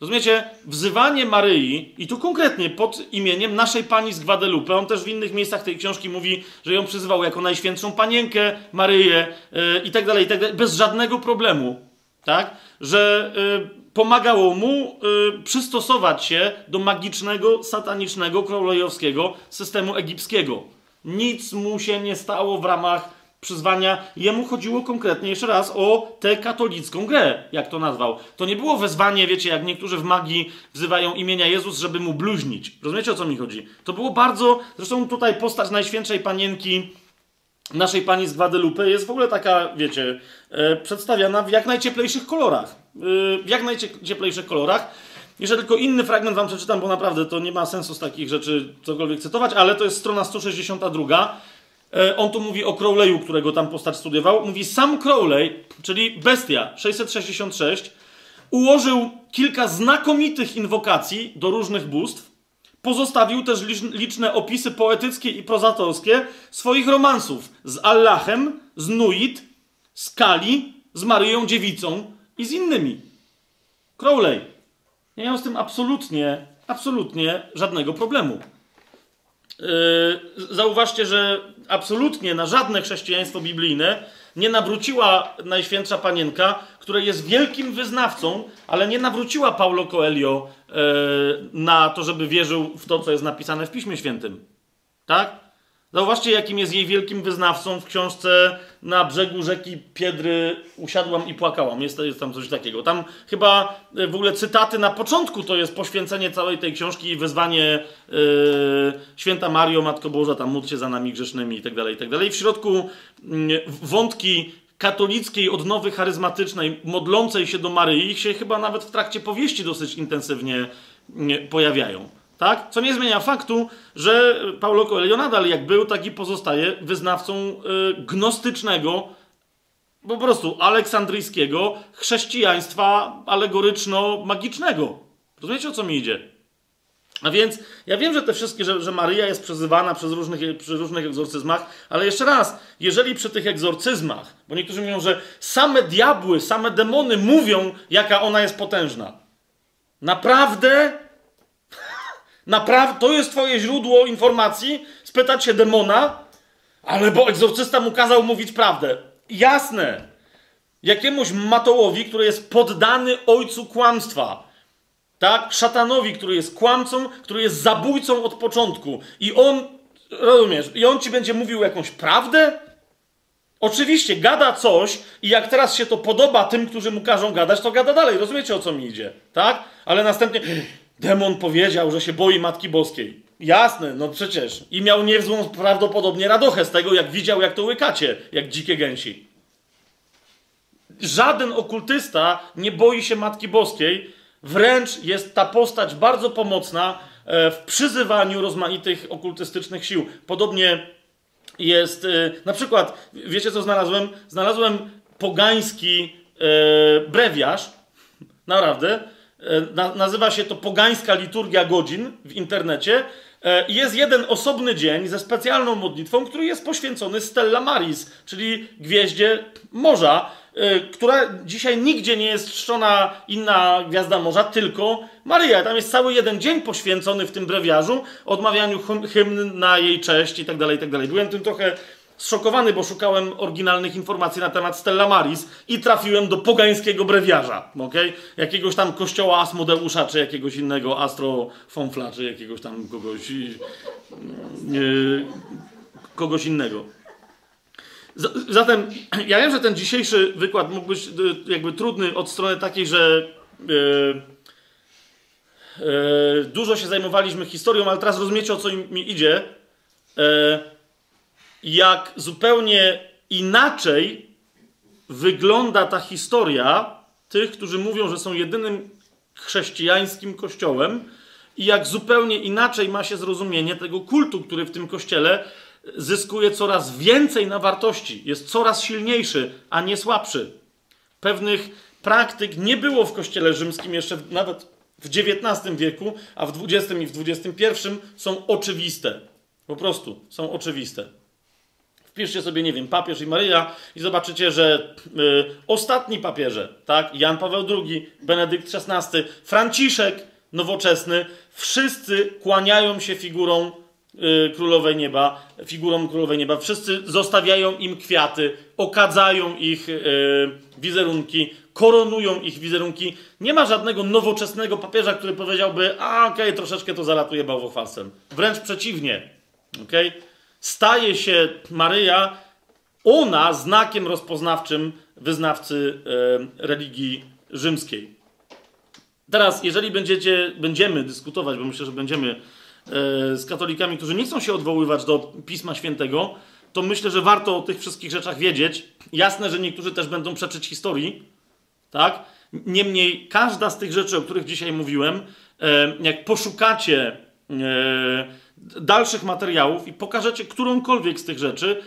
Rozumiecie? Wzywanie Maryi, i tu konkretnie pod imieniem naszej pani z Guadalupe, on też w innych miejscach tej książki mówi, że ją przyzywał jako najświętszą panienkę, Maryję yy, i tak dalej, i tak dalej, bez żadnego problemu tak? Że y, pomagało mu y, przystosować się do magicznego, satanicznego, królejowskiego systemu egipskiego. Nic mu się nie stało w ramach przyzwania. Jemu chodziło konkretnie, jeszcze raz, o tę katolicką grę, jak to nazwał. To nie było wezwanie, wiecie, jak niektórzy w magii wzywają imienia Jezus, żeby mu bluźnić. Rozumiecie, o co mi chodzi? To było bardzo... Zresztą tutaj postać Najświętszej Panienki naszej pani z Guadalupe jest w ogóle taka, wiecie, e, przedstawiana w jak najcieplejszych kolorach. E, w jak najcieplejszych kolorach. Jeszcze tylko inny fragment wam przeczytam, bo naprawdę to nie ma sensu z takich rzeczy cokolwiek cytować, ale to jest strona 162. E, on tu mówi o Crowleyu, którego tam postać studiował. Mówi sam Crowley, czyli bestia 666, ułożył kilka znakomitych inwokacji do różnych bóstw, Pozostawił też liczne opisy poetyckie i prozatorskie swoich romansów z Allahem, z Nuit, z Kali, z Maryją Dziewicą i z innymi. Crowley. Nie miał z tym absolutnie, absolutnie żadnego problemu. Yy, zauważcie, że absolutnie na żadne chrześcijaństwo biblijne nie nawróciła Najświętsza Panienka, która jest wielkim wyznawcą, ale nie nawróciła Paulo Coelho e, na to, żeby wierzył w to, co jest napisane w Piśmie Świętym. Tak? Zauważcie, jakim jest jej wielkim wyznawcą w książce Na brzegu rzeki Piedry usiadłam i płakałam. Jest, jest tam coś takiego. Tam chyba e, w ogóle cytaty na początku to jest poświęcenie całej tej książki i wezwanie yy, Święta Mario, Matko Boża, tam módl się za nami grzesznymi i tak dalej, i tak dalej. W środku yy, wątki katolickiej odnowy charyzmatycznej, modlącej się do Maryi, ich się chyba nawet w trakcie powieści dosyć intensywnie yy, pojawiają. Tak? Co nie zmienia faktu, że Paulo Coelho nadal jak był, tak i pozostaje wyznawcą y, gnostycznego, po prostu aleksandryjskiego chrześcijaństwa alegoryczno-magicznego. Rozumiecie, o co mi idzie? A więc ja wiem, że te wszystkie, że, że Maryja jest przezywana przez różnych, przy różnych egzorcyzmach, ale jeszcze raz, jeżeli przy tych egzorcyzmach, bo niektórzy mówią, że same diabły, same demony mówią, jaka ona jest potężna. Naprawdę To jest twoje źródło informacji? Spytać się demona? Ale bo egzorcysta mu kazał mówić prawdę. Jasne. Jakiemuś matołowi, który jest poddany ojcu kłamstwa. Tak? Szatanowi, który jest kłamcą, który jest zabójcą od początku. I on, rozumiesz, i on ci będzie mówił jakąś prawdę? Oczywiście gada coś i jak teraz się to podoba tym, którzy mu każą gadać, to gada dalej. Rozumiecie o co mi idzie, tak? Ale następnie Demon powiedział, że się boi Matki Boskiej. Jasne, no przecież. I miał niezłą prawdopodobnie radochę z tego, jak widział, jak to łykacie, jak dzikie gęsi. Żaden okultysta nie boi się Matki Boskiej, wręcz jest ta postać bardzo pomocna e, w przyzywaniu rozmaitych okultystycznych sił. Podobnie jest, e, na przykład, wiecie co znalazłem? Znalazłem pogański e, brewiarz, naprawdę, nazywa się to Pogańska Liturgia Godzin w internecie. Jest jeden osobny dzień ze specjalną modlitwą, który jest poświęcony Stella Maris, czyli gwieździe morza. Y, która dzisiaj nigdzie nie jest czczona inna gwiazda morza, tylko Maryja. Tam jest cały jeden dzień poświęcony w tym brewiarzu odmawianiu hymn na jej cześć i tak dalej, i tak dalej. Byłem tym trochę zszokowany, bo szukałem oryginalnych informacji na temat Stella Maris i trafiłem do pogańskiego brewiarza, okay? Jakiegoś tam kościoła Asmodeusza, czy jakiegoś innego Astrofonfla, czy jakiegoś tam kogoś... Yy, kogoś innego. Zatem ja wiem, że ten dzisiejszy wykład mógł być y, jakby trudny od strony takiej, że yy, yy, dużo się zajmowaliśmy historią, ale teraz rozumiecie o co mi idzie. Yy, jak zupełnie inaczej wygląda ta historia tych, którzy mówią, że są jedynym chrześcijańskim kościołem, i jak zupełnie inaczej ma się zrozumienie tego kultu, który w tym kościele zyskuje coraz więcej na wartości, jest coraz silniejszy, a nie słabszy. Pewnych praktyk nie było w Kościele Rzymskim jeszcze nawet w XIX wieku, a w XX i w XXI są oczywiste. Po prostu są oczywiste. Wpiszcie sobie, nie wiem, papież i Maryja i zobaczycie, że y, ostatni papieże, tak, Jan Paweł II, Benedykt XVI, Franciszek nowoczesny, wszyscy kłaniają się figurą Y, królowej Nieba, figurą Królowej Nieba. Wszyscy zostawiają im kwiaty, okadzają ich y, wizerunki, koronują ich wizerunki. Nie ma żadnego nowoczesnego papieża, który powiedziałby, a okej, okay, troszeczkę to zalatuje bałwochwalstwem. Wręcz przeciwnie. Okay? Staje się Maryja, ona znakiem rozpoznawczym wyznawcy y, religii rzymskiej. Teraz, jeżeli będziecie, będziemy dyskutować, bo myślę, że będziemy E, z katolikami, którzy nie chcą się odwoływać do Pisma Świętego, to myślę, że warto o tych wszystkich rzeczach wiedzieć. Jasne, że niektórzy też będą przeczyć historii, tak? Niemniej każda z tych rzeczy, o których dzisiaj mówiłem, e, jak poszukacie e, dalszych materiałów i pokażecie którąkolwiek z tych rzeczy,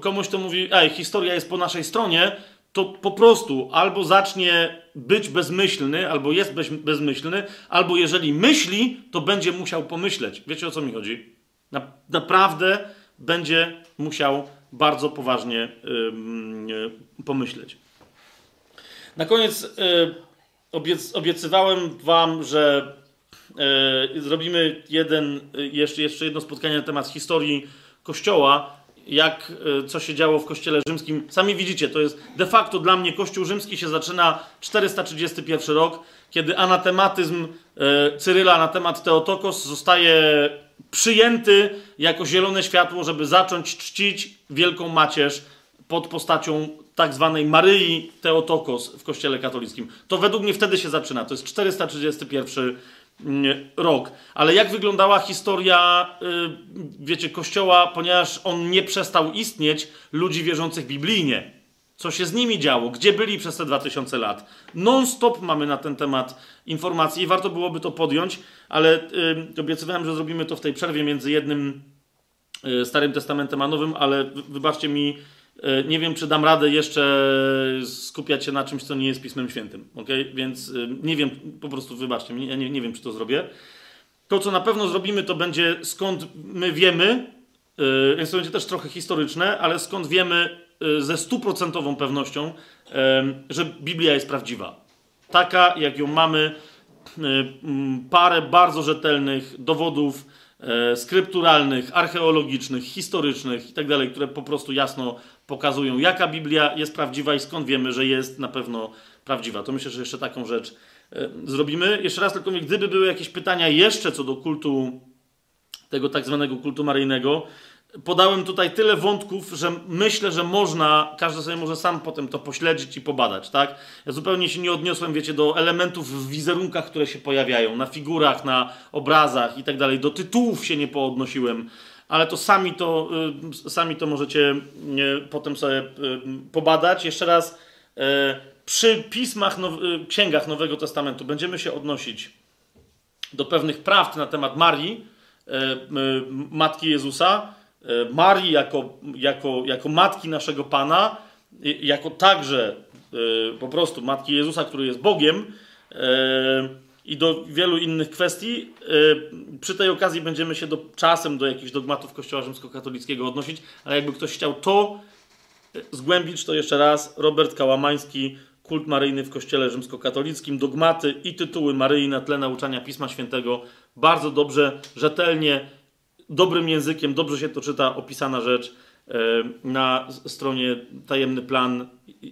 komuś to mówi, ej, historia jest po naszej stronie, to po prostu albo zacznie być bezmyślny, albo jest bez, bezmyślny, albo jeżeli myśli, to będzie musiał pomyśleć. Wiecie o co mi chodzi? Na, naprawdę będzie musiał bardzo poważnie pomyśleć. Na koniec obiec, obiecywałem Wam, że zrobimy jeden, jeszcze, jeszcze jedno spotkanie na temat historii Kościoła jak, e, co się działo w Kościele Rzymskim. Sami widzicie, to jest de facto dla mnie Kościół Rzymski się zaczyna 431 rok, kiedy anatematyzm e, Cyryla na temat Teotokos zostaje przyjęty jako zielone światło, żeby zacząć czcić Wielką Macierz pod postacią tak zwanej Maryi Teotokos w Kościele katolickim. To według mnie wtedy się zaczyna. To jest 431 rok. Ale jak wyglądała historia, y, wiecie, Kościoła, ponieważ on nie przestał istnieć, ludzi wierzących biblijnie? Co się z nimi działo? Gdzie byli przez te 2000 lat? Non-stop mamy na ten temat informacje i warto byłoby to podjąć, ale y, obiecywałem, że zrobimy to w tej przerwie między jednym y, Starym Testamentem a Nowym, ale wybaczcie mi, nie wiem, czy dam radę jeszcze skupiać się na czymś, co nie jest Pismem Świętym. Okay? Więc e, nie wiem, po prostu wybaczcie mi, ja nie, nie wiem, czy to zrobię. To, co na pewno zrobimy, to będzie skąd my wiemy, więc to będzie też trochę historyczne, ale skąd wiemy e, ze stuprocentową pewnością, że Biblia jest prawdziwa. Taka, jak ją mamy, parę bardzo rzetelnych dowodów skrypturalnych, archeologicznych, historycznych itd., tak które po prostu jasno pokazują, jaka Biblia jest prawdziwa i skąd wiemy, że jest na pewno prawdziwa. To myślę, że jeszcze taką rzecz e, zrobimy. Jeszcze raz tylko, gdyby były jakieś pytania jeszcze co do kultu, tego tak zwanego kultu maryjnego, podałem tutaj tyle wątków, że myślę, że można, każdy sobie może sam potem to pośledzić i pobadać, tak? Ja zupełnie się nie odniosłem, wiecie, do elementów w wizerunkach, które się pojawiają, na figurach, na obrazach i tak dalej. Do tytułów się nie poodnosiłem, ale to sami to, y, sami to możecie y, potem sobie y, pobadać. Jeszcze raz, przy pismach, księgach Nowego Testamentu będziemy się odnosić do pewnych prawd na temat Marii, Matki Jezusa, Marii jako, jako, jako matki naszego Pana, jako także po prostu matki Jezusa, który jest Bogiem i do wielu innych kwestii. Przy tej okazji będziemy się do, czasem do jakichś dogmatów Kościoła rzymskokatolickiego odnosić, ale jakby ktoś chciał to zgłębić, to jeszcze raz Robert Kałamański, kult maryjny w Kościele rzymskokatolickim, dogmaty i tytuły Maryi na tle nauczania Pisma Świętego. Bardzo dobrze, rzetelnie, dobrym językiem, dobrze się to czyta, opisana rzecz e, na stronie Tajemny Plan,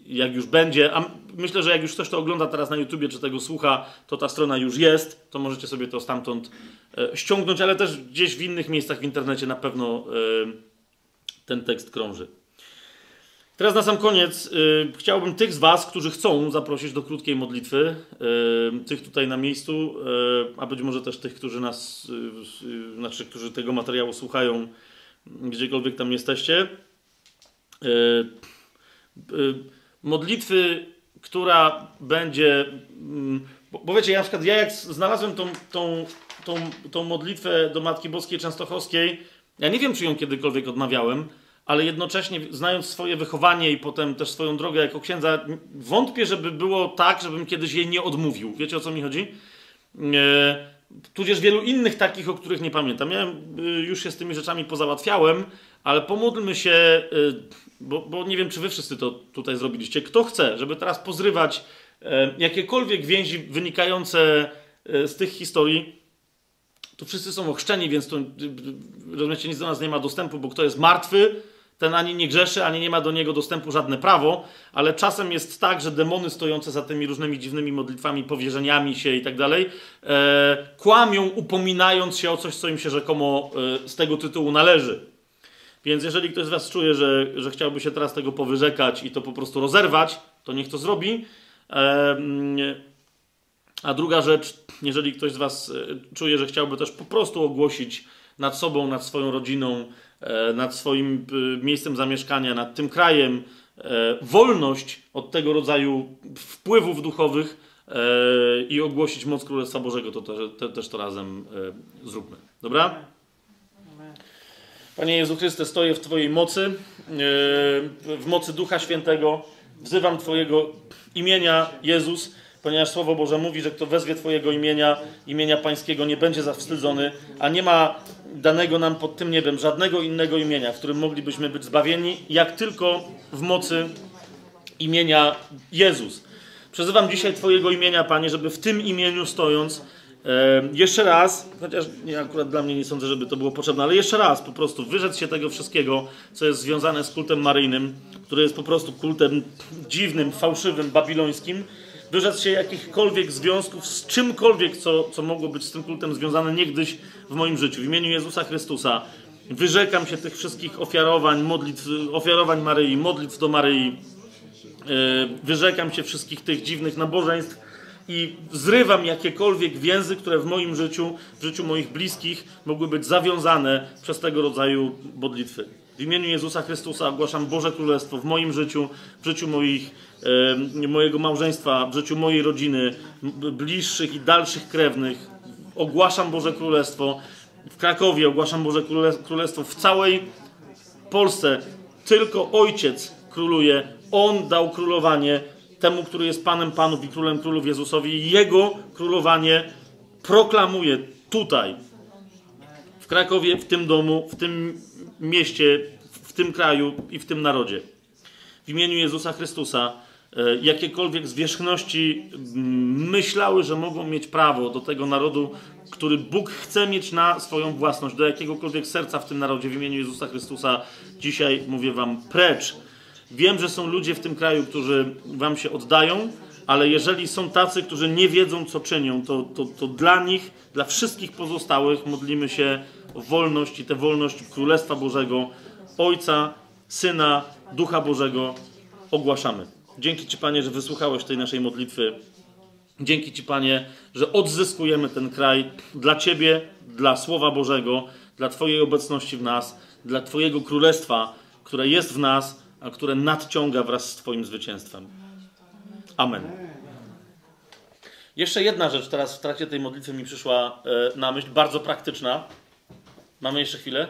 jak już będzie. A myślę, że jak już ktoś to ogląda teraz na YouTubie, czy tego słucha, to ta strona już jest, to możecie sobie to stamtąd e, ściągnąć, ale też gdzieś w innych miejscach w internecie na pewno e, ten tekst krąży. Teraz na sam koniec chciałbym tych z Was, którzy chcą zaprosić do krótkiej modlitwy, tych tutaj na miejscu, y, a być może też tych, którzy nas, znaczy, którzy tego materiału słuchają, gdziekolwiek tam jesteście. Y, modlitwy, która będzie. Mm, bo, wiecie, ja na przykład ja jak znalazłem tą, tą, tą, tą modlitwę do Matki Boskiej Częstochowskiej, ja nie wiem, czy ją kiedykolwiek odmawiałem ale jednocześnie znając swoje wychowanie i potem też swoją drogę jako księdza, wątpię, żeby było tak, żebym kiedyś jej nie odmówił. Wiecie o co mi chodzi? E, tudzież wielu innych takich, o których nie pamiętam. Ja y, już się z tymi rzeczami pozałatwiałem, ale pomódlmy się, y, bo, bo nie wiem, czy wy wszyscy to tutaj zrobiliście. Kto chce, żeby teraz pozrywać e, jakiekolwiek więzi wynikające z tych historii, to wszyscy są ochrzczeni, więc to, y, rozumiecie, nic do nas nie ma dostępu, bo kto jest martwy, ten ani nie grzeszy, ani nie ma do niego dostępu żadne prawo, ale czasem jest tak, że demony stojące za tymi różnymi dziwnymi modlitwami, powierzeniami się i tak dalej, e, kłamią, upominając się o coś, co im się rzekomo e, z tego tytułu należy. Więc jeżeli ktoś z Was czuje, że, że chciałby się teraz tego powyrzekać i to po prostu rozerwać, to niech to zrobi. E, a druga rzecz, jeżeli ktoś z Was e, czuje, że chciałby też po prostu ogłosić nad sobą, nad swoją rodziną, nad swoim e, miejscem zamieszkania, nad tym krajem, e, wolność od tego rodzaju wpływów duchowych i ogłosić moc Królestwa Bożego, to, też to razem zróbmy. Dobra? Panie Jezu Chryste, stoję w Twojej mocy, w mocy Ducha Świętego. Wzywam Twojego imienia, Jezus ponieważ Słowo Boże mówi, że kto wezwie Twojego imienia, imienia Pańskiego, nie będzie zawstydzony, a nie ma danego nam pod tym niebem żadnego innego imienia, w którym moglibyśmy być zbawieni, jak tylko w mocy imienia Jezus. Przezywam dzisiaj Twojego imienia, Panie, żeby w tym imieniu stojąc, e, jeszcze raz, chociaż nie, akurat dla mnie nie sądzę, żeby to było potrzebne, ale jeszcze raz po prostu wyrzec się tego wszystkiego, co jest związane z kultem maryjnym, który jest po prostu kultem dziwnym, fałszywym, babilońskim, wyrzec się jakichkolwiek związków z czymkolwiek, co, co mogło być z tym kultem związane niegdyś w moim życiu. W imieniu Jezusa Chrystusa wyrzekam się tych wszystkich ofiarowań, modlitw, ofiarowań Maryi, modlitw do Maryi. E, wyrzekam się wszystkich tych dziwnych nabożeństw i zrywam jakiekolwiek więzy, które w moim życiu, w życiu moich bliskich mogły być zawiązane przez tego rodzaju modlitwy. W imieniu Jezusa Chrystusa ogłaszam Boże Królestwo w moim życiu, w życiu moich mojego małżeństwa, w życiu mojej rodziny, bliższych i dalszych krewnych. Ogłaszam Boże Królestwo w Krakowie, ogłaszam Boże Królestwo w całej Polsce. Tylko Ojciec króluje. On dał królowanie temu, który jest Panem Panów i Królem Królów Jezusowi. Jego królowanie proklamuje tutaj, w Krakowie, w tym domu, w tym mieście, w tym kraju i w tym narodzie. W imieniu Jezusa Chrystusa E, jakiekolwiek zwierzchności mm, myślały, że mogą mieć prawo do tego narodu, który Bóg chce mieć na swoją własność, do jakiegokolwiek serca w tym narodzie w imieniu Jezusa Chrystusa, dzisiaj mówię Wam precz. Wiem, że są ludzie w tym kraju, którzy Wam się oddają, ale jeżeli są tacy, którzy nie wiedzą, co czynią, to, to, to dla nich, dla wszystkich pozostałych modlimy się wolność i tę wolność Królestwa Bożego, Ojca, Syna, Ducha Bożego ogłaszamy. Dzięki Ci, Panie, że wysłuchałeś tej naszej modlitwy. Dzięki Ci, Panie, że odzyskujemy ten kraj dla Ciebie, dla Słowa Bożego, dla Twojej obecności w nas, dla Twojego Królestwa, które jest w nas, a które nadciąga wraz z Twoim zwycięstwem. Amen. Jeszcze jedna rzecz teraz w trakcie tej modlitwy mi przyszła e, na myśl, bardzo praktyczna. Mamy jeszcze chwilę?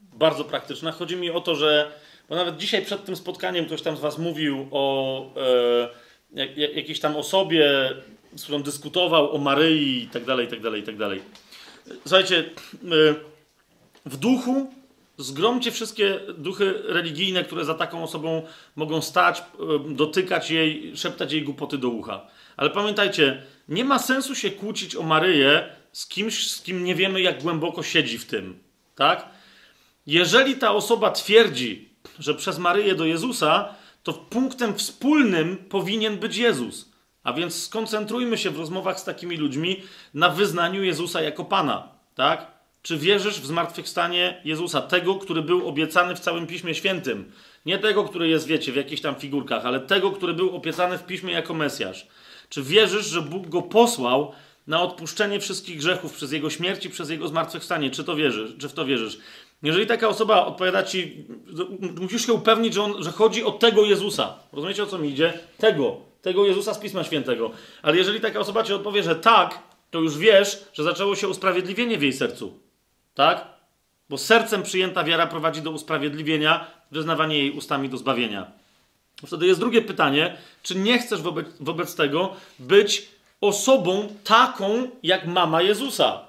Bardzo praktyczna. Chodzi mi o to, że, bo nawet dzisiaj przed tym spotkaniem ktoś tam z Was mówił o e, jak, jak, jakiejś tam osobie, z którą dyskutował o Maryi i tak dalej, i tak dalej, i tak dalej. Słuchajcie, e, w duchu Zgromcie wszystkie duchy religijne, które za taką osobą mogą stać, dotykać jej, szeptać jej głupoty do ucha. Ale pamiętajcie, nie ma sensu się kłócić o Maryję z kimś, z kim nie wiemy, jak głęboko siedzi w tym. Tak? Jeżeli ta osoba twierdzi, że przez Maryję do Jezusa, to punktem wspólnym powinien być Jezus. A więc skoncentrujmy się w rozmowach z takimi ludźmi na wyznaniu Jezusa jako Pana. Tak? Czy wierzysz w zmartwychwstanie Jezusa, tego, który był obiecany w całym Piśmie Świętym? Nie tego, który jest, wiecie, w jakichś tam figurkach, ale tego, który był obiecany w Piśmie jako Mesjasz. Czy wierzysz, że Bóg go posłał na odpuszczenie wszystkich grzechów przez jego śmierć i przez jego zmartwychwstanie? Czy to wierzysz? Czy w to wierzysz? Jeżeli taka osoba odpowiada ci, musisz się upewnić, że, on, że chodzi o tego Jezusa. Rozumiecie o co mi idzie? Tego. Tego Jezusa z Pisma Świętego. Ale jeżeli taka osoba ci odpowie, że tak, to już wiesz, że zaczęło się usprawiedliwienie w jej sercu. Tak? Bo sercem przyjęta wiara prowadzi do usprawiedliwienia, wyznawanie jej ustami do zbawienia. Wtedy jest drugie pytanie, czy nie chcesz wobec, wobec tego być osobą taką jak mama Jezusa?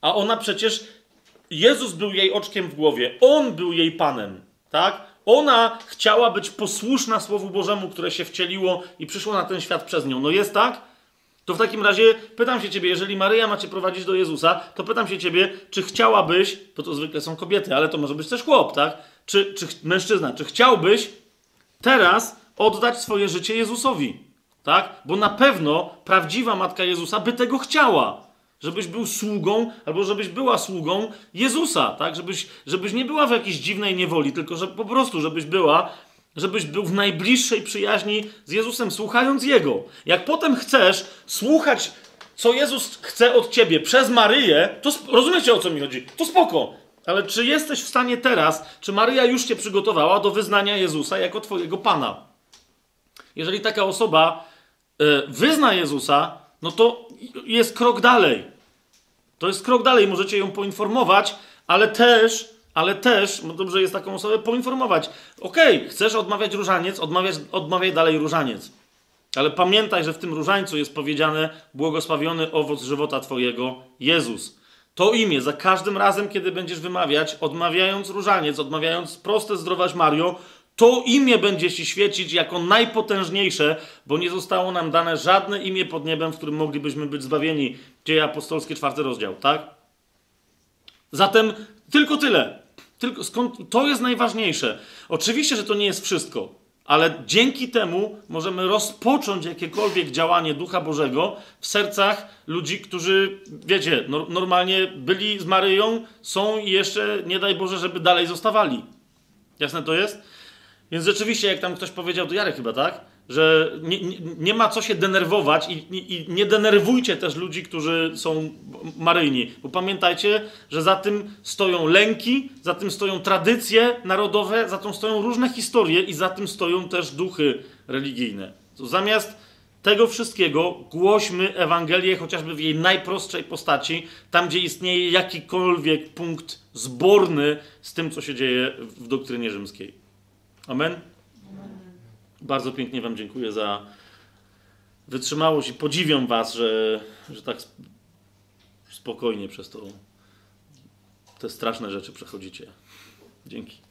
A ona przecież, Jezus był jej oczkiem w głowie, On był jej Panem, tak? Ona chciała być posłuszna Słowu Bożemu, które się wcieliło i przyszło na ten świat przez nią. No jest tak? To w takim razie pytam się ciebie, jeżeli Maryja ma cię prowadzić do Jezusa, to pytam się ciebie, czy chciałabyś, bo to zwykle są kobiety, ale to może być też chłop, tak? Czy, czy mężczyzna, czy chciałbyś teraz oddać swoje życie Jezusowi, tak? Bo na pewno prawdziwa matka Jezusa by tego chciała. Żebyś był sługą, albo żebyś była sługą Jezusa, tak? Żebyś, żebyś nie była w jakiejś dziwnej niewoli, tylko że po prostu, żebyś była żebyś był w najbliższej przyjaźni z Jezusem, słuchając Jego. Jak potem chcesz słuchać, co Jezus chce od ciebie przez Maryję, to rozumiecie o co mi chodzi? To spoko. Ale czy jesteś w stanie teraz, czy Maryja już cię przygotowała do wyznania Jezusa jako twojego Pana? Jeżeli taka osoba wyzna Jezusa, no to jest krok dalej. To jest krok dalej, możecie ją poinformować, ale też ale też no dobrze jest taką osobę poinformować. Okej, okay, chcesz odmawiać różaniec, odmawiać, odmawiaj dalej różaniec. Ale pamiętaj, że w tym różańcu jest powiedziane błogosławiony owoc żywota Twojego, Jezus. To imię za każdym razem, kiedy będziesz wymawiać, odmawiając różaniec, odmawiając proste zdrowaś Mario, to imię będzie Ci świecić jako najpotężniejsze, bo nie zostało nam dane żadne imię pod niebem, w którym moglibyśmy być zbawieni. Dzieje apostolskie, czwarty rozdział, tak? Zatem tylko tyle. Tylko skąd, to jest najważniejsze. Oczywiście, że to nie jest wszystko, ale dzięki temu możemy rozpocząć jakiekolwiek działanie Ducha Bożego w sercach ludzi, którzy, wiecie, no, normalnie byli z Maryją, są i jeszcze, nie daj Boże, żeby dalej zostawali. Jasne to jest? Więc rzeczywiście, jak tam ktoś powiedział, to Jarek chyba, tak? że nie, nie, nie, ma co się denerwować i, i, nie denerwujcie też ludzi, którzy są maryjni. Bo pamiętajcie, że za tym stoją lęki, za tym stoją tradycje narodowe, za tym stoją różne historie i za tym stoją też duchy religijne. To zamiast tego wszystkiego głośmy Ewangelię chociażby w jej najprostszej postaci, tam gdzie istnieje jakikolwiek punkt zborny z tym, co się dzieje w doktrynie rzymskiej. Amen? Bardzo pięknie Wam dziękuję za wytrzymałość i podziwiam Was, że, że tak spokojnie przez to te straszne rzeczy przechodzicie. Dzięki.